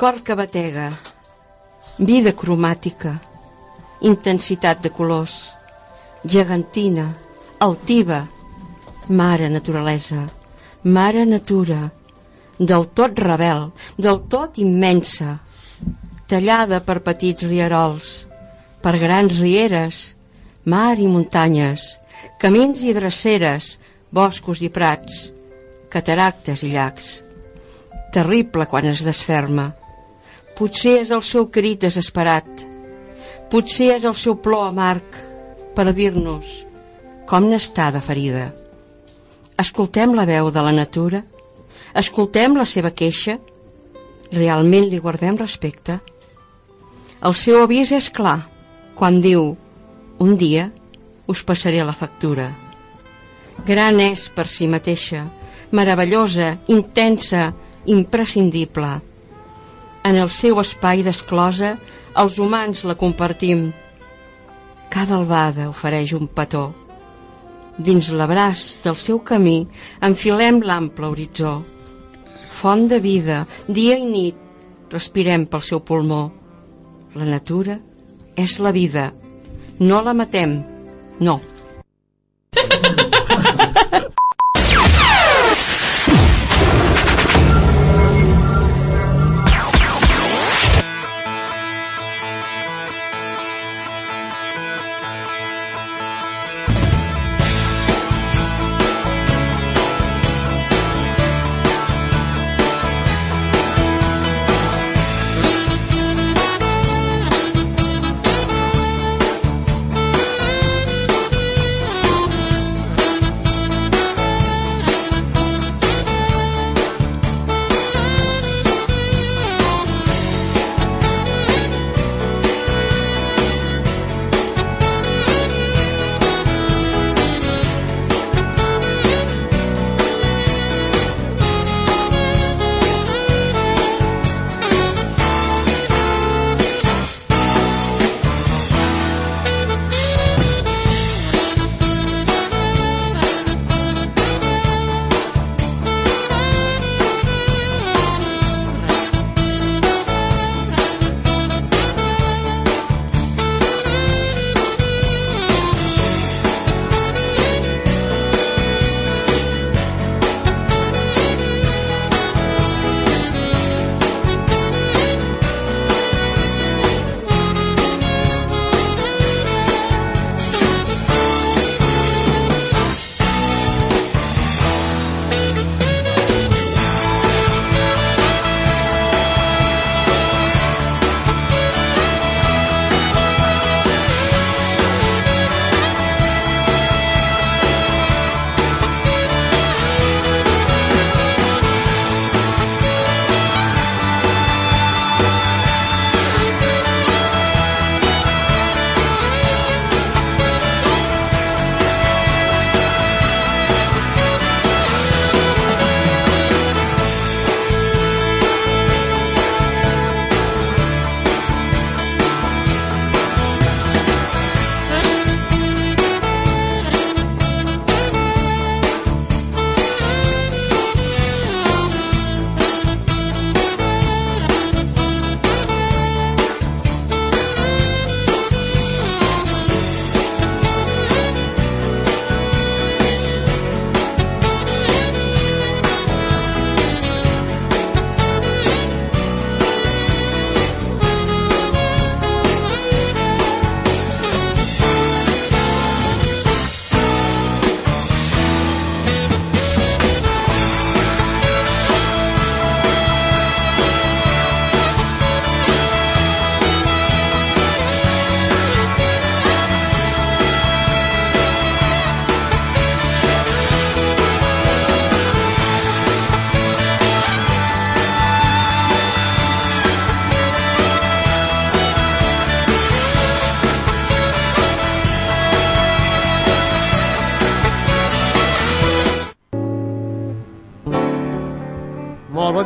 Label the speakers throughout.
Speaker 1: Cor que batega, vida cromàtica, intensitat de colors, gegantina, altiva, mare naturalesa, mare natura, del tot rebel, del tot immensa, tallada per petits rierols, per grans rieres, mar i muntanyes, camins i dreceres, boscos i prats, cataractes i llacs. Terrible quan es desferma. Potser és el seu crit desesperat. Potser és el seu plor amarg per dir-nos com n'està de ferida. Escoltem la veu de la natura? Escoltem la seva queixa? Realment li guardem respecte? El seu avís és clar quan diu un dia us passaré la factura. Gran és per si mateixa, meravellosa, intensa, imprescindible. En el seu espai d'esclosa, els humans la compartim. Cada albada ofereix un petó. Dins l'abraç del seu camí enfilem l'ample horitzó. Font de vida, dia i nit, respirem pel seu pulmó. La natura és la vida. No la matem, no.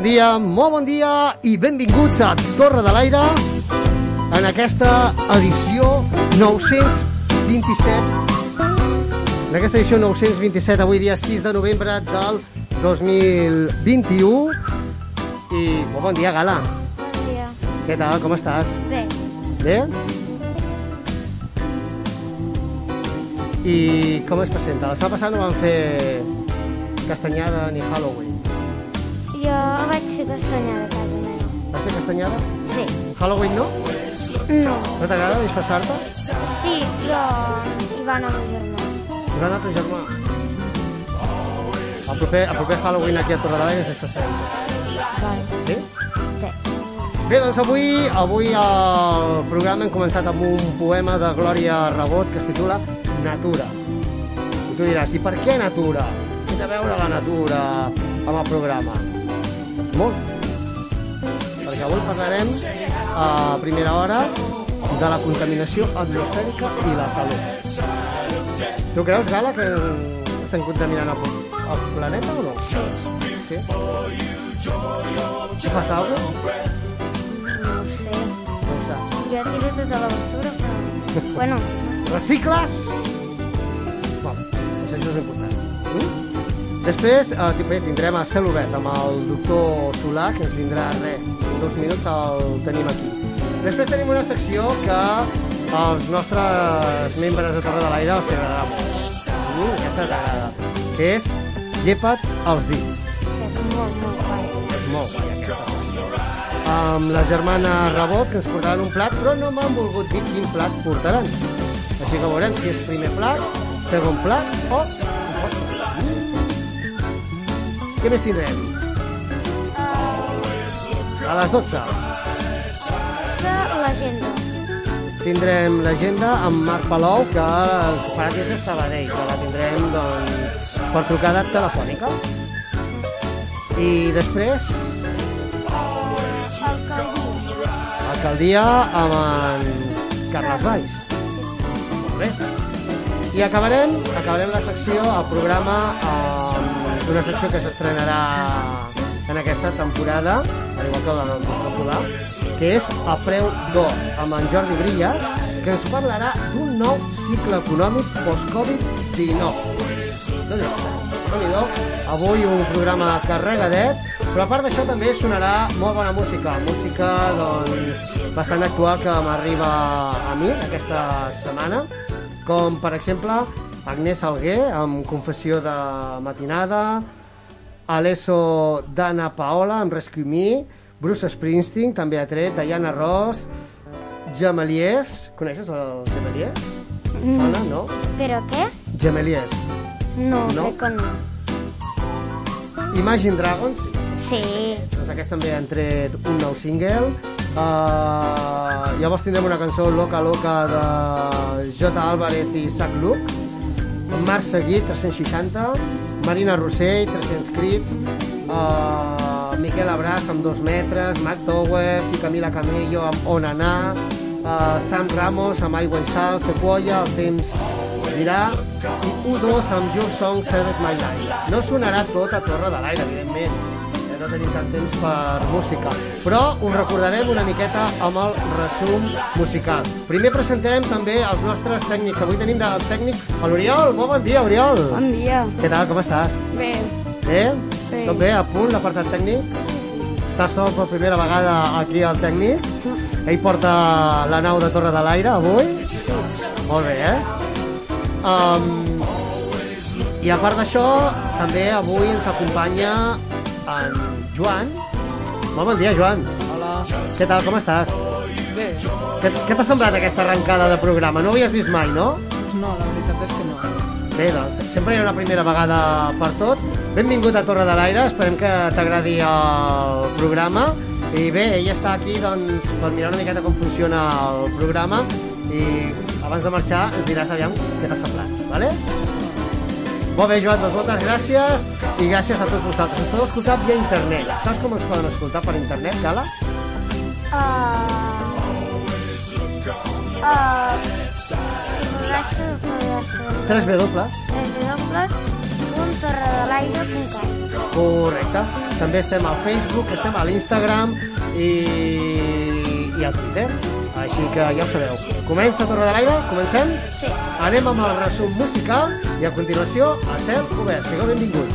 Speaker 2: dia, molt bon dia i benvinguts a Torre de l'Aire en aquesta edició 927 en aquesta edició 927 avui dia 6 de novembre del 2021 i molt bon dia Gala
Speaker 3: Bon
Speaker 2: Què tal, com estàs?
Speaker 3: Bé,
Speaker 2: Bé? I com es presenta? La setmana passada no van fer castanyada ni Halloween.
Speaker 3: Fer castanyada a casa meva.
Speaker 2: Vas fer castanyada?
Speaker 3: Sí.
Speaker 2: Halloween no?
Speaker 3: No.
Speaker 2: No t'agrada disfressar-te?
Speaker 3: Sí, però hi va anar el meu germà.
Speaker 2: I va anar teu germà? El proper, el proper Halloween aquí a Torredembarra és disfressarem tots.
Speaker 3: Vale.
Speaker 2: Sí?
Speaker 3: Sí.
Speaker 2: Bé, doncs avui, avui el programa hem començat amb un poema de Glòria Rebot que es titula Natura. I tu diràs, i per què Natura? Què té a veure la natura amb el programa? Molt. Perquè avui parlarem a primera hora de la contaminació atmosfèrica i la salut. Tu creus, Gala, que estem contaminant el, el planeta o no? Sí. Fas alguna cosa?
Speaker 3: No ho sé.
Speaker 2: No ho saps.
Speaker 3: Jo tiro tota la basura, però... Bueno,
Speaker 2: Recicles? Després eh, tindrem a cel obert amb el doctor Solà, que ens vindrà res, en dos minuts el tenim aquí. Després tenim una secció que als nostres membres de Torre de l'Aire els agradarà molt. Mm, aquesta t'agrada. Que és Llepa't els dits.
Speaker 3: és molt, molt guai.
Speaker 2: És molt guai aquesta secció. Amb la germana Rebot, que ens portaran un plat, però no m'han volgut dir quin plat portaran. Així que veurem si és primer plat, segon plat o... Mm. Què més tindrem? A les 12
Speaker 3: De l'agenda.
Speaker 2: tindrem l'agenda amb Marc Palou, que farà des de Sabadell, que la tindrem doncs, per trucada telefònica. I després,
Speaker 3: Alcaldia.
Speaker 2: alcaldia amb en Carles Valls. Molt bé. I acabarem, acabarem la secció, el programa, amb una secció que s'estrenarà en aquesta temporada, al igual que la del Solà, que és A preu d'or, amb en Jordi Brillas, que ens parlarà d'un nou cicle econòmic post-Covid-19. déu nhi Avui un programa carregadet, però a part d'això també sonarà molt bona música, música doncs, bastant actual que m'arriba a mi aquesta setmana, com per exemple Agnès Alguer amb Confessió de matinada, Alesso d'Anna Paola amb Rescue Me, Bruce Springsteen també ha tret, Diana Ross, Gemeliers, coneixes el Gemeliers? Sona, no?
Speaker 3: Però què?
Speaker 2: Gemeliers.
Speaker 3: No,
Speaker 2: No?
Speaker 3: crec que no.
Speaker 2: Imagine Dragons,
Speaker 3: Sí.
Speaker 2: doncs aquest també han tret un nou single. Uh, llavors tindrem una cançó Loca Loca de J. Álvarez i Sac Luc. Marc Seguí, 360. Marina Rossell, 300 crits. Uh, Miquel Abràs amb 2 metres. Mac Towers i Camila Camello amb On anar. Uh, Sam Ramos amb Aigua i Sal. Sequoia, El temps dirà. I U2 amb Your Song Saved My Life. No sonarà tot a Torre de l'Aire, evidentment no tenim tant temps per música. Però us recordarem una miqueta amb el resum musical. Primer presentem també els nostres tècnics. Avui tenim de tècnic a l'Oriol. Molt bon dia, Oriol.
Speaker 3: Bon dia.
Speaker 2: Què tal, com estàs?
Speaker 3: Bé.
Speaker 2: Bé?
Speaker 3: Sí.
Speaker 2: Tot bé, a punt, l'apartat tècnic? Estàs sol per primera vegada aquí al tècnic? Ell porta la nau de Torre de l'Aire avui? Molt bé, eh? Um, I a part d'això, també avui ens acompanya en Joan. Molt bon dia, Joan.
Speaker 4: Hola.
Speaker 2: Què tal, com estàs?
Speaker 4: Bé,
Speaker 2: Què, què t'ha semblat aquesta arrencada de programa? No ho havies vist mai, no?
Speaker 4: doncs no, la veritat és que no.
Speaker 2: Bé, doncs, sempre hi ha una primera vegada per tot. Benvingut a Torre de l'Aire, esperem que t'agradi el programa. I bé, ell està aquí doncs, per mirar una miqueta com funciona el programa i abans de marxar ens diràs aviam què t'ha semblat, vale? Molt bé, Joan, doncs moltes gràcies i gràcies a tots vosaltres. Ens podeu escoltar via internet. Saps com ens poden escoltar per internet, Gala?
Speaker 3: Uh, uh,
Speaker 2: 3 W.
Speaker 3: www.torredelaire.cat
Speaker 2: Correcte. També estem al Facebook, estem a l'Instagram i, i al Twitter. Així que ja ho sabeu. Comença Torre de l'Aire? Comencem?
Speaker 3: Sí.
Speaker 2: Anem amb el resum musical i a continuació a cel obert. Sigueu benvinguts.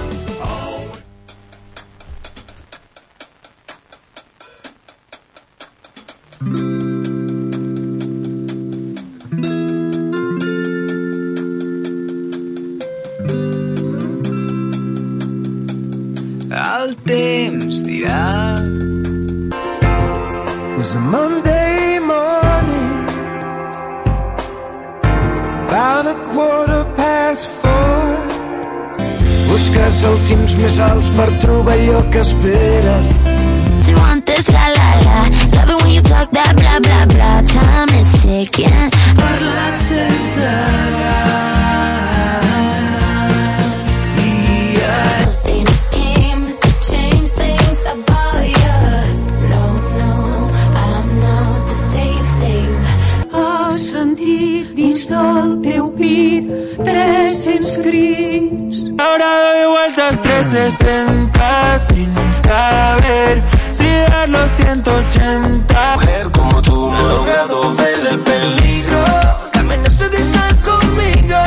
Speaker 5: El
Speaker 6: Busques els cims més alts per trobar allò que esperes.
Speaker 7: Do you want this la la la? Love it when you talk that blah blah blah. Time is ticking.
Speaker 6: Parlat sense vueltas 360 sin saber si dar los 180. Mujer como tú no he logrado ver el peligro. La amenaza de estar conmigo.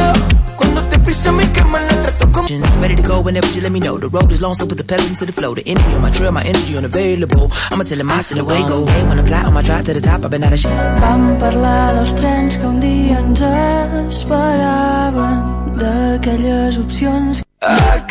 Speaker 6: Cuando te pisa mi cama la trato como...
Speaker 8: Ready to go whenever you let me know. The road is long, so put the pedal into the flow. The energy on my trail, my energy unavailable. I'ma tell him I still away go. Hey, when I fly on my drive to the top, I've been out of shit.
Speaker 9: Vam parlar dels trens que un dia ens esperaven, d'aquelles opcions
Speaker 6: A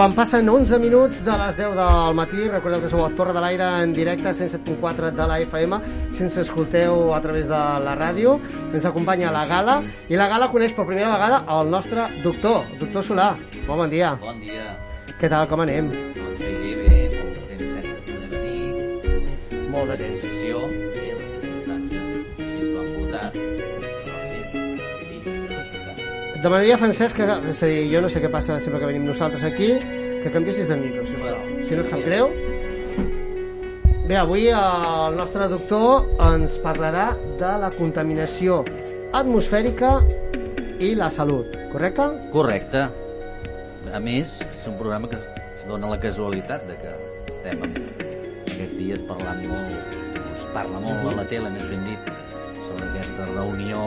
Speaker 2: quan passen 11 minuts de les 10 del matí, recordeu que sou a Torre de l'Aire en directe, 107.4 de la FM, si ens escolteu a través de la ràdio, ens acompanya la Gala, i la Gala coneix per primera vegada el nostre doctor, doctor Solà. Bon dia.
Speaker 10: Bon dia.
Speaker 2: Què tal, com anem? Demanaria a Francesc que, és a dir, jo no sé què passa sempre que venim nosaltres aquí, que canviessis de micro, si, si no et sap greu. Bé, avui el nostre doctor ens parlarà de la contaminació atmosfèrica i la salut, correcte?
Speaker 10: Correcte. A més, és un programa que es dona la casualitat de que estem en aquests dies parlant molt, es parla molt a la tele, més ben dit, sobre aquesta reunió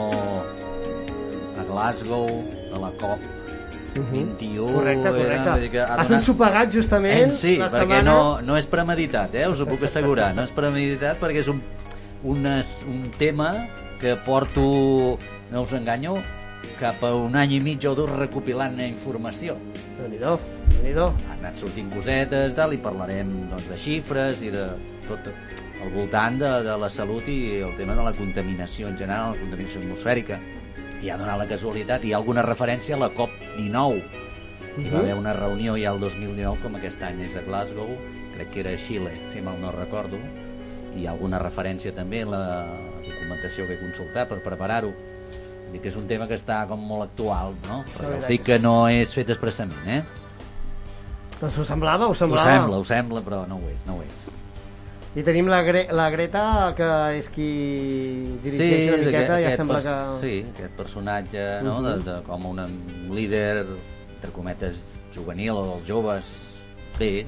Speaker 10: Glasgow de la COP 21.
Speaker 2: Correcte,
Speaker 10: era, vull dir
Speaker 2: correcte.
Speaker 10: que ha
Speaker 2: Has ensopegat justament
Speaker 10: Eh, sí,
Speaker 2: la
Speaker 10: perquè
Speaker 2: setmana...
Speaker 10: no, no és premeditat, eh? us ho puc assegurar. No és premeditat perquè és un, unes, un tema que porto, no us enganyo, cap a un any i mig o dos recopilant informació.
Speaker 2: Déu-n'hi-do, déu
Speaker 10: Han anat sortint cosetes, tal, i parlarem doncs, de xifres i de tot al voltant de, de la salut i el tema de la contaminació en general, la contaminació atmosfèrica. I ha donat la casualitat, hi ha alguna referència a la COP19. Hi va
Speaker 2: Mhm.
Speaker 10: haver una reunió ja el 2019, com aquest any és a Glasgow, crec que era a Xile, si mal no recordo, i hi ha alguna referència també en la documentació que he consultat per preparar-ho. Dir que és un tema que està com molt actual, no? Però ja us dic
Speaker 2: que
Speaker 10: no és fet expressament, eh?
Speaker 2: Doncs ho semblava, ho
Speaker 10: Ho
Speaker 2: semblava.
Speaker 10: sembla, ho sembla, però no ho és, no ho és.
Speaker 2: I tenim la, Gre la Greta, que és qui dirigeix una
Speaker 10: és
Speaker 2: miqueta, ja
Speaker 10: aquest
Speaker 2: sembla
Speaker 10: pers-
Speaker 2: que...
Speaker 10: Sí, aquest personatge, no?,
Speaker 2: Mhm.
Speaker 10: de, de, com un líder, entre cometes, juvenil o dels joves. Bé,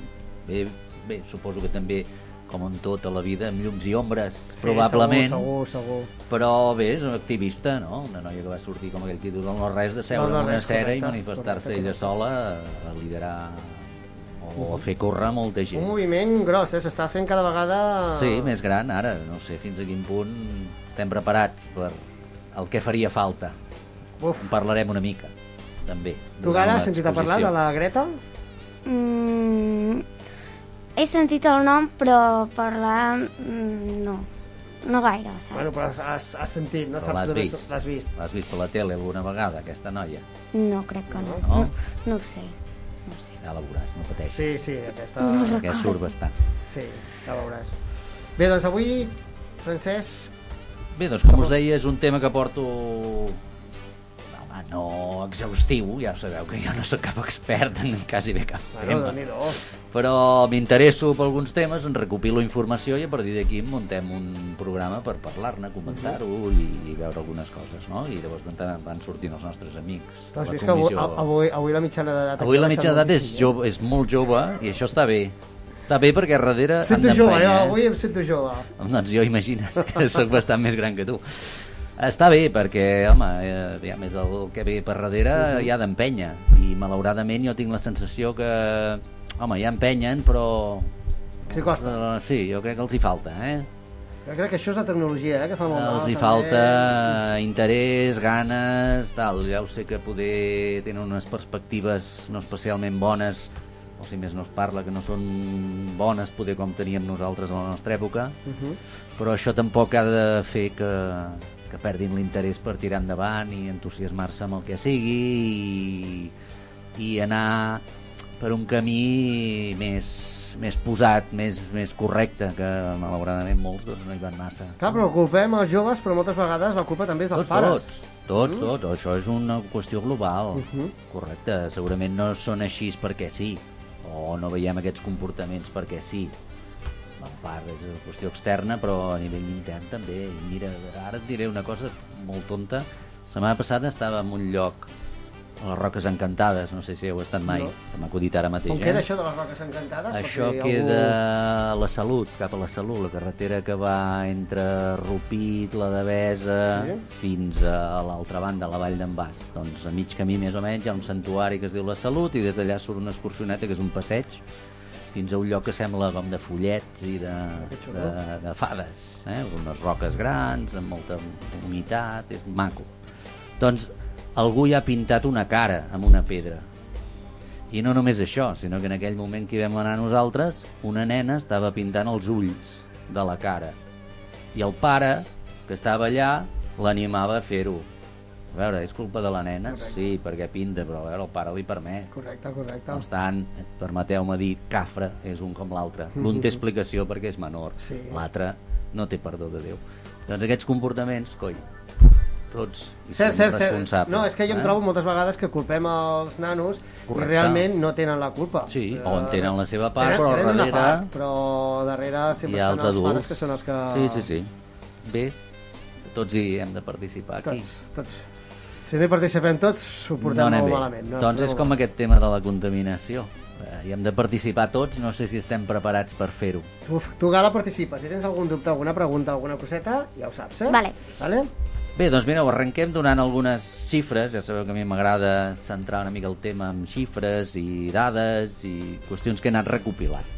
Speaker 10: bé, bé, suposo que també, com en tota la vida, amb llums i ombres,
Speaker 2: Sí,
Speaker 10: probablement.
Speaker 2: Segur, segur, segur.
Speaker 10: Però bé, és una activista, no? Una noia que va sortir com aquell títol del no-res de seure
Speaker 2: Del no
Speaker 10: en una
Speaker 2: res,
Speaker 10: cera i manifestar-se ella sola a liderar o a fer córrer molta gent.
Speaker 2: Un moviment gros, eh? S'està fent cada vegada...
Speaker 10: Sí, més gran ara, no sé fins a quin punt estem preparats per el que faria falta.
Speaker 2: Uf.
Speaker 10: En parlarem una mica, també.
Speaker 2: Tu, Gara,
Speaker 10: la
Speaker 2: has sentit a parlar de la Greta?
Speaker 3: Mm, he sentit el nom, però parlar mm, no, no gaire, saps?
Speaker 2: Bueno, però has, has, has sentit, no
Speaker 10: Però
Speaker 2: saps
Speaker 10: l'has vist?
Speaker 2: L'has vist.
Speaker 10: Vist per la tele alguna vegada, aquesta noia?
Speaker 3: No, crec que no.
Speaker 10: No?
Speaker 3: No, no ho sé.
Speaker 10: Ja la veuràs, no pateixis.
Speaker 2: Sí, sí, aquesta...
Speaker 3: No
Speaker 10: Perquè surt bastant.
Speaker 2: Sí, ja veuràs. Bé, doncs avui, Francesc,
Speaker 10: Bé, doncs com us deia, és un tema que porto... No, home, no exhaustiu, ja sabeu que jo no sóc cap expert en quasi bé cap
Speaker 2: bueno,
Speaker 10: tema. Però m'interesso per alguns temes, en recopilo informació i a partir d'aquí muntem un programa per parlar-ne, comentar-ho i, i veure algunes coses, no? I llavors de tant tant sortint els nostres amics
Speaker 2: Doncs
Speaker 10: la
Speaker 2: vist que avui,
Speaker 10: comissió.
Speaker 2: avui, avui la mitjana d'edat...
Speaker 10: Avui la mitjana d'edat és, jove, és molt jove i això està bé. Està bé perquè darrere?
Speaker 2: Sento jove, jo,
Speaker 10: eh?
Speaker 2: avui em sento jove.
Speaker 10: Doncs jo imagino que sóc bastant més gran que tu. Està bé, perquè, home, eh, ja més el que ve per darrere hi ha d'empènyer. I malauradament jo tinc la sensació que, home, ja empenyen, però...
Speaker 2: Sí, costa.
Speaker 10: Eh, sí, jo crec que els hi falta, eh?
Speaker 2: Jo crec que això és la tecnologia, eh, que fa molt mal.
Speaker 10: Els hi
Speaker 2: també.
Speaker 10: falta interès, ganes, tal. Ja ho sé que poder tenen unes perspectives no especialment bones, o si més no es parla, que no són bones poder com teníem nosaltres a la nostra època,
Speaker 2: Mhm.
Speaker 10: però això tampoc ha de fer que, que perdin l'interès per tirar endavant i entusiasmar-se amb el que sigui i, i anar per un camí més, més posat, més, més correcte, que malauradament molts doncs, no hi van massa.
Speaker 2: Clar, però culpem els joves, però moltes vegades la culpa també és dels
Speaker 10: Tots,
Speaker 2: pares.
Speaker 10: tots, tots, tots. Això és una qüestió global.
Speaker 2: Mhm.
Speaker 10: Correcte. Segurament no són així perquè sí, o no veiem aquests comportaments perquè sí. En part és una qüestió externa, però a nivell intern també. Mira, ara et diré una cosa molt tonta. La setmana passada estava en un lloc a les Roques Encantades, no sé si heu estat mai,
Speaker 2: No.
Speaker 10: se m'ha acudit ara mateix.
Speaker 2: On
Speaker 10: eh?
Speaker 2: queda això de les roques encantades?
Speaker 10: Això queda a la Salut, cap a la Salut, la carretera que va entre Rupit, la Devesa,
Speaker 2: Sí.
Speaker 10: fins a l'altra banda, la Vall d'en Bas. Doncs a mig camí més o menys hi ha un santuari que es diu la Salut i des d'allà surt una excursioneta que és un passeig fins a un lloc que sembla com de follets i de, de, de fades, eh? unes roques grans, amb molta humitat, és maco. Doncs algú hi ha pintat una cara amb una pedra. I no només això, sinó que en aquell moment que hi vam anar nosaltres, una nena estava pintant els ulls de la cara. I el pare, que estava allà, l'animava a fer-ho. A veure, és culpa de la nena? Sí, perquè pinta, però a veure, el pare li permet.
Speaker 2: Correcte, correcte.
Speaker 10: No obstant, permeteu-me dir, cafre és un com l'altre. L'un té explicació perquè és menor,
Speaker 2: Sí.
Speaker 10: l'altre no té perdó de Déu. Doncs aquests comportaments, coi, tots hi
Speaker 2: Cert,
Speaker 10: som
Speaker 2: cert, cert.
Speaker 10: responsables.
Speaker 2: No, és que jo em
Speaker 10: eh?
Speaker 2: trobo moltes vegades que culpem els nanos
Speaker 10: Correcte.
Speaker 2: i realment no tenen la culpa.
Speaker 10: Sí,
Speaker 2: Eh,
Speaker 10: o en tenen la seva part,
Speaker 2: tenen,
Speaker 10: però
Speaker 2: tenen
Speaker 10: darrere
Speaker 2: part, però darrere sempre
Speaker 10: hi ha
Speaker 2: estan
Speaker 10: els
Speaker 2: els
Speaker 10: adults.
Speaker 2: pares que són els que...
Speaker 10: Sí, sí, sí. Bé, tots hi hem de participar aquí.
Speaker 2: Tots, tots. Si no hi participem tots, ho portem
Speaker 10: anem
Speaker 2: molt
Speaker 10: bé.
Speaker 2: malament. No,
Speaker 10: doncs
Speaker 2: no
Speaker 10: és com aquest tema de la contaminació. Eh, Hi hem de participar tots, no sé si estem preparats per fer-ho.
Speaker 2: Uf, tu, Gala, participes. Si tens algun dubte, alguna pregunta, alguna coseta, ja ho saps, eh?
Speaker 3: Vale.
Speaker 2: Vale?
Speaker 10: Bé, doncs mireu, arrenquem donant algunes xifres. Ja sabeu que a mi m'agrada centrar una mica el tema amb xifres i dades i qüestions que he anat recopilant.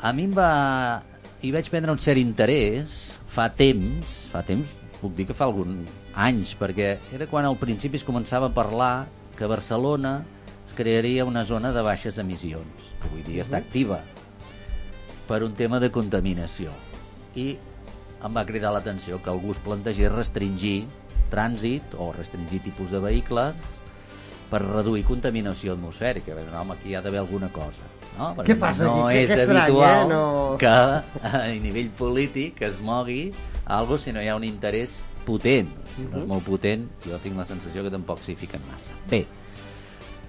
Speaker 10: A mi em va... hi vaig prendre un cert interès fa temps, fa temps, puc dir que fa algun anys, perquè era quan al principi es començava a parlar que a Barcelona es crearia una zona de baixes emissions, que avui dia està activa, per un tema de contaminació. I em va cridar l'atenció que algú es plantegés restringir trànsit o restringir tipus de vehicles per reduir contaminació atmosfèrica. Bé, home, aquí hi ha d'haver alguna cosa. No? Perquè
Speaker 2: Què passa
Speaker 10: no
Speaker 2: aquí?
Speaker 10: És
Speaker 2: que estrany,
Speaker 10: habitual
Speaker 2: eh? No-
Speaker 10: que a nivell polític es mogui algo si no hi ha un interès potent. Si no és molt potent, jo tinc la sensació que tampoc s'hi fiquen massa. Bé,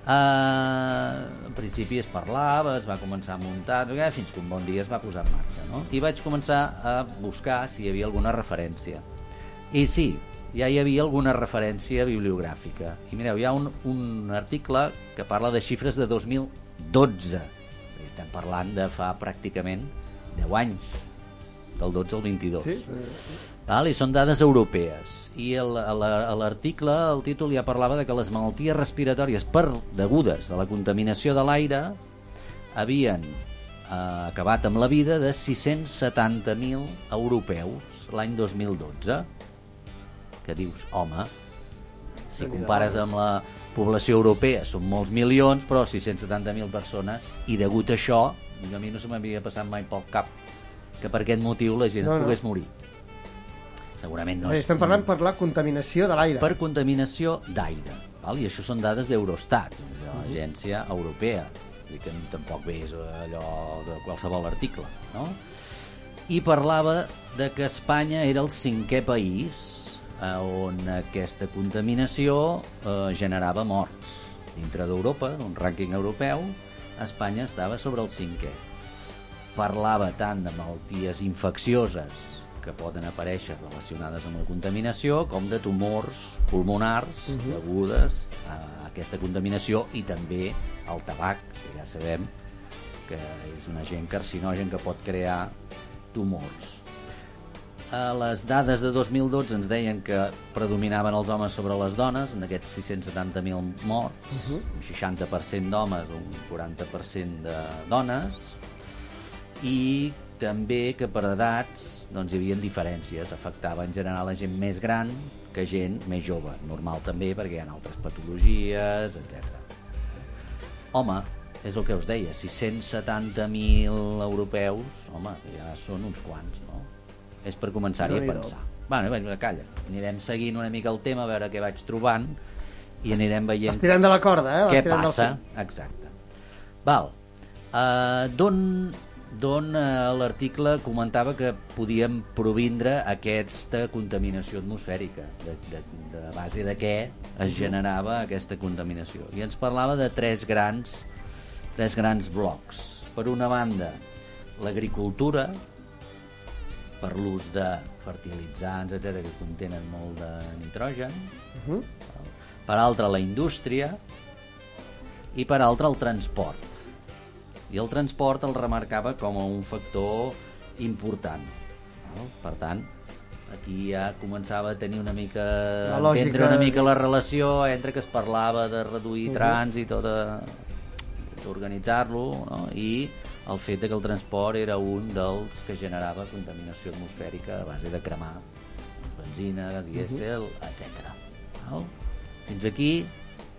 Speaker 10: Uh, en principi es parlava, es va començar a muntar, fins que un bon dia es va posar en marxa. No? I vaig començar a buscar si hi havia alguna referència. I sí, ja hi havia alguna referència bibliogràfica. I mireu, hi ha un, un article que parla de xifres de 2012. Estem parlant de fa pràcticament 10 anys, del 12 al 22.
Speaker 2: Sí?
Speaker 10: Val? I són dades europees. I l'article, el títol ja parlava de que les malalties respiratòries per degudes a la contaminació de l'aire havien eh, acabat amb la vida de 670.000 europeus l'any 2012. Que dius, home, si compares amb la població europea són molts milions, però 670.000 persones, i degut a això a mi no se m'havia passat mai pel cap que per aquest motiu la gent
Speaker 2: no,
Speaker 10: no. pogués morir. Segurament no és...
Speaker 2: estem parlant per la contaminació de l'aire.
Speaker 10: per contaminació d'aire. I això són dades d'Eurostat, de
Speaker 2: Mhm.
Speaker 10: l'agència europea. Vull dir que tampoc és allò de qualsevol article, no? I parlava de que Espanya era el cinquè país eh, on aquesta contaminació eh, generava morts. Dintre d'Europa, d'un rànquing europeu, Espanya estava sobre el cinquè. Parlava tant de malalties infeccioses que poden aparèixer relacionades amb la contaminació com de tumors pulmonars uh
Speaker 2: Mhm.
Speaker 10: -huh. degudes a aquesta contaminació i també al tabac, que ja sabem que és un agent carcinogen que pot crear tumors. A les dades de 2012 ens deien que predominaven els homes sobre les dones, en aquests 670.000 morts,
Speaker 2: Mhm.
Speaker 10: un 60% d'homes, un 40% de dones, i també que per edats doncs, hi havia diferències, afectava en general la gent més gran que gent més jove, normal també perquè hi ha altres patologies, etc. Home, és el que us deia, 670.000 europeus, home, ja són uns quants, no? És per començar-hi a pensar. Bueno, bé, calla, anirem seguint una mica el tema, a veure què vaig trobant, i anirem veient
Speaker 2: Estirant de la corda, eh?
Speaker 10: què passa. Exacte. Val. Uh, D'on d'on uh, l'article comentava que podíem provindre aquesta contaminació atmosfèrica, de, de, de base de què es generava aquesta contaminació. I ens parlava de tres grans, tres grans blocs. Per una banda, l'agricultura, per l'ús de fertilitzants, etc que contenen molt de nitrogen,
Speaker 2: Mhm.
Speaker 10: per altra la indústria i per altra el transport. I el transport el remarcava com a un factor important. No? Per tant, aquí ja començava a tenir una mica
Speaker 2: La lògica.
Speaker 10: entendre una mica la relació entre que es parlava de reduir
Speaker 2: Mhm.
Speaker 10: trànsit o de d'organitzar-lo no? i el fet de que el transport era un dels que generava contaminació atmosfèrica a base de cremar benzina, dièsel,
Speaker 2: Mhm.
Speaker 10: etc. Val? Fins aquí,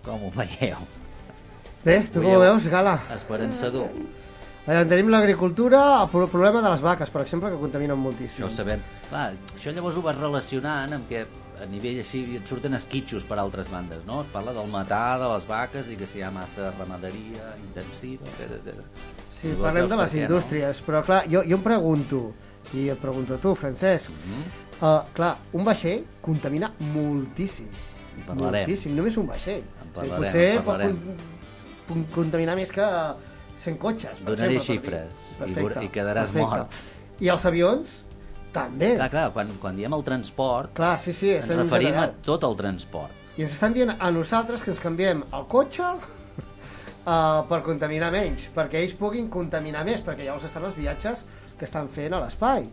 Speaker 10: com ho veieu?
Speaker 2: Bé, tu com ho veus, Gala?
Speaker 10: Esperançador.
Speaker 2: Allà tenim l'agricultura, el pro- problema de les vaques, per exemple, que contaminen moltíssim.
Speaker 10: Això ho sabem. Clar, això llavors ho vas relacionant amb que a nivell així et surten esquitxos per altres bandes, no? Es parla del matar de les vaques i que si hi ha massa ramaderia intensiva, etc.
Speaker 2: Sí,
Speaker 10: Llavors
Speaker 2: parlem
Speaker 10: veus
Speaker 2: de
Speaker 10: per
Speaker 2: les
Speaker 10: què,
Speaker 2: indústries, però clar, jo, jo em pregunto, i et pregunto a tu, Francesc, uh, clar, un vaixell contamina moltíssim.
Speaker 10: En parlarem.
Speaker 2: Moltíssim, només un vaixell.
Speaker 10: En parlarem,
Speaker 2: Potser
Speaker 10: en
Speaker 2: pot
Speaker 10: parlarem.
Speaker 2: con- contaminar més que 100 cotxes,
Speaker 10: Donaré
Speaker 2: exemple,
Speaker 10: xifres i i quedaràs mort.
Speaker 2: I els avions, també.
Speaker 10: Clar, clar, quan, quan diem el transport,
Speaker 2: Clar, sí, sí,
Speaker 10: ens
Speaker 2: en
Speaker 10: referim a tot el transport.
Speaker 2: I ens estan dient a nosaltres que ens canviem el cotxe uh, per contaminar menys, perquè ells puguin contaminar més, perquè llavors estan els viatges que estan fent a l'espai,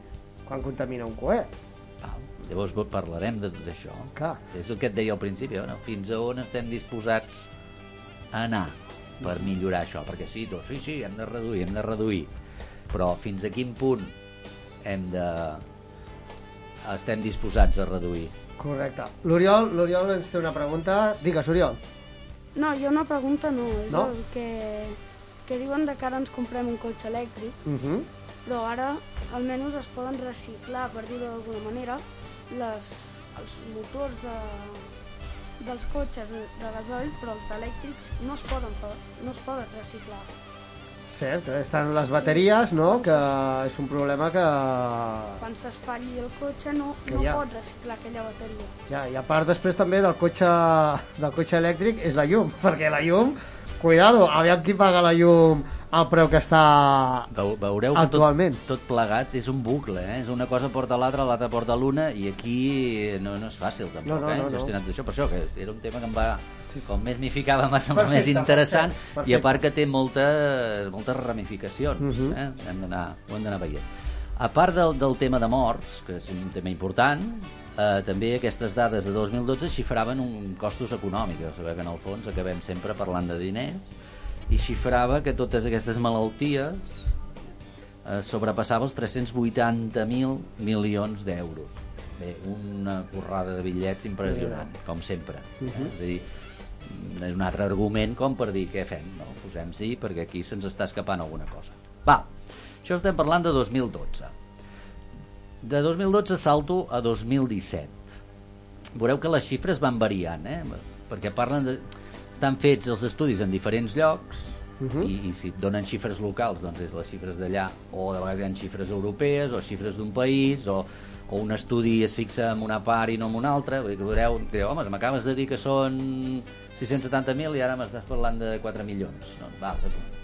Speaker 2: quan contamina un coet.
Speaker 10: Val. Llavors parlarem de tot això.
Speaker 2: Clar.
Speaker 10: És el que et deia al principi, no? fins a on estem disposats a anar per millorar això, perquè sí, doncs, sí, sí, hem de reduir, hem de reduir, però fins a quin punt hem de... estem disposats a reduir?
Speaker 2: Correcte. L'Oriol l'Oriol ens té una pregunta. Digues, Oriol.
Speaker 11: No, jo una pregunta no, és
Speaker 2: No?
Speaker 11: el que, que diuen de que ara ens comprem un cotxe elèctric,
Speaker 2: Uh -huh.
Speaker 11: però ara almenys es poden reciclar, per dir-ho d'alguna manera, les, els motors de, dels cotxes de, gasoil, però els d'elèctrics no, es poden, no es poden reciclar.
Speaker 2: Cert, eh? estan les bateries, no?, que és un problema que...
Speaker 11: Quan s'espatlli el cotxe no, no
Speaker 2: ja-
Speaker 11: pot reciclar aquella bateria.
Speaker 2: Ja, I a part després també del cotxe, del cotxe elèctric és la llum, perquè la llum, cuidado, aviam qui paga la llum al preu que està
Speaker 10: Veu, veureu que
Speaker 2: actualment.
Speaker 10: tot, tot plegat és un bucle, eh? és una cosa porta l'altra, l'altra porta l'una, i aquí no, no és fàcil tampoc,
Speaker 2: No, no,
Speaker 10: eh?
Speaker 2: no, no.
Speaker 10: gestionar tot això, per això que era un tema que em va,
Speaker 2: Sí, sí.
Speaker 10: com més m'hi ficava més
Speaker 2: Perfecte,
Speaker 10: interessant,
Speaker 2: Francesc,
Speaker 10: i a
Speaker 2: perfecte.
Speaker 10: part que té moltes, moltes ramificacions,
Speaker 2: Mhm.
Speaker 10: eh? hem ho hem d'anar veient. A part del, del tema de morts, que és un tema important, eh, també aquestes dades de 2012 xifraven un costos econòmics, ja sabeu que en el fons acabem sempre parlant de diners, i xifrava que totes aquestes malalties eh, sobrepassava els 380.000 milions d'euros. Bé, una porrada de bitllets impressionant, com sempre. Eh?
Speaker 2: Mhm.
Speaker 10: És a dir, és un altre argument com per dir què fem, no? posem sí perquè aquí se'ns està escapant alguna cosa. Va, això estem parlant de 2012. De 2012 salto a 2017. Veureu que les xifres van variant, eh? Perquè parlen de... Estan fets els estudis en diferents llocs,
Speaker 2: Mhm.
Speaker 10: i, i si donen xifres locals doncs és les xifres d'allà o de vegades hi ha xifres europees o xifres d'un país o, o un estudi es fixa en una part i no en una altra vull dir que veureu, direu, home, m'acabes de dir que són 670.000 i ara m'estàs parlant de 4 milions no, va,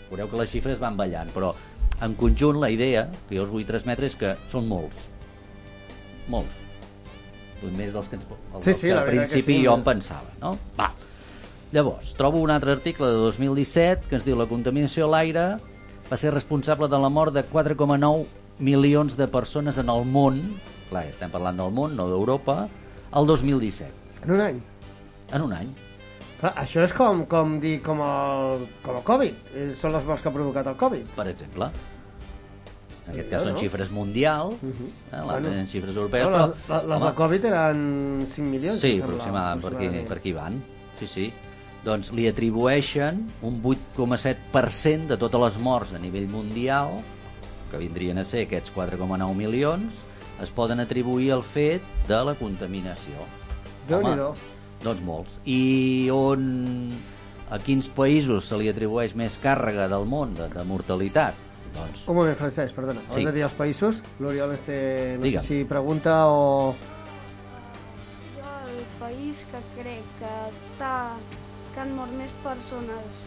Speaker 10: veureu que les xifres van ballant però en conjunt la idea que jo us vull transmetre és que són molts molts més dels que, ens, els
Speaker 2: Sí, sí,
Speaker 10: que al
Speaker 2: veritat que
Speaker 10: principi
Speaker 2: sí.
Speaker 10: jo em pensava no? va, Llavors, trobo un altre article de 2017 que ens diu la contaminació a l'aire va ser responsable de la mort de 4,9 milions de persones en el món, clar, estem parlant del món, no d'Europa, el 2017,
Speaker 2: En un any.
Speaker 10: en un any.
Speaker 2: Clar, això és com, com dir com el, com el Covid. Eh, Són les morts que ha provocat el Covid.
Speaker 10: per exemple. En aquest cas són
Speaker 2: no?
Speaker 10: xifres mundials, eh,
Speaker 2: Bueno.
Speaker 10: l'altre eren xifres europees,
Speaker 2: No, les, les, les de Covid eren 5 milions.
Speaker 10: Sí,
Speaker 2: sembla,
Speaker 10: aproximadament, per aquí,
Speaker 2: aproximadament.
Speaker 10: per aquí van. Sí, sí. Doncs li atribueixen un 8,7% de totes les morts a nivell mundial, que vindrien a ser aquests 4,9 milions, es poden atribuir al fet de la contaminació.
Speaker 2: Déu-n'hi-do.
Speaker 10: doncs molts. I on, a quins països se li atribueix més càrrega del món de, de mortalitat? Doncs
Speaker 2: Un moment, Francesc, perdona. Abans
Speaker 10: Sí.
Speaker 2: de dir els països, l'Oriol este, no
Speaker 10: Digue'm.
Speaker 2: sé si pregunta o...
Speaker 11: Jo el país que crec que està que han mort més persones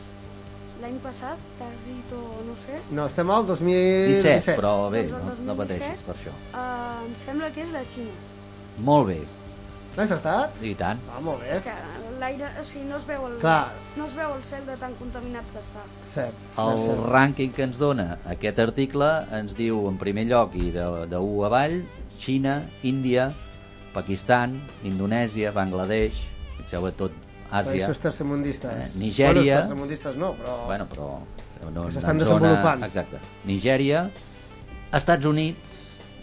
Speaker 11: l'any passat, t'has dit o no sé,
Speaker 2: No, estem al 2017.
Speaker 10: 17, però bé,
Speaker 11: Doncs
Speaker 10: no, no
Speaker 11: 2017.
Speaker 10: pateixis per això.
Speaker 11: uh, em sembla que és la Xina.
Speaker 10: Molt bé,
Speaker 2: L'has acertat?
Speaker 10: i tant.
Speaker 2: Ah, molt bé.
Speaker 11: Que l'aire, o sigui, no es, veu el,
Speaker 2: Clar.
Speaker 11: no es veu el cel de tan contaminat que està.
Speaker 2: Cert.
Speaker 10: El
Speaker 2: cert, cert.
Speaker 10: rànquing que ens dona aquest article ens diu en primer lloc i de, de 1 avall Xina, Índia, Pakistan, Indonèsia, Bangladesh, fixeu tot Àsia,
Speaker 2: Països tercermundistes.
Speaker 10: Eh, Nigèria.
Speaker 2: Bueno, tercermundistes no, però...
Speaker 10: bueno, però no,
Speaker 2: s'estan
Speaker 10: en
Speaker 2: desenvolupant.
Speaker 10: Exacte. Nigèria, Estats Units,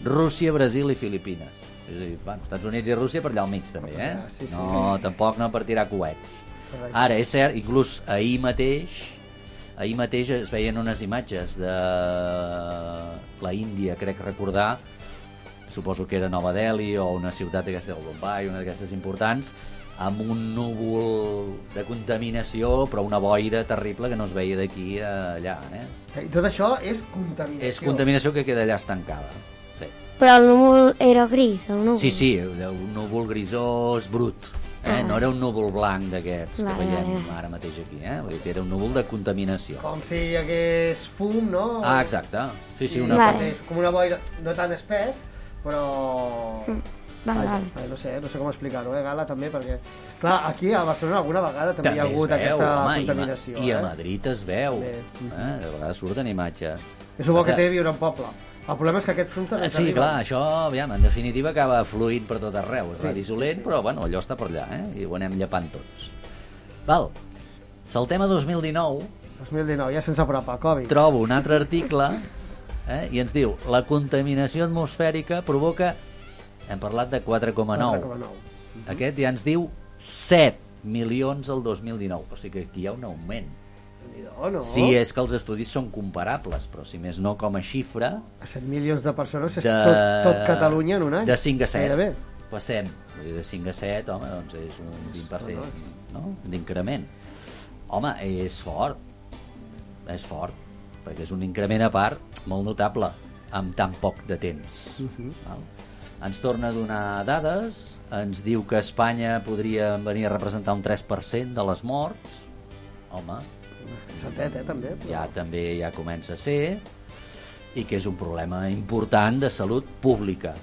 Speaker 10: Rússia, Brasil i Filipines. És a dir, bueno, Estats Units i Rússia per allà al mig també, eh?
Speaker 2: Ah, sí, sí.
Speaker 10: No, tampoc no per tirar coets.
Speaker 2: Correcte.
Speaker 10: Ara, és cert, inclús ahir mateix ahir mateix es veien unes imatges de la Índia, crec recordar, suposo que era Nova Delhi o una ciutat d'aquesta del Bombay, una d'aquestes importants, amb un núvol de contaminació, però una boira terrible que no es veia d'aquí a allà. Eh?
Speaker 2: I tot això és contaminació.
Speaker 10: És contaminació que queda allà estancada. Sí,
Speaker 3: Però el núvol era gris, el núvol.
Speaker 10: sí, sí un núvol grisós brut. Eh?
Speaker 3: Ah.
Speaker 10: No era un núvol blanc d'aquests que veiem ara mateix aquí. Eh? Vull dir era un núvol de contaminació.
Speaker 2: Com si hi hagués fum, no?
Speaker 10: Ah, exacte. Sí, sí, una
Speaker 3: Vale.
Speaker 2: és com una boira, no tan espès, però...
Speaker 3: Mm,
Speaker 2: Vaja,
Speaker 3: vale.
Speaker 2: eh, no sé, no sé com explicar-ho, eh, Gala, també, perquè... Clar, aquí a Barcelona alguna vegada també, hi ha
Speaker 10: També
Speaker 2: hagut
Speaker 10: veu,
Speaker 2: aquesta
Speaker 10: home, i ma-
Speaker 2: contaminació,
Speaker 10: I a
Speaker 2: eh?
Speaker 10: Madrid es veu. Eh? De vegades surten imatges.
Speaker 2: És el bo que té viure en poble. El problema és que aquest també
Speaker 10: Eh, Sí, clar, això, aviam, en definitiva acaba fluint per tot arreu. És
Speaker 2: Sí,
Speaker 10: dissolent,
Speaker 2: sí, sí.
Speaker 10: però bueno, allò està per allà, eh? I ho anem llepant tots. Val. Saltem a 2019,
Speaker 2: 2019, ja sense apropa, Covid.
Speaker 10: trobo un altre article eh? i ens diu la contaminació atmosfèrica provoca, hem parlat de 4,9.
Speaker 2: 4,9.
Speaker 10: Aquest ja ens diu 7 milions el 2019. O sigui que aquí hi ha un augment.
Speaker 2: Déu-n'hi-do, no?
Speaker 10: Sí, és que els estudis són comparables, però si més no com a xifra...
Speaker 2: A 7 milions de persones és
Speaker 10: de...
Speaker 2: tot, tot Catalunya en un any.
Speaker 10: De 5 a 7.
Speaker 2: Gairebé.
Speaker 10: Passem. Vull dir, de 5 a 7, home, doncs és un 20% no? d'increment. Home, és fort. És fort. Perquè és un increment a part molt notable amb tan poc de temps.
Speaker 2: Mhm.
Speaker 10: Val? Ens torna a donar dades, ens diu que Espanya podria venir a representar un 3% de les morts. Home,
Speaker 2: Setet, eh, també. Però...
Speaker 10: ja també ja comença a ser i que és un problema important de salut pública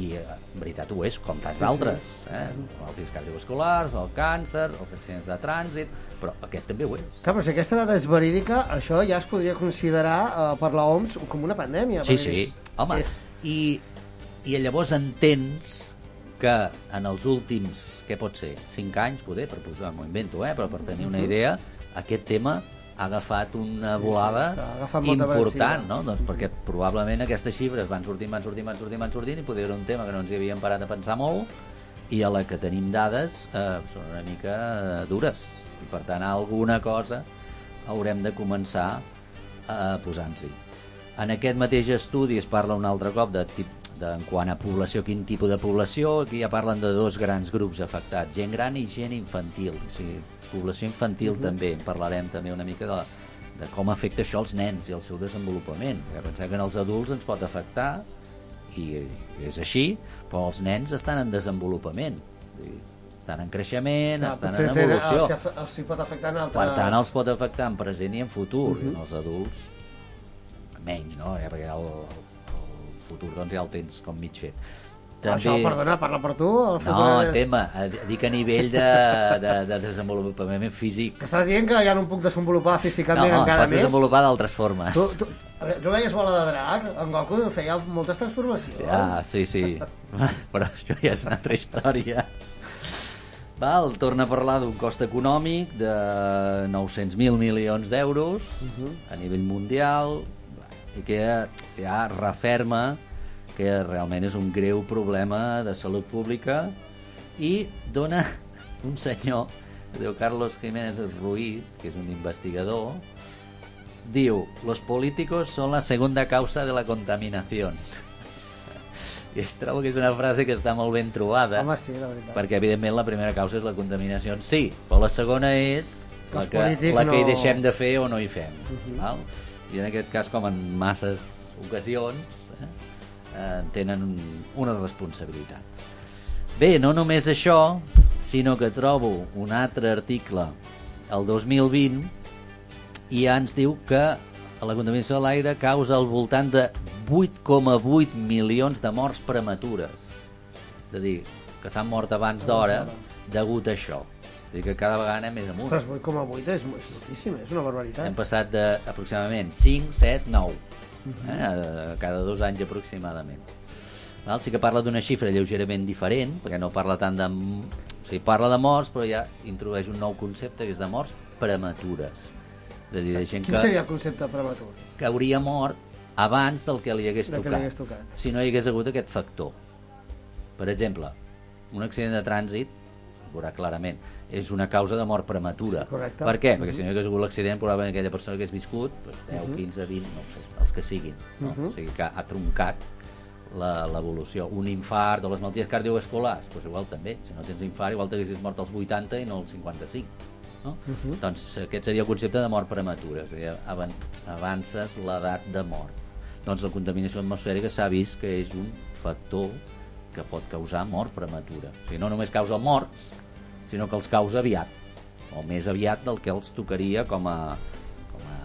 Speaker 10: i eh, en veritat ho és, com tants
Speaker 2: Sí, sí.
Speaker 10: d'altres eh? malalties cardiovasculars, el càncer els accidents de trànsit però aquest també ho és
Speaker 2: Clar, però si aquesta dada és verídica, això ja es podria considerar eh, per la OMS com una pandèmia.
Speaker 10: sí, sí,
Speaker 2: és-
Speaker 10: home
Speaker 2: És,
Speaker 10: i, i llavors entens que en els últims, què pot ser, 5 anys, poder, per posar, m'ho invento, eh? però per tenir una
Speaker 2: Mhm.
Speaker 10: idea, aquest tema ha agafat una
Speaker 2: Sí,
Speaker 10: volada
Speaker 2: sí, molta
Speaker 10: important, no? Doncs perquè probablement aquestes xifres van sortint, van sortint, van sortint, van sortint, i poder era un tema que no ens hi havíem parat a pensar molt, i a la que tenim dades eh, són una mica eh, dures. I per tant, alguna cosa haurem de començar a posar-nos-hi. En aquest mateix estudi es parla un altre cop de, tip, de en quant a població, quin tipus de població, aquí ja parlen de dos grans grups afectats, gent gran i gent infantil. O sigui, població infantil
Speaker 2: Mhm.
Speaker 10: també, en parlarem també una mica de, de com afecta això als nens i el seu desenvolupament. Perquè pensem que en els adults ens pot afectar, i és així, però els nens estan en desenvolupament. Estan en creixement,
Speaker 2: Clar,
Speaker 10: estan en
Speaker 2: tenen-
Speaker 10: evolució.
Speaker 2: Els, els hi pot afectar en altres...
Speaker 10: Per tant, els pot afectar en present i en futur.
Speaker 2: Mhm.
Speaker 10: I en els adults, menys, no? Ja, perquè el, el futur doncs, ja el tens com mig fet.
Speaker 2: Això, perdona, parla per tu? El futur
Speaker 10: No,
Speaker 2: és-
Speaker 10: tema, eh, dic a nivell de, de, de desenvolupament físic.
Speaker 2: Que estàs dient que ja no em puc desenvolupar
Speaker 10: No,
Speaker 2: físicament
Speaker 10: no,
Speaker 2: encara
Speaker 10: pots
Speaker 2: més?
Speaker 10: desenvolupar d'altres formes.
Speaker 2: Tu, tu, tu veies bola de drac? En Goku feia moltes transformacions.
Speaker 10: Ja, sí, sí. Però això ja és una altra història. Val, torna a parlar d'un cost econòmic de 900.000 milions d'euros
Speaker 2: Mhm.
Speaker 10: a nivell mundial i que ja, ja referma que realment és un greu problema de salut pública i dona un senyor diu Carlos Jiménez Ruiz, que és un investigador, diu, los políticos son la segunda causa de la contaminación. I es trobo que és una frase que està molt ben trobada.
Speaker 2: Home, sí, la veritat.
Speaker 10: Perquè, evidentment, la primera causa és la contaminació si, però la segona és la que, la que hi
Speaker 2: no-
Speaker 10: deixem de fer o no hi fem.
Speaker 2: Mhm.
Speaker 10: val? I en aquest cas, com en masses ocasions, eh, eh, tenen un, una responsabilitat. Bé, no només això, sinó que trobo un altre article, el 2020, i ja ens diu que la contaminació de l'aire causa al voltant de 8,8 milions de morts prematures. És a dir, que s'han mort abans d'hora degut a això. És dir, que cada vegada anem més amunt.
Speaker 2: Ostres, 8,8 és, és moltíssim, és una barbaritat.
Speaker 10: Hem passat d'aproximadament 5, 7, 9,
Speaker 2: Mhm.
Speaker 10: eh, cada dos anys aproximadament. Val? Sí que parla d'una xifra lleugerament diferent, perquè no parla tant de... O sigui, parla de morts, però ja introdueix un nou concepte, que és de morts prematures. És a dir, de gent
Speaker 2: Quin
Speaker 10: que,
Speaker 2: seria el concepte prematur?
Speaker 10: que hauria mort abans del que li hagués
Speaker 2: que
Speaker 10: tocat,
Speaker 2: li hagués tocat.
Speaker 10: si no hi hagués hagut aquest factor. Per exemple, un accident de trànsit, veurà clarament, és una causa de mort prematura.
Speaker 2: Sí, correcte.
Speaker 10: Per què?
Speaker 2: Mhm.
Speaker 10: Perquè si no hi hagués hagut l'accident, probablement aquella persona hagués viscut doncs, 10,
Speaker 2: Mhm.
Speaker 10: 15, 20, no sé, els que siguin. No?
Speaker 2: Mhm.
Speaker 10: O sigui que ha troncat la- l'evolució. Un infart o les malalties cardiovasculars, doncs igual també. Si no tens infart, igual t'haguessis mort als 80 i no als 55. No?
Speaker 2: Mhm.
Speaker 10: Doncs aquest seria el concepte de mort prematura, és a dir, avan avances l'edat de mort. Doncs la contaminació atmosfèrica s'ha vist que és un factor que pot causar mort prematura. O sigui, no només causa morts, sinó que els causa aviat, o més aviat del que els tocaria com a, com a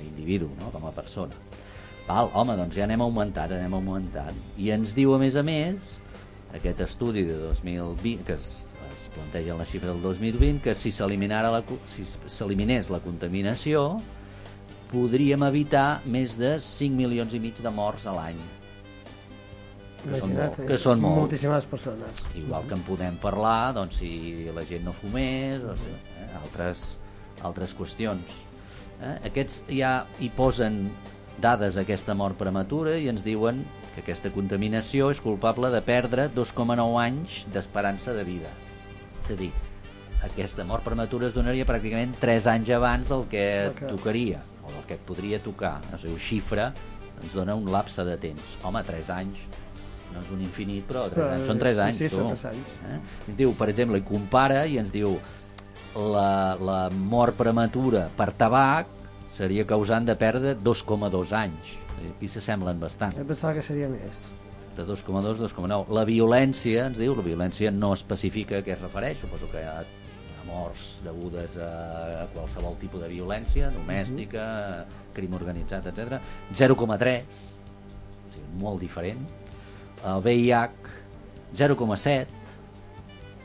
Speaker 10: individu, no? com a persona. Val, home, doncs ja anem augmentant, anem augmentant. I ens diu, a més a més, aquest estudi de 2020, que es, es planteja en la xifra del 2020, que si s'eliminara la, si s'eliminés la contaminació, podríem evitar més de 5 milions i mig de morts a l'any. Que són, molt, que són
Speaker 2: és
Speaker 10: molts.
Speaker 2: moltíssimes persones.
Speaker 10: Igual que en podem parlar doncs, si la gent no fumés, o sigui, eh, altres, altres qüestions. Eh? Aquests ja hi posen dades a aquesta mort prematura i ens diuen que aquesta contaminació és culpable de perdre 2,9 anys d'esperança de vida. És a dir, aquesta mort prematura es donaria pràcticament 3 anys abans del que tocaria, o del que et podria tocar. O sigui, xifra ens dona un lapse de temps. Home, 3 anys no és un infinit, però 3
Speaker 2: Però,
Speaker 10: anys són 3
Speaker 2: sí,
Speaker 10: anys.
Speaker 2: sí,
Speaker 10: tu.
Speaker 2: són tres anys.
Speaker 10: Eh? Ens diu, per exemple, i compara i ens diu la, la mort prematura per tabac seria causant de perdre 2,2 anys. Aquí s'assemblen bastant.
Speaker 2: Em pensava que seria més.
Speaker 10: De 2,2 a 2,9. La violència, ens diu, la violència no especifica a què es refereix, suposo que hi ha, morts degudes a, qualsevol tipus de violència, domèstica, crim organitzat, etc. 0,3, o sigui, molt diferent. El VIH, 0,7,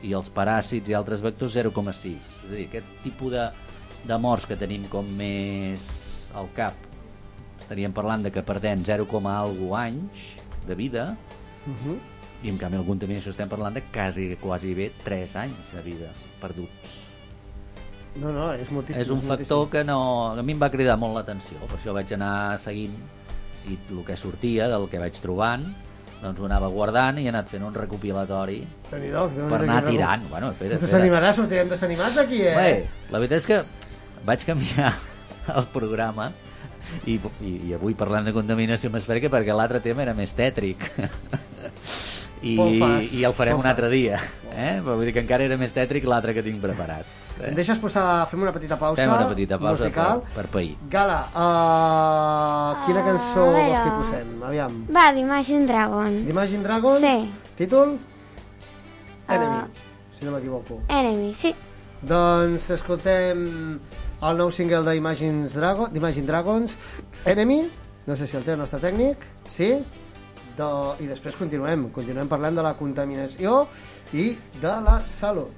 Speaker 10: i els paràsits i altres vectors 0,6. És a dir, aquest tipus de, de morts que tenim com més al cap, estaríem parlant de que perdem 0, algo anys de vida,
Speaker 2: Uh -huh.
Speaker 10: i en canvi en contaminació estem parlant de quasi, quasi bé 3 anys de vida perduts.
Speaker 2: No, no, és moltíssim.
Speaker 10: és un factor que no, a mi em va cridar molt l'atenció, per això vaig anar seguint i el que sortia del que vaig trobant doncs ho anava guardant i he anat fent un recopilatori
Speaker 2: déu-n'hi-do,
Speaker 10: per anar tirant. Bueno, espera, espera.
Speaker 2: t'animaràs, sortirem desanimats aquí, eh?
Speaker 10: Bé, la veritat és que vaig canviar el programa I, i, I avui parlem de contaminació atmosfèrica perquè l'altre tema era més tètric. I, i el farem un altre dia. Eh? Però vull dir que encara era més tètric l'altre que tinc preparat.
Speaker 2: Em deixes posar... Fem una petita pausa
Speaker 10: Fem una petita pausa
Speaker 2: musical.
Speaker 10: per, per pair.
Speaker 2: Gala, uh, quina cançó
Speaker 3: a
Speaker 2: vols
Speaker 3: veure.
Speaker 2: que hi posem? Aviam.
Speaker 3: Va, d'Imagine Dragons.
Speaker 2: Imagine Dragons?
Speaker 3: Sí.
Speaker 2: Títol?
Speaker 3: Ah.
Speaker 2: Enemy, si no m'equivoco.
Speaker 3: Enemy, sí.
Speaker 2: Doncs escoltem el nou single d'Imagine Drago, d'Imagine Dragons, Enemy, no sé si el té el nostre tècnic, sí? Do... I després continuem, continuem parlant de la contaminació i de la salut.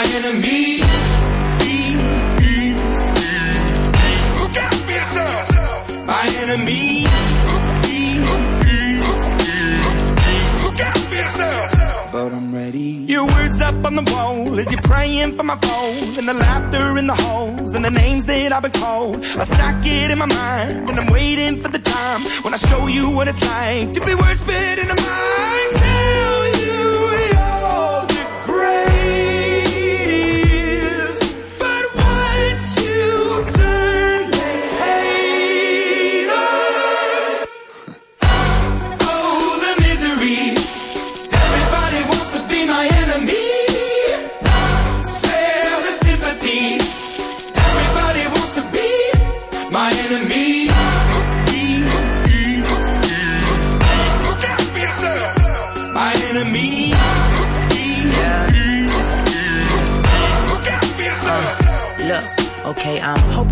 Speaker 6: my enemy. Look out for yourself. My enemy. Look out for yourself. But I'm ready. Your words up on the wall as you're praying for my phone, and the laughter in the halls, and the names that I've been called. I stack it in my mind, and I'm waiting for the time when I show you what it's like to be worse fit in a mind. Tell you you're the greatest,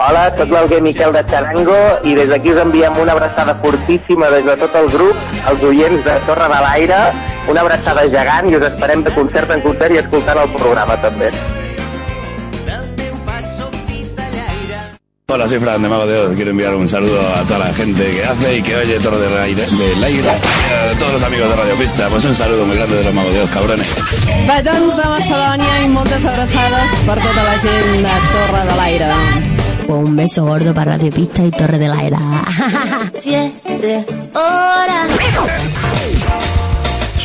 Speaker 12: Hola, sóc l'Alguer Miquel de Charango i des d'aquí us enviem una abraçada fortíssima des de tot el grup, els oients de Torre de l'Aire, una abraçada gegant i us esperem de concert en concert i escoltant el programa també.
Speaker 13: Hola, soy Fran de Mago de Oz. Quiero enviar un saludo a toda la gente que hace y que oye Torre del Aire, del aire a todos los amigos de Radio Pista. Pues un saludo muy grande de los Mago de Oz, cabrones.
Speaker 4: Petons de Macedònia i moltes abraçades per tota la gent de Torre de l'Aire.
Speaker 14: Un beso gordo para Radio Pista y Torre de la Era.
Speaker 7: Siete horas.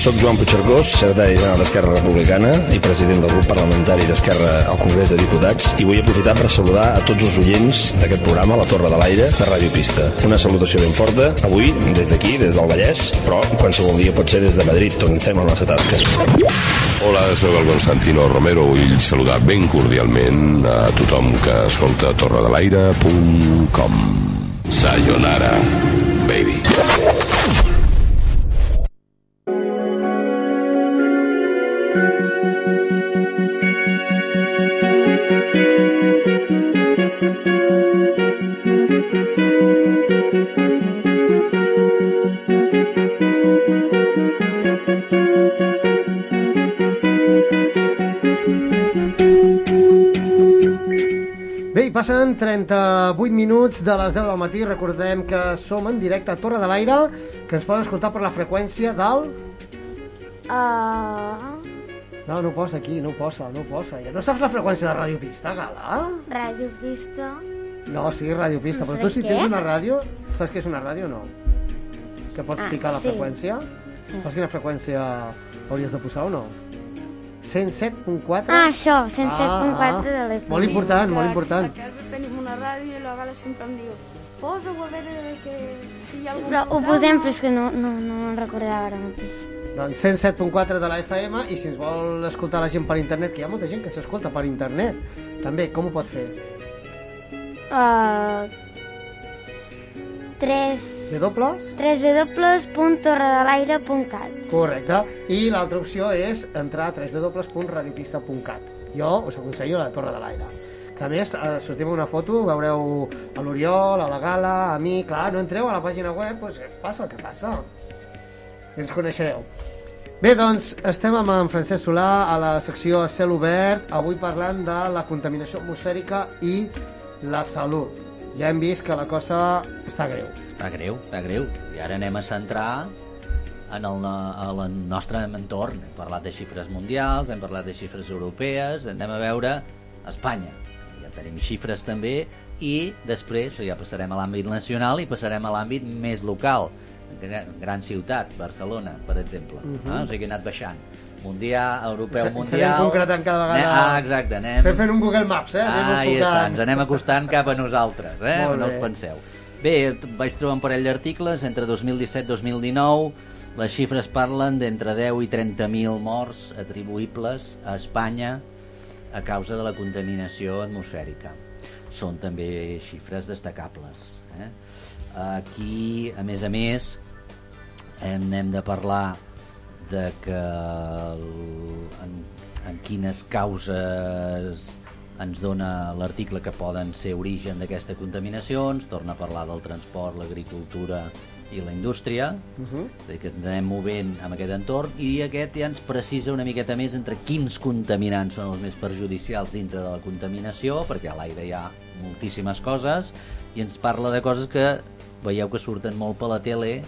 Speaker 15: Soc Joan Puigcercós, secretari general d'Esquerra Republicana i president del grup parlamentari d'Esquerra al Congrés de Diputats i vull aprofitar per saludar a tots els oients d'aquest programa, La Torre de l'Aire, de Ràdio Pista. Una salutació ben forta, avui des d'aquí, des del Vallès, però qualsevol dia pot ser des de Madrid, on fem la nostra tasca.
Speaker 16: Hola, sóc el Constantino Romero. Vull saludar ben cordialment a tothom que escolta torredelaire.com. Sayonara, baby.
Speaker 2: Passen 38 minuts de les 10 del matí. Recordem que som en directe a Torre de l'Aire, que ens poden escoltar per la freqüència del...
Speaker 3: Uh,
Speaker 2: No, no ho posa aquí, no ho posa, no ho posa. Ja no saps la freqüència de Ràdio Pista, Gala?
Speaker 3: Ràdio Pista.
Speaker 2: No, sí, Ràdio Pista,
Speaker 3: No
Speaker 2: però tu si
Speaker 3: sé
Speaker 2: tens
Speaker 3: què.
Speaker 2: una ràdio, saps què és una ràdio o no? Que pots
Speaker 3: Ah,
Speaker 2: ficar la
Speaker 3: sí.
Speaker 2: freqüència?
Speaker 3: Sí.
Speaker 2: Saps quina freqüència hauries de posar o no? 107.4?
Speaker 3: Ah, això, 107.4 de l'FM.
Speaker 2: Molt important, molt
Speaker 11: Que
Speaker 2: important.
Speaker 11: A casa tenim una ràdio i la Gala sempre em diu posa-ho a veure que si hi ha algun
Speaker 3: Però ho
Speaker 11: programa".
Speaker 3: posem, però és que no, no, no me'n recordava ara mateix.
Speaker 2: Doncs 107.4 de la FM i si ens vol escoltar la gent per internet, que hi ha molta gent que s'escolta per internet, també, com ho pot fer?
Speaker 3: Uh, 3,
Speaker 2: W?
Speaker 3: www.torredelaire.cat
Speaker 2: Correcte. I l'altra opció és entrar a www.radiopista.cat. Jo us aconsello la Torre de l'Aire. Que a més, eh, sortim una foto, veureu a l'Oriol, a la Gala, a mi, clar, no entreu a la pàgina web, doncs què passa el que passa. Ens coneixereu. Bé, doncs, estem amb en Francesc Solà a la secció a cel obert, avui parlant de la contaminació atmosfèrica i la salut. Ja hem vist que la cosa està greu.
Speaker 10: Està greu, està greu. I ara anem a centrar en el, en el nostre entorn. Hem parlat de xifres mundials, hem parlat de xifres europees, anem a veure Espanya. Ja tenim xifres també i després ja passarem a l'àmbit nacional i passarem a l'àmbit més local. Gran, gran ciutat, Barcelona, per exemple. Uh. -huh. O sigui, he anat baixant. Mundial, europeu, mundial...
Speaker 2: serem concretant cada vegada-
Speaker 10: Ah, exacte, anem...
Speaker 2: Estem fent un Google Maps, eh? Anem
Speaker 10: Ah,
Speaker 2: enfocant.
Speaker 10: està, ens anem acostant cap a nosaltres, eh? No us penseu. Bé, vaig trobar un parell d'articles entre 2017 i 2019. Les xifres parlen d'entre 10 i 30.000 morts atribuïbles a Espanya a causa de la contaminació atmosfèrica. Són també xifres destacables. Eh? Aquí, a més a més, hem, hem de parlar de que el, en, en quines causes ens dona l'article que poden ser origen d'aquesta contaminació, ens torna a parlar del transport, l'agricultura i la indústria,
Speaker 2: Uh -huh.
Speaker 10: és a dir, que ens anem movent amb aquest entorn i aquest ja ens precisa una miqueta més entre quins contaminants són els més perjudicials dintre de la contaminació, perquè a l'aire hi ha moltíssimes coses, i ens parla de coses que veieu que surten molt per la tele,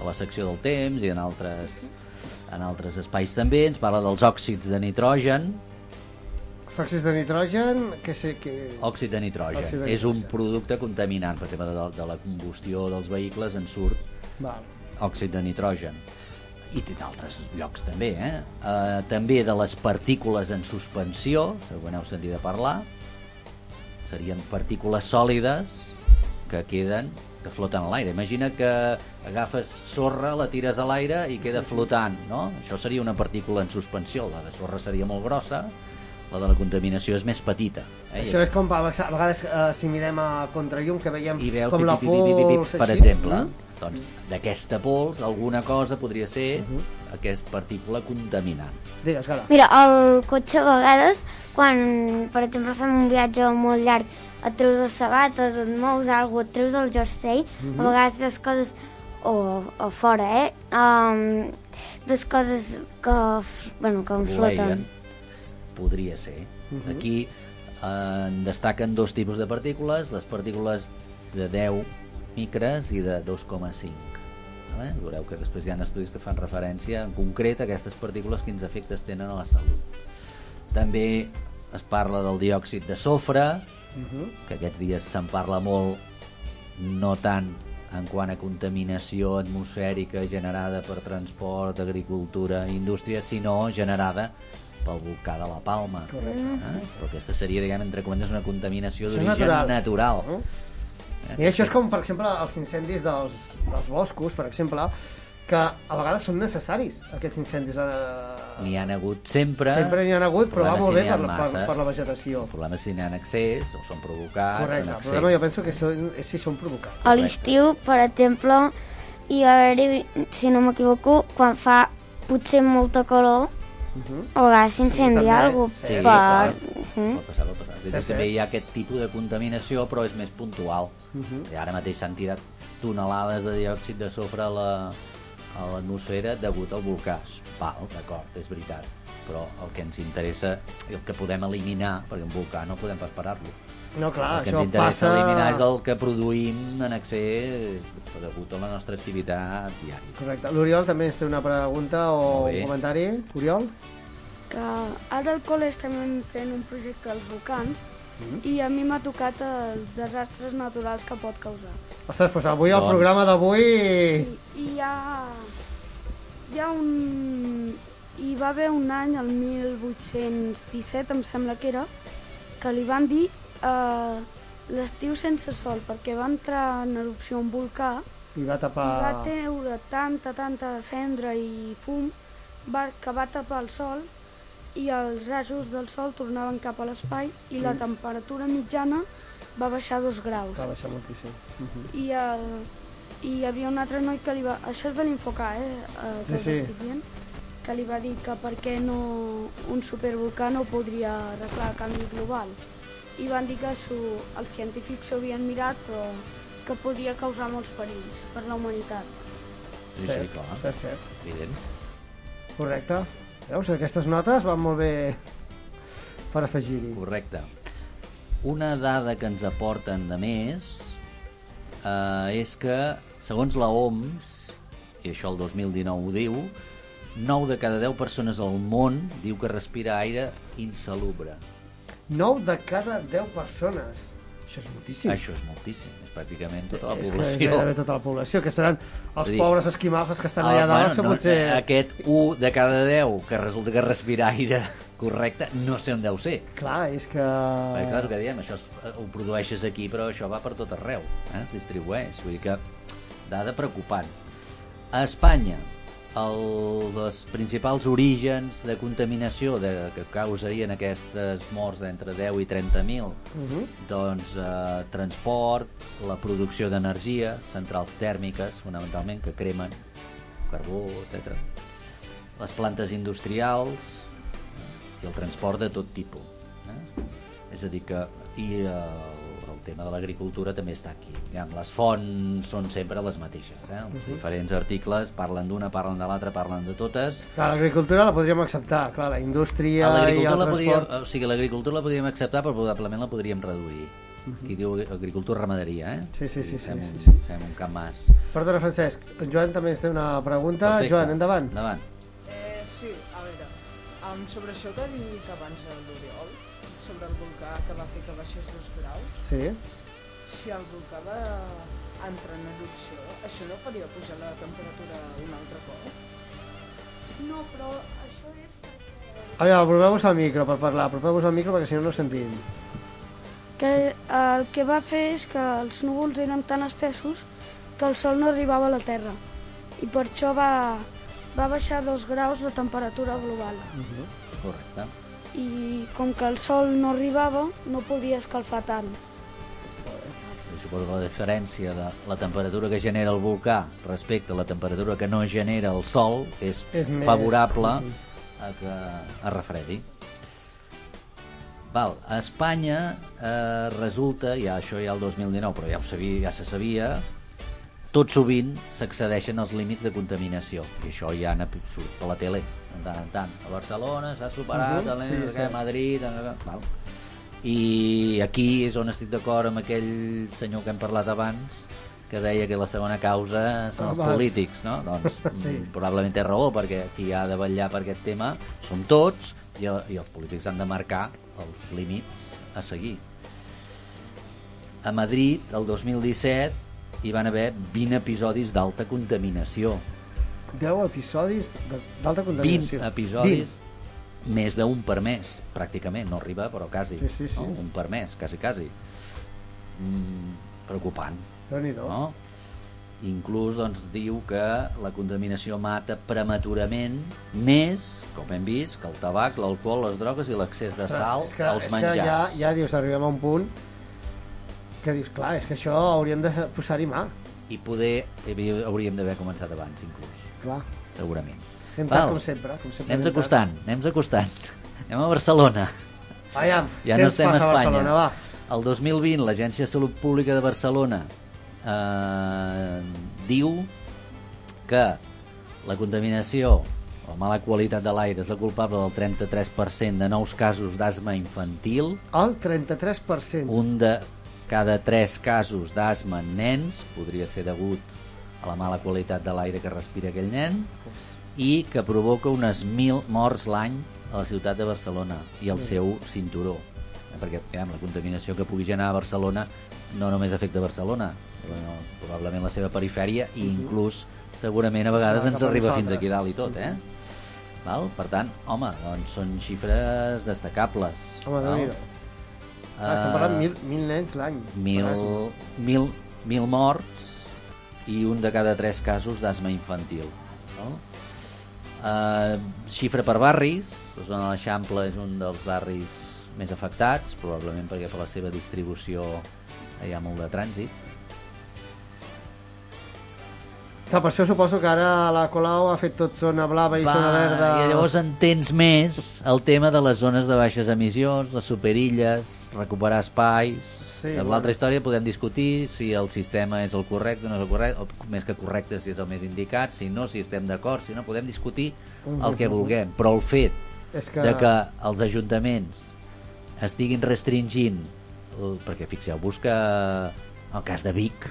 Speaker 10: a la secció del temps i en altres, en altres espais també, ens parla dels òxids de nitrogen,
Speaker 2: òxids de nitrogen, que sé que...
Speaker 10: òxid de nitrogen.
Speaker 2: Òxid de
Speaker 10: És un
Speaker 2: nitrogen.
Speaker 10: producte contaminant, per exemple, de, de la combustió dels vehicles en surt
Speaker 2: Val.
Speaker 10: òxid de nitrogen i d'altres llocs també eh? Eh, també de les partícules en suspensió segur que n'heu sentit a parlar serien partícules sòlides que queden que floten a l'aire. Imagina que agafes sorra, la tires a l'aire i queda flotant, no? Això seria una partícula en suspensió. La de sorra seria molt grossa, la de la contaminació és més petita. Eh?
Speaker 2: Això és com a vegades eh, si mirem a contrallum que veiem
Speaker 10: I veu
Speaker 2: com
Speaker 10: pip,
Speaker 2: la pols
Speaker 10: per
Speaker 2: així.
Speaker 10: exemple,
Speaker 2: Mm?
Speaker 10: doncs d'aquesta pols alguna cosa podria ser
Speaker 2: Mhm.
Speaker 10: aquesta partícula contaminant.
Speaker 2: Digues, Gala.
Speaker 3: Mira, al cotxe a vegades, quan, per exemple, fem un viatge molt llarg, et treus les sabates, et mous alguna et treus el jersei,
Speaker 17: Mhm.
Speaker 3: a vegades veus coses, o, o fora, eh? Um, veus coses que, bueno, que en
Speaker 10: Voleien. Podria ser.
Speaker 3: Mhm.
Speaker 10: Aquí eh, en destaquen dos tipus de partícules, les partícules de 10 micres i de 2,5. Vale? Veureu que després hi ha estudis que fan referència en concret a aquestes partícules quins efectes tenen a la salut. També es parla del diòxid de sofre,
Speaker 2: Mhm.
Speaker 10: que aquests dies se'n parla molt, no tant en quant a contaminació atmosfèrica generada per transport, agricultura i indústria, sinó generada pel volcà de la Palma.
Speaker 2: Correcte.
Speaker 10: Eh? Però aquesta seria, diguem, entre cometes, una contaminació d'origen
Speaker 2: natural.
Speaker 10: natural.
Speaker 2: Mm.
Speaker 10: Eh?
Speaker 2: I això és com, per exemple, els incendis dels, dels boscos, per exemple, que a vegades són necessaris, aquests incendis. Eh...
Speaker 10: N'hi han hagut sempre.
Speaker 2: Sempre n'hi ha hagut, però va molt
Speaker 10: si
Speaker 2: bé
Speaker 10: ha
Speaker 2: per, la- per,
Speaker 10: masses.
Speaker 2: per la vegetació.
Speaker 10: El problema és si n'hi ha excés, o són provocats,
Speaker 2: Correcte, el
Speaker 10: excés.
Speaker 2: problema jo penso que són, és si són provocats.
Speaker 3: A l'estiu, per exemple, hi va haver si no m'equivoco, quan fa potser molta calor,
Speaker 2: Mhm.
Speaker 3: a vegades s'incendia
Speaker 10: també.
Speaker 3: alguna
Speaker 10: Sí,
Speaker 3: per...
Speaker 10: pot
Speaker 3: Mhm.
Speaker 10: Pot passar, pot passar.
Speaker 2: Sí,
Speaker 10: Sí,
Speaker 2: sí.
Speaker 10: Hi ha aquest tipus de contaminació, però és més puntual.
Speaker 2: Mhm.
Speaker 10: I ara mateix s'han tirat tonelades de diòxid de sofre a la a l'atmosfera degut al volcà. Val, d'acord, és veritat. Però el que ens interessa, el que podem eliminar, perquè un volcà no podem pas parar-lo,
Speaker 2: No, clar,
Speaker 10: el que
Speaker 2: això
Speaker 10: ens interessa
Speaker 2: passa-
Speaker 10: eliminar és el que produïm en excés degut a la nostra activitat diària.
Speaker 2: Correcte. L'Oriol també ens té una pregunta o un comentari. Oriol?
Speaker 11: que ara al col·le estem fent un projecte als volcans
Speaker 2: Mhm.
Speaker 11: i a mi m'ha tocat els desastres naturals que pot causar.
Speaker 2: Ostres, doncs avui el
Speaker 10: Doncs-
Speaker 2: programa d'avui...
Speaker 11: Sí, i hi ha, hi ha un... Hi va haver un any, el 1817, em sembla que era, que li van dir eh, l'estiu sense sol, perquè va entrar en erupció un volcà
Speaker 2: I va tapar...
Speaker 11: i va treure tanta, tanta cendra i fum va, que va tapar el sol i els rajos del sol tornaven cap a l'espai i la
Speaker 2: Mm.
Speaker 11: temperatura mitjana va baixar dos graus.
Speaker 2: Va baixar moltíssim. Uh -huh.
Speaker 11: I, el, I hi havia un altre noi que li va... Això és de l'Infocà, eh? eh que
Speaker 2: Sí, sí.
Speaker 11: dient. Que li va dir que per què no un supervolcà no podria arreglar el canvi global. I van dir que su, els científics s'ho havien mirat, però que podia causar molts perills per la humanitat.
Speaker 10: Sí,
Speaker 2: Cert,
Speaker 10: sí, clar.
Speaker 2: cert, cert.
Speaker 10: Evident.
Speaker 2: Correcte. Veus, aquestes notes van molt bé per afegir-hi.
Speaker 10: Correcte. Una dada que ens aporten de més eh, és que, segons la OMS, i això el 2019 ho diu, 9 de cada 10 persones al món diu que respira aire insalubre.
Speaker 2: 9 de cada 10 persones. Això és moltíssim.
Speaker 10: Això és moltíssim, és pràcticament tota la
Speaker 2: és és
Speaker 10: població.
Speaker 2: gairebé tota la població, que seran els
Speaker 10: dir,
Speaker 2: pobres esquimals els que estan
Speaker 10: Ah,
Speaker 2: allà dalt, que
Speaker 10: no,
Speaker 2: potser...
Speaker 10: Aquest 1 de cada 10 que resulta que respira aire correcte, no sé on deu ser.
Speaker 2: Clar, és que...
Speaker 10: Perquè, clar, és que diem, això es, ho produeixes aquí, però això va per tot arreu, eh? es distribueix. Vull dir que, dada preocupant. A Espanya, el dels principals orígens de contaminació de, que causarien aquestes morts d'entre 10 i 30.000
Speaker 2: Uh -huh.
Speaker 10: doncs eh, transport, la producció d'energia, centrals tèrmiques, fonamentalment, que cremen carbó, etc. Les plantes industrials eh, i el transport de tot tipus. Eh? És a dir que... I el tema de l'agricultura també està aquí. Diguem, les fonts són sempre les mateixes. Eh? Els
Speaker 2: Mhm.
Speaker 10: diferents articles parlen d'una, parlen de l'altra, parlen de totes.
Speaker 2: L'agricultura la podríem acceptar, clar, la indústria i el
Speaker 10: la podríem,
Speaker 2: transport...
Speaker 10: o sigui, l'agricultura la podríem acceptar, però probablement la podríem reduir.
Speaker 2: Mhm.
Speaker 10: Aquí diu agricultura ramaderia, eh?
Speaker 2: Sí, sí, sí,
Speaker 10: Fem,
Speaker 2: sí,
Speaker 10: un,
Speaker 2: sí, sí.
Speaker 10: fem un camp mas.
Speaker 2: Perdona, Francesc, en Joan també ens té una pregunta.
Speaker 10: Perfecte.
Speaker 2: Joan, endavant.
Speaker 10: Endavant.
Speaker 17: Eh, sí, a veure, um, sobre això que ha dit abans l'Oriol, sobre el volcà que va fer que baixés dos graus,
Speaker 2: Sí.
Speaker 17: si el volcà va entrar en erupció, això no faria pujar la temperatura un altre cop?
Speaker 11: No, però això és perquè...
Speaker 2: A veure, apropeu-vos al micro per parlar, apropeu-vos al micro perquè si no no sentim.
Speaker 11: Que el que va fer és que els núvols eren tan espessos que el sol no arribava a la Terra i per això va, va baixar dos graus la temperatura global.
Speaker 10: Correcte.
Speaker 11: I com que el sol no arribava, no podia escalfar tant.
Speaker 10: Suposo que la diferència de la temperatura que genera el volcà respecte a la temperatura que no genera el sol és,
Speaker 2: És més.
Speaker 10: favorable
Speaker 2: Mhm.
Speaker 10: a que es refredi. Val, a Espanya eh, resulta, ja això ja el 2019, però ja, ho sabia, ja se sabia, tot sovint s'accedeixen als límits de contaminació, i això ja n'ha surt per la tele, de tant en tant. A Barcelona s'ha superat, uh
Speaker 2: sí,
Speaker 10: -huh,
Speaker 2: sí.
Speaker 10: a Madrid... A... Val. I aquí és on estic d'acord amb aquell senyor que hem parlat abans, que deia que la segona causa són
Speaker 2: Ah,
Speaker 10: els polítics, no? Doncs
Speaker 2: Sí.
Speaker 10: mm, probablement té raó, perquè qui ha de vetllar per aquest tema som tots, i, i els polítics han de marcar els límits a seguir. A Madrid, el 2017, hi van haver 20 episodis d'alta contaminació.
Speaker 2: 10 episodis d'alta
Speaker 10: 20
Speaker 2: contaminació.
Speaker 10: episodis, més d'un per mes, pràcticament, no arriba, però quasi.
Speaker 2: Sí, sí, sí.
Speaker 10: No? Un per mes, quasi, quasi. Mm, preocupant.
Speaker 2: Déu-n'hi-do.
Speaker 10: No? Inclús doncs, diu que la contaminació mata prematurament més, com hem vist, que el tabac, l'alcohol, les drogues i l'accés de
Speaker 2: Ostres,
Speaker 10: sal
Speaker 2: és que,
Speaker 10: als
Speaker 2: és
Speaker 10: menjars.
Speaker 2: Que ja, ja dius, arribem a un punt que dius, clar, és que això hauríem de posar-hi mà.
Speaker 10: I poder, havia- hauríem d'haver començat abans, inclús.
Speaker 2: Clar.
Speaker 10: Segurament.
Speaker 2: Anem tard, com sempre, com sempre
Speaker 10: Anem acostant, anem acostant. Anem a Barcelona.
Speaker 2: Aviam,
Speaker 10: ja no estem a
Speaker 2: a
Speaker 10: Espanya.
Speaker 2: Barcelona, va?
Speaker 10: El 2020, l'Agència de Salut Pública de Barcelona eh, diu que la contaminació la mala qualitat de l'aire és la culpable del 33% de nous casos d'asma infantil,
Speaker 2: El 33%.
Speaker 10: un de cada tres casos d'asma en nens podria ser degut a la mala qualitat de l'aire que respira aquell nen i que provoca unes 1.000 morts l'any a la ciutat de Barcelona i al seu cinturó perquè aviam, la contaminació que pugui generar a Barcelona no només afecta Barcelona bueno, probablement la seva perifèria i inclús segurament a vegades ens arriba fins aquí dalt i tot eh? Val? per tant, home, doncs són xifres destacables
Speaker 2: Home, déu-n'hi-do. Ah, estem parlant mil, mil nens l'any.
Speaker 10: mil, mil, mil morts i un de cada tres casos d'asma infantil. No? Uh, xifra per barris, la zona de l'Eixample és un dels barris més afectats, probablement perquè per la seva distribució hi ha molt de trànsit.
Speaker 2: Clar, per això suposo que ara la Colau ha fet tot zona blava i zona verda.
Speaker 10: I llavors entens més el tema de les zones de baixes emissions, les superilles, recuperar espais...
Speaker 2: Sí,
Speaker 10: L'altra història podem discutir si el sistema és el correcte o no és el correcte, o més que correcte si és el més indicat, si no, si estem d'acord, si no, podem discutir el que vulguem. Però el fet
Speaker 2: És que-
Speaker 10: de que els ajuntaments estiguin restringint, perquè fixeu-vos que el cas de Vic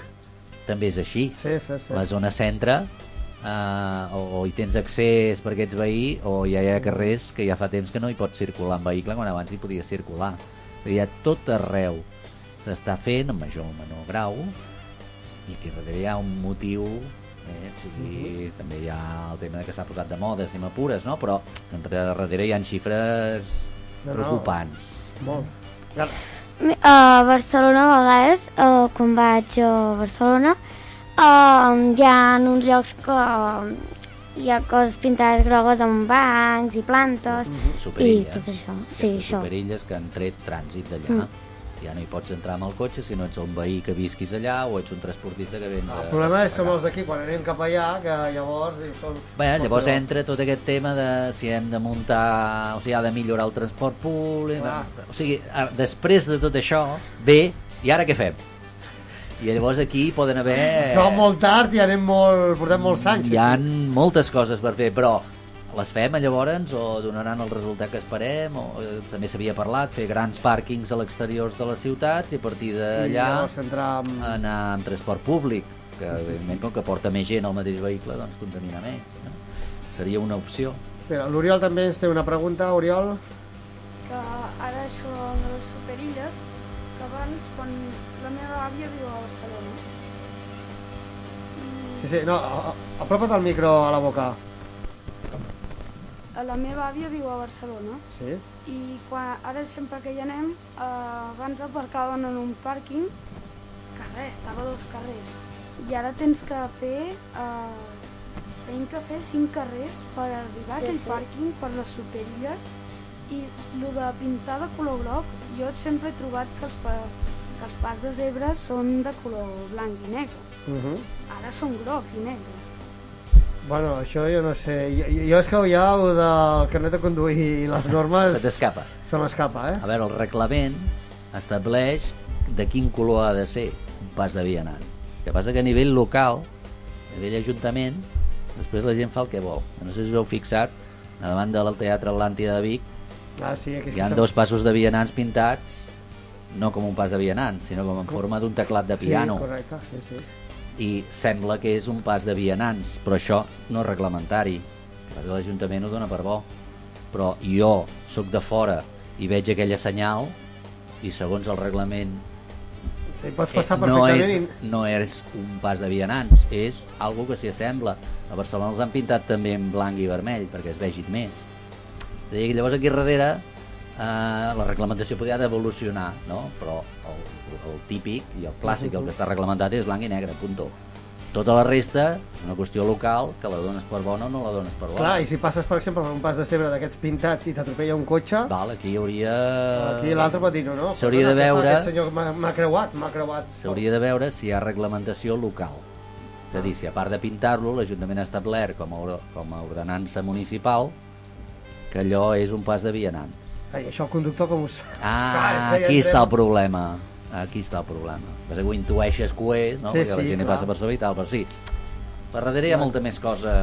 Speaker 10: també és així.
Speaker 2: Sí, sí, sí.
Speaker 10: La zona centre eh, o, o hi tens accés perquè ets veí o ja hi ha carrers que ja fa temps que no hi pots circular en vehicle quan abans hi podies circular. És a dir, a tot arreu s'està fent en major o menor grau i que darrere hi ha un motiu eh, o sigui, també hi ha el tema de que s'ha posat de moda si m'apures, no? però en darrere hi ha xifres
Speaker 2: No, no.
Speaker 10: preocupants.
Speaker 2: Molt. Clar,
Speaker 3: A Barcelona a vegades, uh, quan vaig a Barcelona, uh, hi ha uns llocs que uh, hi ha coses pintades grogues amb bancs i plantes i
Speaker 10: Superilles.
Speaker 3: tot això. Sí,
Speaker 10: Aquestes
Speaker 3: això.
Speaker 10: superilles que han tret trànsit d'allà.
Speaker 3: Mm.
Speaker 10: Ja no hi pots entrar amb el cotxe si no ets un veí que visquis allà o ets un transportista que vens...
Speaker 2: el problema és som els d'aquí, quan anem cap allà, que llavors... dius, Som...
Speaker 10: Bé, llavors entra tot aquest tema de si hem de muntar, o sigui, ha de millorar el transport públic...
Speaker 2: Clar.
Speaker 10: O sigui, després de tot això, ve, i ara què fem? I llavors aquí poden haver...
Speaker 2: No, molt tard i anem molt... Portem molts anys.
Speaker 10: Hi ha
Speaker 2: així.
Speaker 10: moltes coses per fer, però les fem llavors o donaran el resultat que esperem o eh, també s'havia parlat, fer grans pàrquings a l'exterior de les ciutats i a partir d'allà
Speaker 2: amb...
Speaker 10: anar amb transport públic que evidentment com que porta més gent al mateix vehicle doncs contamina més no? seria una opció
Speaker 2: l'Oriol també ens té una pregunta, Oriol.
Speaker 11: que ara això de les superilles, que abans, quan la meva àvia viu a Barcelona,
Speaker 2: Sí, sí, no, apropa't el micro a la boca.
Speaker 11: La meva àvia viu a Barcelona,
Speaker 2: Sí?
Speaker 11: i quan, ara sempre que hi anem, eh, abans aparcaven en un pàrquing, que res, estava a dos carrers, i ara tens que fer, eh, tenim que fer cinc carrers per arribar a
Speaker 3: Sí,
Speaker 11: aquell
Speaker 3: sí.
Speaker 11: pàrquing per les superilles, i el de pintar de color groc, jo sempre he trobat que els, pa, que els pas de zebra són de color blanc i negre.
Speaker 2: Uh -huh.
Speaker 11: Ara són grocs i negres.
Speaker 2: Bueno, això jo no sé. Jo, jo és que ja ho del carnet de conduir i les normes...
Speaker 10: Se t'escapa.
Speaker 2: Se m'escapa, eh?
Speaker 10: a veure, el reglament estableix de quin color ha de ser un pas de vianant el que passa que a nivell local a nivell ajuntament després la gent fa el que vol no sé si us heu fixat a davant del Teatre Atlàntida de Vic
Speaker 2: Ah, sí, aquí
Speaker 10: hi ha dos passos de vianants pintats no com un pas de vianants sinó com en forma d'un teclat de piano
Speaker 2: Sí, correcte, sí, sí.
Speaker 10: I sembla que és un pas de vianants però això no és reglamentari. l'Ajuntament ho dona per bo. Però jo sóc de fora i veig aquella senyal i segons el reglament
Speaker 2: Sí, pots passar
Speaker 10: no
Speaker 2: perfectament
Speaker 10: és, no és un pas de vianants és algo que s'hi assembla. A Barcelona els han pintat també en blanc i vermell perquè es vegin més. Llavors aquí darrere eh, la reglamentació podria d'evolucionar no? però el, el típic i el clàssic, el que està reglamentat és blanc i negre, punto tota la resta una qüestió local que la dones per bona o no la dones per bona
Speaker 2: Clar, i si passes, per exemple, per un pas de cebre d'aquests pintats i t'atropella un cotxe,
Speaker 10: Val, aquí hi hauria...
Speaker 2: aquí l'altre pot dir, no,
Speaker 10: S'hauria de veure-
Speaker 2: Aquest senyor m'ha creuat, m'ha creuat.
Speaker 10: s'hauria de veure si hi ha reglamentació local. És a dir, si a part de pintar-lo, l'Ajuntament ha establert com a, com a ordenança municipal que allò és un pas de vianants.
Speaker 2: Ai, això el conductor com us... Clar,
Speaker 10: Ah,
Speaker 2: ja
Speaker 10: aquí està el problema. Aquí està el problema. Passa que ho intueixes que ho és, no?
Speaker 2: Sí,
Speaker 10: Perquè la
Speaker 2: sí,
Speaker 10: gent hi
Speaker 2: clar.
Speaker 10: passa per sobre i tal, però sí. Per darrere hi ha molta més cosa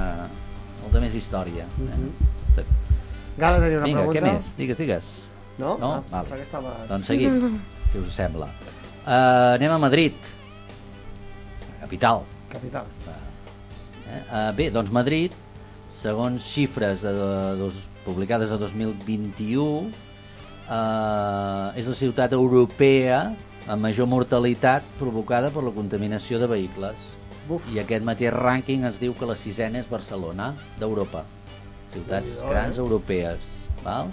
Speaker 10: molta més història. Eh?
Speaker 2: Mhm.
Speaker 10: Sí.
Speaker 2: Gala tenia una
Speaker 10: Vinga,
Speaker 2: pregunta.
Speaker 10: què més? Digues, digues.
Speaker 2: No?
Speaker 10: No?
Speaker 2: Ah,
Speaker 10: Val.
Speaker 2: pensava que estaves-
Speaker 10: Doncs seguim, si us sembla. Uh, anem a Madrid. Capital.
Speaker 2: Capital.
Speaker 10: Eh? Uh, bé, doncs Madrid, segons xifres de, de, dos, publicades a 2021, uh, és la ciutat europea amb major mortalitat provocada per la contaminació de vehicles.
Speaker 2: Buf.
Speaker 10: I aquest mateix rànquing ens diu que la sisena és Barcelona, d'Europa. Ciutats
Speaker 2: Déu-n'hi-do,
Speaker 10: grans
Speaker 2: eh?
Speaker 10: europees. Val?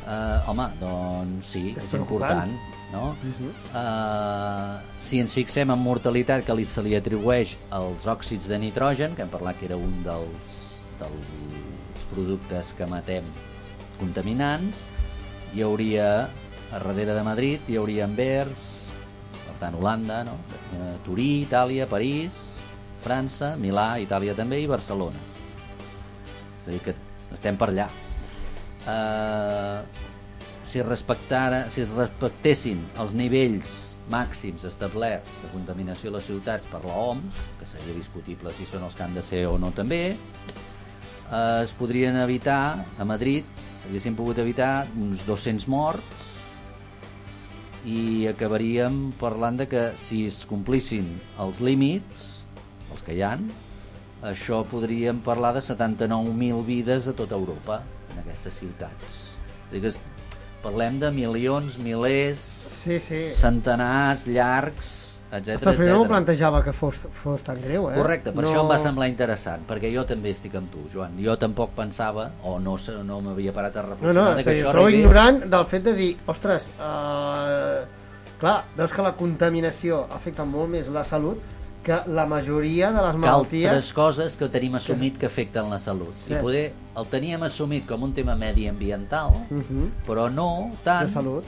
Speaker 10: Uh, home, doncs sí,
Speaker 2: És
Speaker 10: és, important. No?
Speaker 2: Mhm.
Speaker 10: Uh, si ens fixem en mortalitat que li, se li atribueix als òxids de nitrogen, que hem parlat que era un dels, dels productes que matem contaminants, hi hauria, a darrere de Madrid, hi hauria Anvers, tant Holanda, no? Eh, Turí, Itàlia, París, França, Milà, Itàlia també i Barcelona. És a dir, que estem per allà. Uh, si, respectara, si es respectessin els nivells màxims establerts de contaminació a les ciutats per la OMS, que seria discutible si són els que han de ser o no també, eh, es podrien evitar, a Madrid, s'haguessin pogut evitar uns 200 morts i acabaríem parlant de que si es complissin els límits, els que hi han, això podríem parlar de 79.000 vides a tota Europa, en aquestes ciutats. És a dir, que es- parlem de milions, milers,
Speaker 2: Sí, sí.
Speaker 10: centenars, llargs, etc.
Speaker 2: Ostres, primer m'ho
Speaker 10: etc.
Speaker 2: plantejava que fos, fos tan greu, eh?
Speaker 10: Correcte, per
Speaker 2: no...
Speaker 10: això em va semblar interessant, perquè jo també estic amb tu, Joan. Jo tampoc pensava, o no, no m'havia parat a
Speaker 2: No,
Speaker 10: reflexionar,
Speaker 2: no,
Speaker 10: de
Speaker 2: és
Speaker 10: que
Speaker 2: a dir,
Speaker 10: això
Speaker 2: em trobo
Speaker 10: arribés...
Speaker 2: ignorant del fet de dir, ostres, uh, clar, veus que la contaminació afecta molt més la salut que la majoria de les
Speaker 10: que
Speaker 2: malalties...
Speaker 10: altres coses que tenim assumit que afecten la salut.
Speaker 2: Sí.
Speaker 10: I poder el teníem assumit com un tema mediambiental,
Speaker 2: Mhm.
Speaker 10: però no tant
Speaker 2: De salut.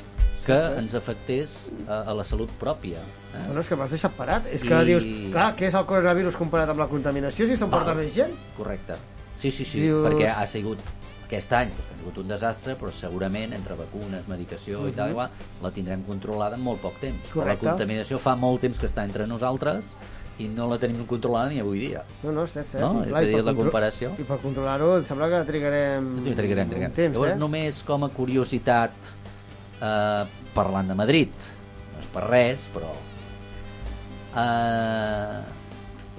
Speaker 10: que
Speaker 2: Sí, sí.
Speaker 10: ens afectés a, a la salut pròpia. Eh?
Speaker 2: Bueno, és que m'has deixat parat. És que
Speaker 10: I-
Speaker 2: dius, clar, què és el coronavirus comparat amb la contaminació si s'emporta
Speaker 10: Val.
Speaker 2: més gent?
Speaker 10: Correcte. Sí, sí, sí,
Speaker 2: Dius-
Speaker 10: perquè ha sigut aquest any doncs, ha sigut un desastre, però segurament entre vacunes, medicació i tal,
Speaker 2: Mhm.
Speaker 10: igual, la tindrem controlada en molt poc temps.
Speaker 2: Correcte.
Speaker 10: La contaminació fa molt temps que està entre nosaltres i no la tenim controlada ni avui dia.
Speaker 2: No, no, cert, cert.
Speaker 10: No?
Speaker 2: I
Speaker 10: És a dir, la comparació.
Speaker 2: I per controlar-ho em sembla que trigarem,
Speaker 10: Sí, trigarem, trigarem.
Speaker 2: un temps,
Speaker 10: Llavors,
Speaker 2: eh?
Speaker 10: només com a curiositat, eh, parlant de Madrid, no és per res, però... Eh,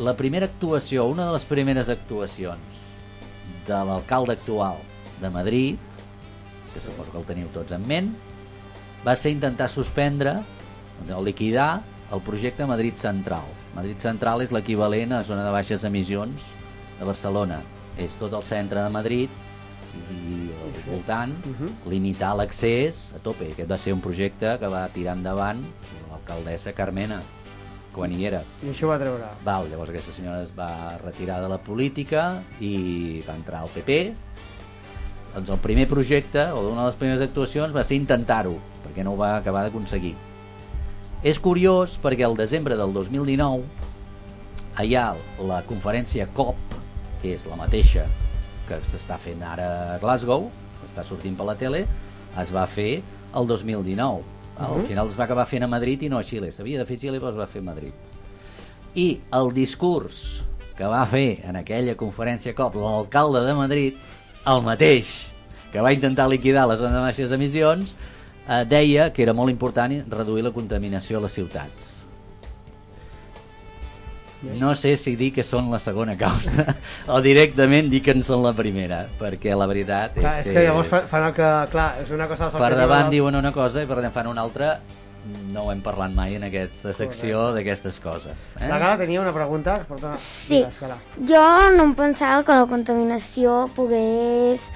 Speaker 10: la primera actuació, una de les primeres actuacions de l'alcalde actual de Madrid, que suposo que el teniu tots en ment, va ser intentar suspendre o liquidar el projecte Madrid Central. Madrid Central és l'equivalent a la zona de baixes emissions de Barcelona. És tot el centre de Madrid i al voltant limitar l'accés a tope. Aquest va ser un projecte que va tirar endavant l'alcaldessa Carmena quan hi era.
Speaker 2: I això va treure.
Speaker 10: Val, llavors aquesta senyora es va retirar de la política i va entrar al PP. Doncs el primer projecte, o una de les primeres actuacions, va ser intentar-ho, perquè no ho va acabar d'aconseguir. És curiós perquè el desembre del 2019 allà la conferència COP, que és la mateixa que s'està fent ara a Glasgow, que està sortint per la tele, es va fer el 2019. Al final es va acabar fent a Madrid i no a Xile. S'havia de fer a Xile, però es va fer a Madrid. I el discurs que va fer en aquella conferència COP l'alcalde de Madrid, el mateix que va intentar liquidar les zones de baixes emissions, eh, deia que era molt important reduir la contaminació a les ciutats. No sé si dir que són la segona causa o directament dir que en són la primera, perquè la veritat
Speaker 2: Clar,
Speaker 10: és,
Speaker 2: és que llavors fa- fan el que... Clar, és una cosa...
Speaker 10: per
Speaker 2: que
Speaker 10: davant
Speaker 2: diuen
Speaker 10: diuen una cosa i per davant fan una altra no ho hem parlat mai en aquesta secció d'aquestes coses eh?
Speaker 2: La Gala tenia una pregunta. que Porta...
Speaker 3: Sí.
Speaker 2: Digues.
Speaker 3: Jo no em pensava que la contaminació pogués...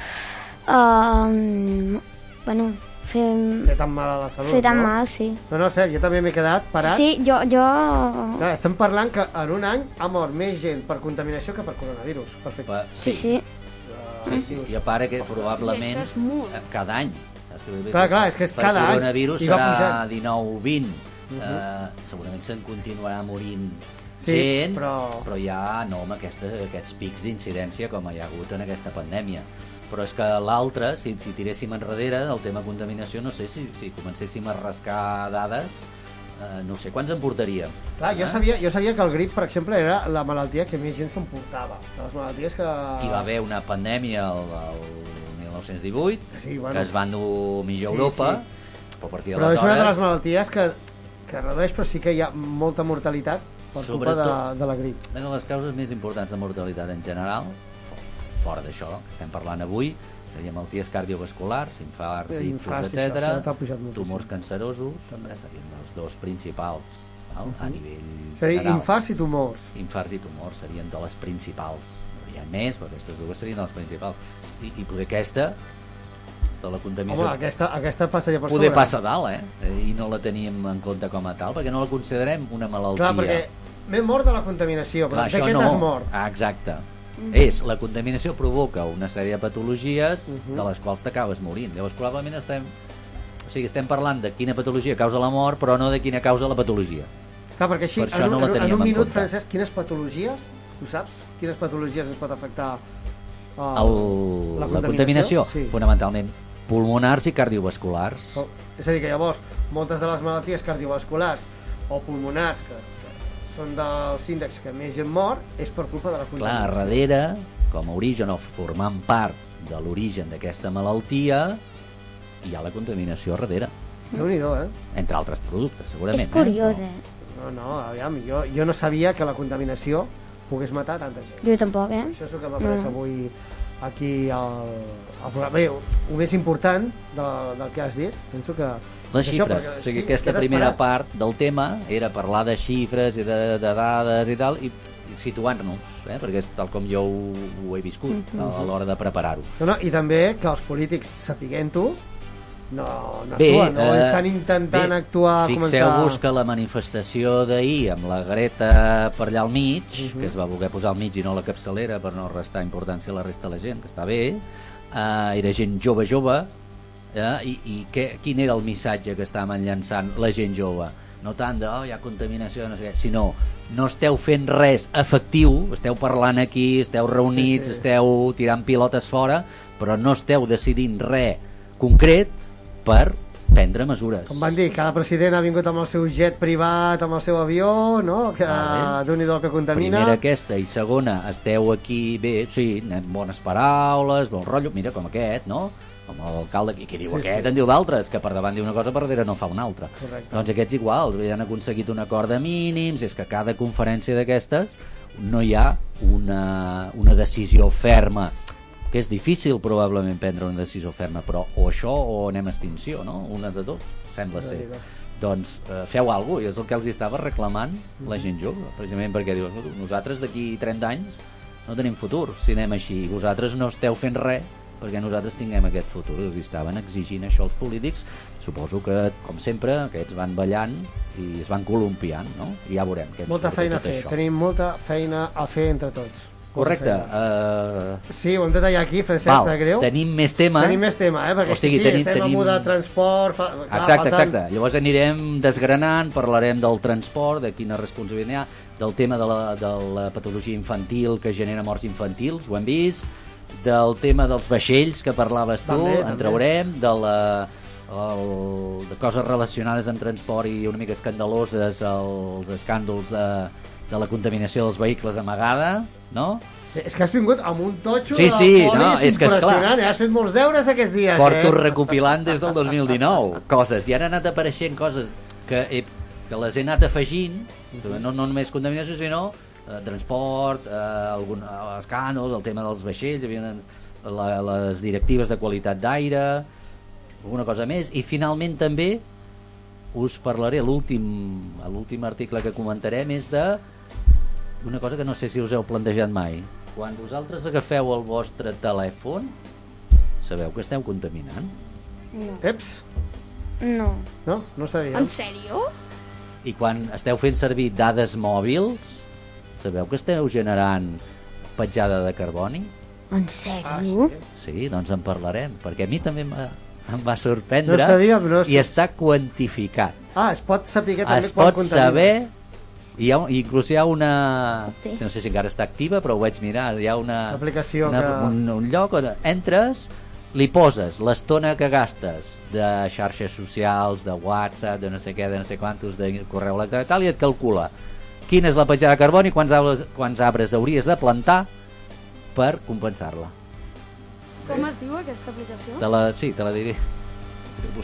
Speaker 3: Uh, bueno, fer...
Speaker 2: Fer tan mal a la salut,
Speaker 3: Fer tan
Speaker 2: no?
Speaker 3: mal, sí.
Speaker 2: No, no, cert, jo també m'he quedat parat.
Speaker 3: Sí, jo... jo...
Speaker 2: Clar, estem parlant que en un any ha mort més gent per contaminació que per coronavirus. Perfecte.
Speaker 3: Sí, sí.
Speaker 10: Sí, sí. I a part que probablement eh, cada any.
Speaker 2: Clar, clar, és que és
Speaker 10: per
Speaker 2: cada any.
Speaker 10: coronavirus
Speaker 2: I va
Speaker 10: serà
Speaker 2: pujant.
Speaker 10: 19-20.
Speaker 2: Mhm.
Speaker 10: eh, segurament se'n continuarà morint
Speaker 2: Sí,
Speaker 10: gent,
Speaker 2: però-
Speaker 10: però ja no amb aquesta, aquests pics d'incidència com hi ha hagut en aquesta pandèmia. Però és que l'altre, si, si tiréssim enrere del tema contaminació, no sé si, si comencéssim a rascar dades, eh, no sé, quants en portaríem?
Speaker 2: Clar, jo
Speaker 10: Eh?
Speaker 2: sabia, jo sabia que el grip, per exemple, era la malaltia que més gent s'emportava. Les malalties que...
Speaker 10: Hi va haver una pandèmia el, el 1918,
Speaker 2: Sí, bueno.
Speaker 10: que es va endur millor a
Speaker 2: Sí,
Speaker 10: Europa,
Speaker 2: sí.
Speaker 10: però a partir
Speaker 2: Però és una de les
Speaker 10: d'aleshores...
Speaker 2: malalties que, que redueix, però sí que hi ha molta mortalitat per culpa de,
Speaker 10: Sobretot-
Speaker 2: de la grip.
Speaker 10: Una de les causes més importants de mortalitat en general, fora d'això que estem parlant avui, serien malalties cardiovasculars, infarts, infarts,
Speaker 2: infarts, sí, això,
Speaker 10: etc. tumors cancerosos, eh, serien els dos principals val? a nivell
Speaker 2: És a dir,
Speaker 10: general.
Speaker 2: infarts i tumors.
Speaker 10: Infarts i tumors serien de les principals. Hi ha més, però aquestes dues serien de les principals. I, i poder aquesta, de la contaminació...
Speaker 2: Home, aquesta, aquesta passaria per
Speaker 10: Poder
Speaker 2: sobre.
Speaker 10: passa dalt, eh? I no la teníem en compte com a tal, perquè no la considerem una malaltia.
Speaker 2: Clar, perquè m'he mort de la contaminació, però
Speaker 10: Clar, això
Speaker 2: aquest
Speaker 10: no.
Speaker 2: has mort.
Speaker 10: Ah, exacte.
Speaker 2: Mhm.
Speaker 10: És, la contaminació provoca una sèrie de patologies
Speaker 2: Mhm.
Speaker 10: de les quals t'acabes morint. Llavors, probablement estem... O sigui, estem parlant de quina patologia causa la mort, però no de quina causa la patologia.
Speaker 2: Clar, perquè així,
Speaker 10: Per això
Speaker 2: en,
Speaker 10: no la
Speaker 2: en, en un
Speaker 10: en
Speaker 2: minut,
Speaker 10: compte.
Speaker 2: Francesc, quines patologies, tu saps? Quines patologies es pot afectar uh,
Speaker 10: El, la, contaminació,
Speaker 2: Sí.
Speaker 10: fonamentalment pulmonars i cardiovasculars.
Speaker 2: Oh, És a dir, que llavors, moltes de les malalties cardiovasculars o pulmonars, que són dels índexs que més gent mor, és per culpa de la
Speaker 10: Clar,
Speaker 2: contaminació.
Speaker 10: darrere, com a origen o formant part de l'origen d'aquesta malaltia, hi ha la contaminació a darrere,
Speaker 2: Déu-n'hi-do, eh?
Speaker 10: entre altres productes, segurament.
Speaker 3: És curiós, eh?
Speaker 2: No, no, aviam, jo, jo no sabia que la contaminació pogués matar tanta gent.
Speaker 3: Jo tampoc, eh?
Speaker 2: Això és el que m'ha après
Speaker 3: No.
Speaker 2: avui aquí al, al programa. Bé, el més important de, del que has dit, penso que...
Speaker 10: Les
Speaker 2: és això,
Speaker 10: xifres,
Speaker 2: perquè
Speaker 10: o sigui,
Speaker 2: sí,
Speaker 10: aquesta primera
Speaker 2: esperat.
Speaker 10: part del tema era parlar de xifres i de, de dades i tal, i, i situant-nos, eh? perquè és tal com jo ho, ho he viscut
Speaker 2: Mhm.
Speaker 10: a, a l'hora de preparar-ho.
Speaker 2: No, no, I també que els polítics, sapiguent-ho, no, no
Speaker 10: Bé,
Speaker 2: actuen, no
Speaker 10: eh,
Speaker 2: estan intentant
Speaker 10: bé,
Speaker 2: actuar,
Speaker 10: Fixeu-vos
Speaker 2: començar...
Speaker 10: que la manifestació d'ahir amb la Greta per allà al mig,
Speaker 2: Mhm.
Speaker 10: que es va voler posar al mig i no a la capçalera per no restar importància a la resta de la gent, que està bé, eh, era gent jove jove, eh, i, i què, quin era el missatge que estaven llançant la gent jove? No tant de, oh, hi ha contaminació, no sé què, sinó no esteu fent res efectiu, esteu parlant aquí, esteu reunits,
Speaker 2: Sí, sí.
Speaker 10: esteu tirant pilotes fora, però no esteu decidint res concret per prendre mesures.
Speaker 2: Com van dir, cada president ha vingut amb el seu jet privat, amb el seu avió, no? Que
Speaker 10: Ah,
Speaker 2: d'un i el que contamina.
Speaker 10: Primera aquesta i segona, esteu aquí bé, sí, bones paraules, bon rotllo, mira com aquest, no? Com l'alcalde, i qui diu
Speaker 2: Sí,
Speaker 10: aquest
Speaker 2: sí.
Speaker 10: en diu d'altres, que per davant diu una cosa, per darrere no fa una altra.
Speaker 2: Correcte.
Speaker 10: Doncs aquests igual, ja han aconseguit un acord de mínims, és que cada conferència d'aquestes no hi ha una, una decisió ferma que és difícil probablement prendre una decisió ferma, però o això o anem a extinció, no? Una de dos, sembla ser. Doncs eh, feu alguna cosa, i és el que els estava reclamant la gent jove, precisament perquè diuen, "Escolta, nosaltres d'aquí 30 anys no tenim futur si anem així, vosaltres no esteu fent res perquè nosaltres tinguem aquest futur. Els estaven exigint això als polítics. Suposo que, com sempre, aquests van ballant i es van columpiant, no? I ja veurem. Què
Speaker 2: Molta feina a fer,
Speaker 10: això.
Speaker 2: tenim molta feina a fer entre tots.
Speaker 10: Correcte. Uh...
Speaker 2: Sí, ho hem de tallar aquí, Francesc,
Speaker 10: Val,
Speaker 2: greu.
Speaker 10: tenim més tema.
Speaker 2: Tenim més tema, eh? Perquè
Speaker 10: O sigui,
Speaker 2: sí,
Speaker 10: tenim-
Speaker 2: estem
Speaker 10: tenim-
Speaker 2: un de transport... Fa... Clar,
Speaker 10: Exacte,
Speaker 2: falten-
Speaker 10: exacte. Llavors anirem desgranant, parlarem del transport, de quina responsabilitat hi ha, del tema de la, de la patologia infantil que genera morts infantils, ho hem vist, del tema dels vaixells que parlaves tu,
Speaker 2: També,
Speaker 10: en
Speaker 2: també.
Speaker 10: traurem, de la el, de coses relacionades amb transport i una mica escandaloses els escàndols de, de la contaminació dels vehicles amagada, no?
Speaker 2: És que has vingut amb un totxo
Speaker 10: Sí,
Speaker 2: de
Speaker 10: sí,
Speaker 2: polis
Speaker 10: no, és que és clar.
Speaker 2: impressionant, eh? Has fet molts deures aquests dies,
Speaker 10: Porto
Speaker 2: eh?
Speaker 10: recopilant des del 2019 coses, i han anat apareixent coses que, he, que les he anat afegint no, no només contaminació sinó eh, transport, eh, algun eh, escàndols, el tema dels vaixells hi havia la, les directives de qualitat d'aire alguna cosa més i finalment també us parlaré l'últim article que comentarem és de una cosa que no sé si us heu plantejat mai quan vosaltres agafeu el vostre telèfon sabeu que esteu contaminant
Speaker 3: No.
Speaker 2: Eps,
Speaker 3: No.
Speaker 2: no? No sabia.
Speaker 11: En sèrio?
Speaker 10: i quan esteu fent servir dades mòbils sabeu que esteu generant petjada de carboni?
Speaker 3: En sèrio?
Speaker 10: Sí, doncs en parlarem, perquè a mi també m'ha- em va sorprendre
Speaker 2: No sabia, però
Speaker 10: i està quantificat.
Speaker 2: Ah, es pot saber també
Speaker 10: es pot saber hi ha, inclús hi ha una
Speaker 2: Sí.
Speaker 10: no sé si encara està activa però ho vaig mirar hi ha una,
Speaker 2: Aplicació
Speaker 10: una,
Speaker 2: que-
Speaker 10: un, un lloc on entres li poses l'estona que gastes de xarxes socials, de WhatsApp, de no sé què, de no sé quantos, de correu electrònic, tal, i et calcula quina és la petjada de carboni i quants arbres, quants arbres hauries de plantar per compensar-la.
Speaker 11: Com es diu aquesta aplicació?
Speaker 10: Te la, sí, te la diré.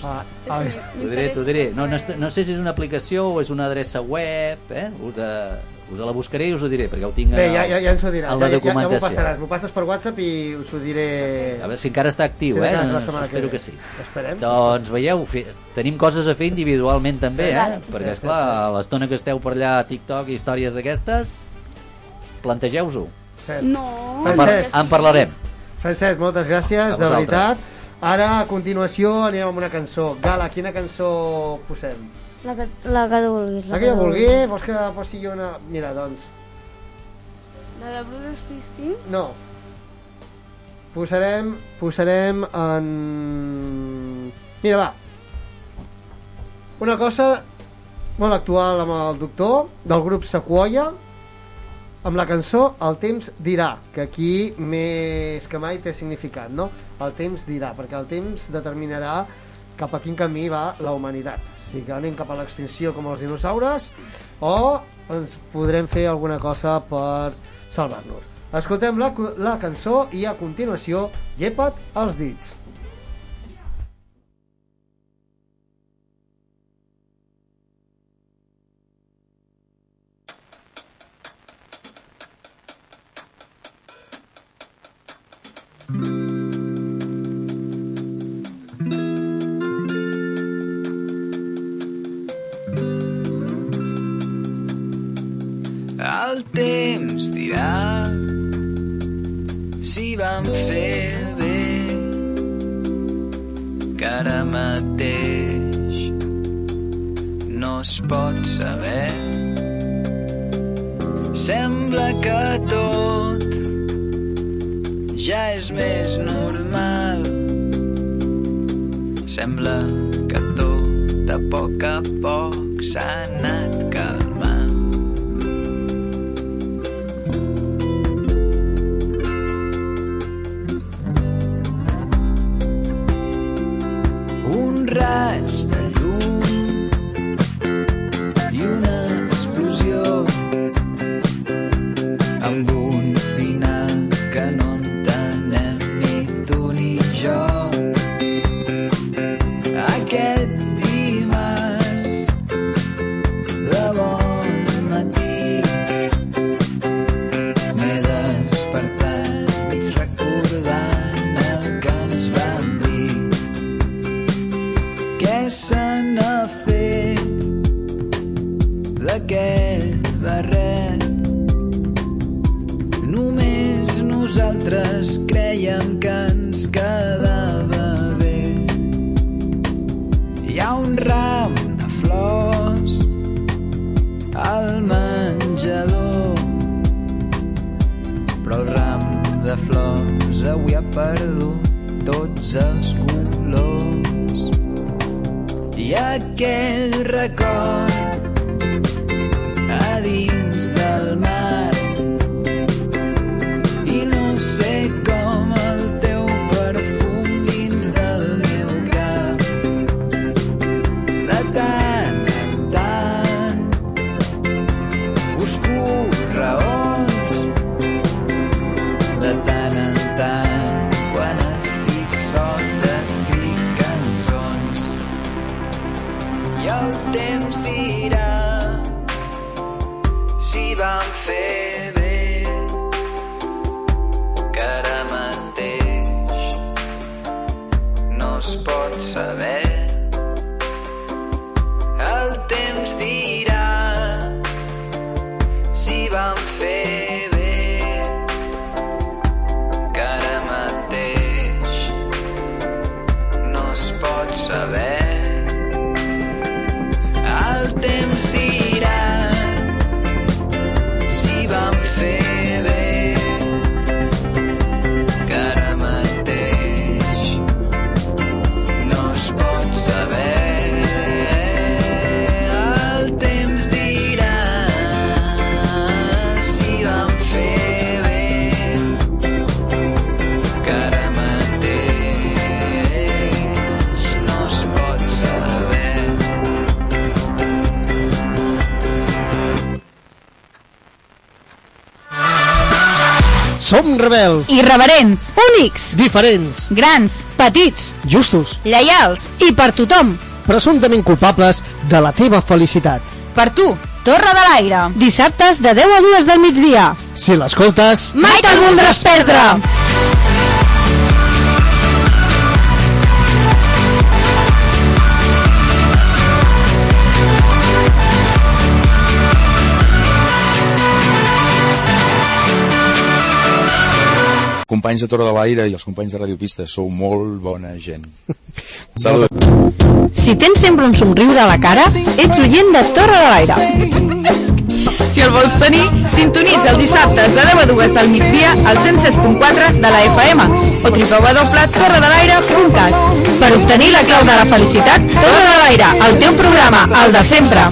Speaker 18: Ah,
Speaker 11: ah,
Speaker 10: T'ho diré, t'ho diré. No, no, est- no sé si és una aplicació o és una adreça web, eh? Uh, us la buscaré i us ho diré, perquè ho tinc
Speaker 18: Bé, ja, ja, ja ens ho diràs,
Speaker 10: en
Speaker 18: ja,
Speaker 10: la
Speaker 18: ja, ja m'ho
Speaker 10: documentació.
Speaker 18: passaràs, m'ho passes per WhatsApp i us ho diré...
Speaker 10: A veure si encara està actiu,
Speaker 18: Si de
Speaker 10: eh?
Speaker 18: la setmana
Speaker 10: Espero
Speaker 18: ve.
Speaker 10: que sí.
Speaker 18: Esperem.
Speaker 10: Doncs veieu, fi, tenim coses a fer individualment també,
Speaker 18: Sí.
Speaker 10: eh?
Speaker 18: Vale.
Speaker 10: Perquè,
Speaker 18: Sí,
Speaker 10: esclar,
Speaker 18: sí, sí.
Speaker 10: a l'estona que esteu per allà a TikTok i històries d'aquestes, plantegeu-vos-ho.
Speaker 11: No.
Speaker 10: En, par en parlarem.
Speaker 18: Francesc, moltes gràcies, de veritat. Ara, a continuació, anirem amb una cançó. Gala, quina cançó posem?
Speaker 3: La que, la que tu vulguis.
Speaker 18: La que jo vulgui, vols que posi jo una... Mira, doncs,
Speaker 11: La de Bruce Springsteen?
Speaker 18: no. Posarem, posarem en... Mira, va. Una cosa molt actual amb el doctor, del grup Sequoia, amb la cançó El temps dirà, que aquí més que mai té significat, no? El temps dirà, perquè el temps determinarà cap a quin camí va la humanitat. Si anem cap a l'extinció com els dinosaures o ens podrem fer alguna cosa per salvar-nos. Escoltem la, la cançó i a continuació llepa't els dits.
Speaker 19: Rebels.
Speaker 20: Irreverents.
Speaker 19: Únics. Diferents.
Speaker 20: Grans.
Speaker 19: Petits. Justos.
Speaker 20: Lleials. I per tothom.
Speaker 19: Presumptament culpables de la teva felicitat.
Speaker 20: Per tu, Torre de l'Aire.
Speaker 4: Dissabtes de 10 a 2 del migdia.
Speaker 19: Si l'escoltes...
Speaker 20: Mai te'l voldràs perdre.
Speaker 21: Companys de Torre de l'Aire i els companys de Radio Pista, sou molt bona gent. Salut.
Speaker 4: Si tens sempre un somriure a la cara, ets oient de Torre de l'Aire.
Speaker 20: Si el vols tenir, sintonitza els dissabtes de 10 a 2 del migdia al 107.4 de la FM o www.torredelaire.cat Per obtenir la clau de la felicitat, Torre de l'Aire, el teu programa, el de sempre.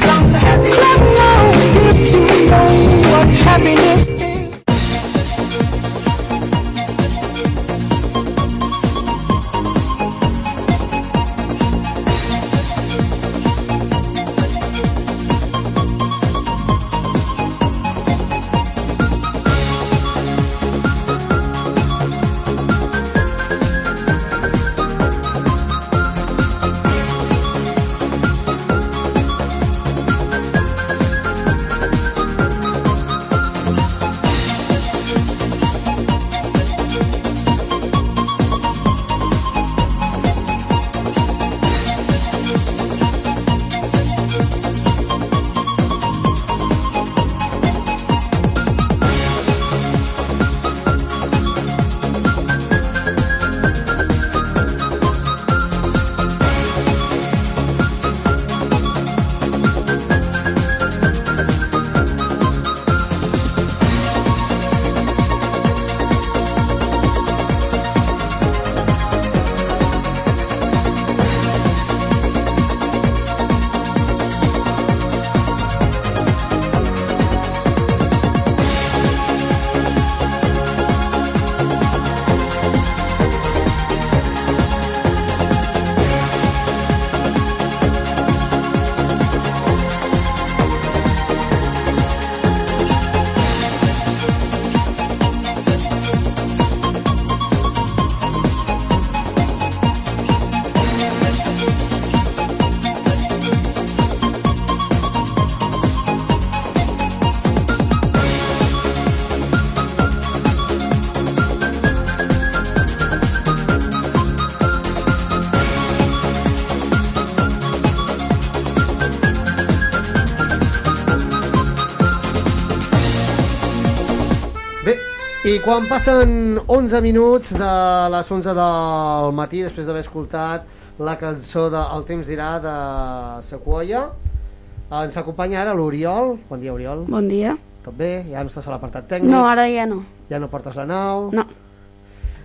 Speaker 2: I quan passen 11 minuts de les 11 del matí, després d'haver escoltat la cançó de El temps dirà de Sequoia, ens acompanya ara l'Oriol. Bon dia, Oriol.
Speaker 11: Bon dia.
Speaker 2: Tot bé? Ja no estàs a l'apartat tècnic?
Speaker 11: No, ara ja no.
Speaker 2: Ja no portes la nau?
Speaker 11: No.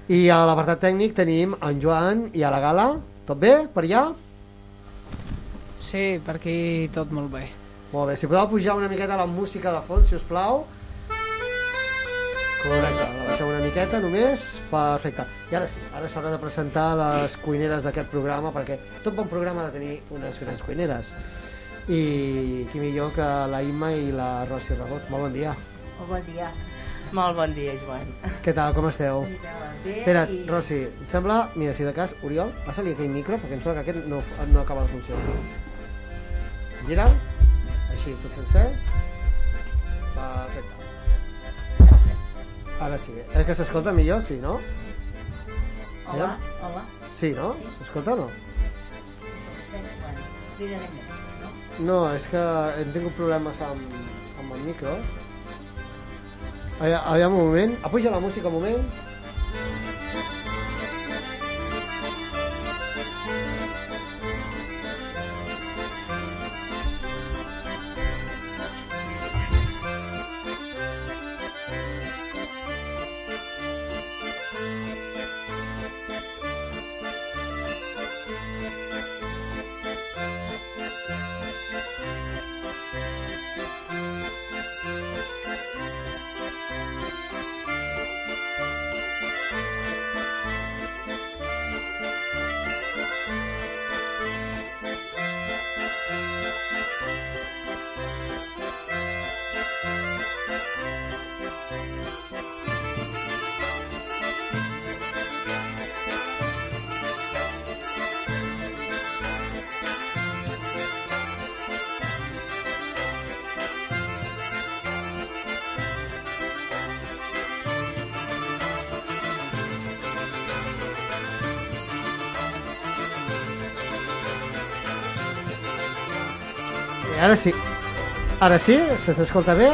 Speaker 2: I a l'apartat tècnic tenim en Joan i a la Gala. Tot bé, per allà?
Speaker 17: Sí, per aquí tot molt bé.
Speaker 2: Molt bé, si podeu pujar una miqueta la música de fons, si us plau. Correcte, la baixeu una miqueta només. Perfecte. I ara sí, ara s'haurà de presentar les cuineres d'aquest programa, perquè tot bon programa ha de tenir unes grans cuineres. I qui millor que la Imma i la Rosi Rebot. Molt bon dia.
Speaker 22: Molt bon dia. Molt bon dia, Joan.
Speaker 2: Què tal, com esteu?
Speaker 22: Bé,
Speaker 2: Espera't,
Speaker 22: i-
Speaker 2: Rosi, em sembla... Mira, si de cas, Oriol, passa-li aquell micro, perquè em sembla que aquest no, no acaba de funcionar. Gira. Així, tot sencer. Perfecte. Ara sí. És que s'escolta millor, sí, no?
Speaker 22: Hola,
Speaker 2: Mira.
Speaker 22: hola.
Speaker 2: Sí, no? S'escolta o no?
Speaker 22: No,
Speaker 2: és que hem tingut problemes amb, amb el micro. Aviam, aviam un moment. Apuja la música un moment. Ara sí. Ara sí? Se s'escolta bé?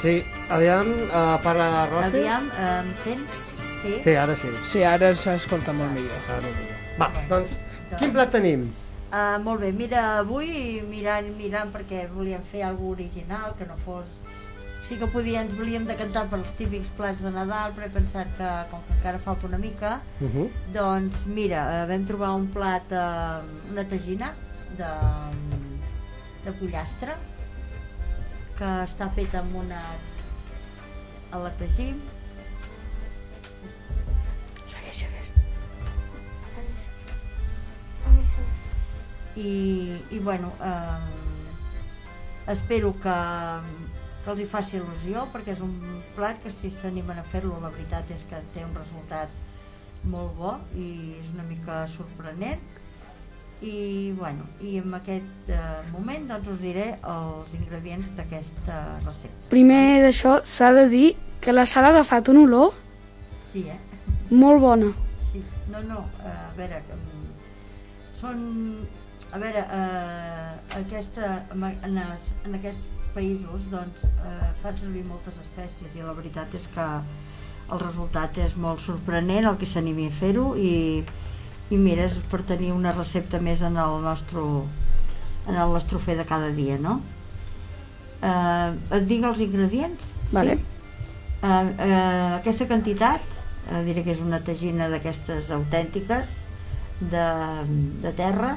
Speaker 2: Sí, aviam, uh, parla Rossi.
Speaker 22: Aviam, eh, em sents? Sí?
Speaker 2: Sí, ara sí.
Speaker 17: Sí, ara s'escolta molt millor.
Speaker 2: Ara millor. Va, doncs, quin plat tenim?
Speaker 22: Uh, molt bé, mira, avui mirant, mirant perquè volíem fer alguna original que no fos... Sí que podíem, ens volíem decantar pels típics plats de Nadal, però he pensat que, com que encara falta una mica,
Speaker 2: Uh -huh.
Speaker 22: doncs mira, eh, vam trobar un plat, eh, una tagina de, de pollastre, que està feta amb una... a la tagim. Segueix, segueix. i, i bueno eh, espero que, que els hi faci il·lusió perquè és un plat que si s'animen a fer-lo la veritat és que té un resultat molt bo i és una mica sorprenent i bueno, i en aquest eh, moment doncs us diré els ingredients d'aquesta recepta
Speaker 11: Primer d'això s'ha de dir que la Sara ha agafat una olor
Speaker 22: sí, eh?
Speaker 11: molt bona.
Speaker 22: Sí, no, no, eh, a veure, mm, són, a veure, eh, aquesta, en, en aquests països, doncs, eh, fan servir moltes espècies i la veritat és que el resultat és molt sorprenent, el que s'animi a fer-ho i, és per tenir una recepta més en el nostre, en el nostre fer de cada dia, no? Eh, et dic els ingredients?
Speaker 11: Vale.
Speaker 22: Sí? Eh, eh, aquesta quantitat, eh, diré que és una tagina d'aquestes autèntiques de, de terra,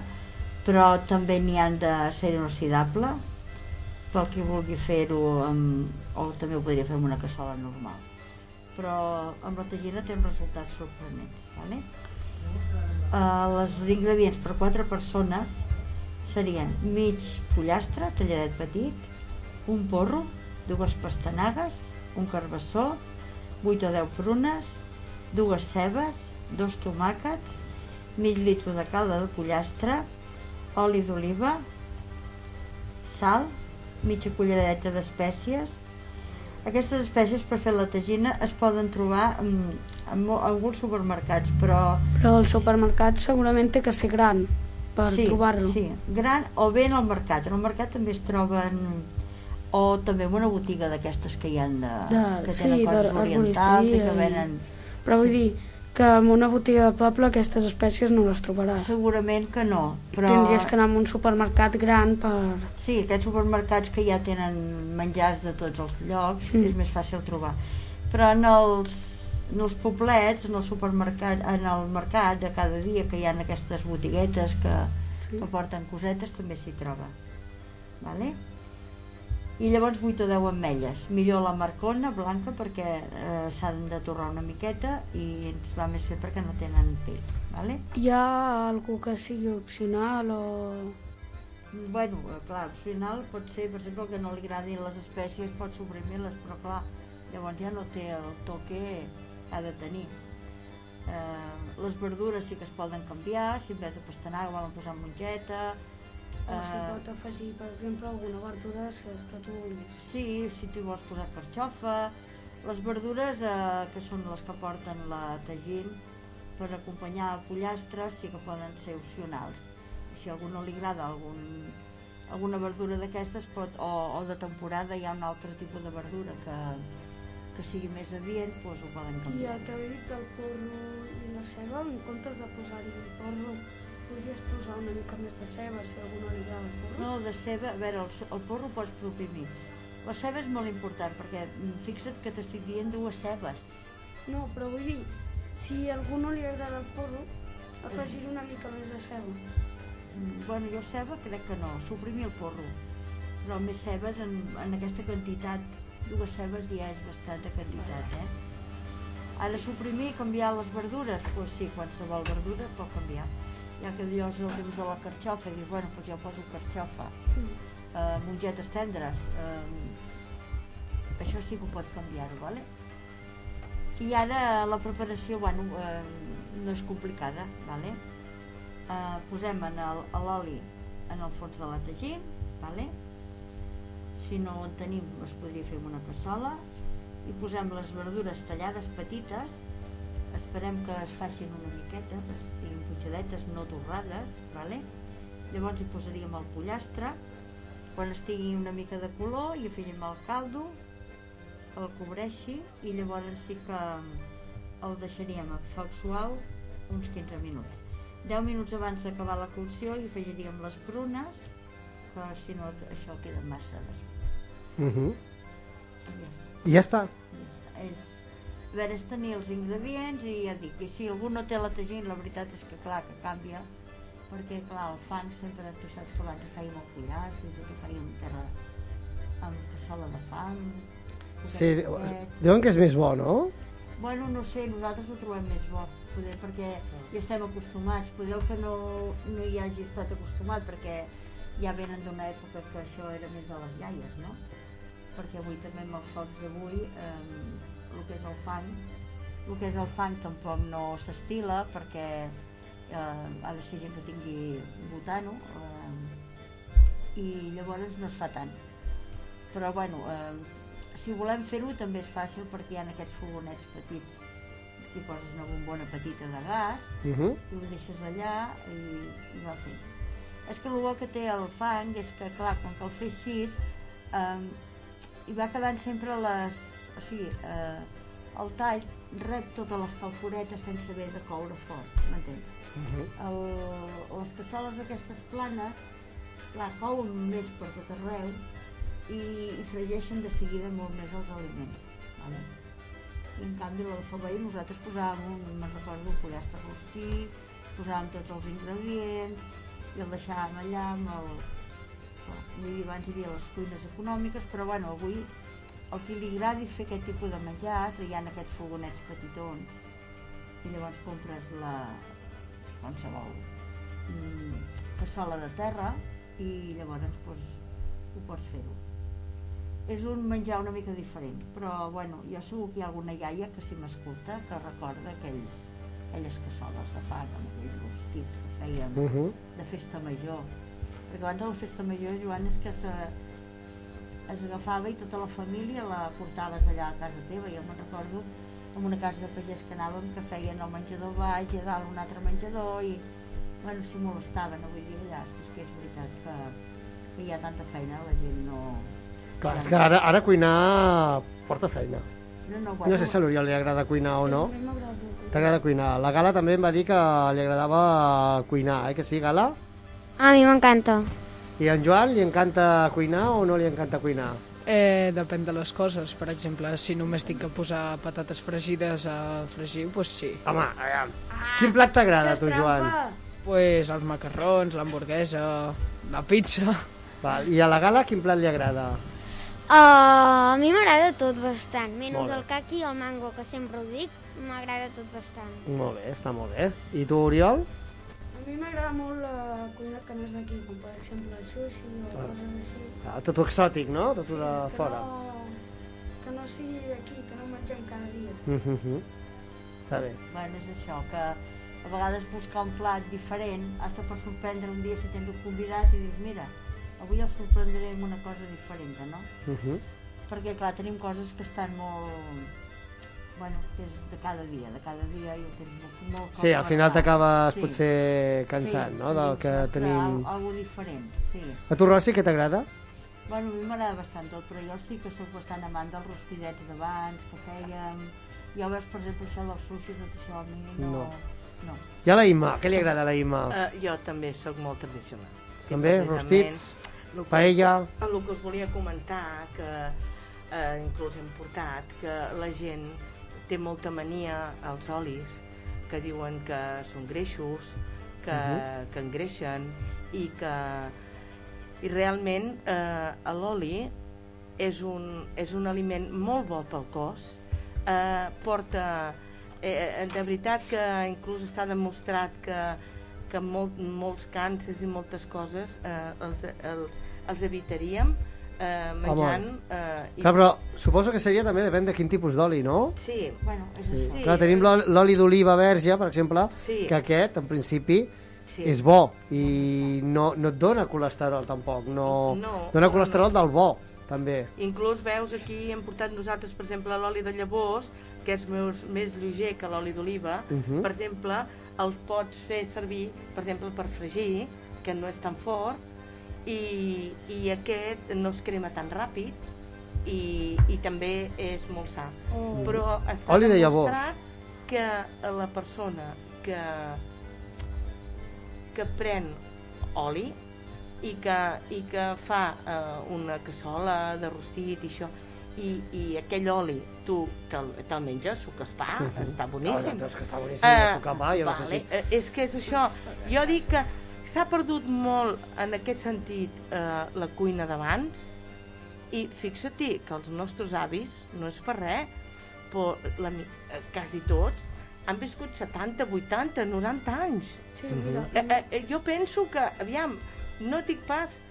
Speaker 22: però també n'hi han de ser inoxidable, pel qui vulgui fer-ho o també ho podria fer amb una cassola normal. Però amb la tagina té uns resultats sorprenents. Vale? Uh, les ingredients per quatre persones serien mig pollastre, talladet petit, un porro, dues pastanagues, un carbassó, 8 o 10 prunes, dues cebes, dos tomàquets, mig litre de calda de pollastre, oli d'oliva, sal, mitja culleradeta d'espècies. Aquestes espècies per fer la tagina es poden trobar en, alguns supermercats, però
Speaker 11: Però el supermercat segurament té que ser gran per
Speaker 22: sí,
Speaker 11: trobar-lo.
Speaker 22: Sí, gran o bé en el mercat. En el mercat també es troben o també en una botiga d'aquestes que hi han de,
Speaker 11: De,
Speaker 22: que
Speaker 11: sí,
Speaker 22: tenen coses orientals i que venen
Speaker 11: Però vull dir que en una botiga de poble aquestes espècies no les trobaràs.
Speaker 22: Segurament que no, però...
Speaker 11: Tindries que anar a un supermercat gran per...
Speaker 22: Sí, aquests supermercats que ja tenen menjars de tots els llocs,
Speaker 11: Mm.
Speaker 22: és més fàcil trobar. Però en els, en els poblets, en el supermercat, en el mercat de cada dia que hi ha aquestes botiguetes que,
Speaker 11: Sí.
Speaker 22: que porten cosetes, també s'hi troba. Vale? I llavors 8 o 10 ametlles. Millor la marcona, blanca, perquè eh, s'han de torrar una miqueta i ens va més fer perquè no tenen pell. Vale?
Speaker 11: Hi ha algú que sigui opcional o...
Speaker 22: Bueno, eh, clar, opcional pot ser, per exemple, que no li agradin les espècies, pot suprimir-les, però clar, llavors ja no té el toque que ha de tenir. Eh, les verdures sí que es poden canviar, si en vez de pastanaga volen posar mongeta,
Speaker 11: O s'hi
Speaker 22: eh,
Speaker 11: pot afegir, per exemple, alguna verdura que tu vulguis.
Speaker 22: Sí, si tu vols posar carxofa, les verdures eh, que són les que porten la tagín per acompanyar el pollastre sí que poden ser opcionals. Si a algú no li agrada algun, alguna verdura d'aquestes pot, o, o de temporada hi ha un altre tipus de verdura que, que sigui més adient, doncs ho poden
Speaker 11: I
Speaker 22: canviar.
Speaker 11: el que heu dit del porro i la ceba, en comptes de posar-hi el porro, podries posar una mica més de ceba, si algú no li agrada el porro.
Speaker 22: No, de ceba, a veure, el, el porro pots propimir. La ceba és molt important perquè mm, fixa't que t'estic dient dues cebes.
Speaker 11: No, però vull dir, si a algú no li agrada el porro, afegir una mica més de ceba.
Speaker 22: Mm, Bueno, jo ceba crec que no, suprimir el porro. Però més cebes en, en aquesta quantitat, dues cebes ja és bastanta quantitat, eh? Ara suprimir i canviar les verdures, doncs sí, qualsevol verdura pot canviar. Ja que és el temps de la carxofa, dius, bueno, doncs jo poso carxofa, eh, mongetes tendres, eh, això sí que ho pot canviar-ho, vale? I ara la preparació, bueno, eh, no és complicada, vale? Eh, posem en l'oli en el fons de la tagín, vale? Si no en tenim es podria fer en una cassola i posem les verdures tallades petites esperem que es facin una miqueta que estiguin punxadetes, no torrades vale? llavors hi posaríem el pollastre, quan estigui una mica de color hi afegim el caldo, el cobreixi i llavors sí que el deixaríem a foc suau uns 15 minuts. 10 minuts abans d'acabar la cocció hi afegiríem les prunes, que si no això queda massa desfet.
Speaker 2: Mhm.
Speaker 22: I ja està.
Speaker 2: Ja.
Speaker 22: És, a veure, és tenir els ingredients i ja dic, i si algú no té la tagina, la veritat és que clar, que canvia, perquè clar, el fang sempre, tu saps que abans fèiem el pollastre, i tot ho fèiem terra amb cassola de fang,
Speaker 2: Sí, diuen que és més bo, no?
Speaker 22: Bueno, no sé, nosaltres ho trobem més bo, poder, perquè hi estem acostumats, poder el que no, no hi hagi estat acostumat, perquè ja venen d'una època que això era més de les iaies, no? Perquè avui també amb els focs d'avui, eh, el que és el fang, el que és el fang tampoc no s'estila, perquè eh, ha de ser gent que tingui butano, eh, i llavors no es fa tant. Però bueno, eh, si volem fer-ho també és fàcil perquè hi ha aquests fogonets petits que hi poses una bombona petita de gas
Speaker 2: Mhm.
Speaker 22: i ho deixes allà i, i va fent. És que el bo que té el fang és que, clar, com que el fes així, eh, hi va quedant sempre les... O sigui, eh, el tall rep totes les calforetes sense haver de coure fort, m'entens?
Speaker 2: Mhm.
Speaker 22: el, les cassoles aquestes planes clar, couen més per tot arreu i, i fregeixen de seguida molt més els aliments vale? i en canvi la del veí nosaltres posàvem un, me'n recordo, un pollastre rostí posàvem tots els ingredients i el deixàvem allà amb el clar, vull dir, abans hi havia les cuines econòmiques però bueno, avui el que li agradi fer aquest tipus de menjars hi ha aquests fogonets petitons. I llavors compres la qualsevol mm, cassola de terra i llavors pues, ho pots fer-ho. És un menjar una mica diferent però bueno, jo segur que hi ha alguna iaia que si m'escolta que recorda aquells, aquelles cassoles de fang amb aquells rostits que fèiem
Speaker 2: Mhm.
Speaker 22: de festa major perquè abans a la festa major Joan és que se, es agafava i tota la família la portaves allà a casa teva jo me'n recordo en una casa de pagès que anàvem que feien el menjador baix i a dalt un altre menjador i bueno, s'hi molestaven no vull dir allà, si és que és veritat que, que hi ha tanta feina la gent no
Speaker 2: Clar,
Speaker 22: ja
Speaker 2: és que ara, ara cuinar porta feina.
Speaker 22: no, no,
Speaker 2: No sé si a l'Oriol li agrada cuinar o no. T'agrada cuinar. La Gala també em va dir que li agradava cuinar, eh? Que sí, Gala?
Speaker 3: A mi m'encanta.
Speaker 2: I en Joan li encanta cuinar o no li encanta cuinar?
Speaker 17: Eh, depèn de les coses. Per exemple, si només tinc que posar patates fregides a fregir, doncs pues sí.
Speaker 2: Home, aviam. Quin plat t'agrada, a tu, Joan?
Speaker 17: Pues els macarrons, l'hamburguesa, la pizza...
Speaker 2: Val. I a la Gala quin plat li agrada?
Speaker 3: Uh, a mi m'agrada tot bastant, menys el caqui i el mango, que sempre ho dic, m'agrada tot bastant.
Speaker 2: Molt bé, està molt bé. I tu, Oriol?
Speaker 11: A mi m'agrada molt la cuina que no és d'aquí, com per exemple el sushi o
Speaker 2: Ah.
Speaker 11: coses així.
Speaker 2: Ah, tot exòtic, no? Tot de
Speaker 11: que
Speaker 2: fora.
Speaker 11: No, que no sigui d'aquí, que no mengem cada dia.
Speaker 2: Mhm. Està bé.
Speaker 22: Bueno, és això, que a vegades buscar un plat diferent hasta per sorprendre un dia si tens un convidat i dius, mira, avui el sorprendré amb una cosa diferent, no?
Speaker 2: Mhm.
Speaker 22: Perquè, clar, tenim coses que estan molt... Bueno, que és de cada dia, de cada dia i ho tens molt, molt
Speaker 2: Sí, al final t'acabes
Speaker 22: Sí.
Speaker 2: potser cansant,
Speaker 22: sí,
Speaker 2: no?, del
Speaker 22: sí,
Speaker 2: que tenim...
Speaker 22: al- Algo diferent, sí.
Speaker 2: A tu, Rossi, què t'agrada?
Speaker 22: Bueno, a mi m'agrada bastant tot, però jo sí que sóc bastant amant dels rostidets d'abans que fèiem. Ja veus, per exemple, això del sushi, tot això a mi no...
Speaker 2: No.
Speaker 22: no.
Speaker 2: I a la Imma, què li agrada a la Imma?
Speaker 23: Uh, jo també sóc molt tradicional.
Speaker 2: També,
Speaker 23: precisament,
Speaker 2: rostits,
Speaker 23: el que-
Speaker 2: paella.
Speaker 23: El que us volia comentar, que eh, inclús hem portat, que la gent té molta mania als olis, que diuen que són greixos, que,
Speaker 2: Mhm.
Speaker 23: que engreixen i que i realment eh, l'oli és un, és un aliment molt bo pel cos eh, porta eh, de veritat que inclús està demostrat que, que molt, molts càncers i moltes coses eh, els, els, els evitaríem eh, menjant eh, i-
Speaker 2: Clar, però suposo que seria també depèn de quin tipus d'oli, no?
Speaker 23: sí,
Speaker 22: bueno, és
Speaker 2: Sí.
Speaker 23: així.
Speaker 2: Clar, tenim l'oli- d'oliva verge, per exemple,
Speaker 23: Sí.
Speaker 2: que aquest, en principi,
Speaker 23: Sí.
Speaker 2: és bo i no, no et dona colesterol tampoc, no,
Speaker 23: No,
Speaker 2: dona
Speaker 23: no,
Speaker 2: colesterol del bo, també.
Speaker 23: Inclús veus aquí hem portat nosaltres, per exemple, l'oli de llavors, que és més, més lleuger que l'oli d'oliva.
Speaker 2: Mhm.
Speaker 23: Per exemple, el pots fer servir, per exemple, per fregir, que no és tan fort i, i aquest no es crema tan ràpid i, i també és molt sa.
Speaker 2: Oh.
Speaker 23: Però està
Speaker 2: Oli de llavors.
Speaker 23: demostrat que la persona que, que pren oli i que, i que fa eh, una cassola de rostit i això i, i aquell oli tu te'l te menges, suc espà,
Speaker 2: Mhm.
Speaker 23: està boníssim.
Speaker 2: És que està boníssim, el suc espà, jo no sé
Speaker 23: vale,
Speaker 2: si-
Speaker 23: eh, és que és això. Jo dic que s'ha perdut molt en aquest sentit eh, la cuina d'abans? I fixa-t'hi que els nostres avis, no és per res, però la, eh, quasi tots han viscut 70, 80, 90 anys.
Speaker 11: Sí, mira,
Speaker 23: Eh, eh, eh, jo penso que, aviam, no dic pas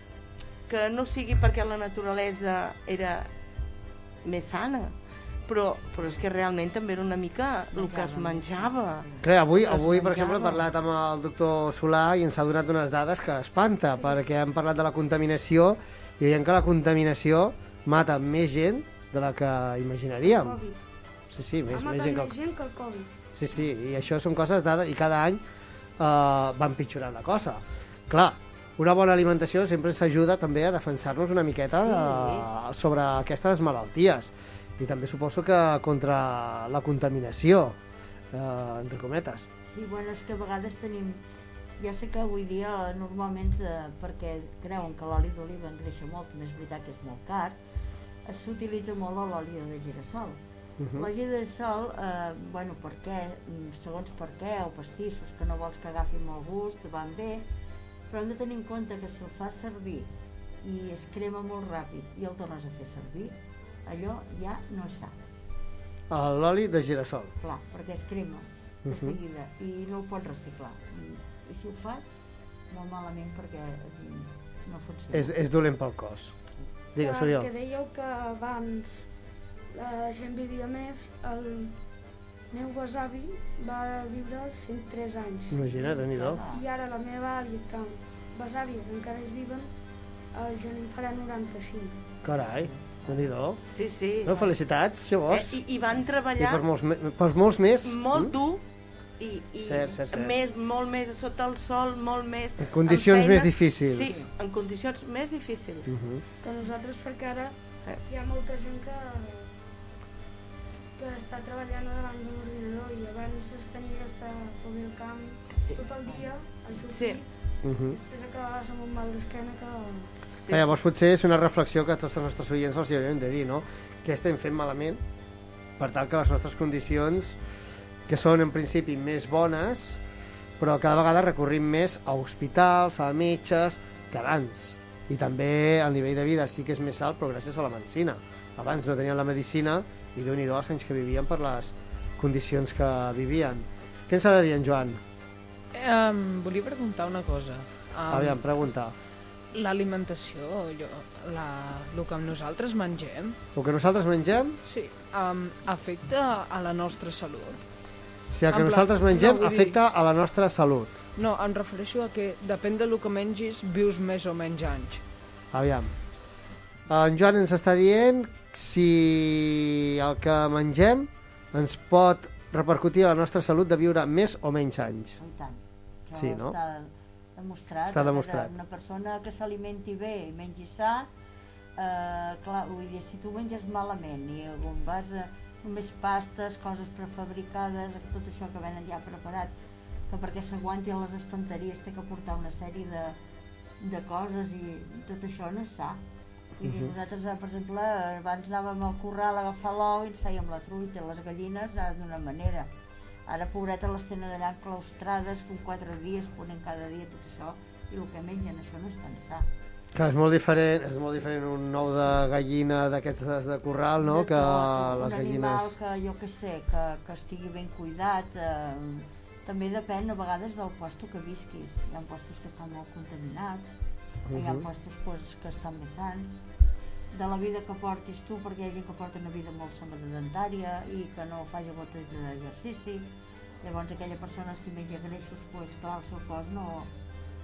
Speaker 23: que no sigui perquè la naturalesa era més sana, però, però és que realment també era una mica el que es menjava.
Speaker 2: Clar, avui,
Speaker 23: que
Speaker 2: avui per exemple, he parlat amb el doctor Solà i ens ha donat unes dades que espanta, perquè hem parlat de la contaminació i veiem que la contaminació mata més gent de la que imaginaríem.
Speaker 11: Covid.
Speaker 2: Sí, sí, més,
Speaker 11: ha
Speaker 2: més gent que...
Speaker 11: més gent que el Covid.
Speaker 2: Sí, sí, i això són coses dades i cada any eh, va empitjorant la cosa. Clar, una bona alimentació sempre ens ajuda també a defensar-nos una miqueta eh, sobre aquestes malalties i també suposo que contra la contaminació, eh, entre cometes.
Speaker 22: Sí, bueno, és que a vegades tenim... Ja sé que avui dia normalment, eh, perquè creuen que l'oli d'oliva engreixa molt, també és veritat que és molt car, s'utilitza molt l'oli de girassol.
Speaker 2: Mhm.
Speaker 22: L'oli de girassol, eh, bueno, per què, segons per què, o pastissos que no vols que agafi molt gust, van bé, però hem de tenir en compte que si el fas servir i es crema molt ràpid i el tornes a fer servir, allò ja no és sa.
Speaker 2: Eh, L'oli de girassol.
Speaker 22: Clar, perquè es crema de
Speaker 2: Mhm.
Speaker 22: seguida i no ho pots reciclar. I, si ho fas, molt malament perquè mm, no funciona.
Speaker 2: És, és dolent pel cos. Digues, Oriol.
Speaker 11: que dèieu que abans la gent vivia més, el meu besavi va viure 103 anys.
Speaker 2: Imagina't, déu-n'hi-do.
Speaker 11: I ara la meva àvia, que besàvies encara es viven, el gener en farà 95.
Speaker 2: Carai, déu nhi
Speaker 23: Sí, sí.
Speaker 2: No, felicitats, llavors.
Speaker 23: Eh, i, I van
Speaker 2: I
Speaker 23: treballar
Speaker 2: per molts, me- per molts més.
Speaker 23: molt
Speaker 2: Mm?
Speaker 23: dur i, i
Speaker 2: Cert, cert, cert.
Speaker 23: Més, molt més sota el sol, molt més...
Speaker 2: En condicions
Speaker 23: amb
Speaker 2: més difícils.
Speaker 23: Sí, en condicions més difícils.
Speaker 2: Mhm.
Speaker 11: Que nosaltres, perquè ara
Speaker 23: Eh.
Speaker 11: hi ha molta gent que, que està treballant davant d'un ordinador i abans es tenia que estar pel meu camp
Speaker 23: Sí.
Speaker 11: tot el dia, a sortir,
Speaker 23: Sí.
Speaker 2: Mhm.
Speaker 11: després acabaves amb un mal d'esquena que...
Speaker 23: Sí,
Speaker 2: Ah, Llavors potser és una reflexió que tots els nostres oients els hi hauríem de dir, no? Què estem fent malament per tal que les nostres condicions, que són en principi més bones, però cada vegada recorrim més a hospitals, a metges, que abans. I també el nivell de vida sí que és més alt, però gràcies a la medicina. Abans no tenien la medicina i déu nhi els anys que vivien per les condicions que vivien. Què ens ha de dir en Joan?
Speaker 17: Um, volia preguntar una cosa. Um,
Speaker 2: Aviam, pregunta.
Speaker 17: L'alimentació, la, el que nosaltres mengem,
Speaker 2: El que nosaltres mengem,
Speaker 17: sí, um, afecta a la nostra salut.
Speaker 2: si el que
Speaker 17: En plan-
Speaker 2: nosaltres mengem
Speaker 17: no, vull dir-
Speaker 2: afecta a la nostra salut.
Speaker 17: No, em refereixo a que depèn del que mengis, vius més o menys anys.
Speaker 2: Aviam. En Joan ens està dient si el que mengem ens pot repercutir a la nostra salut de viure més o menys anys.
Speaker 22: I tant. Això
Speaker 2: Sí, no?
Speaker 22: Està demostrat.
Speaker 2: Està
Speaker 22: que
Speaker 2: demostrat.
Speaker 22: Una persona que s'alimenti bé i mengi sa, eh, clar, vull dir, si tu menges malament i on vas a només pastes, coses prefabricades, tot això que venen ja preparat, que perquè s'aguanti a les estanteries té que portar una sèrie de, de coses i tot això no és sa. Vull dir,
Speaker 2: Mhm.
Speaker 22: nosaltres, eh, per exemple, abans anàvem al corral a agafar l'ou i ens fèiem la truita, les gallines eh, d'una manera. Ara, pobreta, les tenen allà enclaustrades, com quatre dies, ponen cada dia tot això, i el que mengen, això no és tan sa.
Speaker 2: Que és molt diferent, és molt diferent un ou de gallina d'aquestes de corral, no?,
Speaker 22: De
Speaker 2: que
Speaker 22: tot,
Speaker 2: les
Speaker 22: un
Speaker 2: gallines...
Speaker 22: animal que, jo que sé, que, que estigui ben cuidat, eh, també depèn a vegades del lloc que visquis. Hi ha llocs que estan molt contaminats, hi ha llocs pues, que estan més sants, de la vida que portis tu, perquè hi ha gent que porta una vida molt sedentària i que no faci moltes d'exercici, llavors aquella persona si menja greixos, pues, clar, el seu cos no,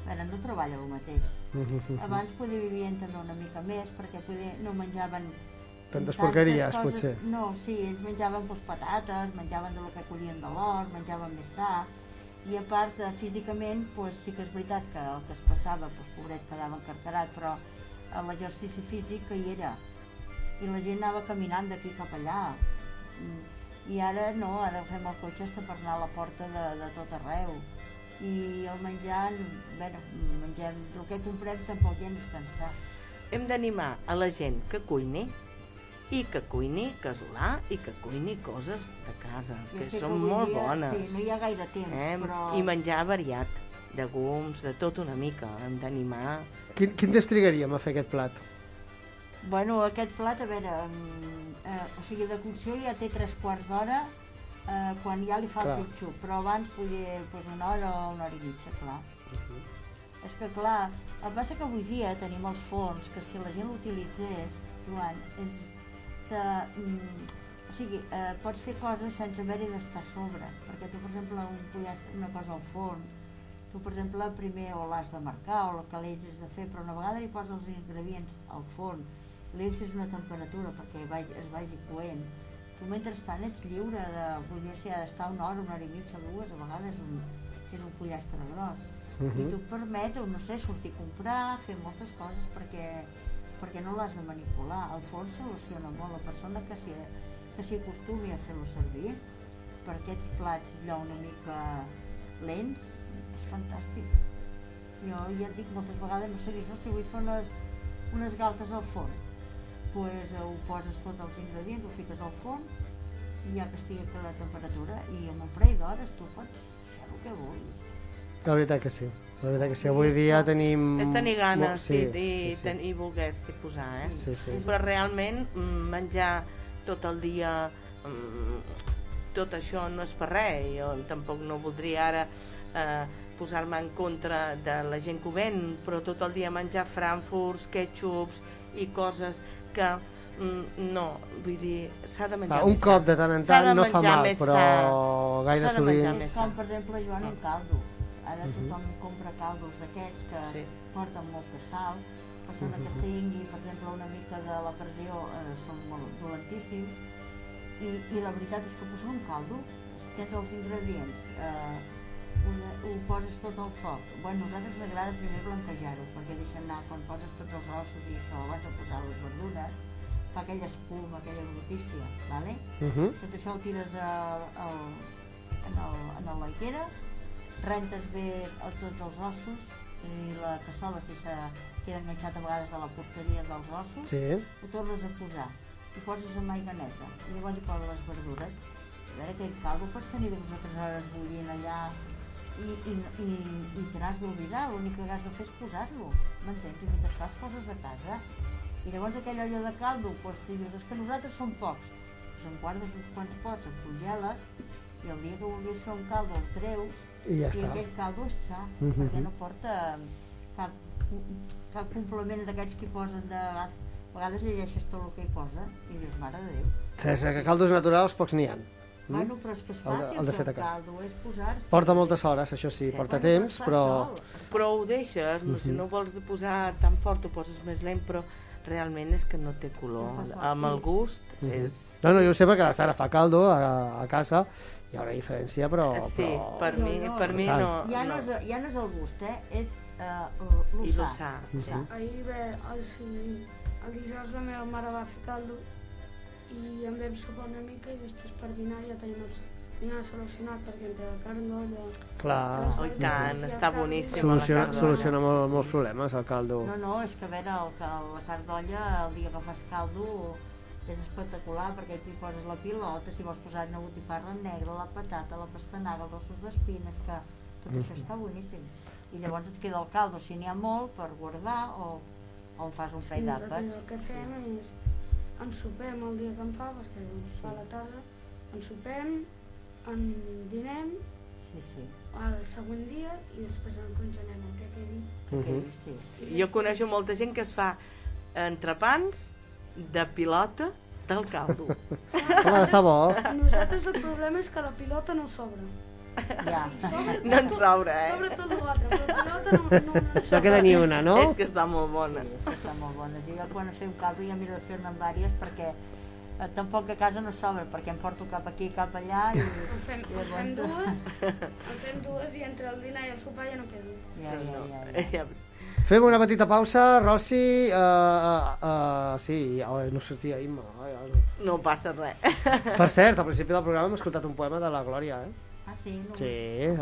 Speaker 22: Bueno, no treballa el mateix.
Speaker 2: Mhm.
Speaker 22: Abans poder vivien també una mica més perquè poder, no menjaven
Speaker 2: Tantes porqueries,
Speaker 22: coses.
Speaker 2: potser.
Speaker 22: No, sí, ells menjaven pues, patates, menjaven del que collien de l'hort, menjaven més sa, i a part eh, físicament pues, sí que és veritat que el que es passava pues, pobret quedava encarterat però l'exercici físic que hi era i la gent anava caminant d'aquí cap allà Mm, i ara no, ara fem el cotxe hasta per anar a la porta de, de tot arreu i el menjar bueno, mengem, el que comprem tampoc ja no és
Speaker 23: Hem d'animar a la gent que cuini i que cuini casolà i que cuini coses de casa,
Speaker 22: Jo
Speaker 23: que
Speaker 22: que
Speaker 23: són
Speaker 22: avui
Speaker 23: molt
Speaker 22: dia,
Speaker 23: bones.
Speaker 22: sí, no hi ha gaire temps, però-
Speaker 23: I menjar variat, llegums, de tot una mica. Hem d'animar...
Speaker 2: Quin, quin temps trigaríem a fer aquest plat?
Speaker 22: Bueno, aquest plat, a veure, eh, o sigui, de cocció ja té tres quarts d'hora eh, quan ja li fa
Speaker 2: Clar.
Speaker 22: el xup-xup, però abans podia pues, una hora o una hora i mitja, clar. És que clar, el que passa que avui dia tenim els forns que si la gent l'utilitzés, Joan, és de, mm, o sigui, eh, pots fer coses sense haver-hi d'estar sobre, perquè tu, per exemple, un pollastre, una cosa al forn, tu, per exemple, primer o l'has de marcar o el que l'ells de fer, però una vegada li poses els ingredients al forn, li deixes una temperatura perquè vagi, es vagi coent, tu mentrestant ets lliure de, si ha d'estar una hora, una hora i mitja, dues, a vegades un, si és un pollastre gros.
Speaker 2: Mhm.
Speaker 22: I tu et permet, no sé, sortir a comprar, fer moltes coses perquè, perquè no l'has de manipular. El forn soluciona molt. La persona que s'hi que s'hi acostumi a fer-lo servir per aquests plats allò una mica lents, és fantàstic. Jo ja et dic moltes vegades, no sé no, si vull fer unes, unes galtes al forn, pues, eh, ho poses tots els ingredients, ho fiques al forn, i ja que estigui a la temperatura, i en un parell d'hores tu pots fer el que vulguis.
Speaker 2: La veritat que sí. La veritat que sí. Avui dia tenim...
Speaker 23: És tenir ganes
Speaker 2: sí,
Speaker 23: i, i,
Speaker 2: sí, sí.
Speaker 23: ten- i voler-s'hi posar, eh?
Speaker 2: Sí, sí.
Speaker 23: Però realment mm, menjar tot el dia mm, tot això no és per res. Jo tampoc no voldria ara eh, posar-me en contra de la gent que ho ven, però tot el dia menjar frankfurts, ketchups i coses que mm, no, vull dir, s'ha de menjar
Speaker 2: Va, un
Speaker 23: més
Speaker 2: cop de tant en tant no fa mal, però
Speaker 23: sa.
Speaker 2: gaire sovint-
Speaker 22: com, per exemple, Joan, un caldo. Ara
Speaker 2: Mhm.
Speaker 22: tothom compra caldos d'aquests que
Speaker 23: Sí.
Speaker 22: porten molta sal. Persona que
Speaker 2: Mhm.
Speaker 22: tingui, per exemple, una mica de la pressió, eh, són molt dolentíssims. I, I la veritat és que posar un caldo, tens els ingredients, eh, una, ho poses tot al foc. Bueno, a nosaltres ens agrada primer blanquejar-ho, perquè deixa anar, quan poses tots els ossos i això, abans de posar les verdures, fa aquella espuma, aquella brutícia, ¿vale?
Speaker 2: Mhm.
Speaker 22: Tot això ho tires a, a, en, el, en la laitera, rentes bé a tots els ossos i la cassola, si se queda enganxat a vegades a la porteria dels ossos,
Speaker 2: Sí.
Speaker 22: ho tornes a posar i poses amb aigua neta i llavors hi poses les verdures a veure aquell caldo pots tenir dues o tres hores bullint allà i, i, i, i te n'has d'oblidar l'únic que has de fer és posar-lo m'entens? i mentre fas coses a casa i llavors aquella olla de caldo doncs, tu dius, és que nosaltres som pocs doncs en guardes uns quants pots, el congeles i el dia que vulguis fer un caldo el treus
Speaker 2: I ja
Speaker 22: i
Speaker 2: està.
Speaker 22: aquell caldo és sa
Speaker 2: Mhm.
Speaker 22: perquè no porta cap, cap complement d'aquests que posen de a vegades llegeixes tot el que hi posa i dius, mare de Déu
Speaker 2: que caldos naturals pocs n'hi ha. Mm?
Speaker 22: Bueno, però és que és
Speaker 2: El de-
Speaker 22: fàcil
Speaker 2: el de
Speaker 22: fer
Speaker 2: fet a
Speaker 22: el
Speaker 2: casa.
Speaker 22: caldo, és posar-se...
Speaker 2: Porta moltes hores, això sí, porta temps, però...
Speaker 23: Però ho deixes, no, si
Speaker 2: Mhm.
Speaker 23: no vols de posar tan fort ho poses més lent, però realment és que no té color.
Speaker 22: No.
Speaker 23: Amb el gust
Speaker 2: Mhm.
Speaker 23: és...
Speaker 2: No, no, jo ho sé perquè la Sara fa caldo a, a casa, hi haurà diferència, però...
Speaker 23: Sí,
Speaker 2: però...
Speaker 23: per mi, per mi no...
Speaker 22: Ja no,
Speaker 23: no.
Speaker 22: és, ja no és el gust, eh? És uh,
Speaker 23: I
Speaker 22: l'ossar.
Speaker 23: l'ossar, sí.
Speaker 11: Ahir bé, el, si, el dijous la meva mare va fer caldo i en vam sopar una mica i després per dinar ja tenim el dinar solucionat perquè entre la carn d'olla...
Speaker 2: Clar.
Speaker 23: Oh, i tant,
Speaker 11: el
Speaker 23: està
Speaker 11: caldo-
Speaker 23: boníssim.
Speaker 2: Soluciona, soluciona molt, molts problemes, el caldo.
Speaker 22: No, no, és que a veure, el, que la carn d'olla, el dia que fas caldo, és espectacular perquè aquí poses la pilota, si vols posar una botifarra negra, la patata, la pastanaga, els ossos d'espines, que tot això
Speaker 2: Mhm.
Speaker 22: està boníssim. I llavors et queda el caldo, si n'hi ha molt, per guardar o, o en fas un parell
Speaker 11: nosaltres
Speaker 22: d'àpats.
Speaker 11: el que fem és ensopem el dia que em fa, perquè ens fa a la tarda, ensopem, en dinem,
Speaker 22: sí, sí.
Speaker 11: el següent dia i després en congelem el que quedi.
Speaker 2: Mhm.
Speaker 22: sí.
Speaker 23: Jo coneixo molta gent que es fa entrepans de pilota del caldo.
Speaker 2: Home, està bo.
Speaker 11: Nosaltres el problema és que la pilota no sobra.
Speaker 22: Ja.
Speaker 23: No en sobra, eh?
Speaker 11: Sobra tot l'altre, però pilota no, no, no
Speaker 2: No queda ni una, no?
Speaker 23: És que està molt bona.
Speaker 22: Sí, és que està molt bona. Jo quan fem un caldo ja miro de fer-ne diverses perquè eh, tampoc a casa no sobra, perquè em porto cap aquí, cap allà i,
Speaker 11: En fem,
Speaker 22: i
Speaker 11: en fem dues, en fem dues i entre el dinar i el sopar ja no quedo.
Speaker 22: Ja, ja,
Speaker 23: ja. ja.
Speaker 2: Fem una petita pausa, Rossi. Uh, uh, uh, sí, oh, no sortia Imma. Ai, ai.
Speaker 23: No passa res.
Speaker 2: Per cert, al principi del programa hem escoltat un poema de la Glòria, eh?
Speaker 22: Ah, sí?
Speaker 2: Sí,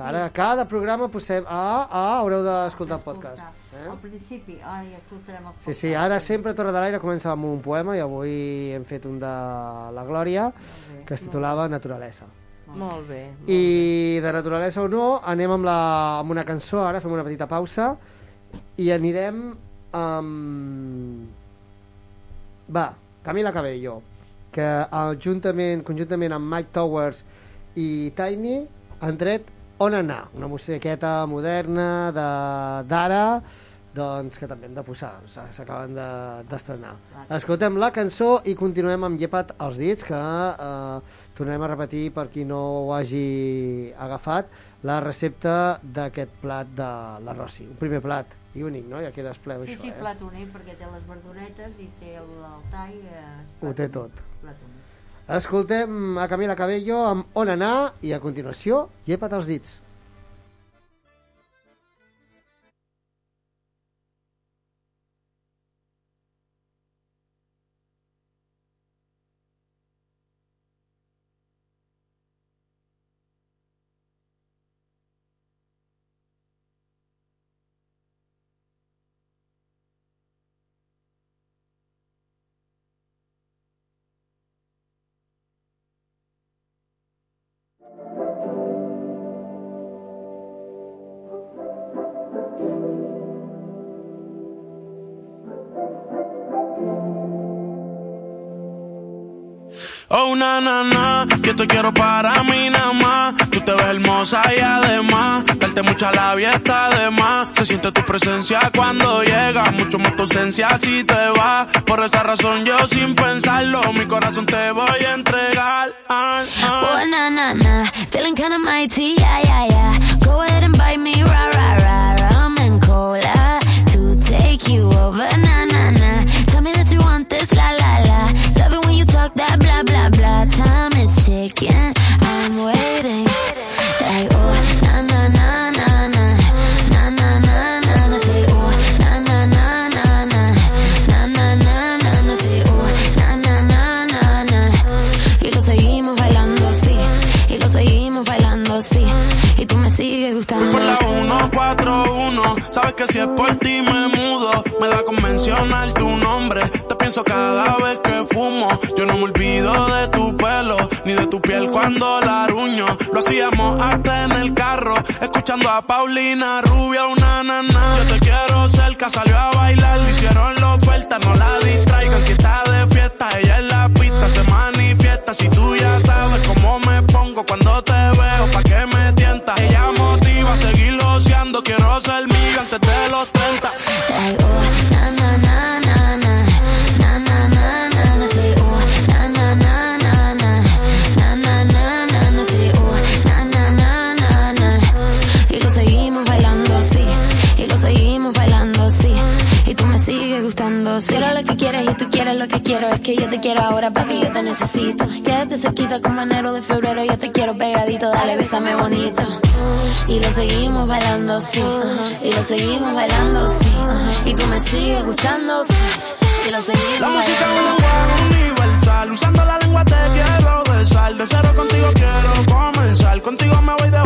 Speaker 2: ara a cada programa posem... Ah, ah, haureu d'escoltar el podcast. Eh?
Speaker 22: Al principi, ai, escoltarem el
Speaker 2: Sí, sí, ara sempre Torre de l'Aire comença amb un poema i avui hem fet un de la Glòria que es titulava Naturalesa.
Speaker 23: Molt bé.
Speaker 2: I de naturalesa o no, anem amb, la, amb una cançó, ara fem una petita pausa i anirem amb... Va, Camila Cabello, que el, juntament, conjuntament amb Mike Towers i Tiny han tret On anar, una musiqueta moderna de- d'ara, doncs que també hem de posar, s'acaben de- d'estrenar. De, Escoltem la cançó i continuem amb Llepat als dits, que eh, tornem a repetir per qui no ho hagi agafat, la recepta d'aquest plat de la Rossi. Un primer plat i únic, no? Ja queda espleu
Speaker 22: Sí,
Speaker 2: això,
Speaker 22: sí,
Speaker 2: eh?
Speaker 22: plat únic, perquè té les verduretes i té el, el tall. Eh,
Speaker 2: Ho té tot.
Speaker 22: Plat únic.
Speaker 2: Escoltem a Camila Cabello amb On anar i a continuació Llepa't els dits.
Speaker 24: Te quiero para mí nada más. Tú te ves hermosa y además, darte mucha labia está de más. Se siente tu presencia cuando llega, mucho más tu ausencia si te va. Por esa razón yo sin pensarlo, mi corazón te voy a entregar.
Speaker 7: Oh, na, na, na. Feeling kinda mighty, yeah, yeah, yeah. Go ahead and bite me, rah, rah, rah. Rum and cola to take you over, Oh, oh, oh. Y tú me sigues gustando.
Speaker 24: por la 141. Sabes que si es por ti me mudo. Me da con mencionar tu nombre. Pienso cada vez que fumo. Yo no me olvido de tu pelo, ni de tu piel cuando la ruño. Lo hacíamos hasta en el carro, escuchando a Paulina Rubia, una nana. Yo te quiero cerca, salió a bailar. Le hicieron la oferta, no la distraigan. Si está de fiesta, ella en la pista se manifiesta. Si tú ya sabes cómo me pongo cuando te veo, pa' que me tientas. Ella motiva a seguir loceando. Quiero ser mío antes de los 30.
Speaker 7: Like, oh, na, na, na, Quiero lo que quieres y tú quieres lo que quiero, es que yo te quiero ahora, papi, yo te necesito. Quédate cerquita como enero de febrero, yo te quiero pegadito, dale, bésame bonito. Y lo seguimos bailando así, y lo seguimos bailando así, y tú me sigues gustando así, y lo seguimos
Speaker 24: La música es un lenguaje universal. Usando la lengua te quiero besar. De cero contigo quiero comenzar. Contigo me voy de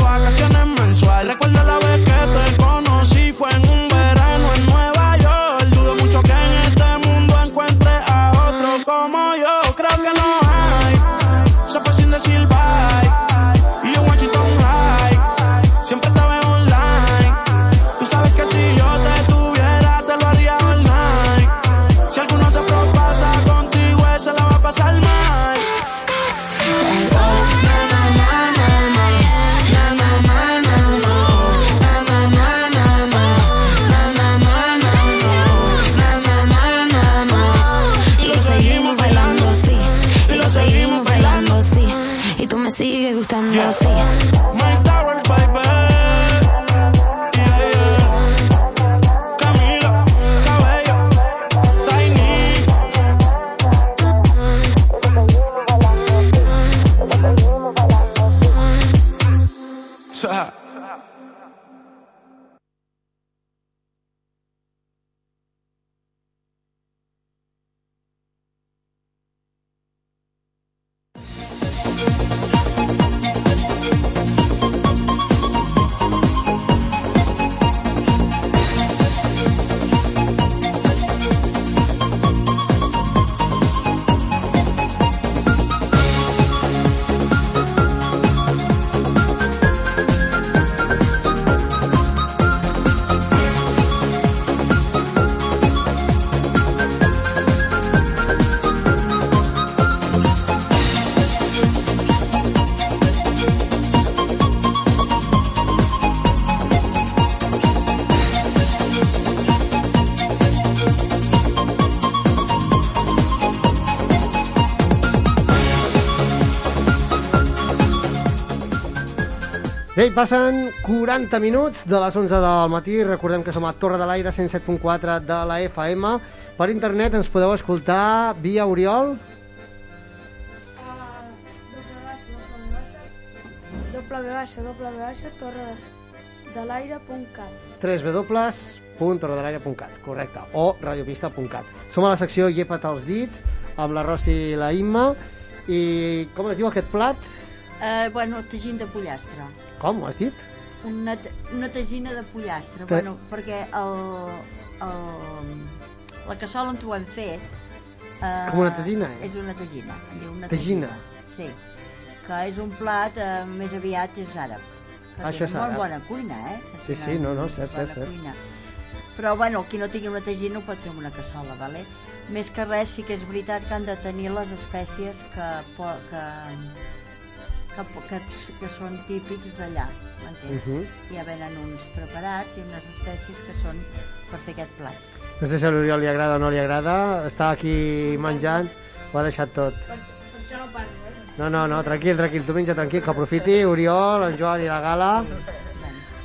Speaker 2: passen 40 minuts de les 11 del matí. Recordem que som a Torre de l'Aire 107.4 de la FM. Per internet ens podeu escoltar via Oriol.
Speaker 11: doble baixa, doble baixa, torre de l'aire.cat.
Speaker 2: www.torredelaire.cat, correcte, o radiopista.cat. Som a la secció Llepa't els dits, amb la Rossi i la Imma, i com es diu aquest plat?
Speaker 22: Eh, bueno, tagín de pollastre.
Speaker 2: Com, ho has dit?
Speaker 22: Una, una tagina de pollastre,
Speaker 2: Ta-
Speaker 22: bueno, perquè el, el, la cassola on ho hem fet... Eh,
Speaker 2: Com una tagina, eh?
Speaker 22: És una tagina. diu una
Speaker 2: Tagina.
Speaker 22: Sí, que és un plat eh, més aviat és àrab.
Speaker 2: Ah, això és
Speaker 22: molt bona cuina, eh?
Speaker 2: Sí, sí, no, no, cert, cert, cert.
Speaker 22: cuina. Però, bueno, qui no tingui una tagina ho pot fer amb una cassola, vale? Més que res, sí que és veritat que han de tenir les espècies que, que, que, que, que són típics d'allà, m'entens?
Speaker 2: Mhm.
Speaker 22: Ja venen uns preparats i unes espècies que són per fer aquest plat.
Speaker 2: No sé si a l'Oriol li agrada o no li agrada, està aquí menjant, ho ha deixat tot.
Speaker 11: No parlo, eh?
Speaker 2: No, no, no, tranquil, tranquil, tu menja tranquil, que aprofiti Oriol, en Joan i la Gala.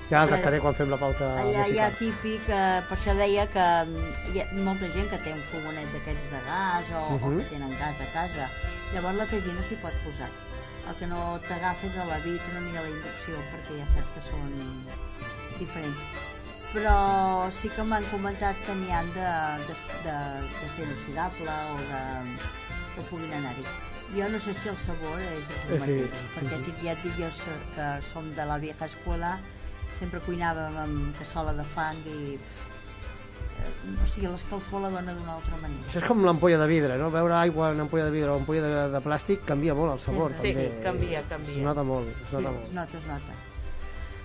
Speaker 2: Ja el tastaré quan fem la pauta
Speaker 22: Allà hi ha típic, eh, per això deia que mm, hi ha molta gent que té un fogonet d'aquests de gas o, o
Speaker 2: Mhm.
Speaker 22: que tenen gas a casa. Llavors la tagina s'hi pot posar. El que no t'agafes a la vit una mica la inducció perquè ja saps que són diferents. Però sí que m'han comentat que n'hi han de, de, de, de ser inoxidable o de, que puguin anar-hi. Jo no sé si el sabor és el
Speaker 2: Eh, sí,
Speaker 22: mateix,
Speaker 2: sí,
Speaker 22: perquè
Speaker 2: sí.
Speaker 22: si ja et dic jo que som de la vieja escuela, sempre cuinàvem amb cassola de fang i... O sigui, l'escalfor la dona d'una altra manera.
Speaker 2: Això és com l'ampolla de vidre, no? Veure aigua en ampolla de vidre o ampolla de, de plàstic canvia molt el sabor.
Speaker 22: Sí,
Speaker 2: també.
Speaker 23: canvia, canvia.
Speaker 2: Es nota molt, es
Speaker 22: Sí,
Speaker 2: nota
Speaker 22: es
Speaker 2: molt.
Speaker 22: nota, es nota.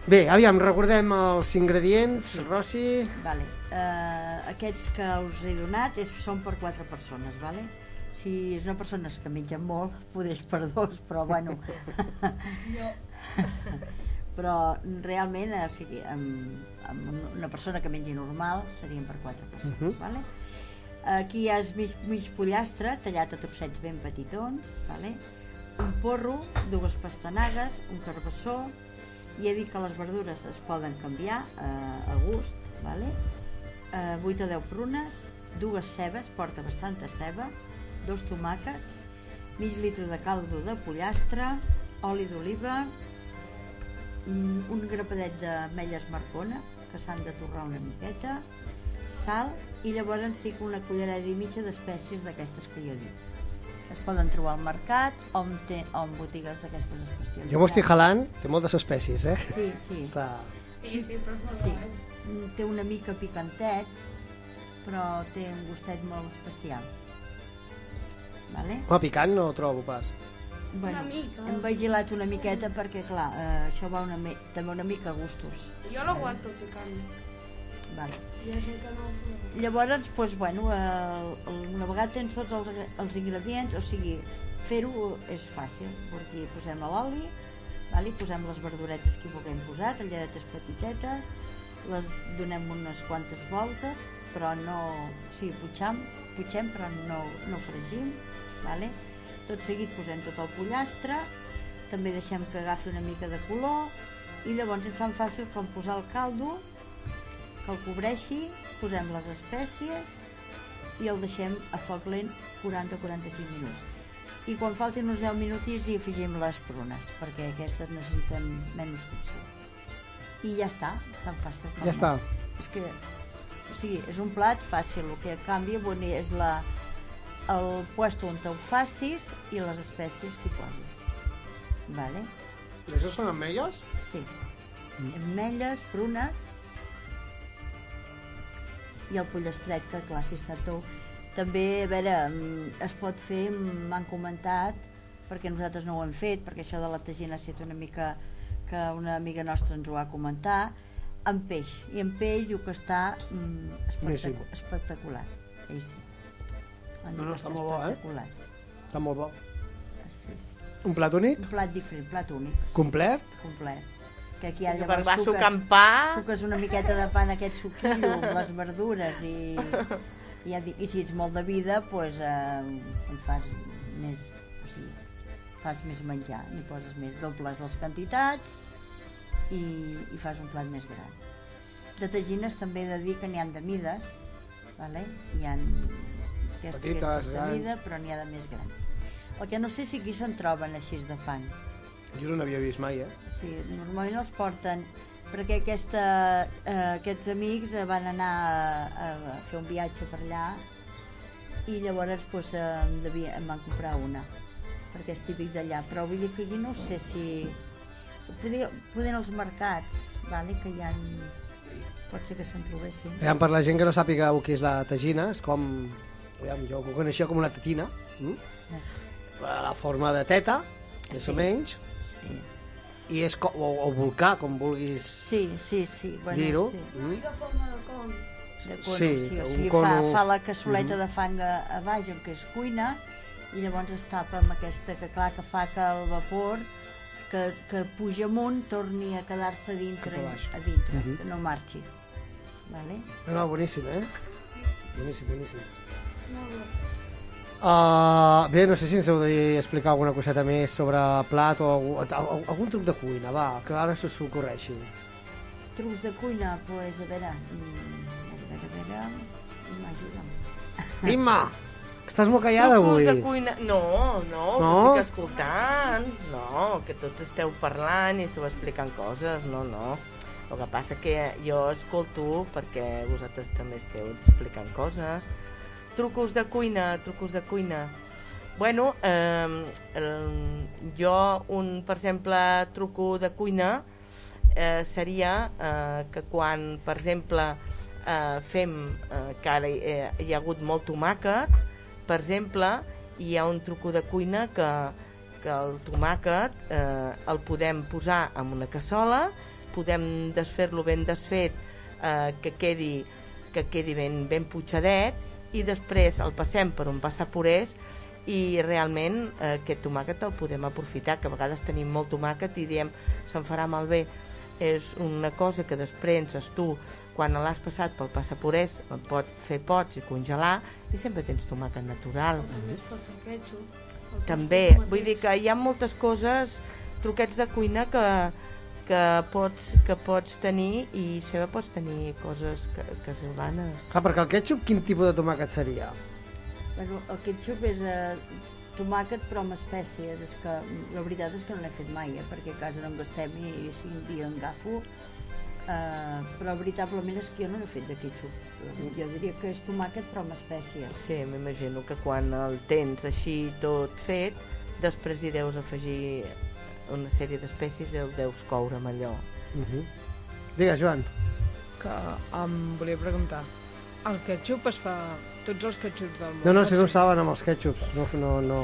Speaker 2: Bé, aviam, recordem els ingredients, Rossi.
Speaker 22: Vale. Uh, aquests que us he donat és, són per quatre persones, vale? Si és una persona que menja molt, podés per dos, però bueno... però realment, o sigui, amb, amb una persona que mengi normal serien per quatre persones,
Speaker 2: Mhm.
Speaker 22: vale? Aquí hi ha mig, mig pollastre tallat a trossets ben petitons, vale? un porro, dues pastanagues, un carbassó, i he dit que les verdures es poden canviar eh, a gust, vale? eh, 8 o 10 prunes, dues cebes, porta bastanta ceba, dos tomàquets, mig litre de caldo de pollastre, oli d'oliva, un grapadet d'ametlles marcona, que s'han de torrar una miqueta, sal, i llavors sí que una cullerada i mitja d'espècies d'aquestes que jo he dit. Es poden trobar al mercat o en, te, o en botigues d'aquestes espècies.
Speaker 2: Jo m'ho estic jalant, té moltes espècies, eh?
Speaker 22: Sí, sí.
Speaker 2: Està...
Speaker 11: Sí, sí, però
Speaker 22: Sí. Mm, Té una mica picantet, però té un gustet molt especial. Vale?
Speaker 2: Home, picant no ho trobo pas.
Speaker 22: Bueno,
Speaker 11: Una mica.
Speaker 22: hem vigilat una miqueta perquè, clar, eh, això va una, també una mica a gustos.
Speaker 11: Jo l'aguanto picant.
Speaker 22: Vale.
Speaker 11: Que no...
Speaker 22: Llavors, doncs, bueno, eh, el- una vegada tens tots els, els ingredients, o sigui, fer-ho és fàcil, perquè posem l'oli, vale? posem les verduretes que hi vulguem posar, talladetes petitetes, les donem unes quantes voltes, però no... O sigui, putxam, putxem, però no, no fregim, vale? Tot seguit posem tot el pollastre, també deixem que agafi una mica de color, i llavors és tan fàcil com posar el caldo, que el cobreixi, posem les espècies i el deixem a foc lent 40-45 minuts. I quan faltin uns 10 minutis hi afegim les prunes, perquè aquestes necessiten menys cocció. I ja està, tan fàcil com
Speaker 2: Ja està.
Speaker 22: És que, o sigui, és un plat fàcil, el que canvia bueno, és la, el puesto on ho facis i les espècies que hi posis. Vale?
Speaker 2: I això són ametlles?
Speaker 22: Sí. Ametlles, prunes i el pollastret, que clar, si està tou. També, a veure, mm, es pot fer, mm, m'han comentat, perquè nosaltres no ho hem fet, perquè això de la tagina ha estat una mica que una amiga nostra ens ho va comentar, amb peix. I amb peix diu que està mm, espectacu espectacular. Ell sí.
Speaker 2: No, no, està molt bo, eh? Està molt bo.
Speaker 22: Sí, sí.
Speaker 2: Un plat únic?
Speaker 22: Un plat diferent, plat únic.
Speaker 2: Complet?
Speaker 22: complet. Que aquí ara llavors suques,
Speaker 23: amb pa.
Speaker 22: suques una miqueta de pa en aquest suquillo amb les verdures i, i, ja dic, i si ets molt de vida pues, eh, en fas més o sigui, fas més menjar n'hi poses més, dobles les quantitats i, i fas un plat més gran. De tagines també he de dir que n'hi han de mides, vale? hi aquestes,
Speaker 2: Petites,
Speaker 22: de
Speaker 2: grans.
Speaker 22: mida, però n'hi ha de més grans. El que no sé si aquí se'n troben així de fang.
Speaker 2: Jo no n'havia vist mai, eh?
Speaker 22: Sí, normalment els porten perquè aquesta, eh, aquests amics eh, van anar a, a fer un viatge per allà i llavors pues, em, devia, em van comprar una perquè és típic d'allà però vull dir que aquí no sé si poder, poder als mercats vale, que hi ha pot ser que se'n trobessin
Speaker 2: Aviam, per la gent que no sàpiga el que és la tagina, és com... Aviam, jo ho coneixia com una tetina, mm? la forma de teta, més
Speaker 22: Sí.
Speaker 2: o menys,
Speaker 22: sí.
Speaker 2: i és co o, o volcà, com vulguis
Speaker 22: sí, sí, sí bueno,
Speaker 2: dir-ho.
Speaker 22: sí.
Speaker 2: Mm?
Speaker 11: De forma de con.
Speaker 22: de cono,
Speaker 2: Sí,
Speaker 22: sí, o sigui,
Speaker 2: cono-
Speaker 22: fa, fa la cassoleta
Speaker 2: Mhm.
Speaker 22: de fang a, a baix on que es cuina i llavors es tapa amb aquesta que clar que fa que el vapor que, que puja amunt torni a quedar-se dintre,
Speaker 2: Cap a
Speaker 22: a dintre
Speaker 2: Mhm.
Speaker 22: que no marxi vale?
Speaker 2: No, no, boníssim, eh? Boníssim, boníssim. Uh, bé, no sé si ens heu d'explicar alguna coseta més sobre plat o algú, al- algun truc de cuina, va, que ara se us ocorreixi.
Speaker 22: trucs de cuina pues, a veure mm, a veure, a veure m'ajuda'm
Speaker 2: Imma, estàs molt callada
Speaker 23: Trucos
Speaker 2: avui.
Speaker 23: de cuina... No, no, us
Speaker 2: No?
Speaker 23: estic escoltant. No, que tots esteu parlant i esteu explicant coses. No, no. El que passa que jo escolto perquè vosaltres també esteu explicant coses. Trucos de cuina, trucos de cuina. Bueno, eh, el, jo, un, per exemple, truco de cuina eh, seria eh, que quan, per exemple, eh, fem eh, que ara eh, hi ha hagut molt tomàquet, per exemple, hi ha un truco de cuina que, que el tomàquet eh, el podem posar en una cassola, podem desfer-lo ben desfet, eh, que quedi que quedi ben, ben putxadet i després el passem per un passapurés i realment eh, aquest tomàquet el podem aprofitar, que a vegades tenim molt tomàquet i diem se'n farà malbé. És una cosa que després tu, quan l'has passat pel passapurés, el pots fer pots i congelar i sempre tens tomàquet natural.
Speaker 11: També es pot fer ketchup. el
Speaker 23: També,
Speaker 11: ketchup
Speaker 23: vull dir que hi ha moltes coses, truquets de cuina que, que, pots, que pots tenir i sempre pots tenir coses ca- casolanes.
Speaker 2: Clar, perquè el ketchup quin tipus de tomàquet seria?
Speaker 22: Bueno, el ketchup és eh, tomàquet però amb espècies. És que la veritat és que no l'he fet mai, eh, perquè a casa no en gastem i, i si un dia en agafo. Eh, però veritablement és que jo no n'he fet de ketchup. Jo diria que és tomàquet però amb espècies.
Speaker 23: Sí, m'imagino que quan el tens així tot fet, després hi deus afegir una sèrie d'espècies el deus coure amb allò.
Speaker 2: Uh -huh. Digues, Joan.
Speaker 17: Que em volia preguntar, el ketchup es fa... Tots els ketchups del món...
Speaker 2: No, no, si no ho saben amb els ketchups. No, no, no...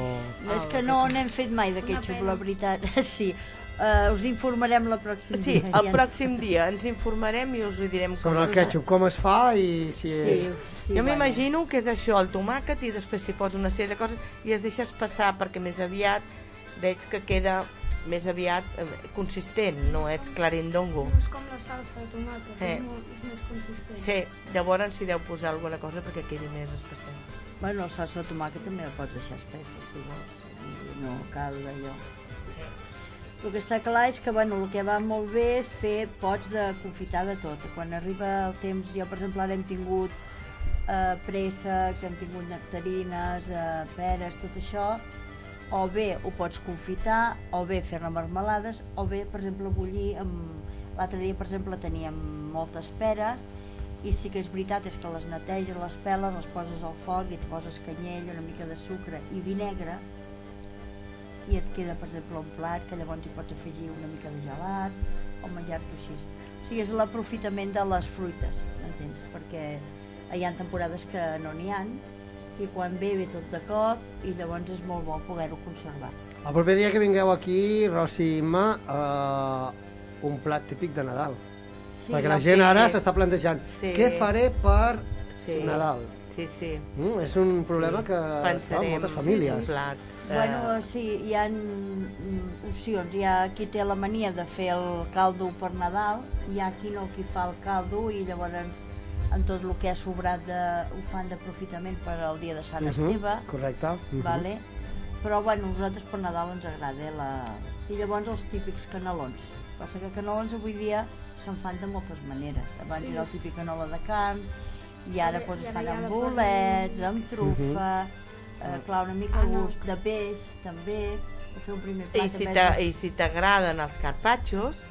Speaker 22: No, és que no n'hem fet mai de ketchup, la veritat. Sí, uh, us informarem la pròxima
Speaker 23: Sí,
Speaker 22: dia.
Speaker 23: el pròxim dia ens informarem i us ho direm com
Speaker 2: Sobre el ketchup, com es fa i si
Speaker 22: Sí,
Speaker 2: és...
Speaker 22: sí,
Speaker 23: jo m'imagino que és això, el tomàquet i després s'hi posa una sèrie de coses i es deixes passar perquè més aviat veig que queda més aviat eh, consistent, no és clarindongo.
Speaker 11: No és com la salsa de tomàquet,
Speaker 23: Eh.
Speaker 11: és, molt, és més consistent.
Speaker 23: Sí, llavors s'hi deu posar alguna cosa perquè quedi més especial.
Speaker 22: Bueno, el salsa de tomàquet també la pots deixar espessa, si vols. No cal allò. El que està clar és que bueno, el que va molt bé és fer pots de confitar de tot. Quan arriba el temps, jo per exemple ara hem tingut eh, préssecs, hem tingut nectarines, eh, peres, tot això, o bé ho pots confitar, o bé fer-ne marmelades, o bé, per exemple, bullir amb... L'altre dia, per exemple, teníem moltes peres i sí que és veritat és que les neteges, les peles, les poses al foc i et poses canyell, una mica de sucre i vinegre i et queda, per exemple, un plat que llavors hi pots afegir una mica de gelat o menjar-t'ho així. O sigui, és l'aprofitament de les fruites, m'entens? Perquè hi ha temporades que no n'hi han i quan ve ve tot de cop i llavors és molt bo poder-ho conservar.
Speaker 2: El proper dia que vingueu aquí, Rossi i Imma, uh, un plat típic de Nadal.
Speaker 22: Sí,
Speaker 2: Perquè la gent
Speaker 22: sé.
Speaker 2: ara s'està plantejant
Speaker 23: Sí.
Speaker 2: què faré per
Speaker 23: Sí.
Speaker 2: Nadal.
Speaker 23: Sí, sí.
Speaker 2: Mm, és un problema que es fa en
Speaker 23: Pensarem,
Speaker 2: moltes
Speaker 23: sí,
Speaker 2: famílies.
Speaker 23: sí, plat.
Speaker 22: Bueno, sí, hi ha mm, opcions. Hi ha qui té la mania de fer el caldo per Nadal, hi ha qui no, qui fa el caldo i llavors en tot el que ha sobrat de, ho fan d'aprofitament per al dia de Sant
Speaker 2: Mhm,
Speaker 22: Esteve,
Speaker 2: Correcte. mhm.
Speaker 22: vale? però bueno, nosaltres per Nadal ens agrada eh, la... i llavors els típics canelons Passa que canoles avui dia se'n fan de moltes maneres. Abans
Speaker 11: Sí.
Speaker 22: era el típic canola de carn, i ara doncs fan
Speaker 11: hi ha
Speaker 22: amb bolets, amb trufa, eh, clar, una mica
Speaker 11: Ah,
Speaker 22: al
Speaker 11: no.
Speaker 22: gust de peix, també, per fer un primer plat.
Speaker 23: I si
Speaker 22: de-
Speaker 23: i si t'agraden els carpaccios,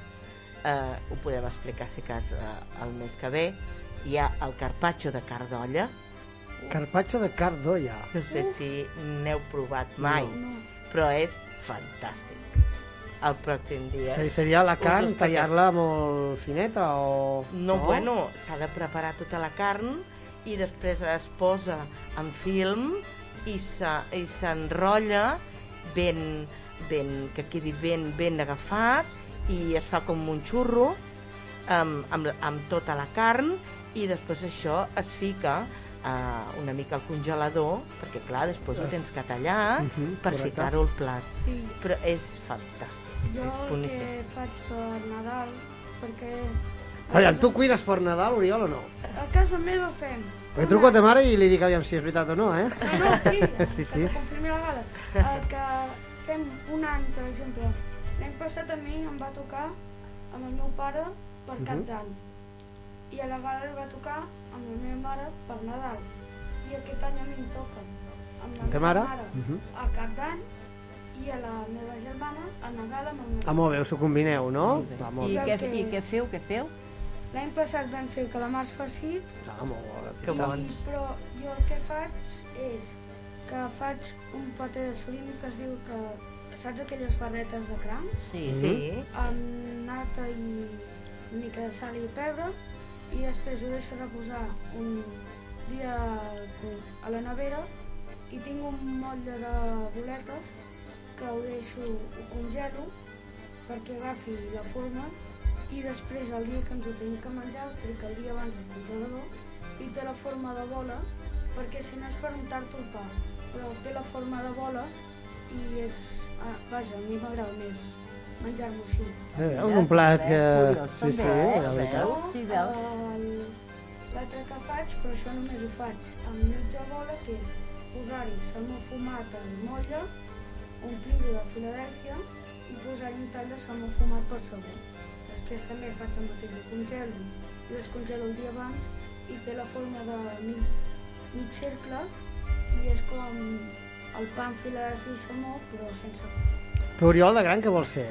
Speaker 23: eh, ho podem explicar si cas eh, el mes que ve, hi ha el carpaccio de cardolla,
Speaker 2: Carpaccio de cardolla.
Speaker 23: no sé si n'heu provat mai,
Speaker 2: No.
Speaker 23: però és fantàstic. El pròxim dia.
Speaker 2: Sí, seria la carn, tallar-la molt fineta o...
Speaker 23: No, bueno, s'ha de preparar tota la carn i després es posa en film i se- i s'enrotlla ben, ben, que quedi ben, ben agafat i es fa com un xurro amb, amb, amb tota la carn i després això es fica uh, una mica al congelador perquè clar, després ho tens que tallar
Speaker 2: Mhm,
Speaker 23: per
Speaker 2: correcte.
Speaker 23: ficar-ho al plat
Speaker 11: Sí.
Speaker 23: però és fantàstic
Speaker 11: Jo
Speaker 23: és
Speaker 11: el
Speaker 23: boníssim
Speaker 11: que faig per Nadal, perquè
Speaker 2: Aviam, tu cuines per Nadal, Oriol, o no?
Speaker 11: a casa meva fem...
Speaker 2: Perquè truco a ta mare i li dic aviam si és veritat o no, eh?
Speaker 11: No, no, sí,
Speaker 2: sí, sí.
Speaker 11: confirmi la gala. El que fem un any, per exemple, l'any passat a mi em va tocar amb el meu pare per cap
Speaker 2: Mhm.
Speaker 11: d'any. I a la gala li va tocar amb la meva mare per Nadal. I aquest any a mi em toca amb la meva
Speaker 2: mare?
Speaker 11: mare
Speaker 2: Mhm.
Speaker 11: a cap d'any i a la meva germana a Nadal amb el meu
Speaker 2: Ah, molt bé, us ho combineu, no? Va, molt
Speaker 22: I
Speaker 2: bé.
Speaker 22: què, I què feu, què feu?
Speaker 11: L'any passat vam fer calamars farcits
Speaker 2: Ah, molt bo.
Speaker 23: Que bons.
Speaker 11: però jo el que faig és que faig un paté de surimi que es diu que... Saps aquelles barretes de cranc?
Speaker 22: Sí.
Speaker 23: Sí.
Speaker 11: Amb nata i una mica de sal i pebre i després ho deixo reposar un dia a la nevera i tinc un motlle de boletes que ho deixo, ho congelo perquè agafi la forma i després el dia que ens ho tenim que menjar el trec el dia abans del congelador i té la forma de bola perquè si no és per untar-te pa però té la forma de bola i és... Ah, vaja, a mi m'agrada més menjar-lo així.
Speaker 2: Veus, un plat que...
Speaker 22: Curiós,
Speaker 2: Sí,
Speaker 22: també,
Speaker 2: sí,
Speaker 22: eh?
Speaker 2: la veritat.
Speaker 22: Sí, veus?
Speaker 11: L'altre que faig, però això només ho faig amb mitja bola, que és posar-hi salmó fumat al motlle, omplir-ho de Filadèlfia i posar-hi un tall de salmó fumat per sobre. Després també faig el mateix, ho congelo i descongelo el dia abans i té la forma de mig, mig cercle i és com el pa amb Filadèlfia i salmó, però sense pa.
Speaker 2: Tu, Oriol, de gran, què vols ser?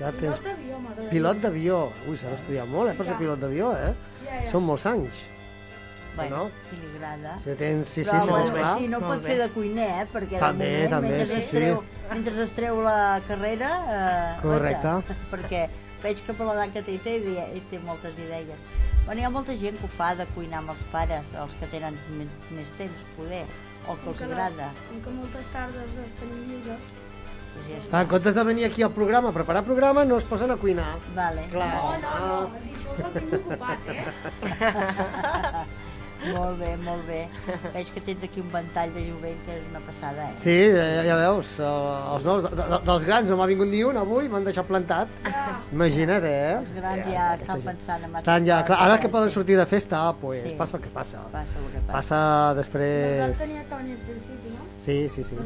Speaker 2: Ja
Speaker 11: Pilot d'avió, m'agradaria.
Speaker 2: Pilot d'avió. Ui, s'ha d'estudiar molt, eh, per ser pilot d'avió, eh?
Speaker 11: Ja, ja.
Speaker 2: Són molts anys.
Speaker 22: Bueno,
Speaker 2: no?
Speaker 22: si li agrada.
Speaker 2: Si tens... Sí, sí,
Speaker 22: Però,
Speaker 2: sí, clar.
Speaker 22: així no pot
Speaker 23: bé.
Speaker 22: fer de cuiner, eh? Perquè
Speaker 2: També,
Speaker 22: moment,
Speaker 2: també,
Speaker 22: mentre,
Speaker 2: sí,
Speaker 22: es
Speaker 2: sí.
Speaker 22: treu, mentre es treu la carrera... Eh,
Speaker 2: Correcte.
Speaker 22: oita, perquè veig que per l'edat que té, té, té moltes idees. Bueno, hi ha molta gent que ho fa de cuinar amb els pares, els que tenen més, més temps, poder, o que
Speaker 11: Com
Speaker 22: els
Speaker 11: que la-
Speaker 22: agrada.
Speaker 11: Com que moltes tardes les tenim lliures.
Speaker 22: Doncs ja
Speaker 2: Ah,
Speaker 22: està.
Speaker 2: en comptes de venir aquí al programa a preparar programa, no es posen a cuinar.
Speaker 22: Vale.
Speaker 2: Clar.
Speaker 11: No, no, no, que m'he ocupat, eh?
Speaker 22: molt bé, molt bé. Veig que tens aquí un ventall de jovent que és una passada, eh?
Speaker 2: Sí, ja, ja veus, eh, els nous, de, de, dels grans no m'ha vingut ni un avui, m'han deixat plantat. Imagina't, eh?
Speaker 22: Els grans ja estan pensant en
Speaker 2: Estan ja, clar, ara que poden
Speaker 22: sí.
Speaker 2: sortir de festa, pues,
Speaker 22: Sí.
Speaker 2: passa el que passa.
Speaker 22: Passa el que passa.
Speaker 2: Passa després...
Speaker 11: L'edat tenia que venir al principi, no?
Speaker 2: Sí, sí, sí.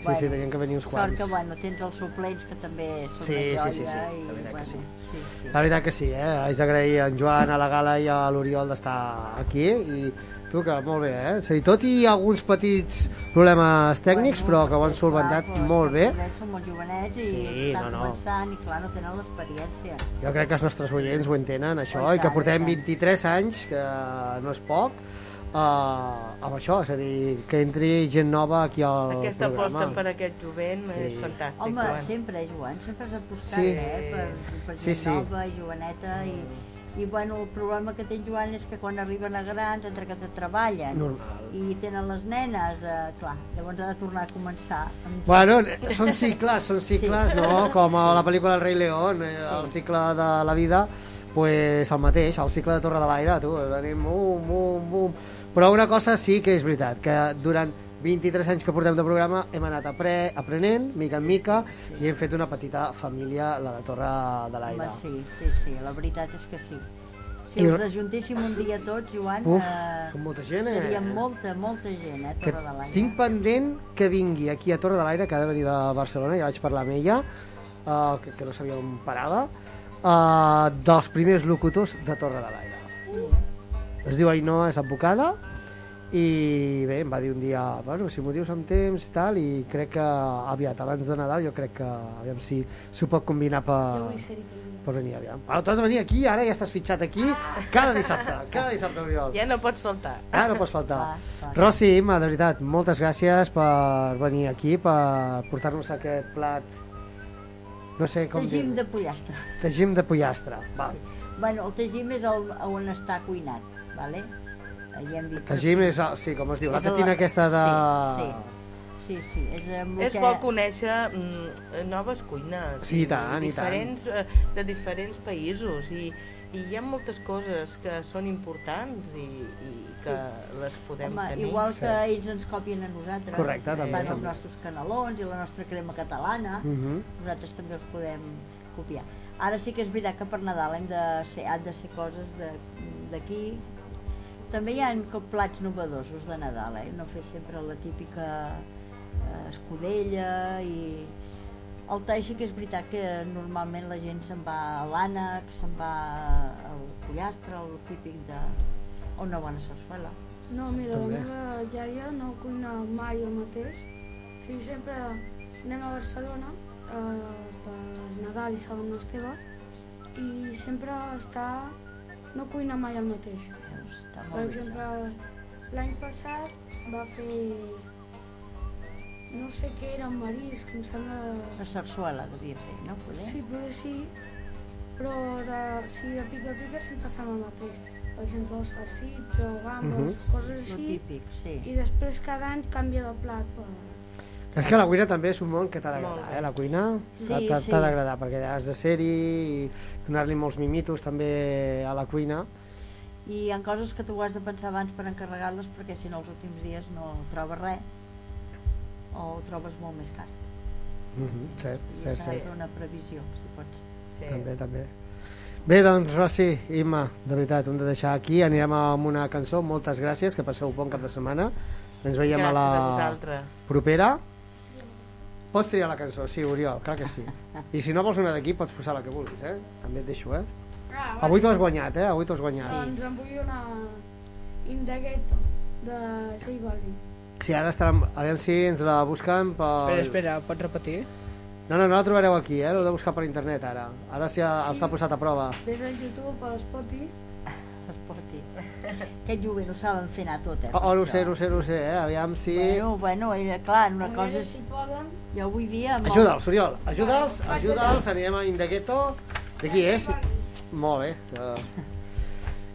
Speaker 2: Sí, sí, tenien que venir uns
Speaker 22: Sort
Speaker 2: quants.
Speaker 22: que, bueno, tens els suplents que també són
Speaker 2: Sí,
Speaker 22: una
Speaker 2: sí,
Speaker 22: joia.
Speaker 2: sí, sí,
Speaker 22: i,
Speaker 2: la veritat que
Speaker 22: bueno,
Speaker 2: sí.
Speaker 22: sí, sí.
Speaker 2: La veritat que sí, eh? Haig d'agrair a en Joan, a la Gala i a l'Oriol d'estar aquí i tu que molt bé, eh? És a dir, tot i alguns petits problemes tècnics, però que ho han solventat
Speaker 22: Clar,
Speaker 2: molt bé.
Speaker 22: Són molt jovenets i
Speaker 2: Sí,
Speaker 22: estan
Speaker 2: no, no.
Speaker 22: començant i clar, no tenen l'experiència.
Speaker 2: Jo crec que els nostres oients ho entenen, això,
Speaker 22: Oh, i
Speaker 2: i que
Speaker 22: tant,
Speaker 2: portem
Speaker 22: i tant.
Speaker 2: 23 anys, que no és poc, uh, amb això, és a dir, que entri gent nova aquí al
Speaker 23: Aquesta
Speaker 2: programa.
Speaker 23: aposta per aquest jovent
Speaker 2: Sí.
Speaker 23: és fantàstic.
Speaker 22: Home,
Speaker 23: Joan.
Speaker 22: sempre, Joan, sempre has apostat
Speaker 2: Sí.
Speaker 22: eh, per, per
Speaker 2: Sí,
Speaker 22: gent
Speaker 2: sí.
Speaker 22: nova joveneta i, i bueno, el problema que té Joan és que quan arriben a grans, entre que treballen
Speaker 2: Normal.
Speaker 22: i tenen les nenes, eh, clar, llavors ha de tornar a començar. Amb...
Speaker 2: Bueno, són cicles, són cicles,
Speaker 22: Sí.
Speaker 2: no? Com a la pel·lícula El rei León, eh, el cicle de la vida, pues el mateix, el cicle de Torre de l'Aire, tu, anem bum, bum, bum. Però una cosa sí que és veritat, que durant 23 anys que portem de programa hem anat apre aprenent, mica en mica, i hem fet una petita família, la de Torre de l'Aire.
Speaker 22: sí, sí, sí, la veritat és que sí. Si
Speaker 2: I-
Speaker 22: els ajuntéssim un dia tots, Joan,
Speaker 2: Uf,
Speaker 22: eh,
Speaker 2: molta gent, eh?
Speaker 22: seria molta, molta gent, eh,
Speaker 2: que
Speaker 22: Torre de l'Aire.
Speaker 2: tinc pendent que vingui aquí a Torre de l'Aire, que ha de venir de Barcelona, ja vaig parlar amb ella, uh, que, que no sabia on parava, uh, dels primers locutors de Torre de l'Aire. Es diu Ainhoa, és advocada, i bé, em va dir un dia, bueno, si m'ho dius amb temps i tal, i crec que aviat, abans de Nadal, jo crec que, aviam si s'ho pot combinar per,
Speaker 11: Jo vull ser-hi present.
Speaker 2: per venir, aviam. Bueno, tu has de venir aquí, ara ja estàs fitxat aquí, cada dissabte, cada dissabte, Oriol.
Speaker 23: Ja no pots faltar.
Speaker 2: Ah, no pots faltar. Rossi, Imma, de veritat, moltes gràcies per venir aquí, per portar-nos aquest plat, no sé com
Speaker 22: Tagim
Speaker 2: dir
Speaker 22: de pollastre.
Speaker 2: Tagim de pollastre. Val.
Speaker 22: Bueno, el tagim és el, on està cuinat, vale? Ja hem dit
Speaker 2: Tagim és, el- sí, com es diu, la
Speaker 22: És el-
Speaker 2: catina aquesta de...
Speaker 22: Sí, sí, sí, és amb el
Speaker 23: És
Speaker 22: que...
Speaker 23: bo conèixer mm, noves cuines
Speaker 2: Sí, i tant, i tant.
Speaker 23: diferents, eh, de diferents països i, i hi ha moltes coses que són importants i, i que les podem
Speaker 22: Home,
Speaker 23: tenir.
Speaker 22: igual que ells ens copien a nosaltres.
Speaker 2: Correcte, també,
Speaker 22: Fan els nostres canelons i la nostra crema catalana.
Speaker 2: Mhm.
Speaker 22: Nosaltres també els podem copiar. Ara sí que és veritat que per Nadal hem de ser, han de ser coses de- d'aquí. També hi ha com plats novedosos de Nadal, eh? No fer sempre la típica eh, escudella i... El tai sí que és veritat que normalment la gent se'n va a l'ànec, se'n va al pollastre, el típic de... o una bona sarsuela.
Speaker 11: No, mira,
Speaker 22: També.
Speaker 11: la meva iaia no cuina mai el mateix. O sigui, sempre anem a Barcelona eh, per Nadal i Sant Esteve i sempre està... no cuina mai el mateix. Per
Speaker 22: bé,
Speaker 11: exemple, l'any passat va fer... no sé què era, un marisc, em sembla...
Speaker 22: La sarsuela devia fer, no? Poder?
Speaker 11: Sí, potser sí, però de, sí, de pica pica sempre fem el mateix. Per exemple, els farcits o gambes,
Speaker 2: Mhm.
Speaker 11: coses
Speaker 22: Lo
Speaker 11: així.
Speaker 22: típic, sí.
Speaker 11: I després cada any canvia de plat. Per...
Speaker 2: És que la cuina també és un món que t'ha d'agradar, eh? La cuina
Speaker 22: Sí,
Speaker 2: t'ha
Speaker 22: sí.
Speaker 2: d'agradar, perquè has de ser-hi i donar-li molts mimitos també a la cuina.
Speaker 22: I hi ha coses que tu has de pensar abans per encarregar-les perquè si no els últims dies no trobes res o ho trobes molt més car.
Speaker 2: Mhm, cert,
Speaker 22: I
Speaker 2: cert, cert.
Speaker 22: una previsió, si pot ser.
Speaker 2: També, també. Bé, doncs, Rossi, Imma, de veritat, hem de deixar aquí. Anirem amb una cançó. Moltes gràcies, que passeu un bon cap de setmana. Ens veiem a
Speaker 23: Gràcies
Speaker 2: la
Speaker 23: a
Speaker 2: propera. Pots triar la cançó, sí, Oriol, clar que sí. I si no vols una d'aquí, pots posar la que vulguis, eh? També et deixo, eh?
Speaker 11: Ah,
Speaker 2: Avui t'ho has guanyat, eh? Avui t'ho has guanyat.
Speaker 11: Doncs em vull una Indagueto de Balvin.
Speaker 2: Sí, ara estarà... Aviam si ens la busquen per...
Speaker 17: Espera, espera, pots repetir?
Speaker 2: No, no, no la trobareu aquí, eh? L'heu de buscar per internet, ara. Ara sí, els
Speaker 11: Sí.
Speaker 2: ha posat a prova.
Speaker 11: Des del YouTube per l'Spotty.
Speaker 22: Esporti. Aquest jove no saben fer anar tot, eh?
Speaker 2: Oh, oh, no ho
Speaker 22: això.
Speaker 2: sé, no ho sé, no ho sé, eh? Aviam si...
Speaker 22: Bueno, bueno, era clar, una
Speaker 11: A
Speaker 22: cosa és...
Speaker 11: si poden.
Speaker 22: Jo avui dia... molt-
Speaker 2: Ajuda'ls, Oriol, ajuda'ls, ajuda'ls, anirem a Indagueto. De qui és? Molt bé. Uh...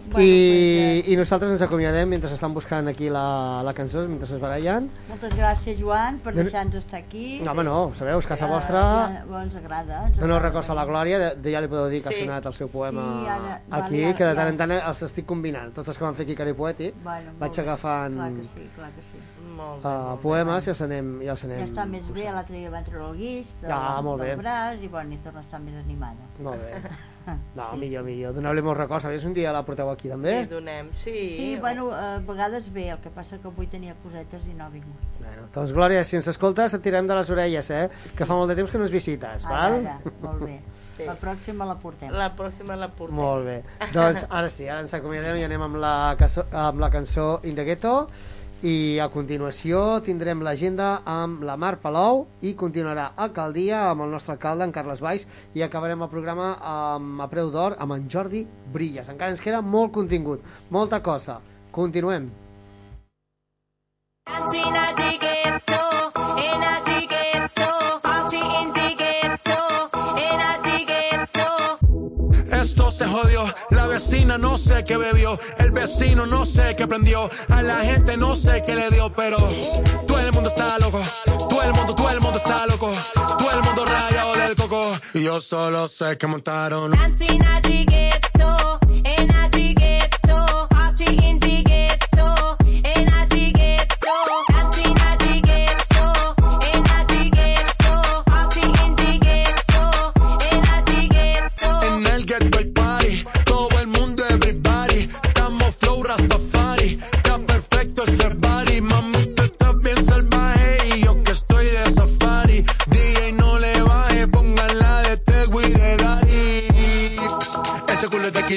Speaker 22: Bueno,
Speaker 2: I, I nosaltres ens acomiadem mentre estan buscant aquí la, la cançó, mentre es barallen.
Speaker 22: Moltes gràcies, Joan, per
Speaker 2: No, no.
Speaker 22: deixar-nos estar aquí.
Speaker 2: No, home, no, sabeu, és casa vostra.
Speaker 22: ja, bo, ens agrada. Ens
Speaker 2: No, no,
Speaker 22: agrada.
Speaker 2: records a la Glòria, de, de ja li podeu dir que
Speaker 22: Sí.
Speaker 2: ha sonat el seu poema
Speaker 22: Sí, ara-
Speaker 2: aquí,
Speaker 22: vale, ara-
Speaker 2: que de tant
Speaker 22: ja.
Speaker 2: en tant els estic combinant. Tots els que van fer aquí Cari Poètic,
Speaker 22: Bueno, molt
Speaker 2: vaig
Speaker 22: bé.
Speaker 2: agafant
Speaker 22: Clar que sí, clar que sí.
Speaker 23: Molt
Speaker 2: uh, poemes i els anem, i els anem
Speaker 22: Ja està més bé, l'altre dia van treure el guix de,
Speaker 2: Ah, molt
Speaker 22: del
Speaker 2: bé.
Speaker 22: braç i bueno, i torna a estar més animada.
Speaker 2: Molt bé. No,
Speaker 22: Sí,
Speaker 2: millor, millor. Doneu-li molts records. A un dia la porteu aquí, també?
Speaker 23: Sí, donem, sí.
Speaker 22: Sí, bueno, a vegades bé, el que passa que avui tenia cosetes i no ha vingut.
Speaker 2: Bueno, doncs, Glòria, si ens escoltes, et tirem de les orelles, eh? Que fa molt de temps que no ens visites, val?
Speaker 22: Ara, ara, molt bé.
Speaker 23: Sí.
Speaker 22: La pròxima la portem.
Speaker 23: La pròxima la portem.
Speaker 2: Molt bé. Doncs ara sí, ara ens acomiadem i anem amb la, cançó, amb la cançó In the Ghetto i a continuació tindrem l'agenda amb la Mar Palou i continuarà Alcaldia amb el nostre alcalde, en Carles Valls i acabarem el programa amb a preu d'or amb en Jordi Brilles. Encara ens queda molt contingut, molta cosa. Continuem.
Speaker 7: Dancing
Speaker 24: se la vecina no sé qué bebió, el vecino no sé qué prendió, a la gente no sé qué le dio, pero todo el mundo está loco, todo el mundo, todo el mundo está loco, todo el mundo rayado del coco, y yo solo sé que montaron.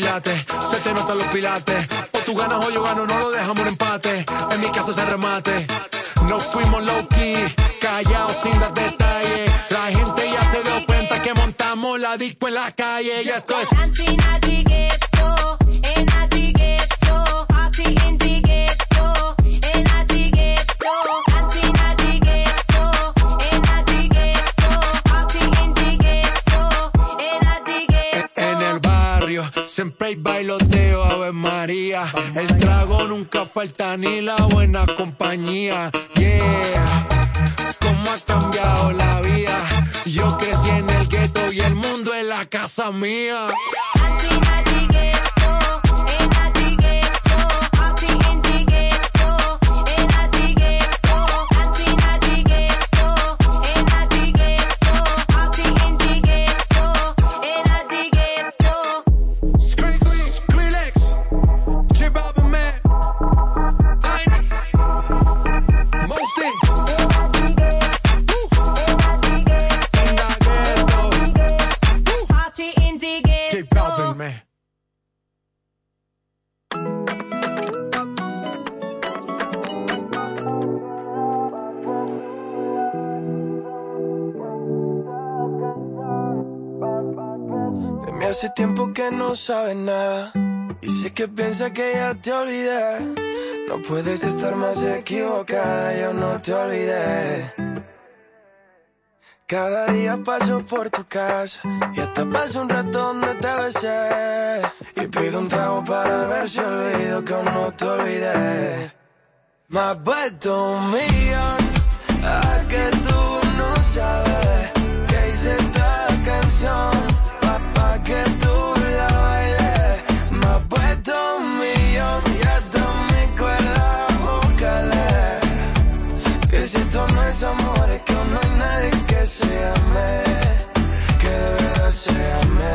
Speaker 25: Combate. Se te notan los pilates. O tú ganas o yo gano, no lo dejamos en empate. En mi casa se remate. No fuimos low key, callados sin dar detalles. La gente ya se dio cuenta que montamos la disco en la calle. Y esto es. Siempre hay bailoteo, Ave María. El trago nunca falta ni la buena compañía. Yeah, cómo ha cambiado la vida. Yo crecí en el gueto y el mundo es la casa mía. Skrillex,
Speaker 5: hace tiempo que no sabes nada. Y sé que piensa que ya te olvidé. No puedes estar más equivocada, yo no te olvidé. Cada día paso por tu casa y hasta paso un rato donde te besé. Y pido un trago para ver si olvido que aún no te olvidé. Me puesto un millón a que tú no sabes que hice esta canción esto no es amor es que no hay nadie que se ame, que de verdad se ame.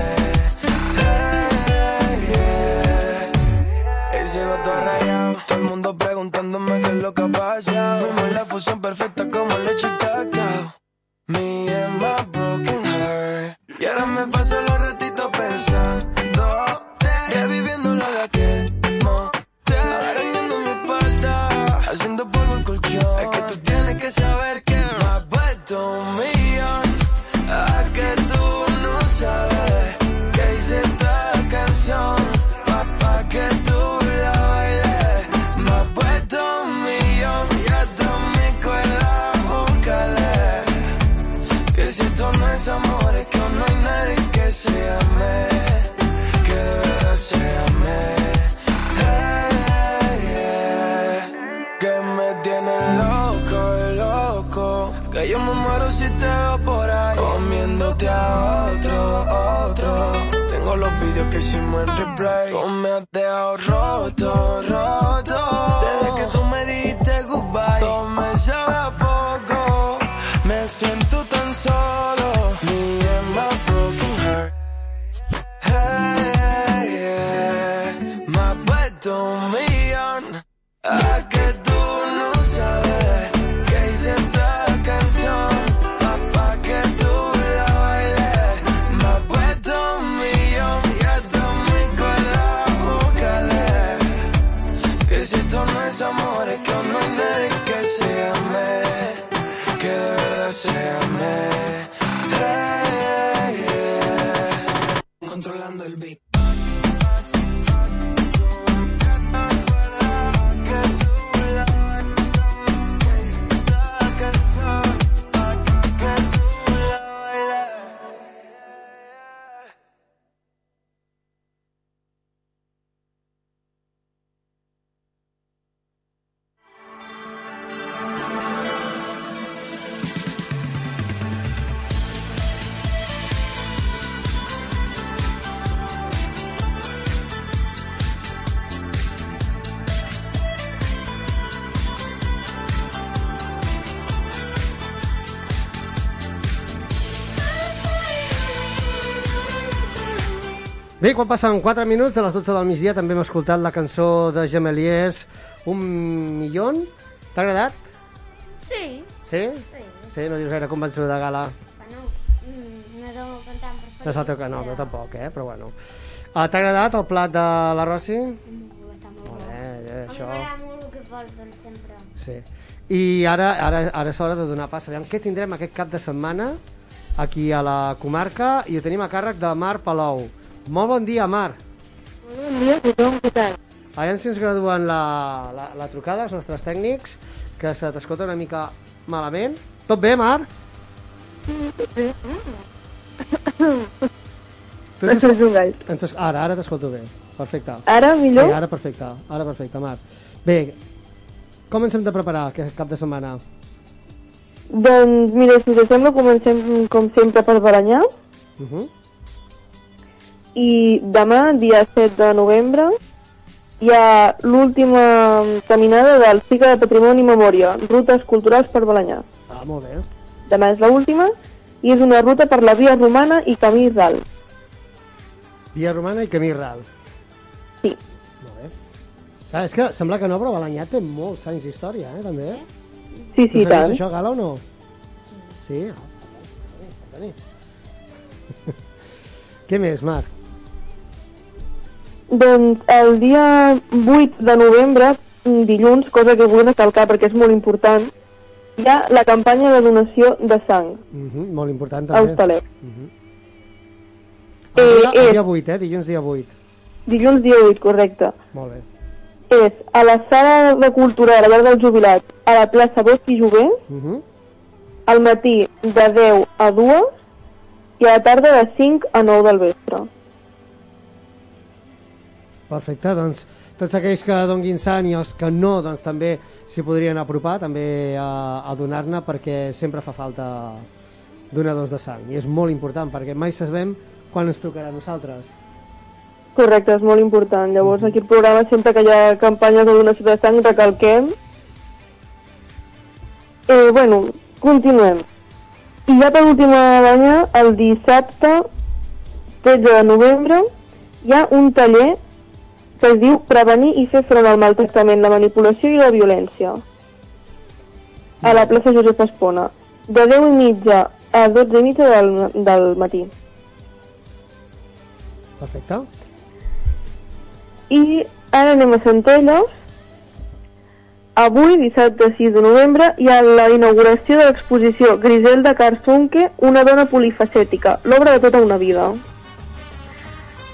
Speaker 5: Hey, yeah. Y sigo todo rayado, todo el mundo preguntándome qué es lo que ha pasado. Fuimos la fusión perfecta como leche y cacao. Me and my broken heart. Y ahora me paso los en replay. Tú me has dejado
Speaker 2: Bé, quan passen 4 minuts de les 12 del migdia també hem escoltat la cançó de Gemeliers Un milió. T'ha agradat?
Speaker 3: Sí.
Speaker 2: Sí?
Speaker 3: Sí.
Speaker 2: Sí, no dius gaire convençuda de gala.
Speaker 3: Bueno, mm, no el meu cantant preferit.
Speaker 2: No el teu canal, no, tampoc, eh? Però bueno. Ah, T'ha agradat el plat de la Rossi? Molt bé, eh, això...
Speaker 3: molt el que porten sempre.
Speaker 2: Sí. I ara, ara, ara és hora de donar pas. Aviam què tindrem aquest cap de setmana aquí a la comarca i ho tenim a càrrec de Mar Palou. Molt bon dia, Mar.
Speaker 26: Bon dia a tothom, què tal?
Speaker 2: Aviam si ens graduen la, la, la trucada, els nostres tècnics, que se t'escolta una mica malament. Tot bé, Mar? Tu ens
Speaker 26: Això és un gall.
Speaker 2: Ens es- Ara, ara t'escolto bé. Perfecte.
Speaker 26: Ara, millor?
Speaker 2: Sí, ara perfecte. Ara perfecte, Mar. Bé, com ens hem de preparar aquest cap de setmana?
Speaker 26: Doncs mira, si us sembla, comencem com sempre per Baranyà.
Speaker 2: Uh -huh.
Speaker 26: I demà, dia 7 de novembre, hi ha l'última caminada del cicle de Patrimoni i Memòria, Rutes Culturals per Balanyà.
Speaker 2: Ah, molt bé.
Speaker 26: Demà és l'última i és una ruta per la via romana i camí ral.
Speaker 2: Via Romana i Camí Ral.
Speaker 26: Sí.
Speaker 2: Molt bé. Clar, és que sembla que no, però Balanyà té molts anys d'història, eh, també.
Speaker 26: Sí, sí,
Speaker 2: sabies
Speaker 26: tant.
Speaker 2: això, Gala, o no? Sí? Ah. Què més, Marc?
Speaker 26: Doncs el dia 8 de novembre, dilluns, cosa que vull recalcar perquè és molt important, hi ha la campanya de donació de sang
Speaker 2: Uh -huh, molt important, també.
Speaker 26: Hostalet.
Speaker 2: Uh -huh.
Speaker 26: Eh,
Speaker 2: El dia, el dia 8, eh? Dilluns dia 8.
Speaker 26: Dilluns dia 8, correcte.
Speaker 2: Molt bé.
Speaker 26: És a la sala de cultura de la llar del jubilat, a la plaça Bosch i Jové,
Speaker 2: Uh -huh.
Speaker 26: al matí de 10 a 2 i a la tarda de 5 a 9 del vespre.
Speaker 2: Perfecte, doncs tots aquells que donguin sang i els que no, doncs també s'hi podrien apropar també a, a donar-ne perquè sempre fa falta donadors de sang i és molt important perquè mai sabem quan ens trucarà a nosaltres.
Speaker 26: Correcte, és molt important. Llavors aquí al programa sempre que hi ha campanyes de donació de sang recalquem. Eh, bueno, continuem. I ja per última banya, el dissabte 13 de novembre hi ha un taller que es diu Prevenir i fer front al maltractament, la manipulació i la violència a la plaça Josep Espona de 10 i mitja a 12 i mitja del, del matí.
Speaker 2: Perfecte.
Speaker 26: I ara anem a Centelles. Avui, dissabte 6 de novembre, hi ha la inauguració de l'exposició Griselda Carsunque, una dona polifacètica, l'obra de tota una vida.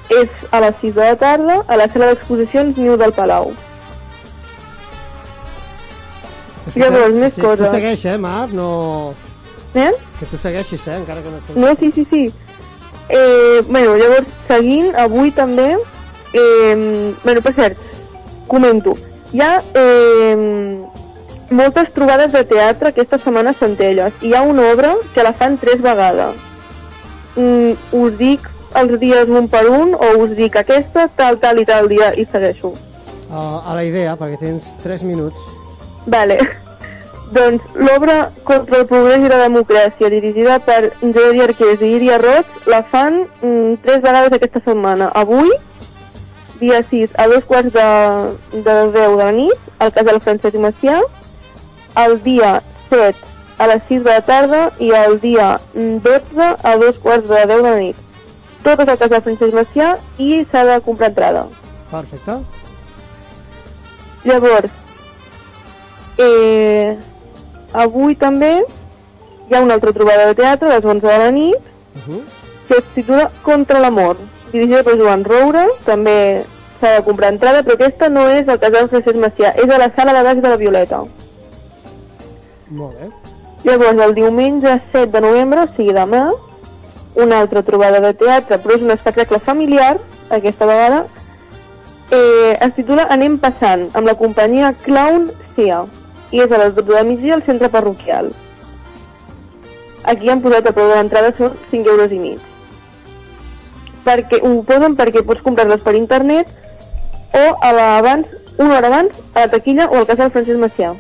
Speaker 26: És a les 6 de la tarda, a la sala d'exposicions Niu del Palau. Llavors, més
Speaker 2: sí,
Speaker 26: coses.
Speaker 2: Tu segueix, eh, Marc? No...
Speaker 26: Eh?
Speaker 2: Que tu segueixis, eh? Encara que no...
Speaker 26: No, sí, sí, sí. Eh, bueno, llavors, seguint, avui també... Eh, bueno, per cert, comento. Hi ha eh, moltes trobades de teatre aquesta setmana a Centelles. Hi ha una obra que la fan tres vegades. Mm, us dic els dies un per un o us dic aquesta, tal, tal i tal dia i segueixo.
Speaker 2: A, a la idea, perquè tens 3 minuts.
Speaker 26: Vale. doncs l'obra Contra el progrés i la democràcia, dirigida per Jordi Arqués i Iria Roig, la fan mm, tres vegades aquesta setmana. Avui, dia 6, a dos quarts de, de 10 de la nit, al casal Francesc Macià, el dia 7 a les 6 de la tarda i el dia mm, 12 a dos quarts de 10 de la nit. Tot és al casal Francesc Macià i s'ha de comprar entrada.
Speaker 2: Perfecte.
Speaker 26: Llavors, eh, avui també hi ha una altra trobada de teatre a les 11 de la nit
Speaker 2: Uh -huh.
Speaker 26: que es titula Contra l'amor, dirigida per Joan Roura, també s'ha de comprar entrada, però aquesta no és al casal Francesc Macià, és a la sala de baix de la Violeta.
Speaker 2: Molt bé.
Speaker 26: Llavors, el diumenge 7 de novembre, o sigui demà, una altra trobada de teatre, però és un espectacle familiar, aquesta vegada, eh, es titula Anem passant, amb la companyia Clown Cia, i és a les 12 de migdia al centre parroquial. Aquí han posat a preu de l'entrada són 5 euros i mig. Perquè, ho posen perquè pots comprar-les per internet o a la, abans, una hora abans a la taquilla o al casal Francesc Macià.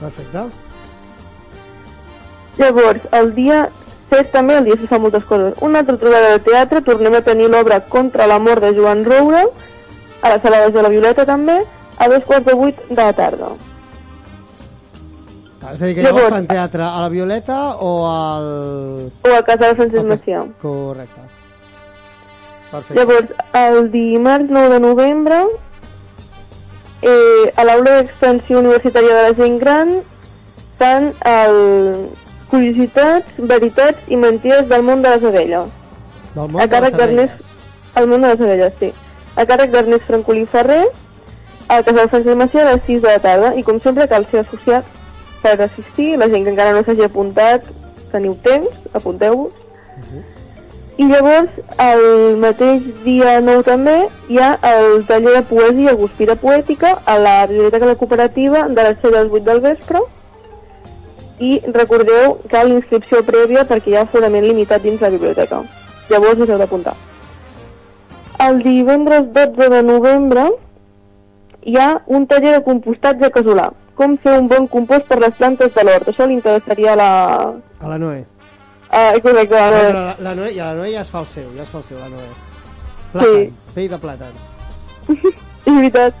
Speaker 2: Perfecte.
Speaker 26: Llavors, el dia 7 també, el dia 6 fa moltes coses. Una altra trobada de teatre, tornem a tenir l'obra Contra l'amor de Joan Roura, a la sala de la Violeta també, a dos quarts de vuit de la tarda.
Speaker 2: Ah, És a dir, que llavors fan teatre a la Violeta o al...
Speaker 26: O al casal Francesc
Speaker 2: al cas-
Speaker 26: Macià.
Speaker 2: Correcte. Perfecte.
Speaker 26: Llavors, el dimarts 9 de novembre, eh, a l'aula d'extensió universitària de la gent gran, fan el Curiositats, veritats i mentides del món de les abelles.
Speaker 2: Del món
Speaker 26: a
Speaker 2: de
Speaker 26: càrrec
Speaker 2: les abelles.
Speaker 26: d'Ernest... El món de les abelles, sí. A càrrec d'Ernest Francolí Ferrer, al Casal Francesc Macià a les 6 de la tarda. I com sempre cal ser associat per assistir. La gent que encara no s'hagi apuntat, teniu temps, apunteu-vos. I llavors, el mateix dia 9 també, hi ha el taller de poesia Guspira Poètica a la Biblioteca de la Cooperativa de les 7 a les 8 del vespre. I recordeu que cal inscripció prèvia perquè hi ha aforament limitat dins la biblioteca. Llavors us heu d'apuntar. El divendres 12 de novembre hi ha un taller de compostatge casolà. Com fer un bon compost per les plantes de l'hort. Això li interessaria a la...
Speaker 2: A la Noé.
Speaker 26: Ah, correcte, a la
Speaker 2: Però
Speaker 26: Noé.
Speaker 2: la, la Noé, ja, la Noé ja es fa el seu, ja es fa el seu, la Noé.
Speaker 26: Sí.
Speaker 2: Plàtan, pell de plàtan.
Speaker 26: És veritat.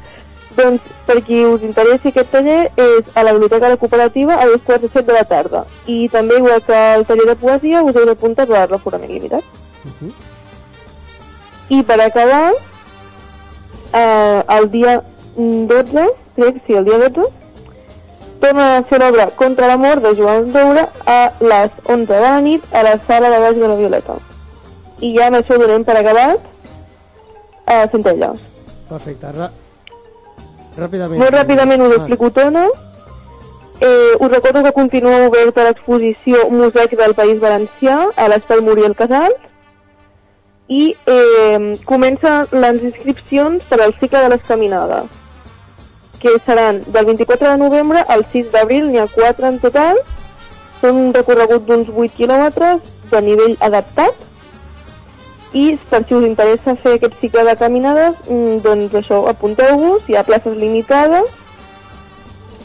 Speaker 26: Doncs, per qui us interessi aquest taller, és a la Biblioteca de la Cooperativa a les quarts de set de la tarda. I també, igual que el taller de poesia, us heu d'apuntar per l'aforament limitat. I per acabar, eh, el dia 12, crec, sí, el dia 12, torna a fer l'obra Contra l'amor de Joan Doura a les 11 de la nit a la sala de baix de la Violeta. I ja amb això donem per acabat a Centelles.
Speaker 2: Perfecte. Ràpidament.
Speaker 26: Molt ràpidament
Speaker 2: Ah,
Speaker 26: explico Tona. Eh, us recordo que continua oberta l'exposició Mosaic del País Valencià a l'Espai Muriel Casals i eh, comencen les inscripcions per al cicle de les caminades que seran del 24 de novembre al 6 d'abril, n'hi ha 4 en total són un recorregut d'uns 8 quilòmetres de nivell adaptat i per si us interessa fer aquest cicle de caminades mm, doncs això, apunteu-vos, hi ha places limitades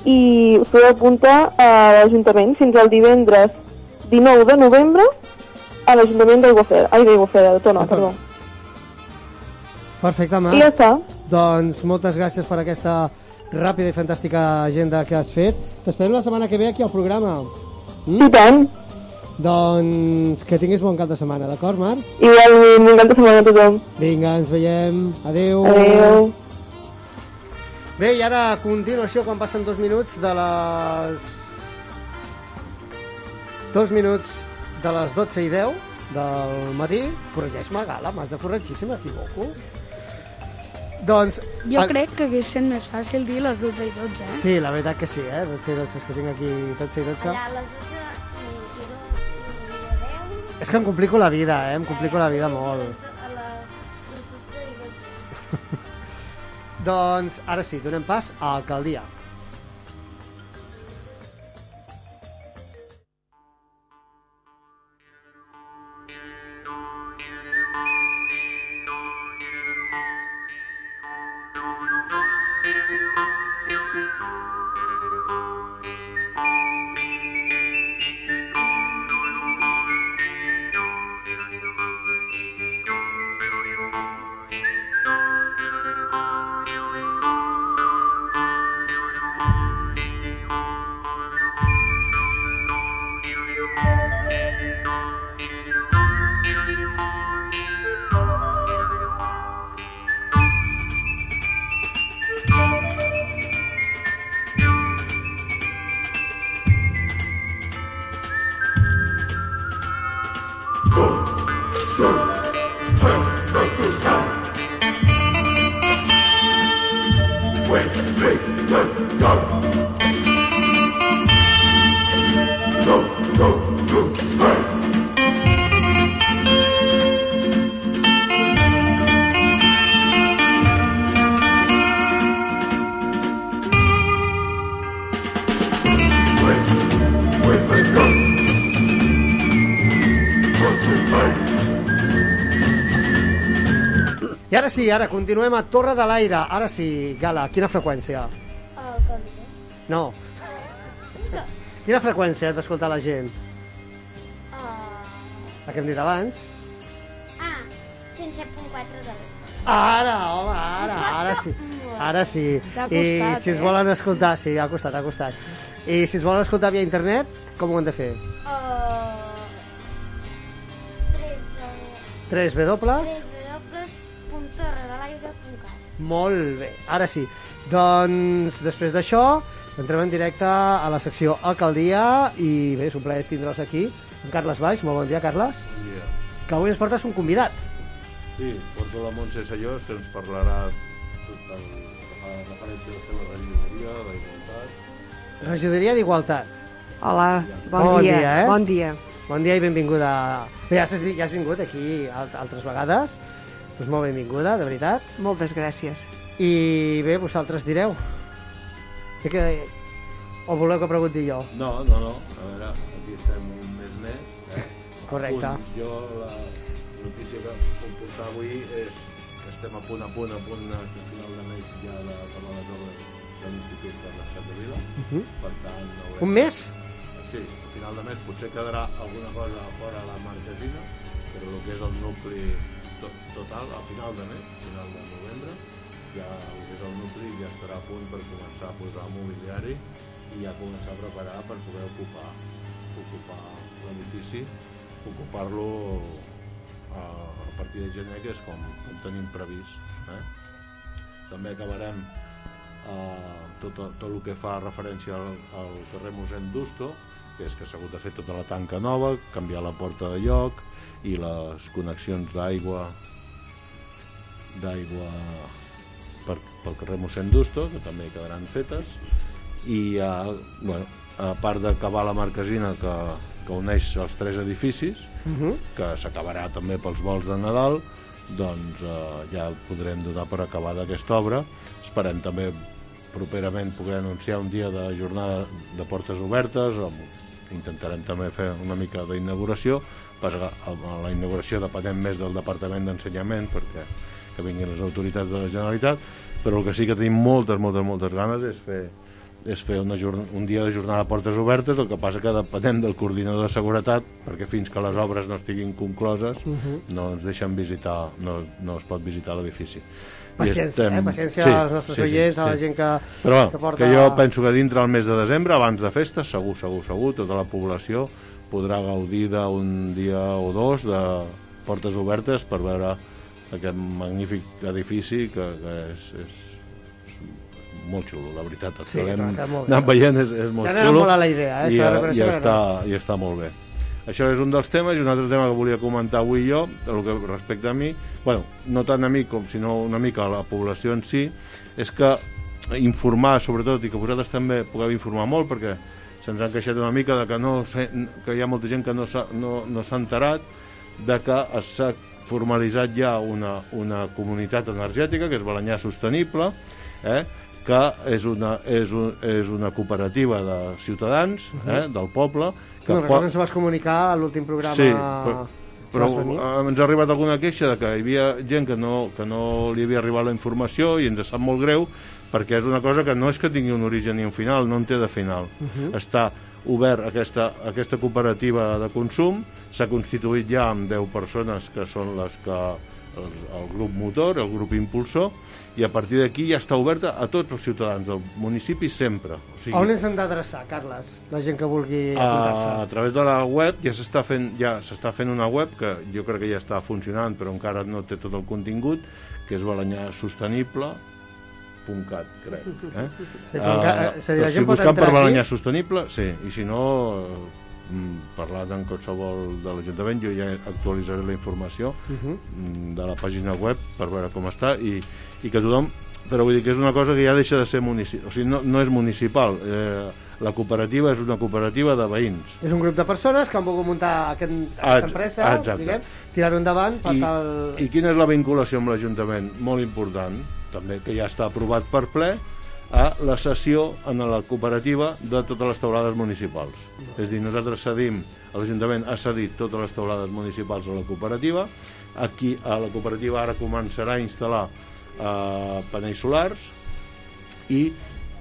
Speaker 26: i us podeu apuntar a l'Ajuntament fins al divendres 19 de novembre a l'Ajuntament d'Aiguafreda, ai d'Aiguafreda, de Tona, perdó.
Speaker 2: Perfecte, Marc.
Speaker 26: I ja està.
Speaker 2: Doncs moltes gràcies per aquesta ràpida i fantàstica agenda que has fet. T'esperem la setmana que ve aquí al programa. Mm?
Speaker 26: I tant.
Speaker 2: Doncs que tinguis bon cap de setmana, d'acord, Marc?
Speaker 26: Igualment, m'encanta setmana a tothom.
Speaker 2: Vinga, ens veiem. Adeu.
Speaker 26: Adeu.
Speaker 2: Bé, i ara a continuació, quan passen dos minuts de les... Dos minuts de les 12 i 10 del matí, corregeix-me, Gala, m'has de corregir si m'equivoco. Doncs...
Speaker 11: Jo crec que hagués sent més fàcil dir les 12 i 12, eh?
Speaker 2: Sí, la veritat que sí, eh? 12 i 12, és que tinc aquí 12 i 12. És que em complico la vida, eh? Em complico la vida molt. doncs, ara sí, donem pas a Alcaldia. I ara sí, ara continuem a Torre de l'Aire. Ara sí, Gala, quina freqüència? No. Quina freqüència has d'escoltar la gent? La que hem dit abans?
Speaker 3: Ah, 107.4 de
Speaker 2: Ara, home, ara, ara sí. Ara sí.
Speaker 3: T'ha
Speaker 2: I
Speaker 3: costat,
Speaker 2: si es
Speaker 3: eh?
Speaker 2: volen escoltar, sí, ha costat, ha costat. I si es volen escoltar via internet, com ho han de fer?
Speaker 3: Uh,
Speaker 2: 3 W, Molt bé, ara sí. Doncs després d'això entrem en directe a la secció Alcaldia i bé, és un plaer tindre'ls aquí. En Carles Baix, molt bon dia, Carles.
Speaker 27: Bon dia.
Speaker 2: Que avui ens portes un convidat.
Speaker 27: Sí, porto la Montse Sallós, que ens parlarà tot el que fa referència a la seva regidoria, la igualtat.
Speaker 2: Regidoria d'Igualtat.
Speaker 28: Hola, bon, dia,
Speaker 2: eh?
Speaker 28: bon dia.
Speaker 2: Bon dia i benvinguda. Bé, ja has, ja has vingut aquí al- altres vegades. Doncs molt benvinguda, de veritat.
Speaker 28: Moltes gràcies.
Speaker 2: I bé, vosaltres direu. De què... O voleu que pregunti jo?
Speaker 27: No, no, no, a veure, aquí estem un mes més. Eh?
Speaker 2: Correcte.
Speaker 27: Punt. Jo la notícia que puc portar avui és que estem a punt, a punt, a punt, a final de mes ja d'acabar les obres de l'Institut de l'Estat de Vila.
Speaker 2: Mhm.
Speaker 27: Per tant, haurem...
Speaker 2: Un mes?
Speaker 27: Sí, a final de mes potser quedarà alguna cosa fora la marquesina, però el que és el nucli total, a final de mes, final de novembre, ja el que és el nucli ja estarà a punt per començar a posar mobiliari i ja començar a preparar per poder ocupar, ocupar l'edifici, ocupar-lo a, a partir de gener, que és com, com tenim previst. Eh? També acabarem eh, tot, tot el que fa referència al, al carrer Mossèn Dusto, que és que s'ha hagut de fer tota la tanca nova, canviar la porta de lloc i les connexions d'aigua d'aigua per, pel carrer Mossèn Dusto, que també quedaran fetes, i eh, bueno, a part d'acabar la marquesina que, que uneix els tres edificis,
Speaker 2: Mhm.
Speaker 27: que s'acabarà també pels vols de Nadal, doncs eh, ja podrem donar per acabar d'aquesta obra. Esperem també properament poder anunciar un dia de jornada de portes obertes, amb, intentarem també fer una mica d'inauguració, a la inauguració depenem més del Departament d'Ensenyament perquè que vinguin les autoritats de la Generalitat, però el que sí que tenim moltes, moltes, moltes ganes és fer és fer una un dia de jornada de portes obertes, el que passa que depenem del coordinador de seguretat, perquè fins que les obres no estiguin concloses
Speaker 2: Mhm.
Speaker 27: no ens deixen visitar, no, no es pot visitar l'edifici.
Speaker 2: Paciència, eh? Paciència als nostres oients, a la gent que-
Speaker 27: Però,
Speaker 2: que porta-
Speaker 27: que jo penso que dintre el mes de desembre, abans de festes, segur, segur, segur, tota la població podrà gaudir d'un dia o dos de portes obertes per veure aquest magnífic edifici que, que és, és, és molt xulo, la veritat. El
Speaker 2: Sí,
Speaker 27: que
Speaker 2: bé.
Speaker 27: anat veient és, és molt
Speaker 2: Ja
Speaker 27: xulo
Speaker 2: molt a la idea, eh?
Speaker 27: i,
Speaker 2: reconèixer
Speaker 27: i, està, i està molt bé. Això és un dels temes i un altre tema que volia comentar avui jo, el que respecte a mi, bueno, no tant a mi com sinó una mica a la població en si, és que informar sobretot i que vosaltres també pugueu informar molt perquè se'ns han queixat una mica de que, no, que hi ha molta gent que no s'ha no, no enterat de que s'ha formalitzat ja una, una comunitat energètica que és Balanyà Sostenible eh, que és una, és, un, és una cooperativa de ciutadans eh, del poble que
Speaker 2: no,
Speaker 27: pot-
Speaker 2: ens vas comunicar a l'últim programa
Speaker 27: Sí, però, però eh, ens ha arribat alguna queixa de que hi havia gent que no, que no li havia arribat la informació i ens sap molt greu perquè és una cosa que no és que tingui un origen ni un final, no en té de final.
Speaker 2: Mhm.
Speaker 27: Està obert aquesta, aquesta cooperativa de consum, s'ha constituït ja amb 10 persones que són les que el, el grup motor, el grup impulsor, i a partir d'aquí ja està oberta a tots els ciutadans del municipi sempre. O
Speaker 2: On ens hem d'adreçar, Carles? La gent que vulgui
Speaker 27: a,
Speaker 2: apuntar-se.
Speaker 27: a través de la web ja s'està fent ja s'està fent una web que jo crec que ja està funcionant però encara no té tot el contingut que és balanyasostenible.cat crec eh?
Speaker 2: Sí, com que, és a dir, la
Speaker 27: però
Speaker 2: gent
Speaker 27: si buscant per
Speaker 2: entrar aquí-
Speaker 27: Balanyà Sostenible sí, i si no mm, parlant amb qualsevol de l'Ajuntament jo ja actualitzaré la informació
Speaker 2: Mhm.
Speaker 27: mm, de la pàgina web per veure com està i, i que tothom però vull dir que és una cosa que ja deixa de ser municipal o sigui, no, no és municipal eh, la cooperativa és una cooperativa de veïns
Speaker 2: És un grup de persones que han volgut muntar aquest,
Speaker 27: Ah,
Speaker 2: aquesta empresa,
Speaker 27: exacte.
Speaker 2: diguem, tirar-ho endavant per
Speaker 27: I,
Speaker 2: tal...
Speaker 27: I quina és la vinculació amb l'Ajuntament? Molt important, també, que ja està aprovat per ple a la cessió en la cooperativa de totes les taulades municipals. És a dir, nosaltres cedim, l'Ajuntament ha cedit totes les taulades municipals a la cooperativa, aquí a la cooperativa ara començarà a instal·lar eh, panells solars i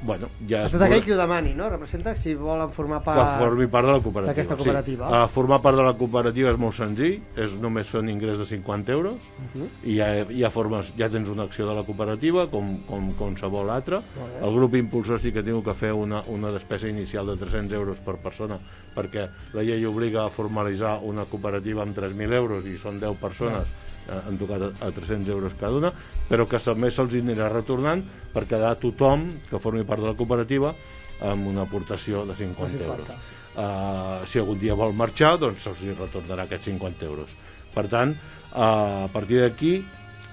Speaker 27: bueno, ja es
Speaker 2: tot aquell qui ho demani, no? Representa si volen formar part...
Speaker 27: que formi part de la cooperativa.
Speaker 2: D'aquesta cooperativa.
Speaker 27: Sí. Uh, formar part de la cooperativa és molt senzill, és només fer un ingrés de 50 euros
Speaker 2: Uh -huh.
Speaker 27: i ja, ja, formes, ja tens una acció de la cooperativa com, com qualsevol altra.
Speaker 2: Bé.
Speaker 27: El grup impulsor sí que tinc que fer una, una despesa inicial de 300 euros per persona perquè la llei obliga a formalitzar una cooperativa amb 3.000 euros i són 10 persones eh, han tocat a, a 300 euros cada una, però que també se'ls anirà retornant per quedar tothom que formi part de la cooperativa amb una aportació de 50
Speaker 2: 50.
Speaker 27: euros. Uh, si algun dia vol marxar, doncs se'ls retornarà aquests 50 euros. Per tant, uh, a partir d'aquí,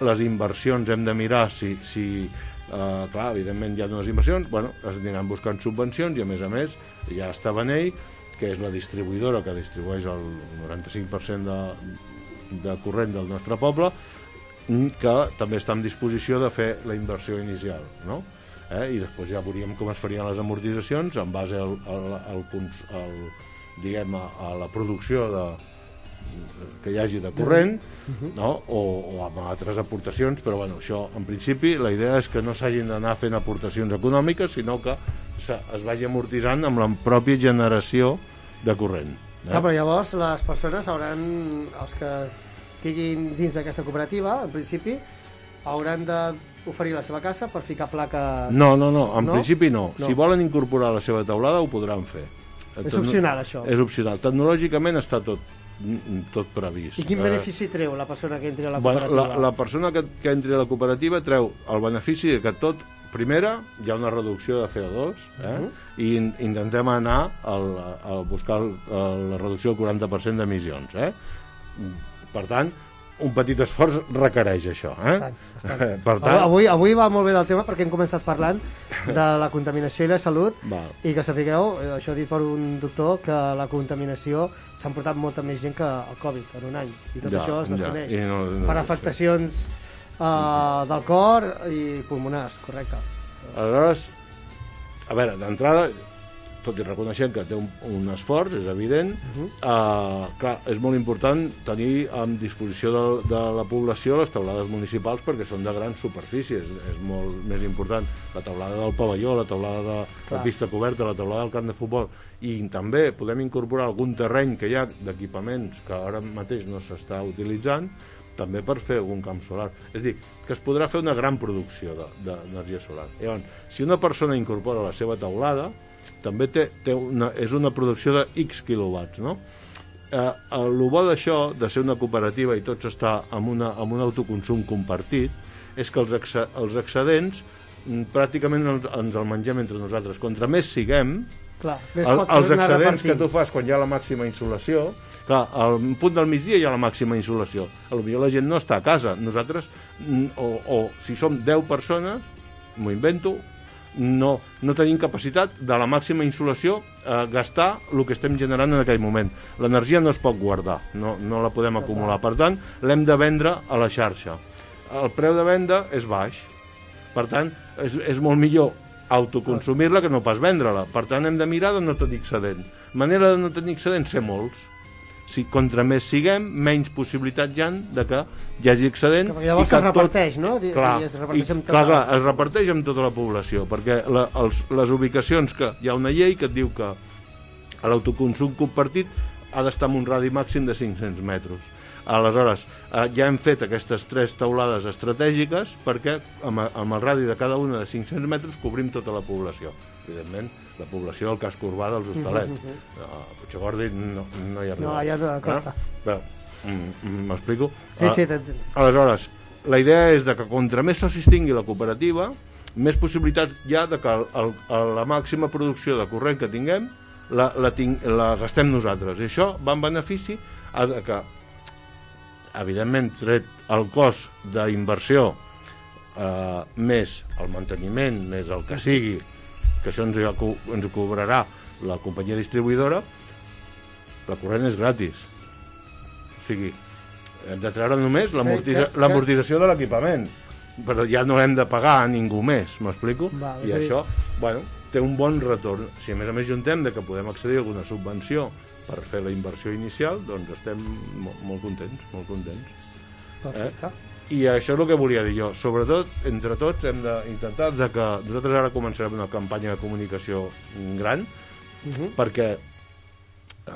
Speaker 27: les inversions hem de mirar si, si uh, clar, evidentment hi ha unes inversions, bueno, es aniran buscant subvencions i a més a més ja està Benei, que és la distribuïdora que distribueix el 95% de, de corrent del nostre poble, mm, que també està en disposició de fer la inversió inicial, no? Eh? I després ja veuríem com es farien les amortitzacions en base al, al, al, al, diguem, a, a la producció de, que hi hagi de corrent no? o, o amb altres aportacions però bueno, això en principi la idea és que no s'hagin d'anar fent aportacions econòmiques sinó que es vagi amortitzant amb la pròpia generació de corrent eh?
Speaker 2: Clar, però llavors les persones hauran, els que estiguin dins d'aquesta cooperativa, en principi, hauran d'oferir la seva casa per ficar plaques...
Speaker 27: No, no, no, en
Speaker 2: No?
Speaker 27: principi no.
Speaker 2: No.
Speaker 27: Si volen incorporar la seva teulada ho podran fer.
Speaker 2: És opcional, això.
Speaker 27: És opcional. Tecnològicament està tot, tot previst.
Speaker 2: I quin
Speaker 27: Eh,
Speaker 2: benefici treu la persona que entri a la cooperativa?
Speaker 27: la, la persona que, que entri a la cooperativa treu el benefici de que tot, primera, hi ha una reducció de CO2 eh?
Speaker 2: Mhm.
Speaker 27: i in, intentem anar al, a buscar el, el, la reducció del 40% d'emissions. Eh? Per tant, un petit esforç requereix això. Eh?
Speaker 2: Bastant.
Speaker 27: per tant,
Speaker 2: Avui, avui va molt bé del tema perquè hem començat parlant de la contaminació i la salut
Speaker 27: Val.
Speaker 2: i que sapigueu, eh, això dit per un doctor, que la contaminació s'ha emportat molta més gent que el Covid en un any i tot
Speaker 27: Ja,
Speaker 2: això es
Speaker 27: ja,
Speaker 2: desconeix
Speaker 27: i no- no-
Speaker 2: per afectacions uh, del cor i pulmonars, correcte.
Speaker 27: Aleshores, a veure, d'entrada, tot i reconeixent que té un, un esforç, és evident, uh. -huh. clar, és molt important tenir en disposició de, de la població les taulades municipals perquè són de grans superfícies, és molt més important la taulada del pavelló, la taulada de la pista coberta, la taulada del camp de futbol, i també podem incorporar algun terreny que hi ha d'equipaments que ara mateix no s'està utilitzant, també per fer algun camp solar. És dir, que es podrà fer una gran producció de- d'energia solar. Llavors, si una persona incorpora la seva taulada, també té, té una, és una producció de X quilowatts, no? Eh, el bo d'això, de ser una cooperativa i tots estar amb, una, amb un autoconsum compartit, és que els, exa, els excedents mm, pràcticament ens, ens el mengem entre nosaltres. Contra més siguem,
Speaker 2: Clar, més
Speaker 27: el, els excedents que tu fas quan hi ha la màxima insolació clar, al punt del migdia hi ha la màxima insolació a millor la gent no està a casa nosaltres, mm, o, o si som 10 persones m'ho invento no, no tenim capacitat de la màxima insolació eh, gastar el que estem generant en aquell moment l'energia no es pot guardar no, no la podem acumular, per tant l'hem de vendre a la xarxa el preu de venda és baix per tant, és, és molt millor autoconsumir-la que no pas vendre-la. Per tant, hem de mirar de no tenir excedent. Manera de no tenir excedent, ser molts. Si contra més siguem, menys possibilitats hi ha de que hi hagi excedent.
Speaker 2: Que llavors
Speaker 27: i que
Speaker 2: es reparteix, no? Di-
Speaker 27: Clar,
Speaker 2: i es reparteix
Speaker 27: i,
Speaker 2: amb tota
Speaker 27: clar,
Speaker 2: la-
Speaker 27: clar, es reparteix amb tota la població, perquè la, els, les ubicacions que hi ha una llei que et diu que l'autoconsum compartit ha d'estar en un radi màxim de 500 metres. Aleshores, eh, ja hem fet aquestes tres taulades estratègiques perquè amb, amb el radi de cada una de 500 metres cobrim tota la població. Evidentment, la població del casc urbà dels hostalets.
Speaker 2: Mhm, mhm.
Speaker 27: A Puigdemont no, no hi arriba.
Speaker 2: No, allà de la costa.
Speaker 27: Mm, mm, m'explico?
Speaker 2: Sí,
Speaker 27: Ah,
Speaker 2: sí, t'entenc.
Speaker 27: Aleshores, la idea és de que contra més socis tingui la cooperativa, més possibilitats hi ha de que el, el, la màxima producció de corrent que tinguem la, la, ting, la gastem nosaltres. I això va en benefici a que, evidentment, tret el cost d'inversió eh, més el manteniment, més el que sigui, que això ens, ens cobrarà la companyia distribuïdora, la corrent és gratis. O sigui, hem de treure només l'amortització de l'equipament però ja no hem de pagar a ningú més, m'explico? I
Speaker 2: dir-
Speaker 27: això, bueno, té un bon retorn. Si a més a més juntem de que podem accedir a alguna subvenció per fer la inversió inicial, doncs estem molt, molt contents, molt contents.
Speaker 2: Perfecte.
Speaker 27: I això és el que volia dir jo. Sobretot, entre tots, hem d'intentar de que nosaltres ara començarem una campanya de comunicació gran,
Speaker 2: Mhm.
Speaker 27: perquè eh,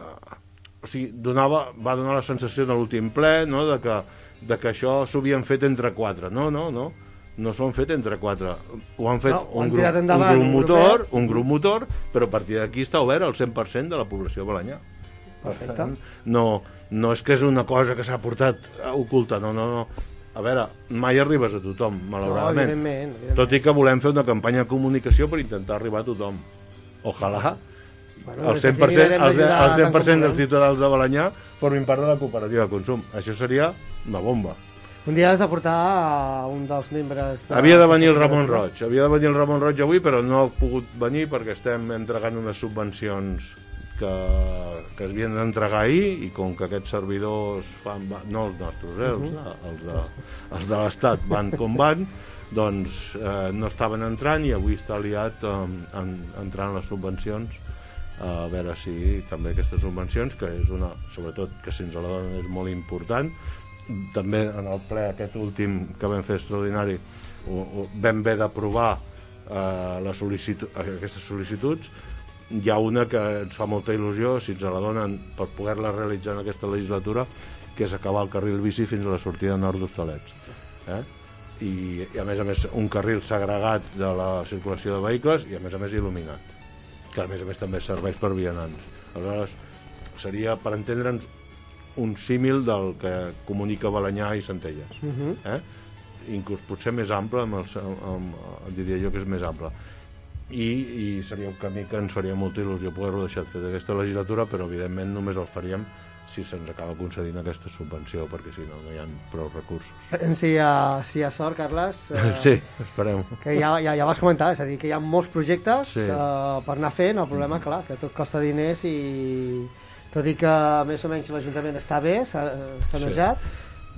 Speaker 27: o sigui, donava, va donar la sensació de l'últim ple no? de, que, de que això s'ho havien fet entre quatre. No, no, no. No s'ho han fet entre quatre. Ho han fet
Speaker 2: No,
Speaker 27: un,
Speaker 2: han
Speaker 27: grup, un grup
Speaker 2: un
Speaker 27: motor, un grup motor, però a partir d'aquí està obert al 100% de la població balanyà. Per
Speaker 2: Perfecte.
Speaker 27: no, no és que és una cosa que s'ha portat oculta, no, no, no. A veure, mai arribes a tothom, malauradament.
Speaker 2: evidentment, evidentment.
Speaker 27: Tot i que volem fer una campanya de comunicació per intentar arribar a tothom. Ojalà
Speaker 2: Bueno,
Speaker 27: el
Speaker 2: des d'aquí
Speaker 27: 100%,
Speaker 2: anirem
Speaker 27: el, el
Speaker 2: tant
Speaker 27: 100
Speaker 2: com
Speaker 27: dels
Speaker 2: puguem.
Speaker 27: ciutadans de Balanyà formin part de la cooperativa de consum. Això seria una bomba.
Speaker 2: Un dia has de portar a un dels membres... De...
Speaker 27: Havia de venir el Ramon Roig, havia de venir el Ramon Roig avui, però no ha pogut venir perquè estem entregant unes subvencions que, que es havien d'entregar ahir i com que aquests servidors fan, no els nostres, eh, els, de, els, de, els de l'Estat van com van, doncs eh, no estaven entrant i avui està liat eh, en, entrant les subvencions a veure si també aquestes subvencions, que és una, sobretot que si ens la donen és molt important, també en el ple aquest últim que vam fer extraordinari ho, ho, vam haver d'aprovar eh, la sol·licitud, aquestes sol·licituds hi ha una que ens fa molta il·lusió si ens la donen per poder-la realitzar en aquesta legislatura que és acabar el carril bici fins a la sortida nord d'Hostalets eh? I, i a més a més un carril segregat de la circulació de vehicles i a més a més il·luminat que a més a més també serveix per vianants aleshores seria per entendre'ns un símil del que comunica Balanyà i Centelles
Speaker 2: Mhm.
Speaker 27: eh? inclús potser més ample amb el, amb, amb, diria jo que és més ample i, i seria un camí que ens faria molta il·lusió poder-ho deixar fer d'aquesta legislatura però evidentment només el faríem si se'ns acaba concedint aquesta subvenció perquè si no no hi ha prou recursos
Speaker 2: si hi ha, si hi ha sort, Carles. eh,
Speaker 27: sí, esperem
Speaker 2: Que ja, ja, ja vas comentar, és a dir, que hi ha molts projectes
Speaker 27: Sí.
Speaker 2: eh, per anar fent, el problema, clar, que tot costa diners i tot i que més o menys l'Ajuntament està bé, s'ha sanejat,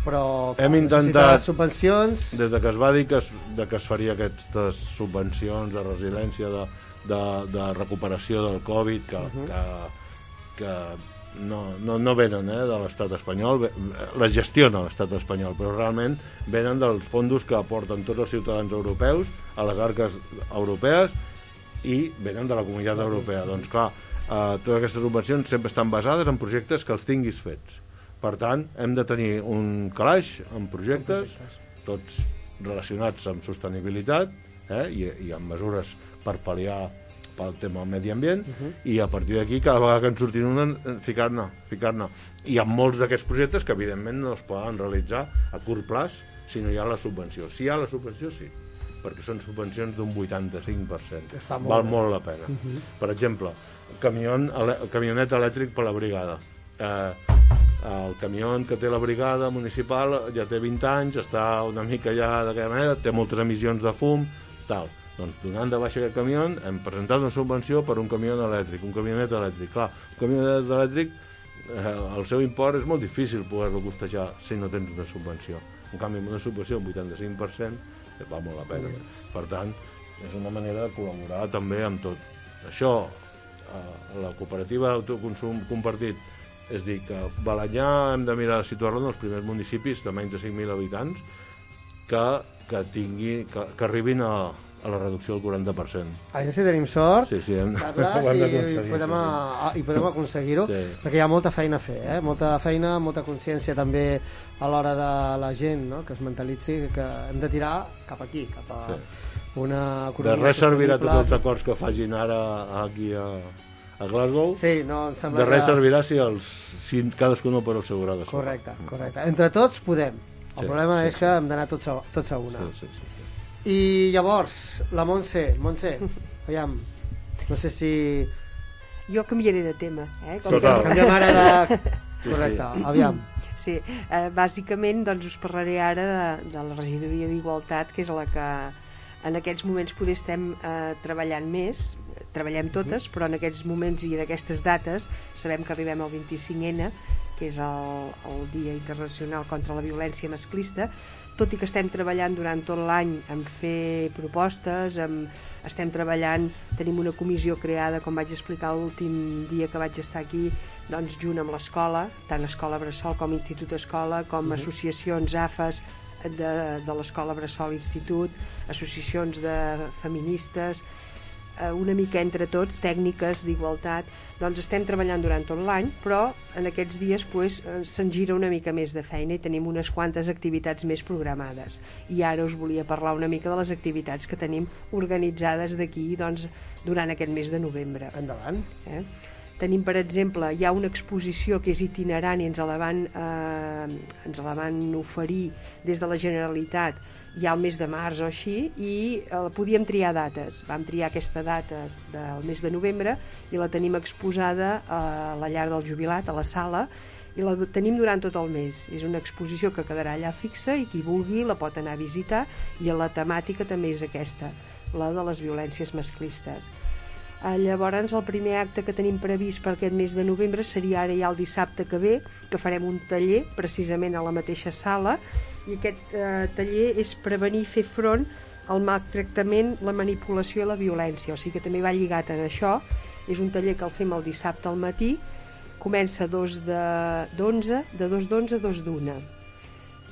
Speaker 2: però
Speaker 27: Hem intentat,
Speaker 2: subvencions...
Speaker 27: des de que es va dir que es, de que es faria aquestes subvencions de resiliència, de, de, de recuperació del Covid, que,
Speaker 2: Mhm.
Speaker 27: que, que no, no, no venen eh, de l'estat espanyol, les gestiona l'estat espanyol, però realment venen dels fondos que aporten tots els ciutadans europeus a les arques europees i venen de la comunitat europea. Doncs clar, eh, totes aquestes subvencions sempre estan basades en projectes que els tinguis fets. Per tant, hem de tenir un calaix en projectes, tots relacionats amb sostenibilitat eh, i, i amb mesures per pal·liar pel tema del medi ambient i a partir d'aquí cada vegada que ens surtin una eh, ficar-ne ficar-ne. I ha molts d'aquests projectes que evidentment no es poden realitzar a curt plaç si no hi ha la subvenció. Si hi ha la subvenció sí perquè són subvencions d'un 85%
Speaker 2: Està molt
Speaker 27: val
Speaker 2: bé.
Speaker 27: molt la pena.
Speaker 2: Mhm.
Speaker 27: per exemple camion, ele, camionet elèctric per la brigada eh, el camió que té la brigada municipal ja té 20 anys, està una mica ja d'aquella manera, té moltes emissions de fum, tal. Doncs donant de baixa aquest camió hem presentat una subvenció per un camió elèctric, un camionet elèctric. Clar, un camionet elèctric, eh, el seu import és molt difícil poder-lo costejar si no tens una subvenció. En canvi, amb una subvenció un 85% eh, val molt la pena. Per tant, és una manera de col·laborar també amb tot. Això, eh, la cooperativa d'autoconsum compartit, és dir, que Balanyà hem de mirar de situar-lo en els primers municipis de menys de 5.000 habitants que, que, tingui, que, que arribin a, a la reducció del 40%.
Speaker 2: A veure si tenim sort,
Speaker 27: Sí, sí, hem,
Speaker 2: Carles, i,
Speaker 27: d'aconseguir,
Speaker 2: podem,
Speaker 27: sí,
Speaker 2: a, i podem aconseguir-ho,
Speaker 27: Sí.
Speaker 2: perquè hi ha molta feina a fer, eh? molta feina, molta consciència també a l'hora de la gent, no? que es mentalitzi que hem de tirar cap aquí, cap a
Speaker 27: Sí.
Speaker 2: una
Speaker 27: De
Speaker 2: economia
Speaker 27: res servirà tots els acords que facin ara aquí a, a Glasgow.
Speaker 2: Sí, no, em sembla
Speaker 27: de res
Speaker 2: que-
Speaker 27: servirà si, els, si cadascú no per el seu grau de sort.
Speaker 2: Correcte, correcte. Entre tots podem. El
Speaker 27: Sí,
Speaker 2: problema
Speaker 27: sí,
Speaker 2: és que hem d'anar tots a, tots a una.
Speaker 27: Sí, sí, sí.
Speaker 2: I llavors, la Montse, Montse, aviam, no sé si...
Speaker 28: Jo canviaré de tema. Eh?
Speaker 2: Total. Canviem ara de...
Speaker 28: Sí,
Speaker 2: Correcte,
Speaker 28: sí.
Speaker 2: aviam.
Speaker 28: Sí, eh, bàsicament doncs, us parlaré ara de, de la regidoria d'Igualtat, que és la que en aquests moments poder estem eh, treballant més, treballem totes, però en aquests moments i en aquestes dates sabem que arribem al 25N, que és el, el Dia Internacional contra la Violència Masclista, tot i que estem treballant durant tot l'any en fer propostes, en, estem treballant, tenim una comissió creada, com vaig explicar l'últim dia que vaig estar aquí, doncs junt amb l'escola, tant Escola Bressol com Institut Escola, com
Speaker 2: Mhm.
Speaker 28: associacions AFAS de, de l'Escola Bressol Institut, associacions de feministes, eh, una mica entre tots, tècniques d'igualtat, doncs estem treballant durant tot l'any, però en aquests dies pues, eh, se'n gira una mica més de feina i tenim unes quantes activitats més programades. I ara us volia parlar una mica de les activitats que tenim organitzades d'aquí doncs, durant aquest mes de novembre.
Speaker 2: Endavant.
Speaker 28: Eh? Tenim, per exemple, hi ha una exposició que és itinerant i ens la van, eh, ens la van oferir des de la Generalitat ja al mes de març o així i eh, podíem triar dates. Vam triar aquesta dates del mes de novembre i la tenim exposada a la llar del jubilat, a la sala, i la tenim durant tot el mes. És una exposició que quedarà allà fixa i qui vulgui la pot anar a visitar i la temàtica també és aquesta, la de les violències masclistes. Eh, llavors, el primer acte que tenim previst per aquest mes de novembre seria ara ja el dissabte que ve, que farem un taller precisament a la mateixa sala, i aquest eh, taller és prevenir fer front al maltractament, la manipulació i la violència, o sigui que també va lligat en això. És un taller que el fem el dissabte al matí, comença dos de d'11, de dos d'onze a dos d'una.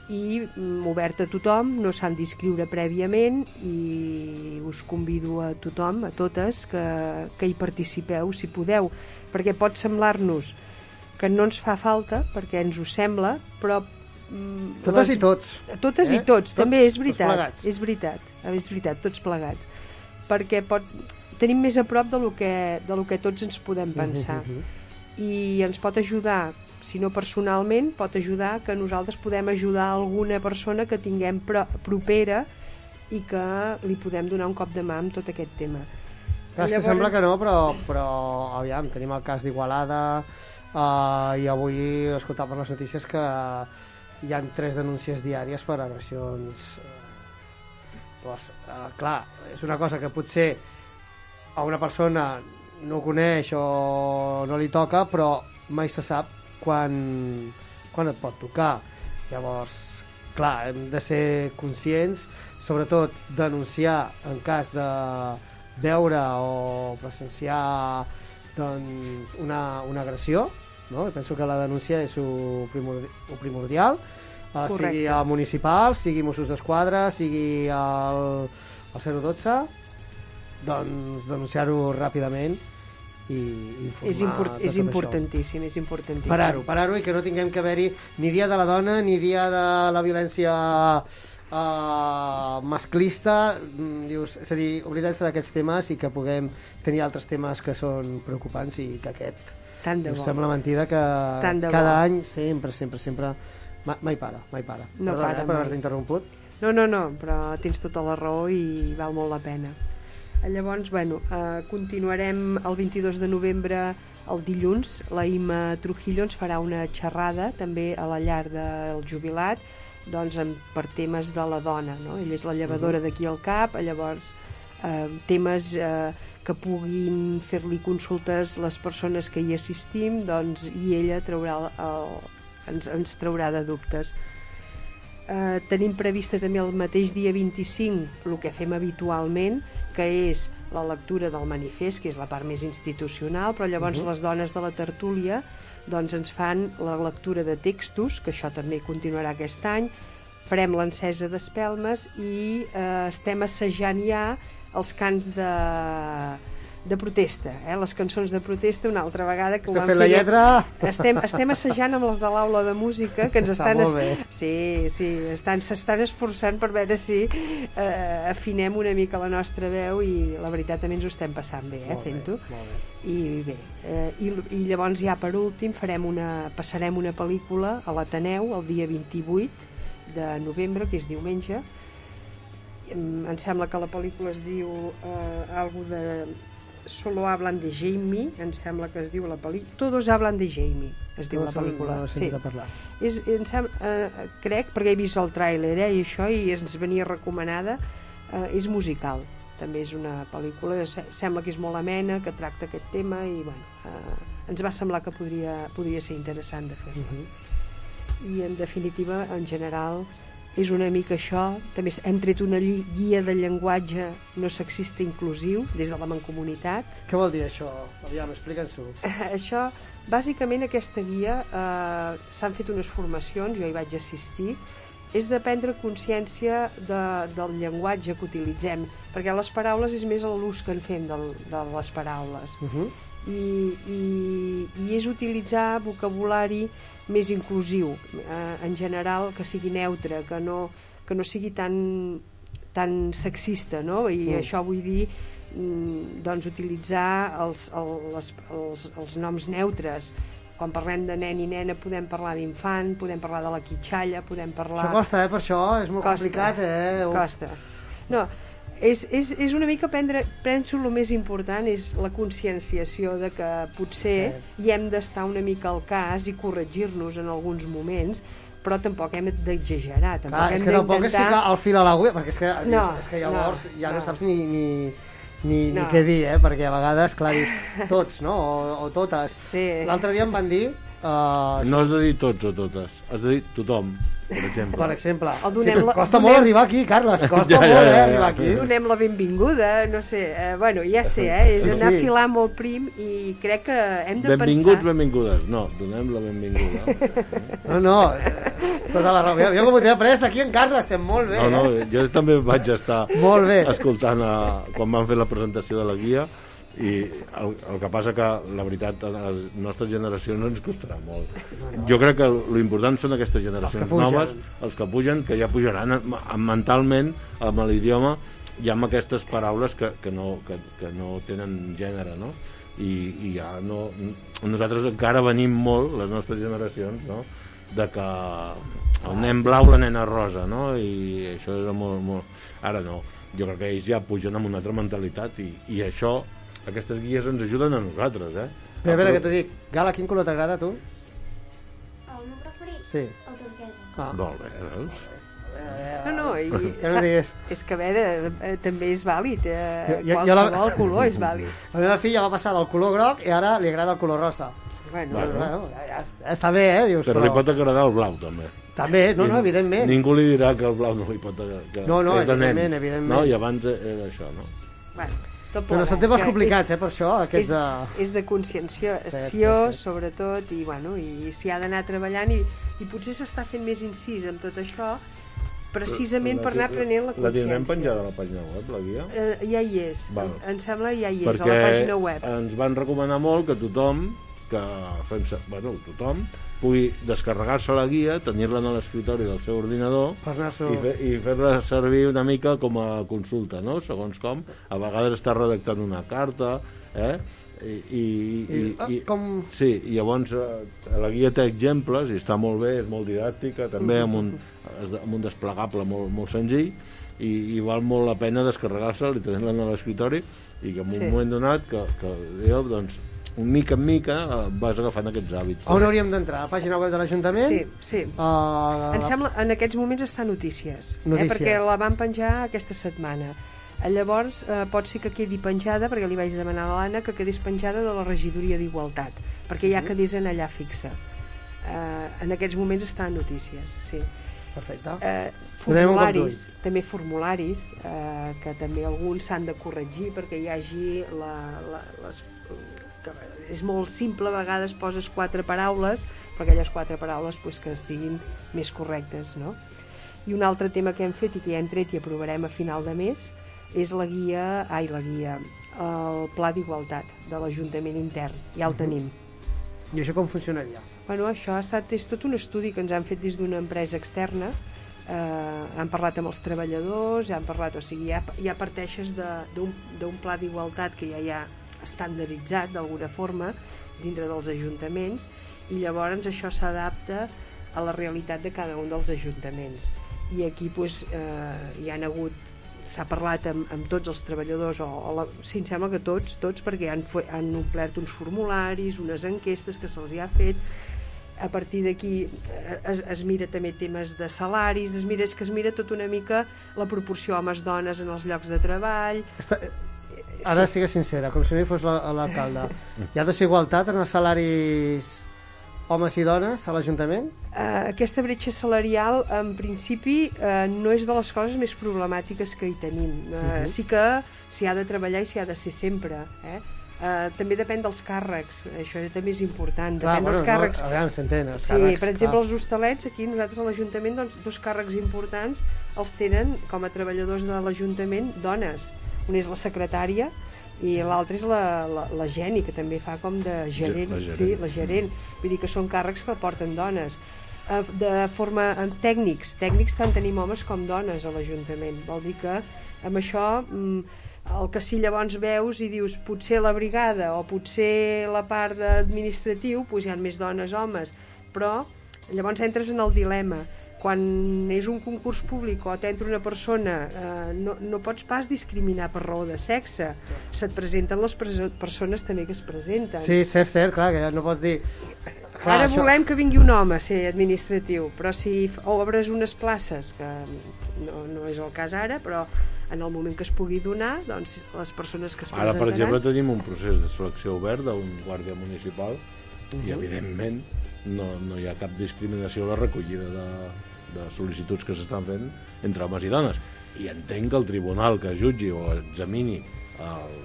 Speaker 28: I mm, obert a tothom, no s'han d'inscriure prèviament i us convido a tothom, a totes, que, que hi participeu, si podeu, perquè pot semblar-nos que no ens fa falta, perquè ens ho sembla, però... mm,
Speaker 2: Totes i tots.
Speaker 28: Totes
Speaker 2: Eh?
Speaker 28: i tots,
Speaker 2: Tots-
Speaker 28: també és
Speaker 2: tots
Speaker 28: veritat.
Speaker 2: plegats.
Speaker 28: És veritat, és veritat, tots plegats. Perquè pot, tenim més a prop de lo que, de lo que tots ens podem pensar. I ens pot ajudar, si no personalment, pot ajudar que nosaltres podem ajudar alguna persona que tinguem pro propera i que li podem donar un cop de mà amb tot aquest tema.
Speaker 2: Clar, que sembla que no, però, però aviam, tenim el cas d'Igualada uh, i avui he escoltat per les notícies que hi han tres denúncies diàries per agressions eh, doncs, uh, clar, és una cosa que potser a una persona no coneix o no li toca, però mai se sap quan, quan et pot tocar. Llavors, clar, hem de ser conscients, sobretot denunciar en cas de veure o presenciar doncs, una, una agressió, no? I penso que la denúncia és el primordi primordial, uh,
Speaker 28: Correcte.
Speaker 2: sigui al municipal, sigui Mossos d'Esquadra, sigui al, al 012, doncs denunciar-ho ràpidament i informar
Speaker 28: És, import, és importantíssim, és importantíssim.
Speaker 2: Parar-ho, parar-ho i que no tinguem que haver-hi ni dia de la dona ni dia de la violència uh, masclista mm, dius, és a dir, oblidar-se d'aquests temes i que puguem tenir altres temes que són preocupants i que aquest
Speaker 28: Tant de bo.
Speaker 2: sembla mentida que cada
Speaker 28: bo.
Speaker 2: any sempre, sempre, sempre mai, mai para, mai para
Speaker 28: No
Speaker 2: Perdona,
Speaker 28: para
Speaker 2: eh, per haver-te interromput
Speaker 28: No, no, no, però tens tota la raó i val molt la pena. Llavors, bueno, eh, continuarem el 22 de novembre el dilluns. La Ima Trujillo ens farà una xerrada també a la llar del jubilat doncs, en, per temes de la dona. No? Ella és la llevadora
Speaker 29: Mhm.
Speaker 28: d'aquí al CAP, llavors eh, temes eh, que puguin fer-li consultes les persones que hi assistim doncs, i ella traurà el, el, ens, ens traurà de dubtes. Eh, tenim prevista també el mateix dia 25 el que fem habitualment que és la lectura del manifest que és la part més institucional però llavors
Speaker 29: Mhm.
Speaker 28: les dones de la tertúlia doncs ens fan la lectura de textos que això també continuarà aquest any farem l'encesa d'espelmes i eh, estem assajant ja els cants de, de protesta, eh? les cançons de protesta una altra vegada que ho
Speaker 2: Esteu
Speaker 28: vam
Speaker 2: fent la
Speaker 28: fer-
Speaker 2: lletra?
Speaker 28: estem, estem assajant amb els de l'aula de música que ens
Speaker 2: Està
Speaker 28: estan
Speaker 2: bé.
Speaker 28: Sí, sí, estan s'estan esforçant per veure si eh, afinem una mica la nostra veu i la veritat també ens ho estem passant bé, eh, fent-ho. I bé, eh, i, i llavors ja per últim farem una, passarem una pel·lícula a l'Ateneu el dia 28 de novembre, que és diumenge. Em, em sembla que la pel·lícula es diu eh, algo de Solo hablan de Jamie, em sembla que es diu la pel·lícula. Todos hablan de Jamie, es diu la pel·lícula.
Speaker 2: parlar.
Speaker 28: És, em sembla, eh, crec, perquè he vist el tràiler eh, i això, i ens venia recomanada, eh, és musical. També és una pel·lícula, se- sembla que és molt amena, que tracta aquest tema i bueno, eh, ens va semblar que podria, podria ser interessant de fer-la. I en definitiva, en general, és una mica això. També hem tret una guia de llenguatge no sexista inclusiu des de la Mancomunitat.
Speaker 2: Què vol dir això? Aviam, explica'ns-ho.
Speaker 28: Això, bàsicament aquesta guia eh, s'han fet unes formacions, jo hi vaig assistir, és de prendre consciència de, del llenguatge que utilitzem, perquè les paraules és més l'ús que en fem del, de les paraules.
Speaker 2: Uh -huh.
Speaker 28: I, i, i és utilitzar vocabulari més inclusiu, eh, en general que sigui neutre, que no, que no sigui tan, tan sexista, no? I
Speaker 29: Mm.
Speaker 28: això vull dir mm, doncs utilitzar els, el, les, els, els noms neutres quan parlem de nen i nena podem parlar d'infant, podem parlar de la quitxalla, podem parlar...
Speaker 2: Això costa, eh, per això, és molt complicat, eh?
Speaker 28: Costa. No, és, és, és una mica prendre, penso el més important és la conscienciació de que potser sí. hi hem d'estar una mica al cas i corregir-nos en alguns moments però tampoc hem d'exagerar tampoc
Speaker 2: Clar,
Speaker 28: hem
Speaker 2: és que tampoc és ficar el fil a l'agulla, perquè és que,
Speaker 28: No,
Speaker 2: és que llavors
Speaker 28: no,
Speaker 2: ja no,
Speaker 28: no.
Speaker 2: saps ni, ni, ni,
Speaker 28: No.
Speaker 2: ni què dir, eh? perquè a vegades, clar, dius tots, no? O, o totes.
Speaker 28: Sí.
Speaker 2: L'altre dia em van dir... Uh,
Speaker 27: No has de dir tots o totes, has de dir tothom, per exemple.
Speaker 2: Per exemple.
Speaker 28: El donem
Speaker 2: sí,
Speaker 28: la-
Speaker 2: costa
Speaker 28: donem-
Speaker 2: molt arribar aquí, Carles, costa
Speaker 27: Ja, ja,
Speaker 2: molt,
Speaker 27: ja,
Speaker 2: eh,
Speaker 27: ja.
Speaker 2: arribar aquí.
Speaker 28: donem la benvinguda, no sé, eh, bueno, ja sé, eh, és
Speaker 27: Sí,
Speaker 28: anar
Speaker 27: sí.
Speaker 28: a filar molt prim i crec que hem de
Speaker 27: Benvinguts,
Speaker 28: pensar...
Speaker 27: benvingudes. No, donem la benvinguda.
Speaker 2: No, no, eh, tota la raó. Jo, com ho tenia pres aquí en Carles, sent molt bé.
Speaker 27: No, no,
Speaker 2: eh?
Speaker 27: jo també vaig estar
Speaker 2: Molt bé.
Speaker 27: escoltant a, quan van fer la presentació de la guia i el, el que passa que la veritat a les nostres generacions ens costarà molt jo crec que l'important són aquestes generacions
Speaker 2: Els
Speaker 27: noves, els que pugen que ja pujaran mentalment amb l'idioma i amb aquestes paraules que, que, no, que, que no tenen gènere no? I, i ja no nosaltres encara venim molt les nostres generacions no? de que el nen blau la nena rosa no? i això era molt, molt ara no, jo crec que ells ja pugen amb una altra mentalitat i, i això aquestes guies ens ajuden a nosaltres eh?
Speaker 2: Espera, espera, que t'ho dic. Gala, quin color t'agrada a tu?
Speaker 3: El meu preferit?
Speaker 2: Sí.
Speaker 3: El turquesa.
Speaker 2: Ah.
Speaker 27: Molt bé, veus?
Speaker 28: No, no, i,
Speaker 2: Ja no digues.
Speaker 28: és que a veure, eh, també és vàlid, eh,
Speaker 2: Jo- jo- jo la-
Speaker 28: qualsevol color és vàlid.
Speaker 2: La meva filla va passar del color groc i ara li agrada el color rosa.
Speaker 28: Bueno,
Speaker 27: Bueno.
Speaker 2: bueno ja, ja, està bé, eh? Dius,
Speaker 27: però li pot agradar el blau també
Speaker 2: També, no, no, evidentment.
Speaker 27: ningú li dirà que el blau no li pot agradar que
Speaker 2: No, no, evidentment, evidentment.
Speaker 27: no? i abans era això no?
Speaker 28: Bueno, tot
Speaker 2: Però són temes
Speaker 28: que
Speaker 2: complicats,
Speaker 28: és-
Speaker 2: eh, per això, aquests
Speaker 28: és,
Speaker 2: de-
Speaker 28: és de conscienciació,
Speaker 2: Sí, sí, sí.
Speaker 28: sobretot, i, bueno, i s'hi ha d'anar treballant, i, i potser s'està fent més incís amb tot això, precisament per anar prenent la
Speaker 27: La tindrem
Speaker 28: consciència.
Speaker 27: penjada a la pàgina web, la guia?
Speaker 28: Eh, ja hi és,
Speaker 27: Val.
Speaker 28: em, em sembla ja hi és,
Speaker 27: perquè
Speaker 28: a la pàgina web.
Speaker 27: ens van recomanar molt que tothom que fem, bueno, tothom pugui descarregar-se la guia, tenir-la en l'escriptori del seu ordinador i, fer, i fer-la servir una mica com a consulta, no? segons com. A vegades està redactant una carta, eh? I, i, i,
Speaker 2: I,
Speaker 27: i,
Speaker 2: com...
Speaker 27: Sí, i llavors eh, la guia té exemples i està molt bé, és molt didàctica, també amb un, amb un desplegable molt, molt senzill i, i val molt la pena descarregar-se i tenir-la en l'escriptori i que en un
Speaker 28: Sí.
Speaker 27: moment donat que, que jo, doncs, mica en mica eh, vas agafant aquests hàbits.
Speaker 2: On hauríem d'entrar? A la pàgina web de l'Ajuntament?
Speaker 28: Sí, sí.
Speaker 2: Uh,
Speaker 28: Em sembla, en aquests moments està notícies,
Speaker 2: Notícies.
Speaker 28: Eh, perquè la van penjar aquesta setmana. Eh, Llavors, eh, pot ser que quedi penjada, perquè li vaig demanar a l'Anna que quedés penjada de la regidoria d'Igualtat, perquè ja quedés en allà fixa. Eh, en aquests moments està en notícies, sí.
Speaker 2: Perfecte.
Speaker 28: Eh,
Speaker 2: un
Speaker 28: formularis, també formularis, eh, que també alguns s'han de corregir perquè hi hagi la, la, les, que és molt simple, a vegades poses quatre paraules, però aquelles quatre paraules pues, que estiguin més correctes, no? I un altre tema que hem fet i que ja hem tret i aprovarem a final de mes és la guia, ai, la guia, el pla d'igualtat de l'Ajuntament intern, ja el tenim.
Speaker 2: I això com funcionaria?
Speaker 28: Bueno, això ha estat, és tot un estudi que ens han fet des d'una empresa externa, eh, han parlat amb els treballadors, han parlat, o sigui, ja, ja parteixes de- d'un pla d'igualtat que ja hi ha estandarditzat d'alguna forma dintre dels ajuntaments i llavors això s'adapta a la realitat de cada un dels ajuntaments i aquí pues, eh, hi han hagut s'ha parlat amb, amb tots els treballadors o, o la, sí, em sembla que tots, tots perquè han, han omplert uns formularis unes enquestes que se'ls ha fet a partir d'aquí eh, es, es mira també temes de salaris, es mira, és que es mira tot una mica la proporció homes-dones en els llocs de treball.
Speaker 2: Està... Ara sigues sincera, com si no hi fos la- l'alcalde. Hi ha desigualtat en els salaris homes i dones a l'Ajuntament?
Speaker 28: Eh, aquesta bretxa salarial, en principi, eh, no és de les coses més problemàtiques que hi tenim. Eh,
Speaker 2: Mhm.
Speaker 28: Sí que s'hi ha de treballar i s'hi ha de ser sempre. Eh? Eh, també depèn dels càrrecs, això també és important.
Speaker 2: Clar,
Speaker 28: depèn
Speaker 2: bueno,
Speaker 28: dels càrrecs.
Speaker 2: no, a veure, s'entén, els
Speaker 28: sí,
Speaker 2: càrrecs,
Speaker 28: per exemple,
Speaker 2: clar.
Speaker 28: els hostalets, aquí nosaltres a l'Ajuntament, doncs, dos càrrecs importants els tenen com a treballadors de l'Ajuntament dones. Un és la secretària i l'altre és la, la, la Geni, que també fa com de gerent.
Speaker 27: la gerent.
Speaker 28: Sí, la gerent. Vull dir que són càrrecs que porten dones. Eh, De forma en tècnics, tècnics tant tenim homes com dones a l'Ajuntament. Vol dir que amb això mm, el que si llavors veus i dius potser la brigada o potser la part administratiu, doncs hi ha més dones, homes, però llavors entres en el dilema quan és un concurs públic o t'entra una persona eh, no, no pots pas discriminar per raó de sexe se't presenten les preso- persones també que es presenten
Speaker 2: Sí, cert, cert, clar, que no pots dir... Clar,
Speaker 28: Ara
Speaker 2: això-
Speaker 28: volem que vingui un home a ser administratiu, però si obres unes places, que no, no és el cas ara, però en el moment que es pugui donar, doncs les persones que es
Speaker 27: Ara, per
Speaker 28: presentaran...
Speaker 27: exemple, tenim un procés de selecció obert d'un guàrdia municipal i,
Speaker 28: Mhm.
Speaker 27: evidentment, no, no hi ha cap discriminació a la recollida de, de sol·licituds que s'estan fent entre homes i dones. I entenc que el tribunal que jutgi o examini el,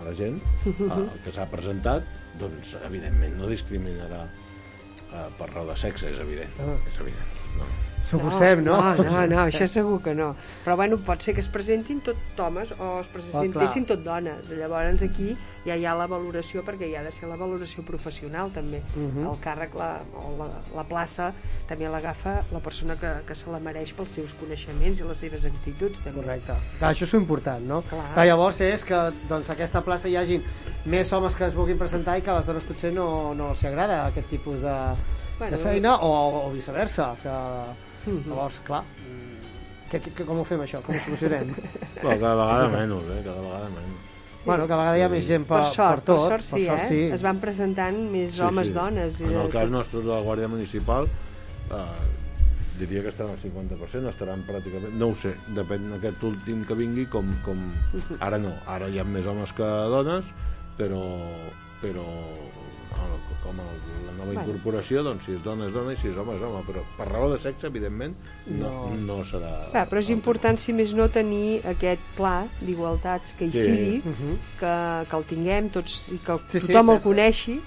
Speaker 27: a la gent el que s'ha presentat, doncs, evidentment, no discriminarà eh, per raó de sexe, és evident.
Speaker 2: Ah.
Speaker 27: És evident. No.
Speaker 2: Suposem, no?
Speaker 28: No, no, no, això segur que no. Però bueno, pot ser que es presentin tot homes o es presentessin tot dones. Llavors aquí ja hi ha la valoració, perquè hi ha de ser la valoració professional també.
Speaker 2: Mhm.
Speaker 28: El càrrec la, o la, la plaça també l'agafa la persona que, que se la mereix pels seus coneixements i les seves actituds també.
Speaker 2: Correcte. Clar, això és important, no?
Speaker 28: Clar.
Speaker 2: Clar, llavors és que doncs, aquesta plaça hi hagin més homes que es vulguin presentar i que a les dones potser no, no els agrada aquest tipus de,
Speaker 28: Bueno.
Speaker 2: de feina o, o viceversa que
Speaker 28: Mhm.
Speaker 2: llavors, clar mm, que, que, que, com ho fem això? Com ho solucionem?
Speaker 27: Però cada vegada menys, eh? Cada vegada menys.
Speaker 2: Bueno, cada vegada hi ha més gent per,
Speaker 28: per sort,
Speaker 2: per tot
Speaker 28: per sort sí,
Speaker 2: per sort,
Speaker 28: eh?
Speaker 2: sí.
Speaker 28: Es van presentant més homes, dones. i
Speaker 27: En el cas nostre de la Guàrdia Municipal eh, diria que estan al 50%, estaran pràcticament, no ho sé, depèn d'aquest últim que vingui, com, com ara no, ara hi ha més homes que dones, però, però com el, la nova
Speaker 28: Bueno.
Speaker 27: incorporació, doncs si és dona és dona i si és home és home, però per raó de sexe, evidentment, no, no.
Speaker 28: No.
Speaker 27: serà...
Speaker 28: Clar, però és important, si més no, tenir aquest pla d'igualtats que hi
Speaker 27: Sí.
Speaker 28: sigui,
Speaker 2: Mhm.
Speaker 28: que, que el tinguem tots i que
Speaker 2: Sí, sí,
Speaker 28: tothom
Speaker 2: sí,
Speaker 28: el
Speaker 2: sí.
Speaker 28: coneixi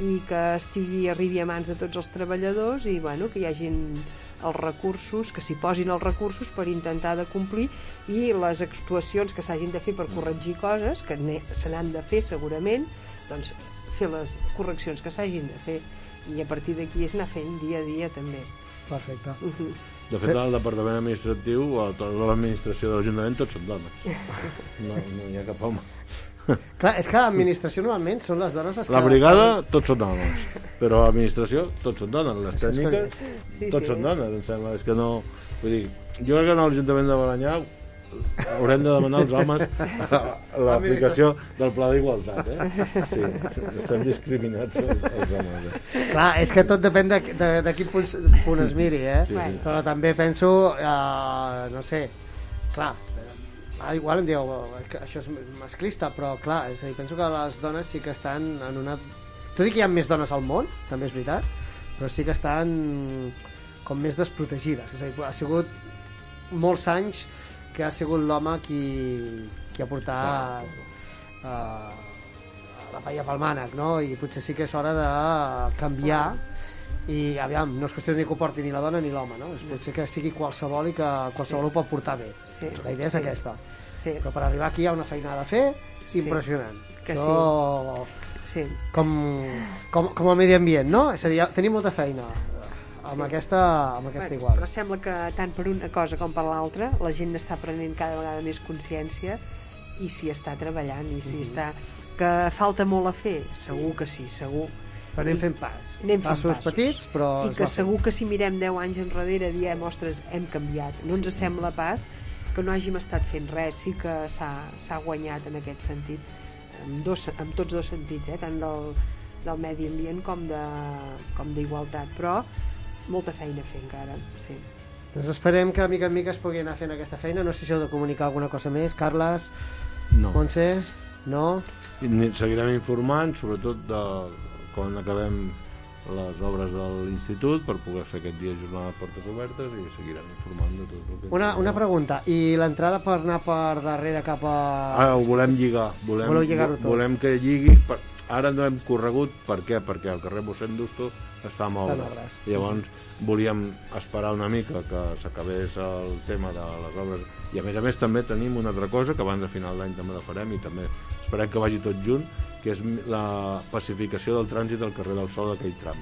Speaker 28: i que estigui arribi a mans de tots els treballadors i bueno, que hi hagin els recursos, que s'hi posin els recursos per intentar de complir i les actuacions que s'hagin de fer per corregir coses, que se n'han de fer segurament, doncs fer les correccions que s'hagin de fer i a partir d'aquí és anar fent dia a dia també.
Speaker 2: Perfecte.
Speaker 28: Uh -huh.
Speaker 27: De fet, al departament administratiu o a tota l'administració de l'Ajuntament tots són dones. No, no hi ha cap home.
Speaker 2: Clar, és que l'administració normalment són les dones les que...
Speaker 27: La brigada, tots són homes, però l'administració, tots són dones. Les tècniques,
Speaker 2: Sí,
Speaker 27: tots
Speaker 2: sí.
Speaker 27: són dones, em sembla. És que no... Vull dir, jo crec que en l'Ajuntament de Balanyà haurem de demanar als homes l'aplicació del pla d'igualtat, eh? Sí, estem discriminats els, homes. Eh?
Speaker 2: Clar, és que tot depèn de, de, de quin punt, punt es miri, eh?
Speaker 27: Sí, sí.
Speaker 2: Però també penso, eh, no sé, clar, eh, igual em dieu eh, que això és masclista, però clar, és a dir, penso que les dones sí que estan en una... Tot i que hi ha més dones al món, també és veritat, però sí que estan com més desprotegides. És a dir, ha sigut molts anys que ha sigut l'home qui, qui ha portat eh, la paella pel mànec, no? I potser sí que és hora de canviar i aviam, no és qüestió ni que ho porti ni la dona ni l'home, no? És potser que sigui qualsevol i que qualsevol ho pot portar bé.
Speaker 28: Sí.
Speaker 2: La idea és
Speaker 28: Sí.
Speaker 2: aquesta.
Speaker 28: Sí.
Speaker 2: Però per arribar aquí hi ha una feinada a fer
Speaker 28: Sí.
Speaker 2: impressionant.
Speaker 28: Que
Speaker 2: Això,
Speaker 28: sí.
Speaker 2: com, com, com a medi ambient, no? És a dir, tenim molta feina amb
Speaker 28: Sí.
Speaker 2: aquesta, amb aquesta
Speaker 28: Bueno,
Speaker 2: igual.
Speaker 28: Però sembla que tant per una cosa com per l'altra la gent està prenent cada vegada més consciència i s'hi està treballant i s'hi
Speaker 2: Mhm.
Speaker 28: està... Que falta molt a fer, segur que sí, segur.
Speaker 2: Però anem
Speaker 28: I-
Speaker 2: fent pas.
Speaker 28: Anem fent
Speaker 2: Passos
Speaker 28: passos.
Speaker 2: petits, però
Speaker 28: I que segur que si mirem 10 anys enrere diem, ostres, hem canviat. No ens sembla pas que no hàgim estat fent res, sí que s'ha guanyat en aquest sentit, en, dos, en tots dos sentits, eh? tant del, del medi ambient com de com d'igualtat, però molta feina a fer encara, sí.
Speaker 2: Doncs esperem que mica en mica es pugui anar fent aquesta feina. No sé si heu de comunicar alguna cosa més. Carles,
Speaker 27: No.
Speaker 2: Montse, no?
Speaker 27: I seguirem informant, sobretot de quan acabem les obres de l'institut per poder fer aquest dia jornada de portes obertes i seguirem informant de tot el que...
Speaker 2: Una, una pregunta. I l'entrada per anar per darrere cap a...
Speaker 27: Ah, ho volem lligar. Volem,
Speaker 2: Voleu lligar-ho tot.
Speaker 27: volem que lligui. Per... Ara no hem corregut. Per què? Perquè el carrer mossèn Dusto està en obres. Llavors volíem esperar una mica que s'acabés el tema de les obres. I a més a més també tenim una altra cosa que abans de final d'any també la farem i també esperem que vagi tot junt, que és la pacificació del trànsit al carrer del Sol d'aquell tram.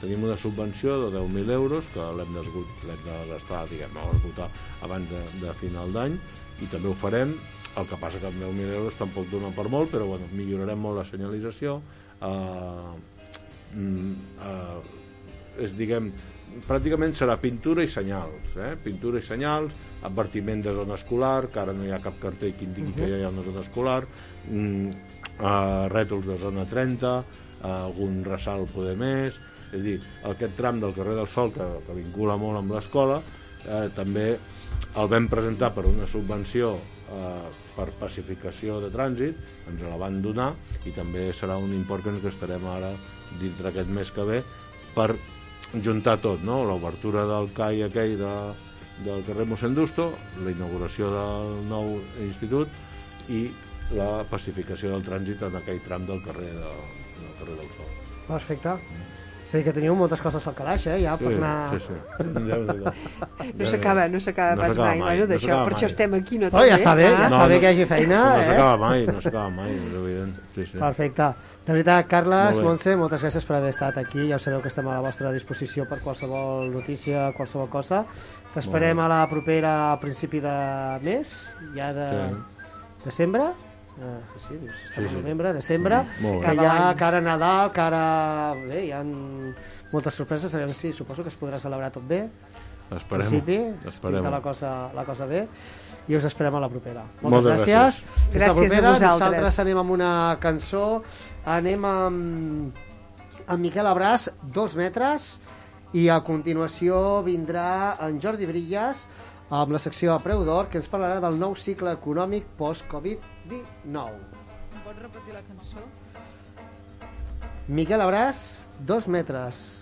Speaker 27: Tenim una subvenció de 10.000 euros que l'hem de gastar, diguem, esgotar abans de, de final d'any i també ho farem el que passa que amb 10.000 euros tampoc dona per molt, però bueno, millorarem molt la senyalització, eh, mm, eh, és, diguem, pràcticament serà pintura i senyals, eh? pintura i senyals, advertiment de zona escolar, que ara no hi ha cap cartell que indiqui que ja hi ha una zona escolar, mm, eh, rètols de zona 30, eh, algun ressalt poder més, és a dir, aquest tram del carrer del Sol, que, que vincula molt amb l'escola, eh, també el vam presentar per una subvenció eh, per pacificació de trànsit, ens la van donar i també serà un import que ens gastarem ara dintre aquest mes que ve per juntar tot, no? l'obertura del CAI aquell de, del carrer Mossèn Dusto, la inauguració del nou institut i la pacificació del trànsit en aquell tram del carrer, de, del, carrer del Sol.
Speaker 2: Perfecte. Sí, que teniu moltes coses al calaix, eh, ja, per
Speaker 27: Sí,
Speaker 2: anar...
Speaker 27: sí, sí. Ja, ja, ja.
Speaker 28: No s'acaba, no s'acaba
Speaker 27: No
Speaker 28: pas mai.
Speaker 27: mai,
Speaker 28: Bueno,
Speaker 27: no
Speaker 28: d'això,
Speaker 27: s'acaba
Speaker 28: per això
Speaker 27: mai.
Speaker 28: estem aquí, no?
Speaker 2: Però ja està bé, ja
Speaker 28: Ah.
Speaker 2: està bé que hi hagi feina,
Speaker 27: no
Speaker 2: eh?
Speaker 27: s'acaba mai, no s'acaba mai, és evident. Sí, sí.
Speaker 2: Perfecte. De veritat, Carles,
Speaker 27: Molt.
Speaker 2: Montse, moltes gràcies per haver estat aquí. Ja ho sabeu que estem a la vostra disposició per qualsevol notícia, qualsevol cosa. T'esperem a la propera a principi de mes, ja de
Speaker 27: Sí.
Speaker 2: desembre. Uh, sí, dius, estem
Speaker 27: Sí, sí.
Speaker 2: a novembre, desembre,
Speaker 27: Mm, bé.
Speaker 2: que hi ha cara a Nadal, cara... Bé, hi ha moltes sorpreses, a veure si suposo que es podrà celebrar tot bé.
Speaker 27: Esperem-ho,
Speaker 2: En principi, es
Speaker 27: esperem-ho.
Speaker 2: pinta la cosa, la cosa bé i us esperem a la propera. Moltes,
Speaker 27: Moltes
Speaker 2: gràcies.
Speaker 27: gràcies.
Speaker 2: La
Speaker 28: Gràcies a
Speaker 2: propera.
Speaker 28: vosaltres.
Speaker 2: Nosaltres anem amb una cançó, anem amb, amb Miquel Abràs, dos metres, i a continuació vindrà en Jordi Brillas amb la secció a preu d'or que ens parlarà del nou cicle econòmic post-Covid-19.
Speaker 17: Em pots repetir la cançó?
Speaker 2: Miquel Abràs, dos metres.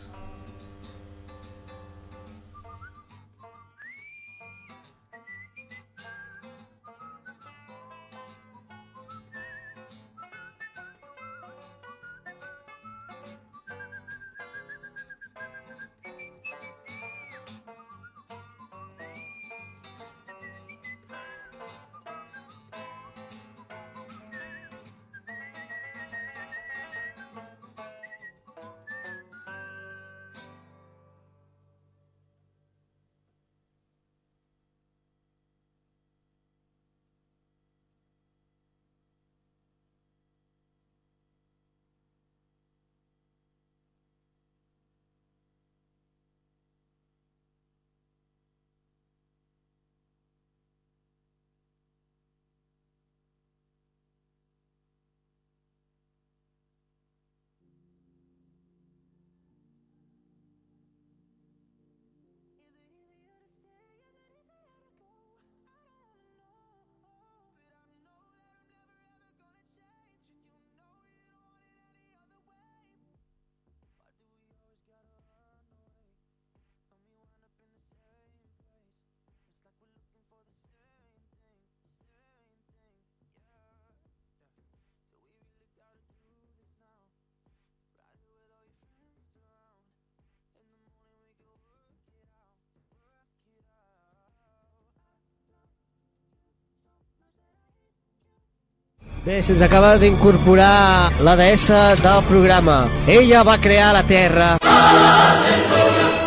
Speaker 2: Bé, se'ns acaba d'incorporar la deessa del programa. Ella va crear la Terra.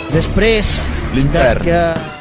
Speaker 2: Després
Speaker 21: L'infern.
Speaker 2: de que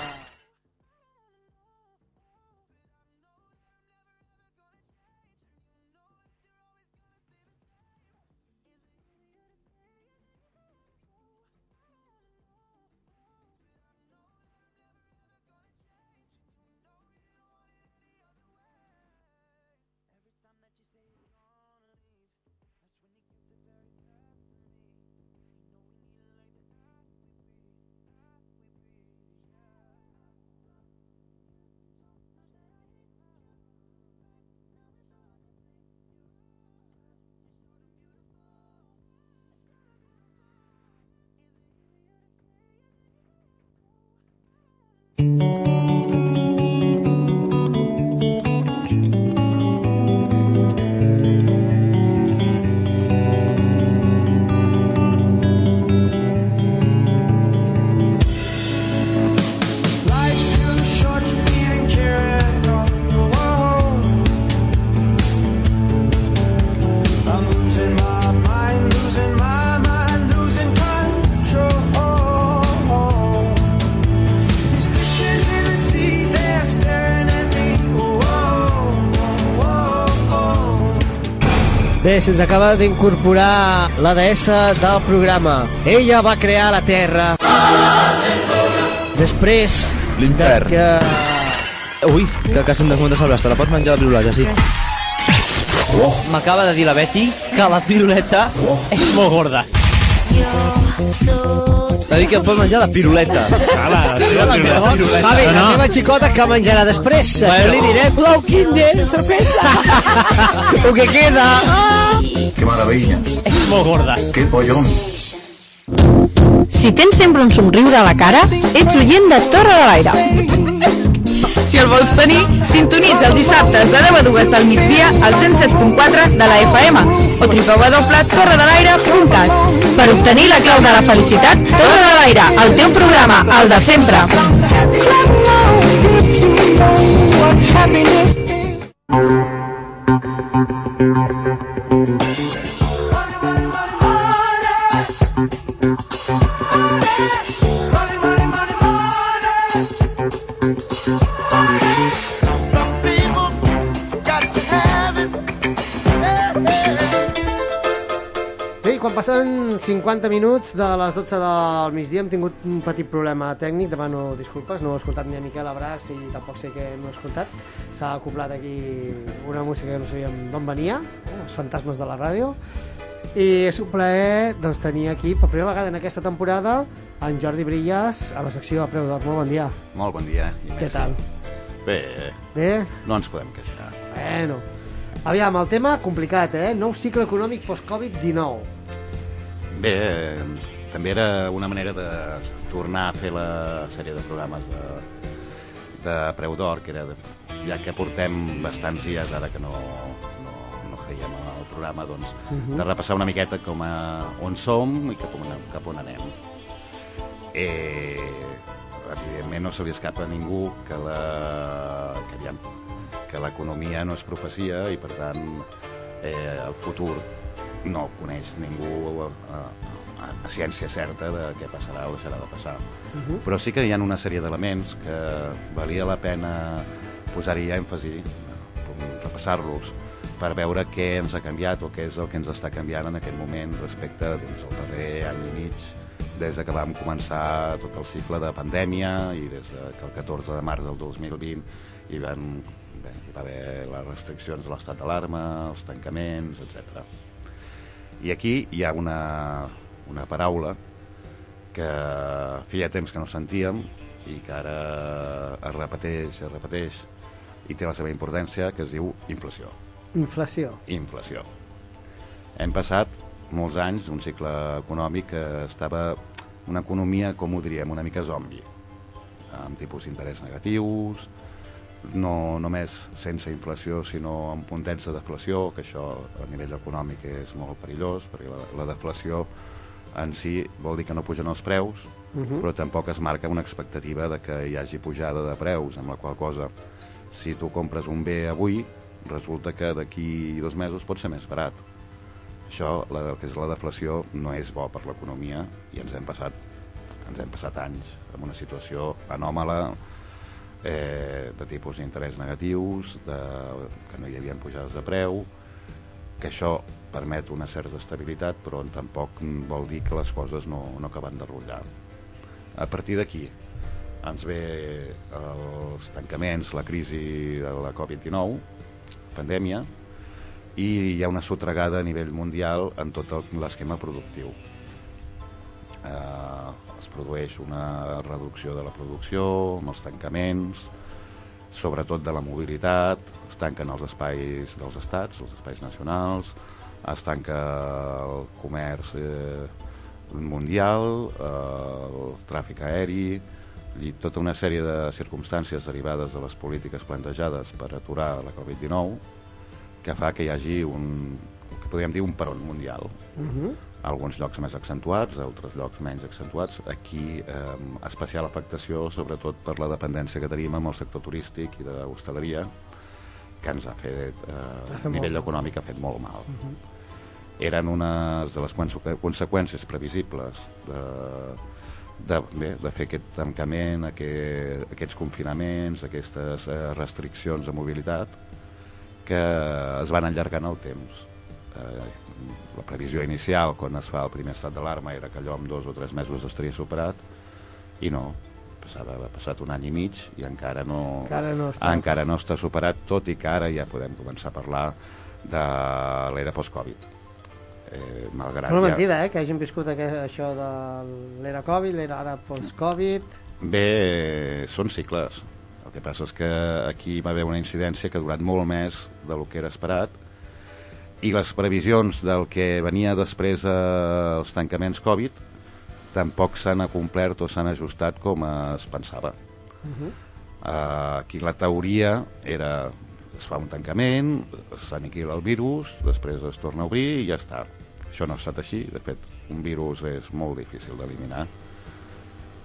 Speaker 2: se'ns acaba d'incorporar la deessa del programa. Ella va crear la Terra. Després...
Speaker 29: L'infern.
Speaker 2: Que...
Speaker 29: Ui, que, que se'm desmunta el braç. Te la pots menjar la piruleta, sí. Oh. M'acaba de dir la Betty que la piruleta és molt gorda. T'ha dit que pots menjar la piruleta.
Speaker 2: Ah, va, la piruleta. Va bé, la teva xicota que menjarà després. Això
Speaker 29: Bueno.
Speaker 2: li direm.
Speaker 4: Blau Kinder, sorpresa!
Speaker 2: Lo que queda.
Speaker 29: Que maravilla. És molt gorda.
Speaker 30: Que pollón.
Speaker 20: Si tens sempre un somriure a la cara, ets oient de Torre de l'Aire. Si el vols tenir, sintonitza els dissabtes de 10 a 2 del migdia al 107.4 de la FM o www.torredelaire.cat Per obtenir la clau de la felicitat, Torre de l'Aire, el teu programa, el de sempre.
Speaker 2: Passen 50 minuts de les 12 del migdia hem tingut un petit problema tècnic, demano disculpes, no he escoltat ni a Miquel Abràs i tampoc sé què no he escoltat. S'ha acoplat aquí una música que no sabíem d'on venia, eh, els fantasmes de la ràdio. I és un plaer doncs, tenir aquí per primera vegada en aquesta temporada en Jordi Brillas a la secció a preu d'or. Molt bon dia.
Speaker 31: Molt bon dia. Inés.
Speaker 2: Què tal?
Speaker 31: Bé,
Speaker 2: Bé?
Speaker 31: no ens podem queixar.
Speaker 2: Bueno, aviam, el tema complicat, eh? Nou cicle econòmic post-Covid-19.
Speaker 31: Bé, també era una manera de tornar a fer la sèrie de programes de, de Preu d'Or, que era, de, ja que portem bastants dies ara que no, programa, doncs,
Speaker 32: Mhm.
Speaker 31: de repassar una miqueta com a, on som i cap on, cap on anem. Eh, evidentment no se li escapa a ningú que la, que, aviam, que l'economia no és profecia i per tant eh, el futur no coneix ningú a, a, a, ciència certa de què passarà o deixarà de passar.
Speaker 2: Mhm.
Speaker 31: Però sí que hi ha una sèrie d'elements que valia la pena posar-hi èmfasi, repassar-los, per veure què ens ha canviat o què és el que ens està canviant en aquest moment respecte doncs, al darrer any i mig des de que vam començar tot el cicle de pandèmia i des de que el 14 de març del 2020 hi, van, bé, hi va haver les restriccions de l'estat d'alarma, els tancaments, etc. I aquí hi ha una, una paraula que feia temps que no sentíem i que ara es repeteix, es repeteix i té la seva importància, que es diu inflació.
Speaker 2: Inflació.
Speaker 31: Inflació. Hem passat molts anys un cicle econòmic que estava una economia, com ho diríem, una mica zombi, amb tipus d'interès negatius, no només sense inflació, sinó amb puntets de deflació, que això a nivell econòmic és molt perillós, perquè la, la deflació en si vol dir que no pugen els preus,
Speaker 2: Mhm.
Speaker 31: però tampoc es marca una expectativa de que hi hagi pujada de preus, amb la qual cosa, si tu compres un bé avui, resulta que d'aquí dos mesos pot ser més barat. Això, la, el que és la deflació, no és bo per l'economia i ens hem passat ens hem passat anys en una situació anòmala eh, de tipus d'interès negatius, de, que no hi havia pujades de preu, que això permet una certa estabilitat, però tampoc vol dir que les coses no, no acaben de rotllar. A partir d'aquí ens ve els tancaments, la crisi de la Covid-19, pandèmia, i hi ha una sotregada a nivell mundial en tot l'esquema productiu. Eh, es produeix una reducció de la producció, amb els tancaments, sobretot de la mobilitat, es tanquen els espais dels estats, els espais nacionals, es tanca el comerç eh, mundial, eh, el tràfic aeri, i tota una sèrie de circumstàncies derivades de les polítiques plantejades per aturar la Covid-19 que fa que hi hagi un, que podríem dir un peron mundial.
Speaker 2: Mhm.
Speaker 31: Alguns llocs més accentuats, altres llocs menys accentuats. Aquí eh, especial afectació, sobretot per la dependència que tenim amb el sector turístic i d'hostaleria, que ens ha fet, eh,
Speaker 2: Ha fet
Speaker 31: a nivell
Speaker 2: molt.
Speaker 31: econòmic, ha fet molt mal.
Speaker 2: Mhm.
Speaker 31: Eren unes de les conse- conseqüències previsibles de, de, bé, de fer aquest tancament, aquest, aquests confinaments, aquestes eh, restriccions de mobilitat, que es van allargant el temps. Eh, la previsió inicial, quan es fa el primer estat d'alarma, era que allò en dos o tres mesos estaria superat, i no, passava, ha passat un any i mig i encara no,
Speaker 2: Encara no està.
Speaker 31: encara no està superat, tot i que ara ja podem començar a parlar de l'era post-Covid. Eh, malgrat
Speaker 2: Sembla
Speaker 31: ja-
Speaker 2: mentida, eh, que hagin viscut aquest, això de l'era Covid, l'era ara post-Covid...
Speaker 31: Bé, eh, són cicles. El que passa és que aquí va haver una incidència que ha durat molt més del que era esperat i les previsions del que venia després eh, els tancaments Covid tampoc s'han acomplert o s'han ajustat com es pensava. Uh, aquí la teoria era es fa un tancament, s'aniquila el virus, després es torna a obrir i ja està. Això no ha estat així, de fet, un virus és molt difícil d'eliminar.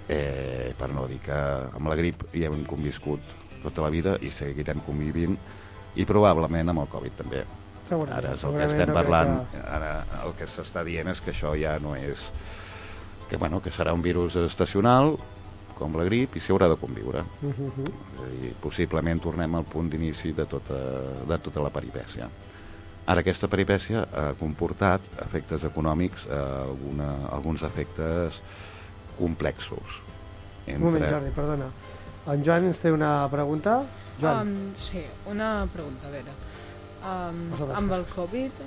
Speaker 31: Eh, per no dir que amb la grip hi hem conviscut tota la vida i seguirem convivint i probablement amb el Covid també.
Speaker 2: Segurament,
Speaker 31: Ara és el que estem parlant,
Speaker 2: que-
Speaker 31: ara el que s'està dient és que això ja no és que, bueno, que serà un virus estacional com la grip i s'hi haurà de conviure.
Speaker 2: Mhm.
Speaker 31: És a dir, possiblement tornem al punt d'inici de, tota, de tota la peripècia. Ara aquesta peripècia ha comportat efectes econòmics, eh, alguna, alguns efectes complexos.
Speaker 2: Un moment, Jordi, perdona. En Joan ens té una pregunta. Joan,
Speaker 17: Um, sí, una pregunta, a veure. Um, amb el Covid,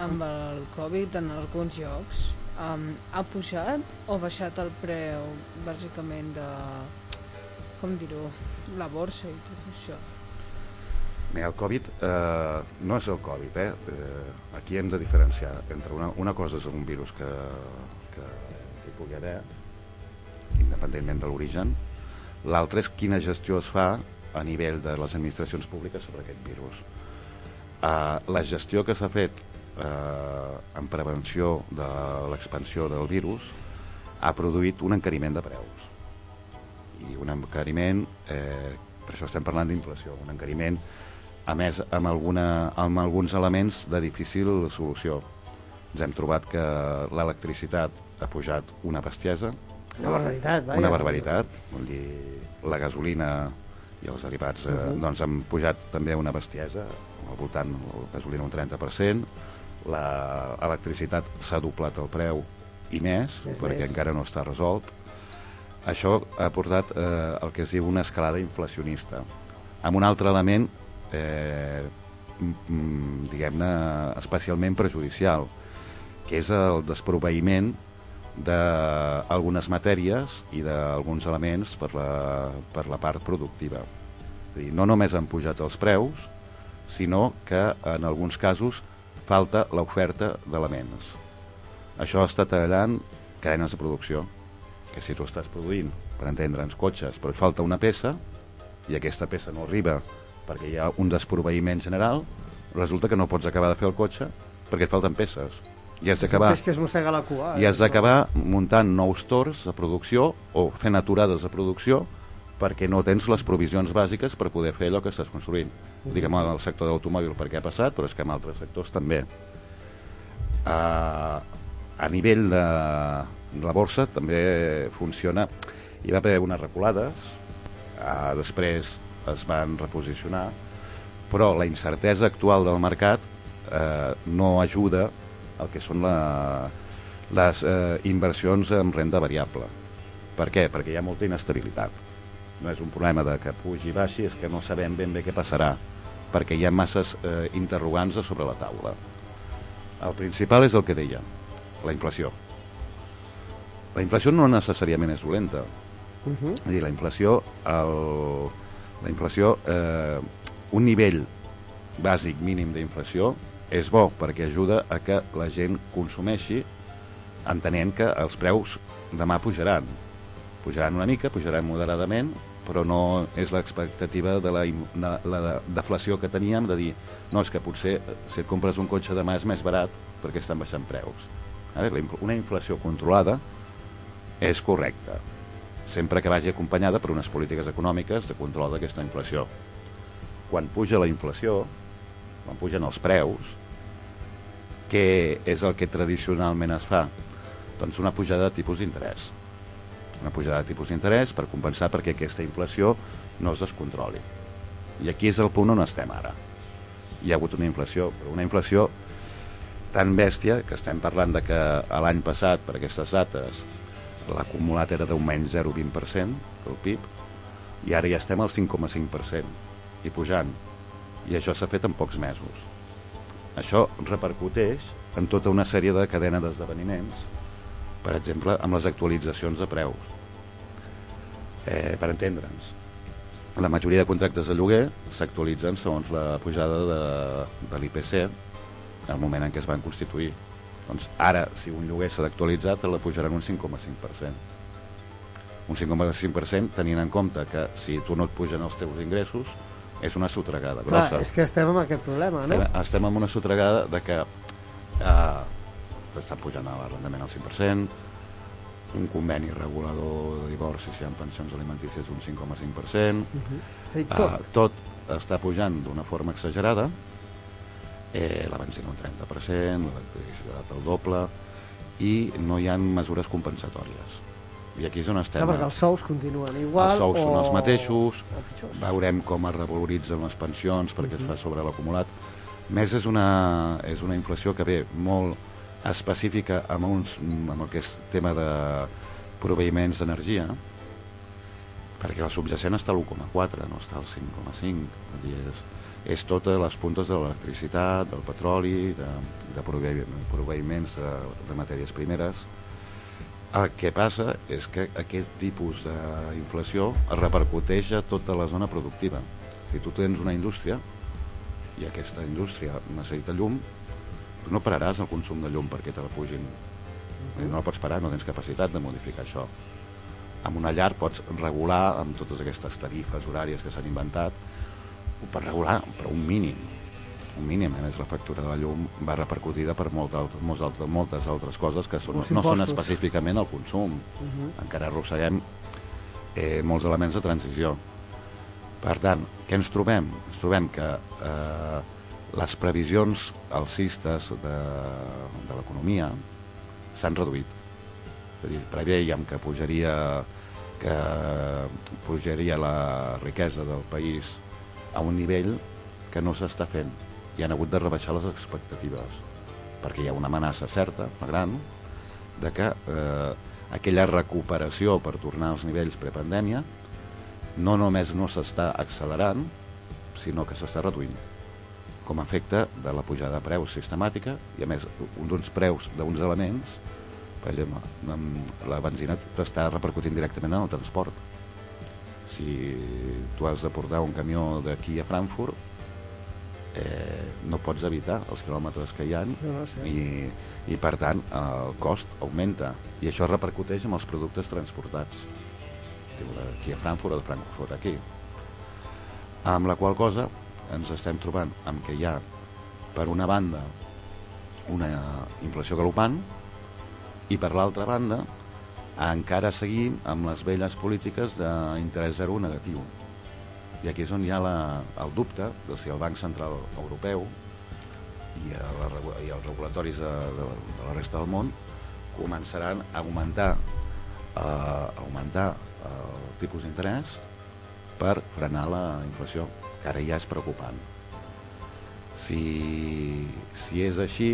Speaker 17: amb el Covid en alguns llocs, um, ha pujat o baixat el preu, bàsicament, de, com dir-ho, la borsa i tot això?
Speaker 31: Mira, el Covid eh, no és el Covid, eh? eh? Aquí hem de diferenciar entre una, una cosa és un virus que, que, que hi pugui haver, independentment de l'origen, l'altre és quina gestió es fa a nivell de les administracions públiques sobre aquest virus. Eh, la gestió que s'ha fet eh, en prevenció de l'expansió del virus ha produït un encariment de preus i un encariment eh, per això estem parlant d'inflació un encariment a més amb, alguna, amb alguns elements de difícil solució ens hem trobat que l'electricitat ha pujat una bestiesa
Speaker 2: Una barbaritat, vaja.
Speaker 31: una barbaritat vull dir, la gasolina i els derivats eh,
Speaker 2: Mhm.
Speaker 31: doncs han pujat també una bestiesa al voltant la gasolina un 30% l'electricitat s'ha doblat el preu i més,
Speaker 2: És
Speaker 31: perquè
Speaker 2: més.
Speaker 31: encara no està resolt això ha portat eh, el que es diu una escalada inflacionista amb un altre element eh, diguem-ne especialment perjudicial que és el desproveïment d'algunes matèries i d'alguns elements per la, per la part productiva. És dir, no només han pujat els preus, sinó que en alguns casos falta l'oferta d'elements. Això està tallant cadenes de producció, que si tu estàs produint, per entendre'ns, cotxes, però falta una peça, i aquesta peça no arriba perquè hi ha un desproveïment general, resulta que no pots acabar de fer el cotxe perquè et falten peces. I has d'acabar
Speaker 2: És que es mossega la cua.
Speaker 31: i has d'acabar muntant nous torns de producció o fent aturades de producció perquè no tens les provisions bàsiques per poder fer allò que estàs construint. Ho dic en el sector de l'automòbil perquè ha passat, però és que en altres sectors també. Uh, a nivell de, de la borsa també funciona. Hi va haver unes reculades, uh, després es van reposicionar, però la incertesa actual del mercat eh, no ajuda el que són la, les eh, inversions en renda variable. Per què? Perquè hi ha molta inestabilitat. No és un problema de que pugi i baixi, és que no sabem ben bé què passarà, perquè hi ha masses eh, interrogants sobre la taula. El principal és el que deia, la inflació. La inflació no necessàriament és dolenta.
Speaker 2: Uh -huh.
Speaker 31: És dir, la inflació, el, la inflació eh, un nivell bàsic mínim d'inflació és bo perquè ajuda a que la gent consumeixi entenent que els preus demà pujaran. Pujaran una mica, pujaran moderadament, però no és l'expectativa de la, in- la, la deflació que teníem de dir no, és que potser eh, si et compres un cotxe demà és més barat perquè estan baixant preus. Una inflació controlada és correcta, sempre que vagi acompanyada per unes polítiques econòmiques de control d'aquesta inflació. Quan puja la inflació, quan pugen els preus, què és el que tradicionalment es fa? Doncs una pujada de tipus d'interès. Una pujada de tipus d'interès per compensar perquè aquesta inflació no es descontroli. I aquí és el punt on estem ara. hi ha hagut una inflació, però una inflació tan bèstia que estem parlant de que l'any passat, per aquestes dates, l'acumulat era d'un menys 0,20% del PIB, i ara ja estem al 5,5% i pujant. I això s'ha fet en pocs mesos. Això repercuteix en tota una sèrie de cadena d'esdeveniments, per exemple, amb les actualitzacions de preus. Eh, per entendre'ns, la majoria de contractes de lloguer s'actualitzen segons la pujada de, de l'IPC al moment en què es van constituir. Doncs ara, si un lloguer s'ha d'actualitzar, te la pujaran un 5,5%. Un 5,5% tenint en compte que si tu no et pugen els teus ingressos, és una sotregada
Speaker 2: Clar,
Speaker 31: grossa.
Speaker 2: és que estem amb aquest problema, no?
Speaker 31: Estem, estem amb una sotregada de que eh, t'estan pujant l'arrendament al 5%, un conveni regulador de divorci si hi ha pensions alimentícies d'un 5,5%,
Speaker 2: Mhm. Sí,
Speaker 31: eh,
Speaker 2: tot
Speaker 31: està pujant d'una forma exagerada, eh, la benzina un 30%, l'electricitat el doble, i no hi ha mesures compensatòries. I aquí és on estem.
Speaker 2: Clar, perquè els sous continuen igual
Speaker 31: els sous
Speaker 2: o...
Speaker 31: són els mateixos, veurem com es revaloritzen les pensions perquè
Speaker 2: Mhm.
Speaker 31: es fa sobre l'acumulat. Més és una, és una inflació que ve molt específica amb, uns, amb és tema de proveïments d'energia, perquè la subjacent està a l'1,4, no està al 5,5. Vull dir, És, és totes les puntes de l'electricitat, del petroli, de, de proveï- proveïments de, de matèries primeres, el que passa és que aquest tipus d'inflació es repercuteix a tota la zona productiva. Si tu tens una indústria i aquesta indústria necessita llum, tu no pararàs el consum de llum perquè te la pugin. No la pots parar, no tens capacitat de modificar això. Amb una llar pots regular amb totes aquestes tarifes horàries que s'han inventat, pots regular, però un mínim un mínim, a més la factura de la llum va repercutida per molt alt, molts altres, moltes altres coses que són, no són específicament el consum
Speaker 2: Mhm.
Speaker 31: encara arrosseguem eh, molts elements de transició per tant, què ens trobem? ens trobem que eh, les previsions alcistes de, de l'economia s'han reduït és a dir, preveiem que pujaria que pujaria la riquesa del país a un nivell que no s'està fent. I han hagut de rebaixar les expectatives perquè hi ha una amenaça certa, gran, de que eh, aquella recuperació per tornar als nivells prepandèmia no només no s'està accelerant, sinó que s'està reduint com a efecte de la pujada de preus sistemàtica i a més un d'uns preus d'uns elements per exemple, la benzina t'està repercutint directament en el transport si tu has de portar un camió d'aquí a Frankfurt eh, no pots evitar els quilòmetres que hi ha
Speaker 2: No, no sé.
Speaker 31: i, i per tant el cost augmenta. I això repercuteix en els productes transportats. Diu, d'aquí a Frankfurt o de Frankfurt aquí. Amb la qual cosa ens estem trobant amb que hi ha per una banda una inflació galopant i per l'altra banda encara seguim amb les velles polítiques d'interès zero negatiu i aquí és on hi ha la, el dubte de si el Banc Central Europeu i, a la, i els regulatoris de, de, de la resta del món començaran a augmentar eh, augmentar el tipus d'interès per frenar la inflació, que ara ja és preocupant. Si, si és així,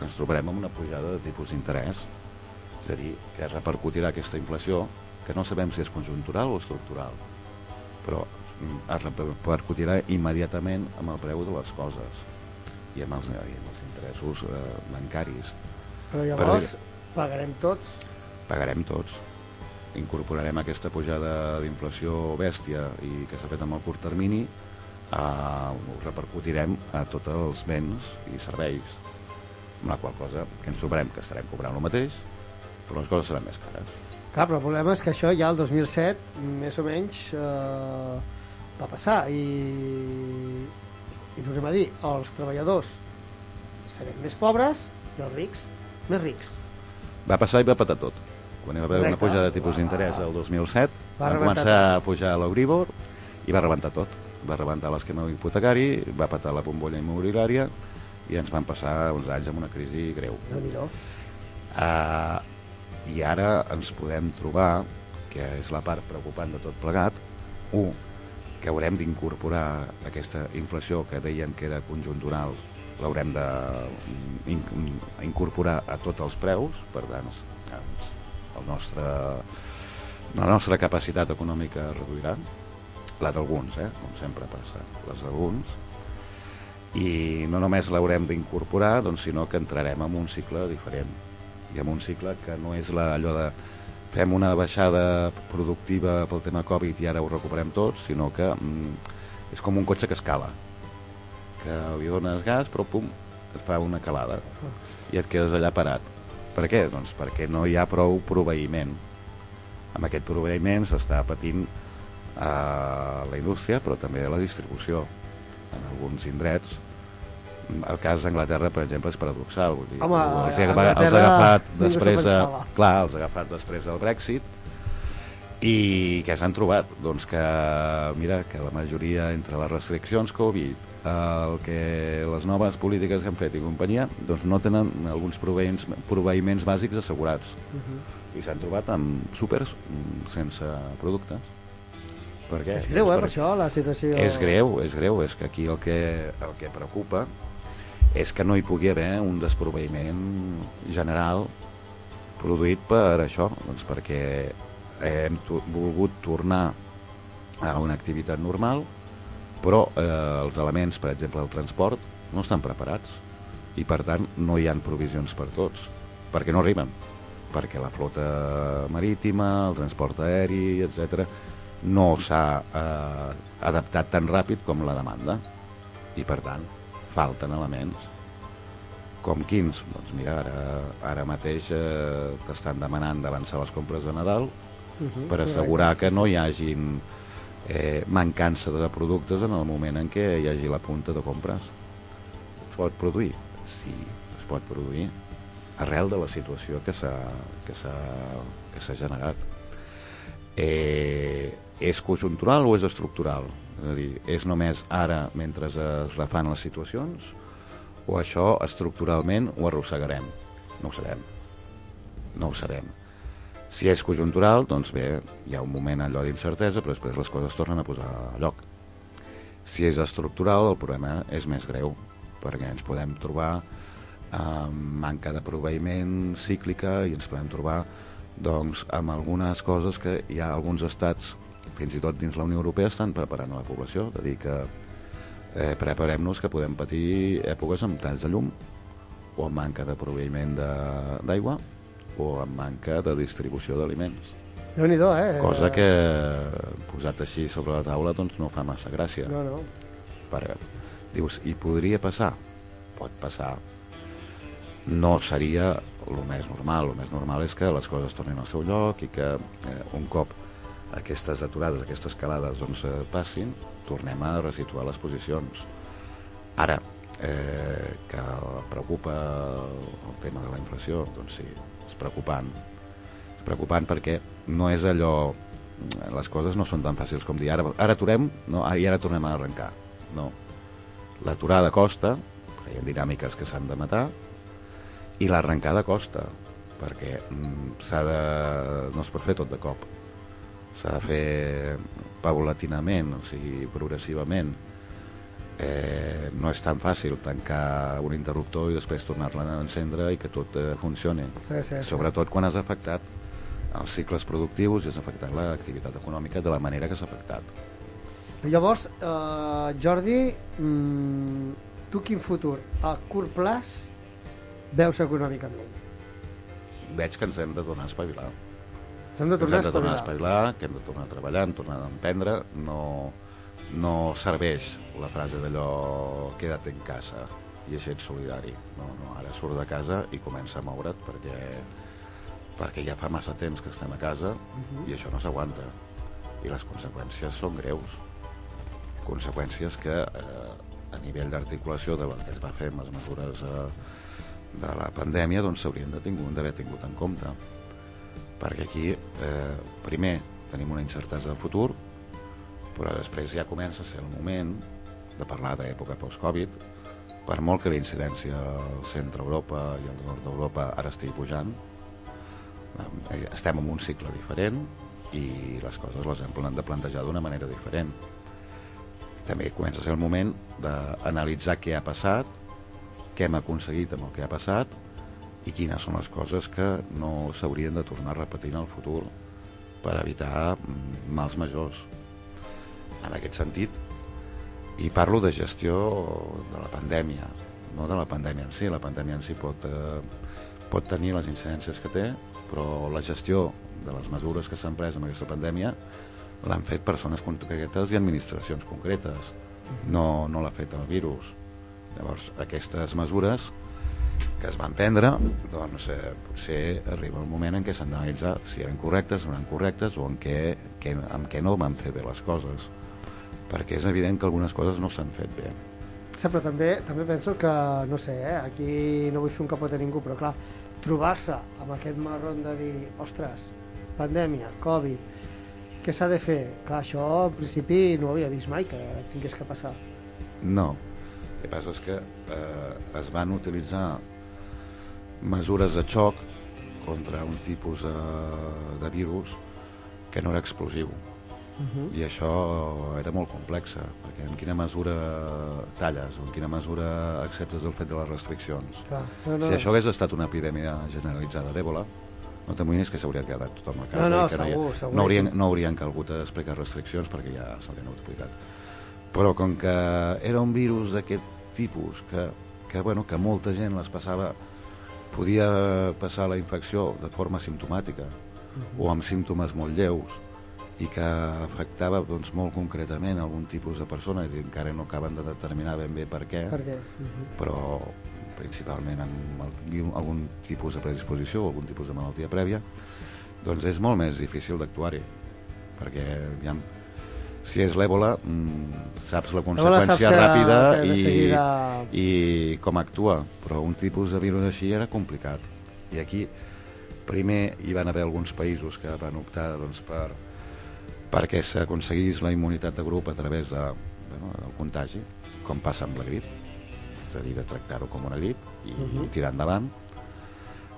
Speaker 31: ens trobarem amb una pujada de tipus d'interès, és a dir, que repercutirà aquesta inflació, que no sabem si és conjuntural o estructural, però mm, es repercutirà immediatament amb el preu de les coses i amb els, i amb els interessos eh, bancaris.
Speaker 2: Però llavors pagarem tots.
Speaker 31: Pagarem tots. Incorporarem aquesta pujada d'inflació bèstia i que s'ha fet amb el curt termini, eh, ho repercutirem a tots els béns i serveis, amb la qual cosa que ens trobarem que estarem cobrant el mateix, però les coses seran més cares.
Speaker 2: Clar, però el problema és que això ja el 2007, més o menys, eh, va passar i, i tornem a dir, els treballadors serem més pobres i els rics més rics.
Speaker 31: Va passar i va patar tot. Quan hi va haver una
Speaker 2: Correcte.
Speaker 31: pujada de tipus d'interès el 2007,
Speaker 2: Va
Speaker 31: va començar a pujar l'Euribor i va rebentar tot. Va rebentar l'esquema hipotecari, va patar la bombolla immobiliària i ens van passar uns anys amb una crisi greu.
Speaker 2: Déu-n'hi-do.
Speaker 31: Uh, I ara ens podem trobar, que és la part preocupant de tot plegat, un, que haurem d'incorporar aquesta inflació que deien que era conjuntural l'haurem de mm, incorporar a tots els preus per tant el nostre, la nostra capacitat econòmica es reduirà la d'alguns, eh? com sempre passa les d'alguns i no només l'haurem d'incorporar doncs, sinó que entrarem en un cicle diferent i en un cicle que no és la, allò de fem una baixada productiva pel tema Covid i ara ho recuperem tot, sinó que mm, és com un cotxe que escala. Que li dones gas però pum, et fa una calada. I et quedes allà parat. Per què? Doncs perquè no hi ha prou proveïment. Amb aquest proveïment s'està patint a la indústria però també la distribució. En alguns indrets el cas d'Anglaterra, per exemple, és paradoxal. Vull dir,
Speaker 2: Home,
Speaker 31: els, ha, els ha agafat després de, clar, els ha agafat després del Brexit i què s'han trobat? Doncs que, mira, que la majoria entre les restriccions Covid, el que les noves polítiques que han fet i companyia, doncs no tenen alguns proveïments, proveïments bàsics assegurats. I s'han trobat amb súpers sense productes. Per què?
Speaker 2: És greu, eh, per això, la situació...
Speaker 31: És greu, és greu. És que aquí el que, el que preocupa és que no hi pugui haver un desproveïment general produït per això, doncs perquè hem to volgut tornar a una activitat normal, però eh, els elements, per exemple, el transport, no estan preparats i per tant no hi han provisions per tots, perquè no arriben, perquè la flota marítima, el transport aeri, etc no s'ha eh, adaptat tan ràpid com la demanda. I per tant falten elements com quins? Doncs mira, ara, ara mateix eh, t'estan demanant d'avançar les compres de Nadal
Speaker 2: Mhm,
Speaker 31: per assegurar que no hi hagin eh, mancança de productes en el moment en què hi hagi la punta de compres. Es pot produir? Sí, es pot produir arrel de la situació que s'ha generat. Eh, és conjuntural o és estructural? És a dir, és només ara mentre es refan les situacions o això estructuralment ho arrossegarem? No ho sabem. No ho sabem. Si és conjuntural, doncs bé, hi ha un moment allò d'incertesa, però després les coses tornen a posar a lloc. Si és estructural, el problema és més greu, perquè ens podem trobar amb manca de proveïment cíclica i ens podem trobar doncs, amb algunes coses que hi ha alguns estats, fins i tot dins la Unió Europea, estan preparant la població, de dir que eh, preparem-nos que podem patir èpoques amb talls de llum o amb manca de proveïment de- d'aigua o amb manca de distribució d'aliments.
Speaker 2: Déu-n'hi-do, eh?
Speaker 31: Cosa que, posat així sobre la taula, doncs no fa massa gràcia.
Speaker 2: No, no.
Speaker 31: Perquè dius, i podria passar? Pot passar. No seria el més normal. El més normal és que les coses tornin al seu lloc i que eh, un cop aquestes aturades, aquestes calades doncs, eh, passin, tornem a resituar les posicions. Ara, eh, que preocupa el tema de la inflació, doncs sí, és preocupant. És preocupant perquè no és allò... Les coses no són tan fàcils com dir ara, ara aturem no, i ara tornem a arrencar. No. L'aturada costa, hi ha dinàmiques que s'han de matar, i l'arrencada costa, perquè mm, s'ha de... no es pot fer tot de cop. S'ha de fer paulatinament, o sigui, progressivament. Eh, no és tan fàcil tancar un interruptor i després tornar-la a encendre i que tot eh, funcioni.
Speaker 2: Sí, sí, sí.
Speaker 31: Sobretot quan has afectat els cicles productius i has afectat l'activitat econòmica de la manera que s'ha afectat.
Speaker 2: Llavors, eh, Jordi, mm, tu quin futur a curt plaç veus econòmicament?
Speaker 31: Veig que ens hem de tornar a espavilar.
Speaker 2: Hem de tornar
Speaker 31: hem de tornar a espavilar, que hem de tornar a treballar, hem de tornar a emprendre, no, no serveix la frase d'allò queda't en casa i així ets solidari. No, no, ara surt de casa i comença a moure't perquè, perquè ja fa massa temps que estem a casa
Speaker 2: Mhm.
Speaker 31: i això no s'aguanta. I les conseqüències són greus. Conseqüències que eh, a nivell d'articulació de que es va fer amb les mesures eh, de la pandèmia doncs s'haurien de tingut- d'haver tingut en compte perquè aquí eh, primer tenim una incertesa del futur però després ja comença a ser el moment de parlar d'època post-Covid. Per molt que la incidència al centre Europa i al nord d'Europa ara estigui pujant eh, estem en un cicle diferent i les coses les hem de plantejar d'una manera diferent. També comença a ser el moment d'analitzar què ha passat, què hem aconseguit amb el que ha passat i quines són les coses que no s'haurien de tornar a repetir en el futur per evitar mm, mals majors. En aquest sentit, i parlo de gestió de la pandèmia, no de la pandèmia en si. La pandèmia en si pot, eh, pot tenir les incidències que té, però la gestió de les mesures que s'han pres amb aquesta pandèmia l'han fet persones concretes i administracions concretes. No, no l'ha fet el virus. Llavors, aquestes mesures que es van prendre, doncs eh, potser arriba el moment en què s'han d'analitzar si eren correctes, no eren correctes o en què, què, amb què no van fer bé les coses. Perquè és evident que algunes coses no s'han fet bé.
Speaker 2: Sí, però també, també penso que, no sé, eh, aquí no vull fer un capot a ningú, però clar, trobar-se amb aquest marron de dir, ostres, pandèmia, Covid, què s'ha de fer? Clar, això al principi no ho havia vist mai que tingués que passar.
Speaker 31: No. El que passa és que eh, es van utilitzar mesures de xoc contra un tipus de, de virus que no era explosiu.
Speaker 2: Uh -huh.
Speaker 31: I això era molt complexa, perquè en quina mesura talles o en quina mesura acceptes el fet de les restriccions.
Speaker 2: Clar, no, no,
Speaker 31: si això hagués estat una epidèmia generalitzada d'èbola, no t'amoïnis que s'hauria quedat tothom a casa.
Speaker 2: No, no,
Speaker 31: que
Speaker 2: segur,
Speaker 31: hi ha,
Speaker 2: segur,
Speaker 31: no, haurien, no haurien calgut explicar restriccions perquè ja s'haurien aplicat. Però com que era un virus d'aquest tipus que, que, bueno, que molta gent les passava podia passar la infecció de forma simptomàtica o amb símptomes molt lleus i que afectava doncs, molt concretament algun tipus de persones i encara no acaben de determinar ben bé per què,
Speaker 2: Per què? Mhm.
Speaker 31: però principalment amb el- algun tipus de predisposició o algun tipus de malaltia prèvia, doncs és molt més difícil d'actuar-hi, perquè aviam, si és l'èbola mm, saps la
Speaker 2: saps
Speaker 31: conseqüència
Speaker 2: que-
Speaker 31: ràpida
Speaker 2: que de
Speaker 31: i,
Speaker 2: seguida-
Speaker 31: i com actua, però un tipus de virus així era complicat. I aquí primer hi van haver alguns països que van optar doncs, per, perquè s'aconseguís la immunitat de grup a través de, bueno, del contagi, com passa amb la grip, és a dir, de tractar-ho com una grip i, uh. -huh. tirar endavant.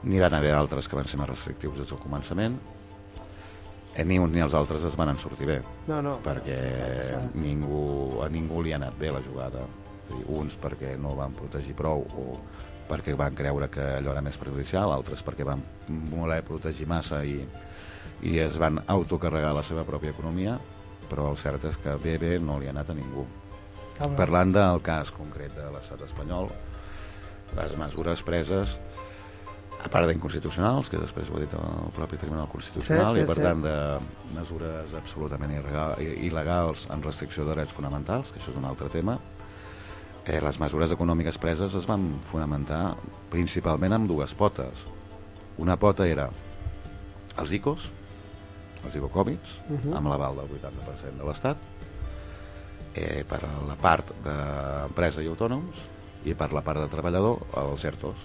Speaker 31: N'hi van haver altres que van ser més restrictius des del començament, eh, ni uns ni els altres es van en sortir bé
Speaker 2: No, no.
Speaker 31: perquè
Speaker 2: passar.
Speaker 31: ningú, a ningú li ha anat bé la jugada és a dir, uns perquè no van protegir prou o perquè van creure que allò era més perjudicial, altres perquè van voler protegir massa i, i es van autocarregar la seva pròpia economia però el cert és que bé bé no li ha anat a ningú
Speaker 2: Cabrón.
Speaker 31: parlant del cas concret de l'estat espanyol les mesures preses a part d'inconstitucionals, que després ho ha dit el propi Tribunal Constitucional,
Speaker 2: Sí, sí,
Speaker 31: i per
Speaker 2: sí.
Speaker 31: tant de mesures absolutament il·legals en restricció de drets fonamentals, que això és un altre tema, eh, les mesures econòmiques preses es van fonamentar principalment amb dues potes. Una pota era els ICOs, els ICO-Còmics,
Speaker 2: Mhm.
Speaker 31: amb l'aval del 80% de l'Estat, eh, per la part d'empresa i autònoms i per la part de treballador els ERTOs.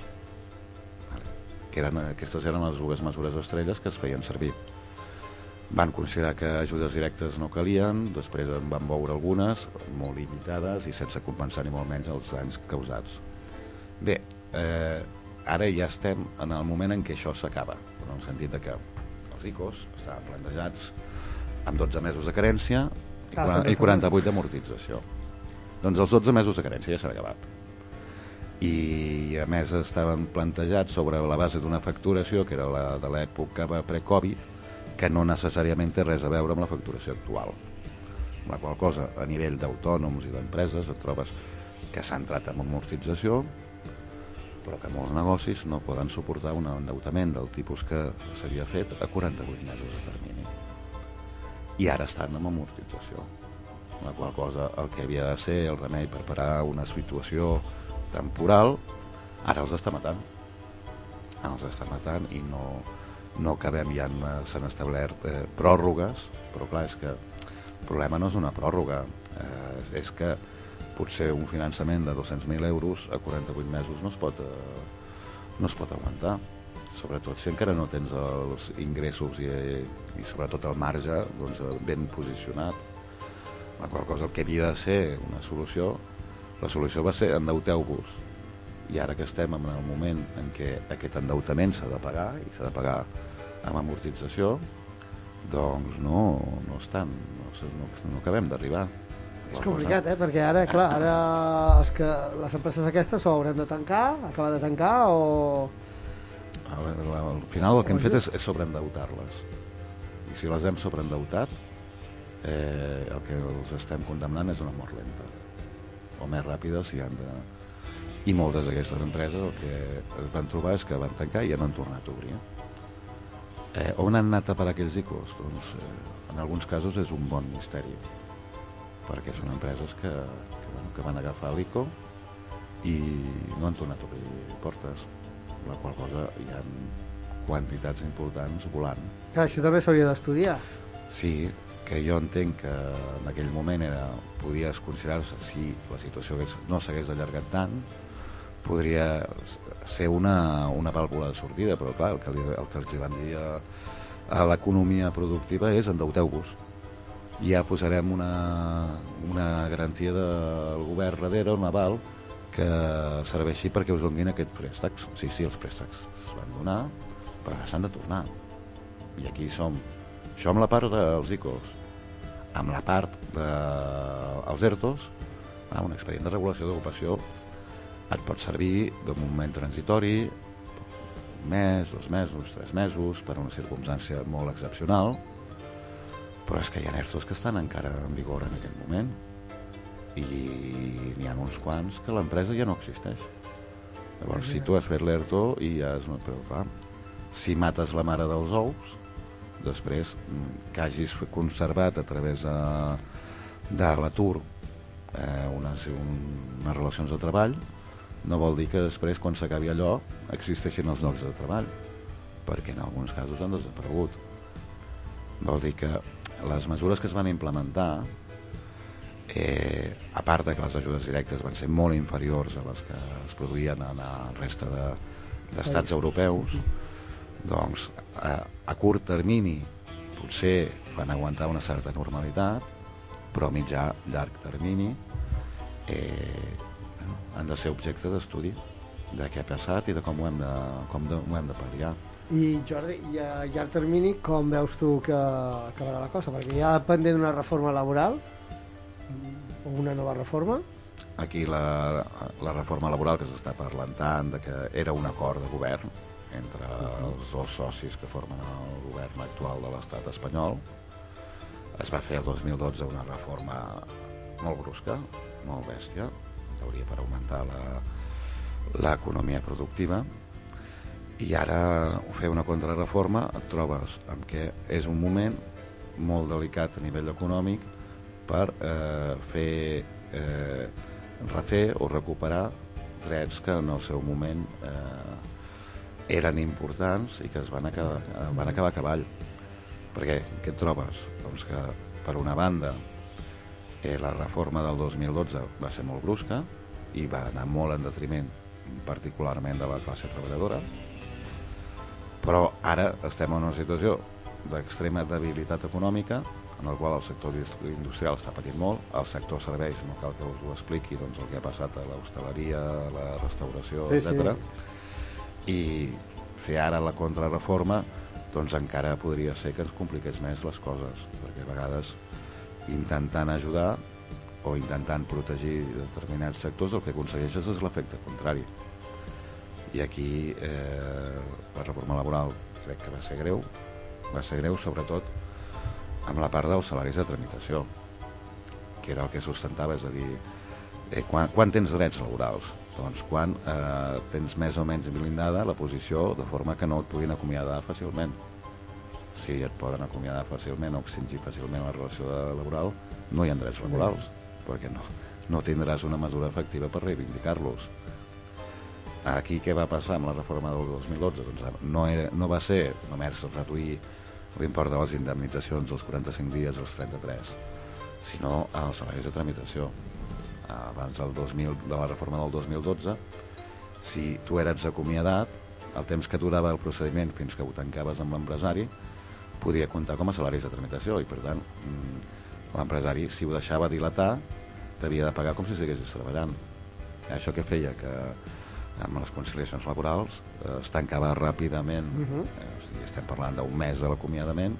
Speaker 31: Que eren, aquestes eren les dues mesures estrelles que es feien servir. Van considerar que ajudes directes no calien després en van veure algunes molt limitades i sense compensar ni molt menys els danys causats. Bé, eh, ara ja estem en el moment en què això s'acaba en el sentit de que els ICOs estaven plantejats amb 12 mesos de carència i, qua-
Speaker 2: sí,
Speaker 31: i 48 d'amortització doncs els 12 mesos de carència ja s'han acabat i a més estaven plantejats sobre la base d'una facturació que era la de l'època pre-Covid que no necessàriament té res a veure amb la facturació actual. Amb la qual cosa a nivell d'autònoms i d'empreses et trobes que s'ha entrat en amortització però que molts negocis no poden suportar un endeutament del tipus que s'havia fet a 48 mesos de termini. I ara estan en amortització. La qual cosa el que havia de ser el remei per parar una situació temporal ara els està matant. Ara els està matant i no, no acabem ja en- s'han establert eh, pròrrogues però clar, és que el problema no és una pròrroga eh, és que potser un finançament de 200.000 euros a 48 mesos no es pot eh, no es pot aguantar. Sobretot si encara no tens els ingressos i, i sobretot el marge doncs, ben posicionat la qual cosa el que havia de ser una solució la solució va ser endeuteu-vos i ara que estem en el moment en què aquest endeutament s'ha de pagar i s'ha de pagar amb amortització doncs no, no estan no, no, no acabem d'arribar
Speaker 2: És complicat, eh? Perquè ara, clar, ara els que, les empreses aquestes o hauran de tancar, acabar de tancar o...
Speaker 31: Al final el que hem fet és, és sobreendeutar-les. I si les hem sobreendeutat, eh, el que els estem condemnant és una mort lenta. O més ràpida si han de... I moltes d'aquestes empreses el que es van trobar és que van tancar i ja no han tornat a obrir. Eh, on han anat a parar aquells icos? Doncs eh, en alguns casos és un bon misteri perquè són empreses que, que, bueno, que van agafar l'ICO i no han tornat a obrir portes la qual cosa hi ha quantitats importants volant
Speaker 2: Clar, això també s'hauria d'estudiar.
Speaker 31: sí, que jo entenc que en aquell moment era, podies considerar-se si la situació no s'hagués allargat tant podria ser una, una vàlvula de sortida però clar, el que, li, el que els van dir a, a l'economia productiva és endeuteu-vos. Ja posarem una, una garantia del govern darrere, un aval que serveixi perquè us donin aquests préstecs sí, sí, els préstecs es van donar però s'han de tornar. I aquí som. Amb la part dels ICOs amb la part dels ERTOs ah, un expedient de regulació d'ocupació et pot servir de moment transitori un mes, dos mesos, tres mesos per una circumstància molt excepcional però és que hi ha ERTOs que estan encara en vigor en aquest moment i n'hi ha uns quants que l'empresa ja no existeix. Llavors si tu has fet l'ERTO i ja és una... però clar, si mates la mare dels ous després mm, que hagis conservat a través de, de l'atur eh, unes, un, unes relacions de treball no vol dir que després quan s'acabi allò existeixin els llocs de treball perquè en alguns casos han desaparegut. Vol dir que les mesures que es van implementar eh, a part de que les ajudes directes van ser molt inferiors a les que es produïen en la resta de- d'estats europeus doncs a, a curt termini potser van aguantar una certa normalitat però a mitjà llarg termini eh, han de ser objecte d'estudi de què ha passat i de com ho hem de, com de, ho hem de pal·liar
Speaker 2: I Jordi, i a llarg termini com veus tu que acabarà la cosa? Perquè hi ha pendent una reforma laboral o una nova reforma
Speaker 31: aquí la, la reforma laboral que s'està parlant tant de que era un acord de govern entre els dos socis que formen el govern actual de l'estat espanyol. Es va fer el 2012 una reforma molt brusca, molt bèstia en teoria per augmentar l'economia productiva. I ara fer una contrarreforma et trobes amb que és un moment molt delicat a nivell econòmic per eh, fer eh, refer o recuperar drets que en el seu moment eh, eren importants i que es van acabar, van acabar a cavall perquè què et trobes? Doncs que per una banda eh, la reforma del 2012 va ser molt brusca i va anar molt en detriment particularment de la classe treballadora però ara estem en una situació d'extrema debilitat econòmica en el qual el sector industrial està patint molt, el sector serveis, no cal que us ho expliqui doncs, el que ha passat a l'hostaleria, a la restauració,
Speaker 2: Sí, sí.
Speaker 31: I fer ara la contrarreforma doncs encara podria ser que ens compliqués més les coses, perquè a vegades intentant ajudar o intentant protegir determinats sectors el que aconsegueixes és l'efecte contrari. I aquí eh, la reforma laboral crec que va ser greu va ser greu sobretot amb la part dels salaris de tramitació que era el que sustentava és a dir, eh, quan, quan tens drets laborals doncs quan eh, tens més o menys blindada la posició de forma que no et puguin acomiadar fàcilment si et poden acomiadar fàcilment o extingir fàcilment la relació laboral no hi ha drets laborals perquè no, no tindràs una mesura efectiva per reivindicar-los aquí què va passar amb la reforma del 2012? Doncs no, era, no va ser només reduir l'import de les indemnitzacions dels 45 dies als 33, sinó als salaris de tramitació. Abans del 2000, de la reforma del 2012, si tu eres acomiadat, el temps que durava el procediment fins que ho tancaves amb l'empresari podia comptar com a salaris de tramitació i per tant mm, l'empresari si ho deixava dilatar t'havia de pagar com si estiguessis treballant. Això que feia que amb les conciliacions laborals eh, es tancava ràpidament
Speaker 2: Mhm.
Speaker 31: eh, o sigui, estem parlant d'un mes de l'acomiadament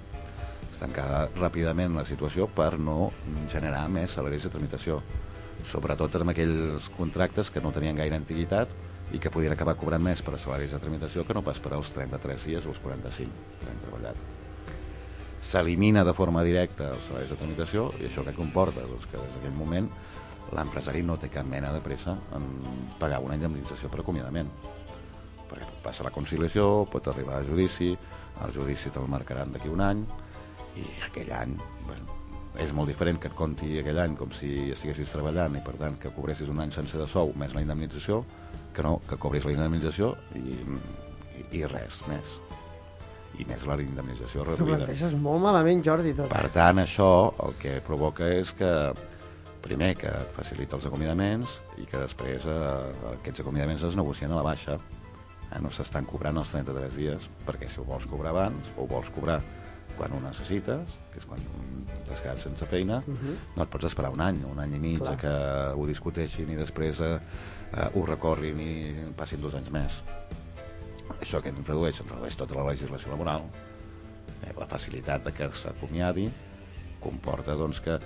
Speaker 31: tancar ràpidament la situació per no generar més salaris de tramitació sobretot en aquells contractes que no tenien gaire antiguitat i que podien acabar cobrant més per a salaris de tramitació que no pas per als 33 dies o els 45 que han treballat. S'elimina de forma directa els salaris de tramitació i això que comporta? Doncs que des d'aquell moment l'empresari no té cap mena de pressa en pagar una indemnització per acomiadament perquè passa la conciliació, pot arribar a judici, el judici te'l marcaran d'aquí un any i aquell any bueno, és molt diferent que et compti aquell any com si estiguessis treballant i per tant que cobressis un any sencer de sou més la indemnització que no, que cobris la indemnització i, i, i res més. I més la indemnització
Speaker 2: S'ho
Speaker 31: reduïda.
Speaker 2: planteges molt malament, Jordi, tot.
Speaker 31: per tant això el que provoca és que primer que facilita els acomiadaments i que després eh, aquests acomiadaments es negocien a la baixa. Eh, no s'estan cobrant els 33 dies perquè si ho vols cobrar abans o vols cobrar quan ho necessites, que és quan t'has quedat sense feina, uh
Speaker 2: Mhm.
Speaker 31: -huh. no et pots esperar un any, un any i mig
Speaker 2: Clar.
Speaker 31: a que ho discuteixin i després eh, eh, ho recorrin i passin dos anys més. Això que ens redueix, ens redueix tota la legislació laboral, eh, la facilitat de que s'acomiadi comporta doncs, que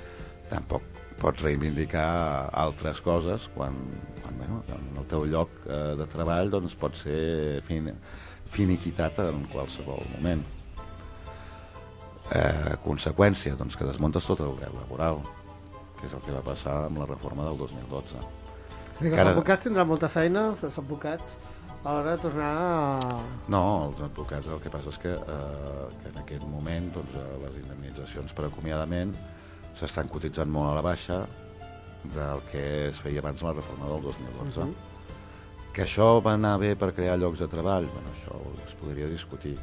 Speaker 31: tampoc pots reivindicar altres coses quan, quan bueno, en el teu lloc eh, de treball doncs, pot ser fin, finiquitat en qualsevol moment. Eh, conseqüència, doncs, que desmuntes tot el dret laboral, que és el que va passar amb la reforma del 2012.
Speaker 2: És a dir, que els
Speaker 31: Encara-
Speaker 2: advocats tindran molta feina, els advocats, a l'hora de tornar a...
Speaker 31: No, els advocats el que passa és que, eh, que en aquest moment doncs, eh, les indemnitzacions per acomiadament s'estan cotitzant molt a la baixa del que es feia abans la reforma del 2012.
Speaker 2: Mhm.
Speaker 31: Que això va anar bé per crear llocs de treball, bueno, això es podria discutir.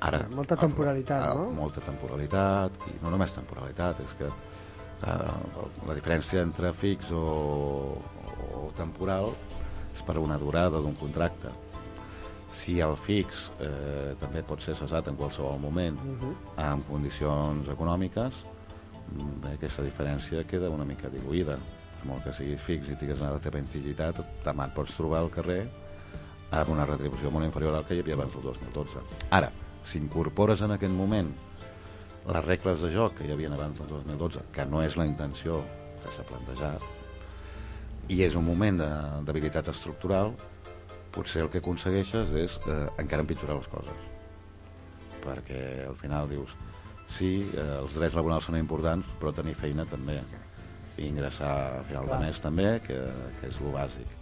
Speaker 31: Ara,
Speaker 2: Molta temporalitat,
Speaker 31: ah,
Speaker 2: no?
Speaker 31: Molta temporalitat, i no només temporalitat, és que eh, la diferència entre fix o, o temporal és per una durada d'un contracte. Si el fix eh, també pot ser cessat en qualsevol moment
Speaker 2: Mhm.
Speaker 31: amb condicions econòmiques, bé, aquesta diferència queda una mica diluïda. Per molt que siguis fix i tingues una teva antiguitat, demà et pots trobar al carrer amb una retribució molt inferior al que hi havia abans del 2012. Ara, si incorpores en aquest moment les regles de joc que hi havia abans del 2012, que no és la intenció que s'ha plantejat, i és un moment de debilitat estructural, potser el que aconsegueixes és eh, encara empitjorar les coses. Perquè al final dius, sí, eh, els drets laborals són importants, però tenir feina també, i ingressar a final de mes també, que, que és el bàsic.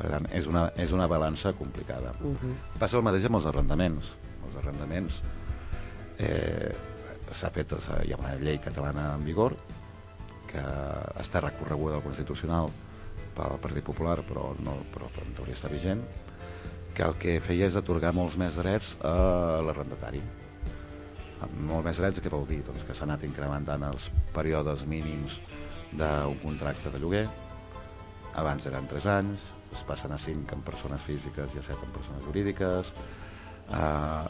Speaker 31: Per tant, és una, és una balança complicada.
Speaker 2: Mhm.
Speaker 31: Passa el mateix amb els arrendaments. Arrendaments eh, s'ha fet, hi ha una llei catalana en vigor que està recorreguda al Constitucional pel Partit Popular, però, no, però en teoria està vigent, que el que feia és atorgar molts més drets a l'arrendatari. Molt més drets, què vol dir? Doncs que s'ha anat incrementant els períodes mínims d'un contracte de lloguer, abans eren 3 anys, es passen a 5 en persones físiques i a 7 en persones jurídiques, eh,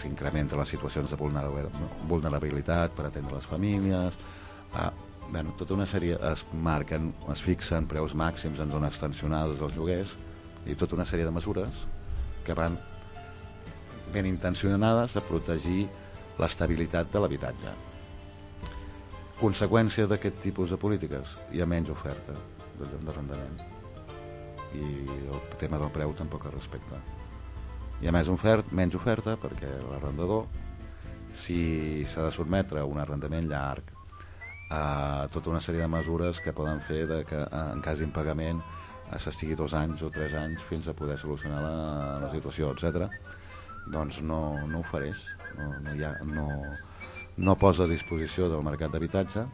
Speaker 31: s'incrementa les situacions de vulnerabil- vulnerabilitat per atendre les famílies, eh, bueno, tota una sèrie es marquen, es fixen preus màxims en zones tensionades dels lloguers i tota una sèrie de mesures que van ben intencionades a protegir l'estabilitat de l'habitatge. Conseqüència d'aquest tipus de polítiques, hi ha menys oferta de- d'arrendament. I el tema del preu tampoc es respecta. Hi ha més ofert, menys oferta perquè l'arrendador, si s'ha de sotmetre a un arrendament llarg, a tota una sèrie de mesures que poden fer de que en cas d'impagament s'estigui dos anys o tres anys fins a poder solucionar la, la situació, etc. doncs no, no ofereix, no, no, ha, no, no posa a disposició del mercat d'habitatge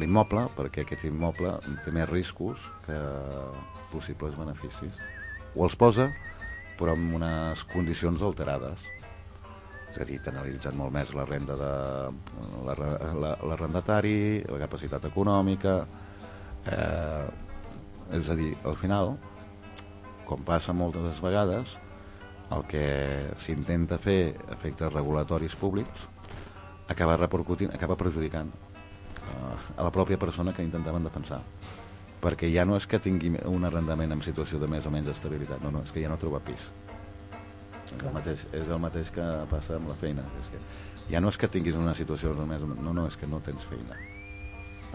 Speaker 31: l'immoble, perquè aquest immoble té més riscos que possibles beneficis. O els posa, però amb unes condicions alterades. És a dir, t'ha analitzat molt més la renda de l'arrendatari, la, l'arrendatari, la capacitat econòmica... Eh, és a dir, al final, com passa moltes vegades, el que s'intenta fer efectes regulatoris públics acaba repercutint, acaba perjudicant eh, a la pròpia persona que intentaven defensar perquè ja no és que tingui un arrendament en situació de més o menys estabilitat, no, no, és que ja no troba pis. És el mateix, és el mateix que passa amb la feina, és que ja no és que tinguis una situació només, no, no, és que no tens feina.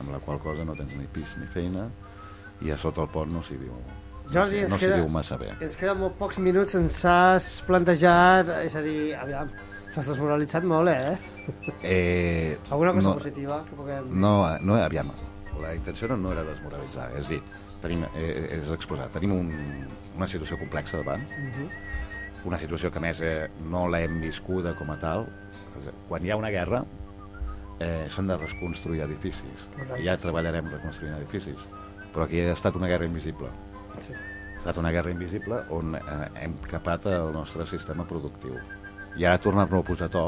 Speaker 31: Amb la qual cosa no tens ni pis ni feina i a sota el pont no s'hi viu.
Speaker 2: Jordi,
Speaker 31: no, s'hi
Speaker 2: queda,
Speaker 31: viu massa bé.
Speaker 2: ens queden molt pocs minuts, ens has plantejat, és a dir, aviam, s'has desmoralitzat molt, eh?
Speaker 31: eh,
Speaker 2: Alguna cosa
Speaker 31: no,
Speaker 2: positiva que puguem...
Speaker 31: no, no, aviam la intenció no, no era desmoralitzar és dir, tenim, eh, és exposar. Tenim un, una situació complexa davant
Speaker 2: Uh -huh.
Speaker 31: una situació que més eh, no l'hem viscuda com a tal. Quan hi ha una guerra eh, s'han de reconstruir edificis.
Speaker 2: Correcte,
Speaker 31: ja treballarem reconstruint edificis però aquí ha estat una guerra invisible.
Speaker 2: Sí.
Speaker 31: ha estat una guerra invisible on eh, hem capat el nostre sistema productiu. I ara tornar-lo a posar a to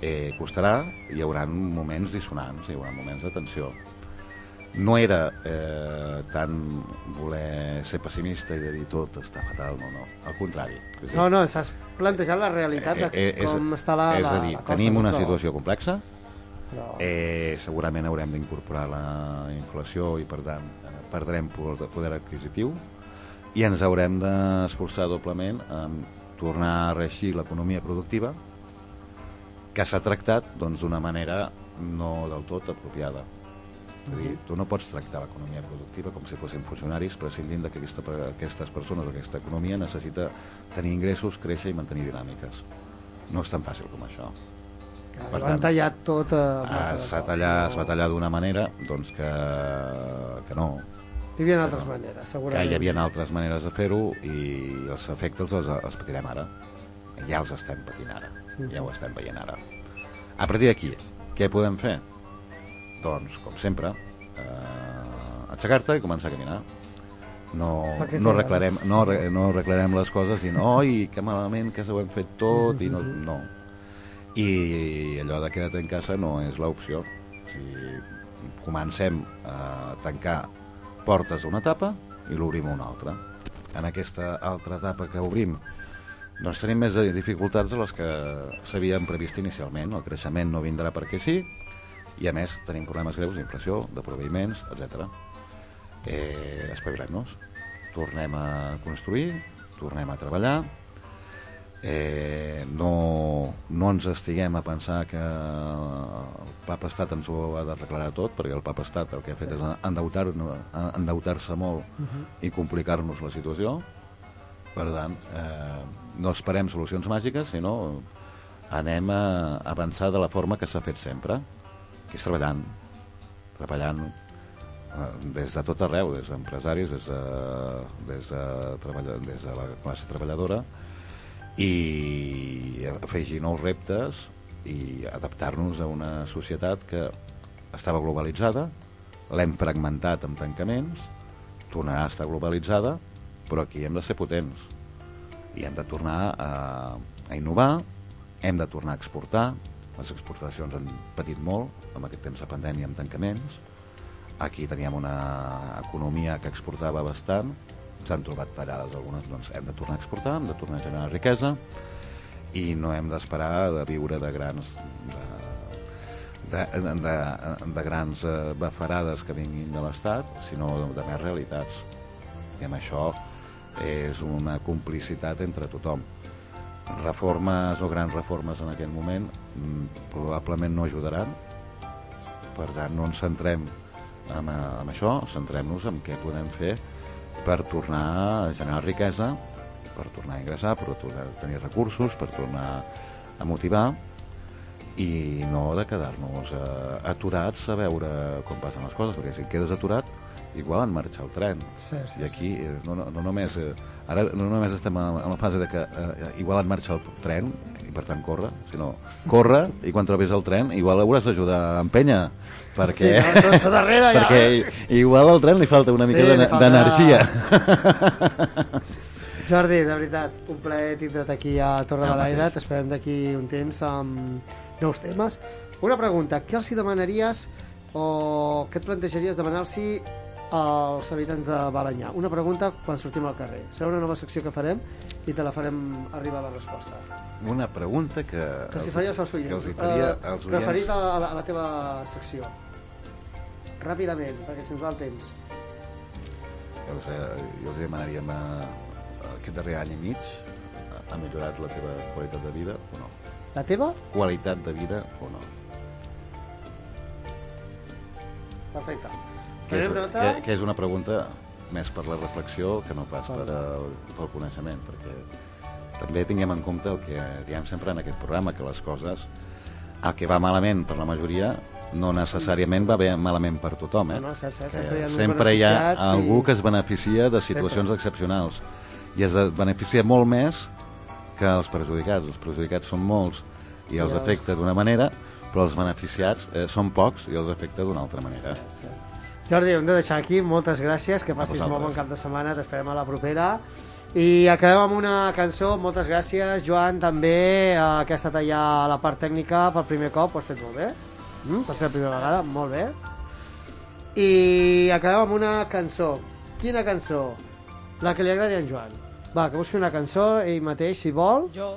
Speaker 31: eh, costarà, hi haurà moments dissonants, hi haurà moments de tensió no era eh, tant voler ser pessimista i de dir tot està fatal, no, no, al contrari és a dir,
Speaker 2: No, no, s'has plantejat la realitat de
Speaker 31: Eh, eh, és-
Speaker 2: com està la,
Speaker 31: és a dir,
Speaker 2: la cosa.
Speaker 31: tenim una situació complexa
Speaker 2: Però-
Speaker 31: eh, segurament haurem d'incorporar la inflació i per tant eh, perdrem poder, poder adquisitiu i ens haurem d'esforçar doblement en tornar a reeixir l'economia productiva que s'ha tractat doncs, d'una manera no del tot apropiada és a dir, tu no pots tractar l'economia productiva com si fossin funcionaris prescindint que aquesta, aquestes persones o aquesta economia necessita tenir ingressos, créixer i mantenir dinàmiques. No és tan fàcil com això.
Speaker 2: Ho han tallat tot a
Speaker 31: Ah, s'ha tallat, es va tallar d'una manera doncs que, que no.
Speaker 2: Hi havia altres maneres,
Speaker 31: que
Speaker 2: segurament.
Speaker 31: hi havia altres maneres de fer-ho i els efectes els, els patirem ara. Ja els estem patint ara. Ja ho estem veient ara. A partir d'aquí, què podem fer? Doncs, com sempre eh, aixecar-te i començar a caminar. No, no, arreglarem, no, no arreglarem les coses dient oi, que malament que s'ho hem fet tot i no, no. I allò de queda't en casa no és l'opció. O sigui, comencem a tancar portes d'una etapa i l'obrim a una altra. En aquesta altra etapa que obrim doncs tenim més dificultats de les que s'havien previst inicialment. El creixement no vindrà perquè sí i a més tenim problemes greus d'inflació, de proveïments, etc. Eh, espavilem-nos tornem a construir tornem a treballar eh, no, no ens estiguem a pensar que el papa estat ens ho ha d'arreglar tot perquè el papa estat el que ha fet és endeutar-se endeutar molt
Speaker 2: Mhm.
Speaker 31: i complicar-nos la situació per tant eh, no esperem solucions màgiques sinó anem a avançar de la forma que s'ha fet sempre que és treballant treballant eh, des de tot arreu, des d'empresaris, des, de, des, de des de la classe treballadora i afegir nous reptes i adaptar-nos a una societat que estava globalitzada, l'hem fragmentat amb tancaments, tornarà a estar globalitzada, però aquí hem de ser potents. I hem de tornar a, a innovar, hem de tornar a exportar, les exportacions han patit molt amb aquest temps de pandèmia amb tancaments, aquí teníem una economia que exportava bastant, s'han trobat tallades algunes, doncs hem de tornar a exportar, hem de tornar a generar riquesa i no hem d'esperar de viure de grans de, de, de, de grans eh, bafarades que vinguin de l'Estat, sinó de, de més realitats. I amb això és una complicitat entre tothom. Reformes o grans reformes en aquest moment mm, probablement no ajudaran, per tant no ens centrem en, en això, centrem-nos en què podem fer per tornar a generar riquesa, per tornar a ingressar, per tornar a tenir recursos, per tornar a motivar i no de quedar-nos eh, aturats a veure com passen les coses, perquè si et quedes aturat igual en marxa el tren.
Speaker 2: Sí, sí,
Speaker 31: i aquí eh, no, no, no només eh, ara no només estem en en la fase de que eh, igual en marxa el tren i per tant corre, sinó corre i quan trobis el tren igual hauràs d'ajudar a empènyer perquè,
Speaker 2: Sí, no, a darrere, ja.
Speaker 31: perquè igual al tren li falta una mica
Speaker 2: Sí, li
Speaker 31: d'ener-
Speaker 2: falta-
Speaker 31: d'energia
Speaker 2: Jordi, de veritat, un plaer tindre't aquí a Torre
Speaker 31: El
Speaker 2: de l'Aire. T'esperem d'aquí un temps amb nous temes. Una pregunta, què els hi demanaries o què et plantejaries demanar-los als habitants de Balanyà? Una pregunta quan sortim al carrer. Serà una nova secció que farem i te la farem arribar la resposta.
Speaker 31: Una pregunta que,
Speaker 2: Que els hi faries als
Speaker 31: que
Speaker 2: oients.
Speaker 31: els hi faria
Speaker 2: Eh,
Speaker 31: als
Speaker 2: Referit
Speaker 31: oients
Speaker 2: a, la, a la teva secció. Ràpidament, perquè se'ns va el temps.
Speaker 31: jo, sé, jo els demanaria eh, aquest darrer any i mig ha millorat la teva qualitat de vida o no?
Speaker 2: La teva?
Speaker 31: qualitat de vida o no.
Speaker 2: Perfecte.
Speaker 31: Que és, que, que és una pregunta més per la reflexió que no pas per al, pel coneixement, perquè també tinguem en compte el que diem sempre en aquest programa, que les coses, el que va malament per la majoria, no necessàriament va bé malament per tothom, eh?
Speaker 2: No, no, cert, cert, sempre hi ha
Speaker 31: sempre hi ha
Speaker 2: beneficiats i-
Speaker 31: algú que es beneficia de situacions excepcionals i es beneficia molt més que els perjudicats. Els perjudicats són molts i els afecta d'una manera, però els beneficiats eh, són pocs i els afecta d'una altra manera.
Speaker 2: Jordi, hem de deixar aquí. Moltes gràcies, que passis molt bon cap de setmana, t'esperem a la propera. I acabem amb una cançó, moltes gràcies, Joan, també, eh, que ha estat allà a la part tècnica per primer cop, ho has fet molt bé. Mm? Per ser la primera vegada, molt bé. I acabem amb una cançó. Quina cançó? La que li agradi a en Joan. Va, que busqui una cançó ell mateix, si vol.
Speaker 17: Jo.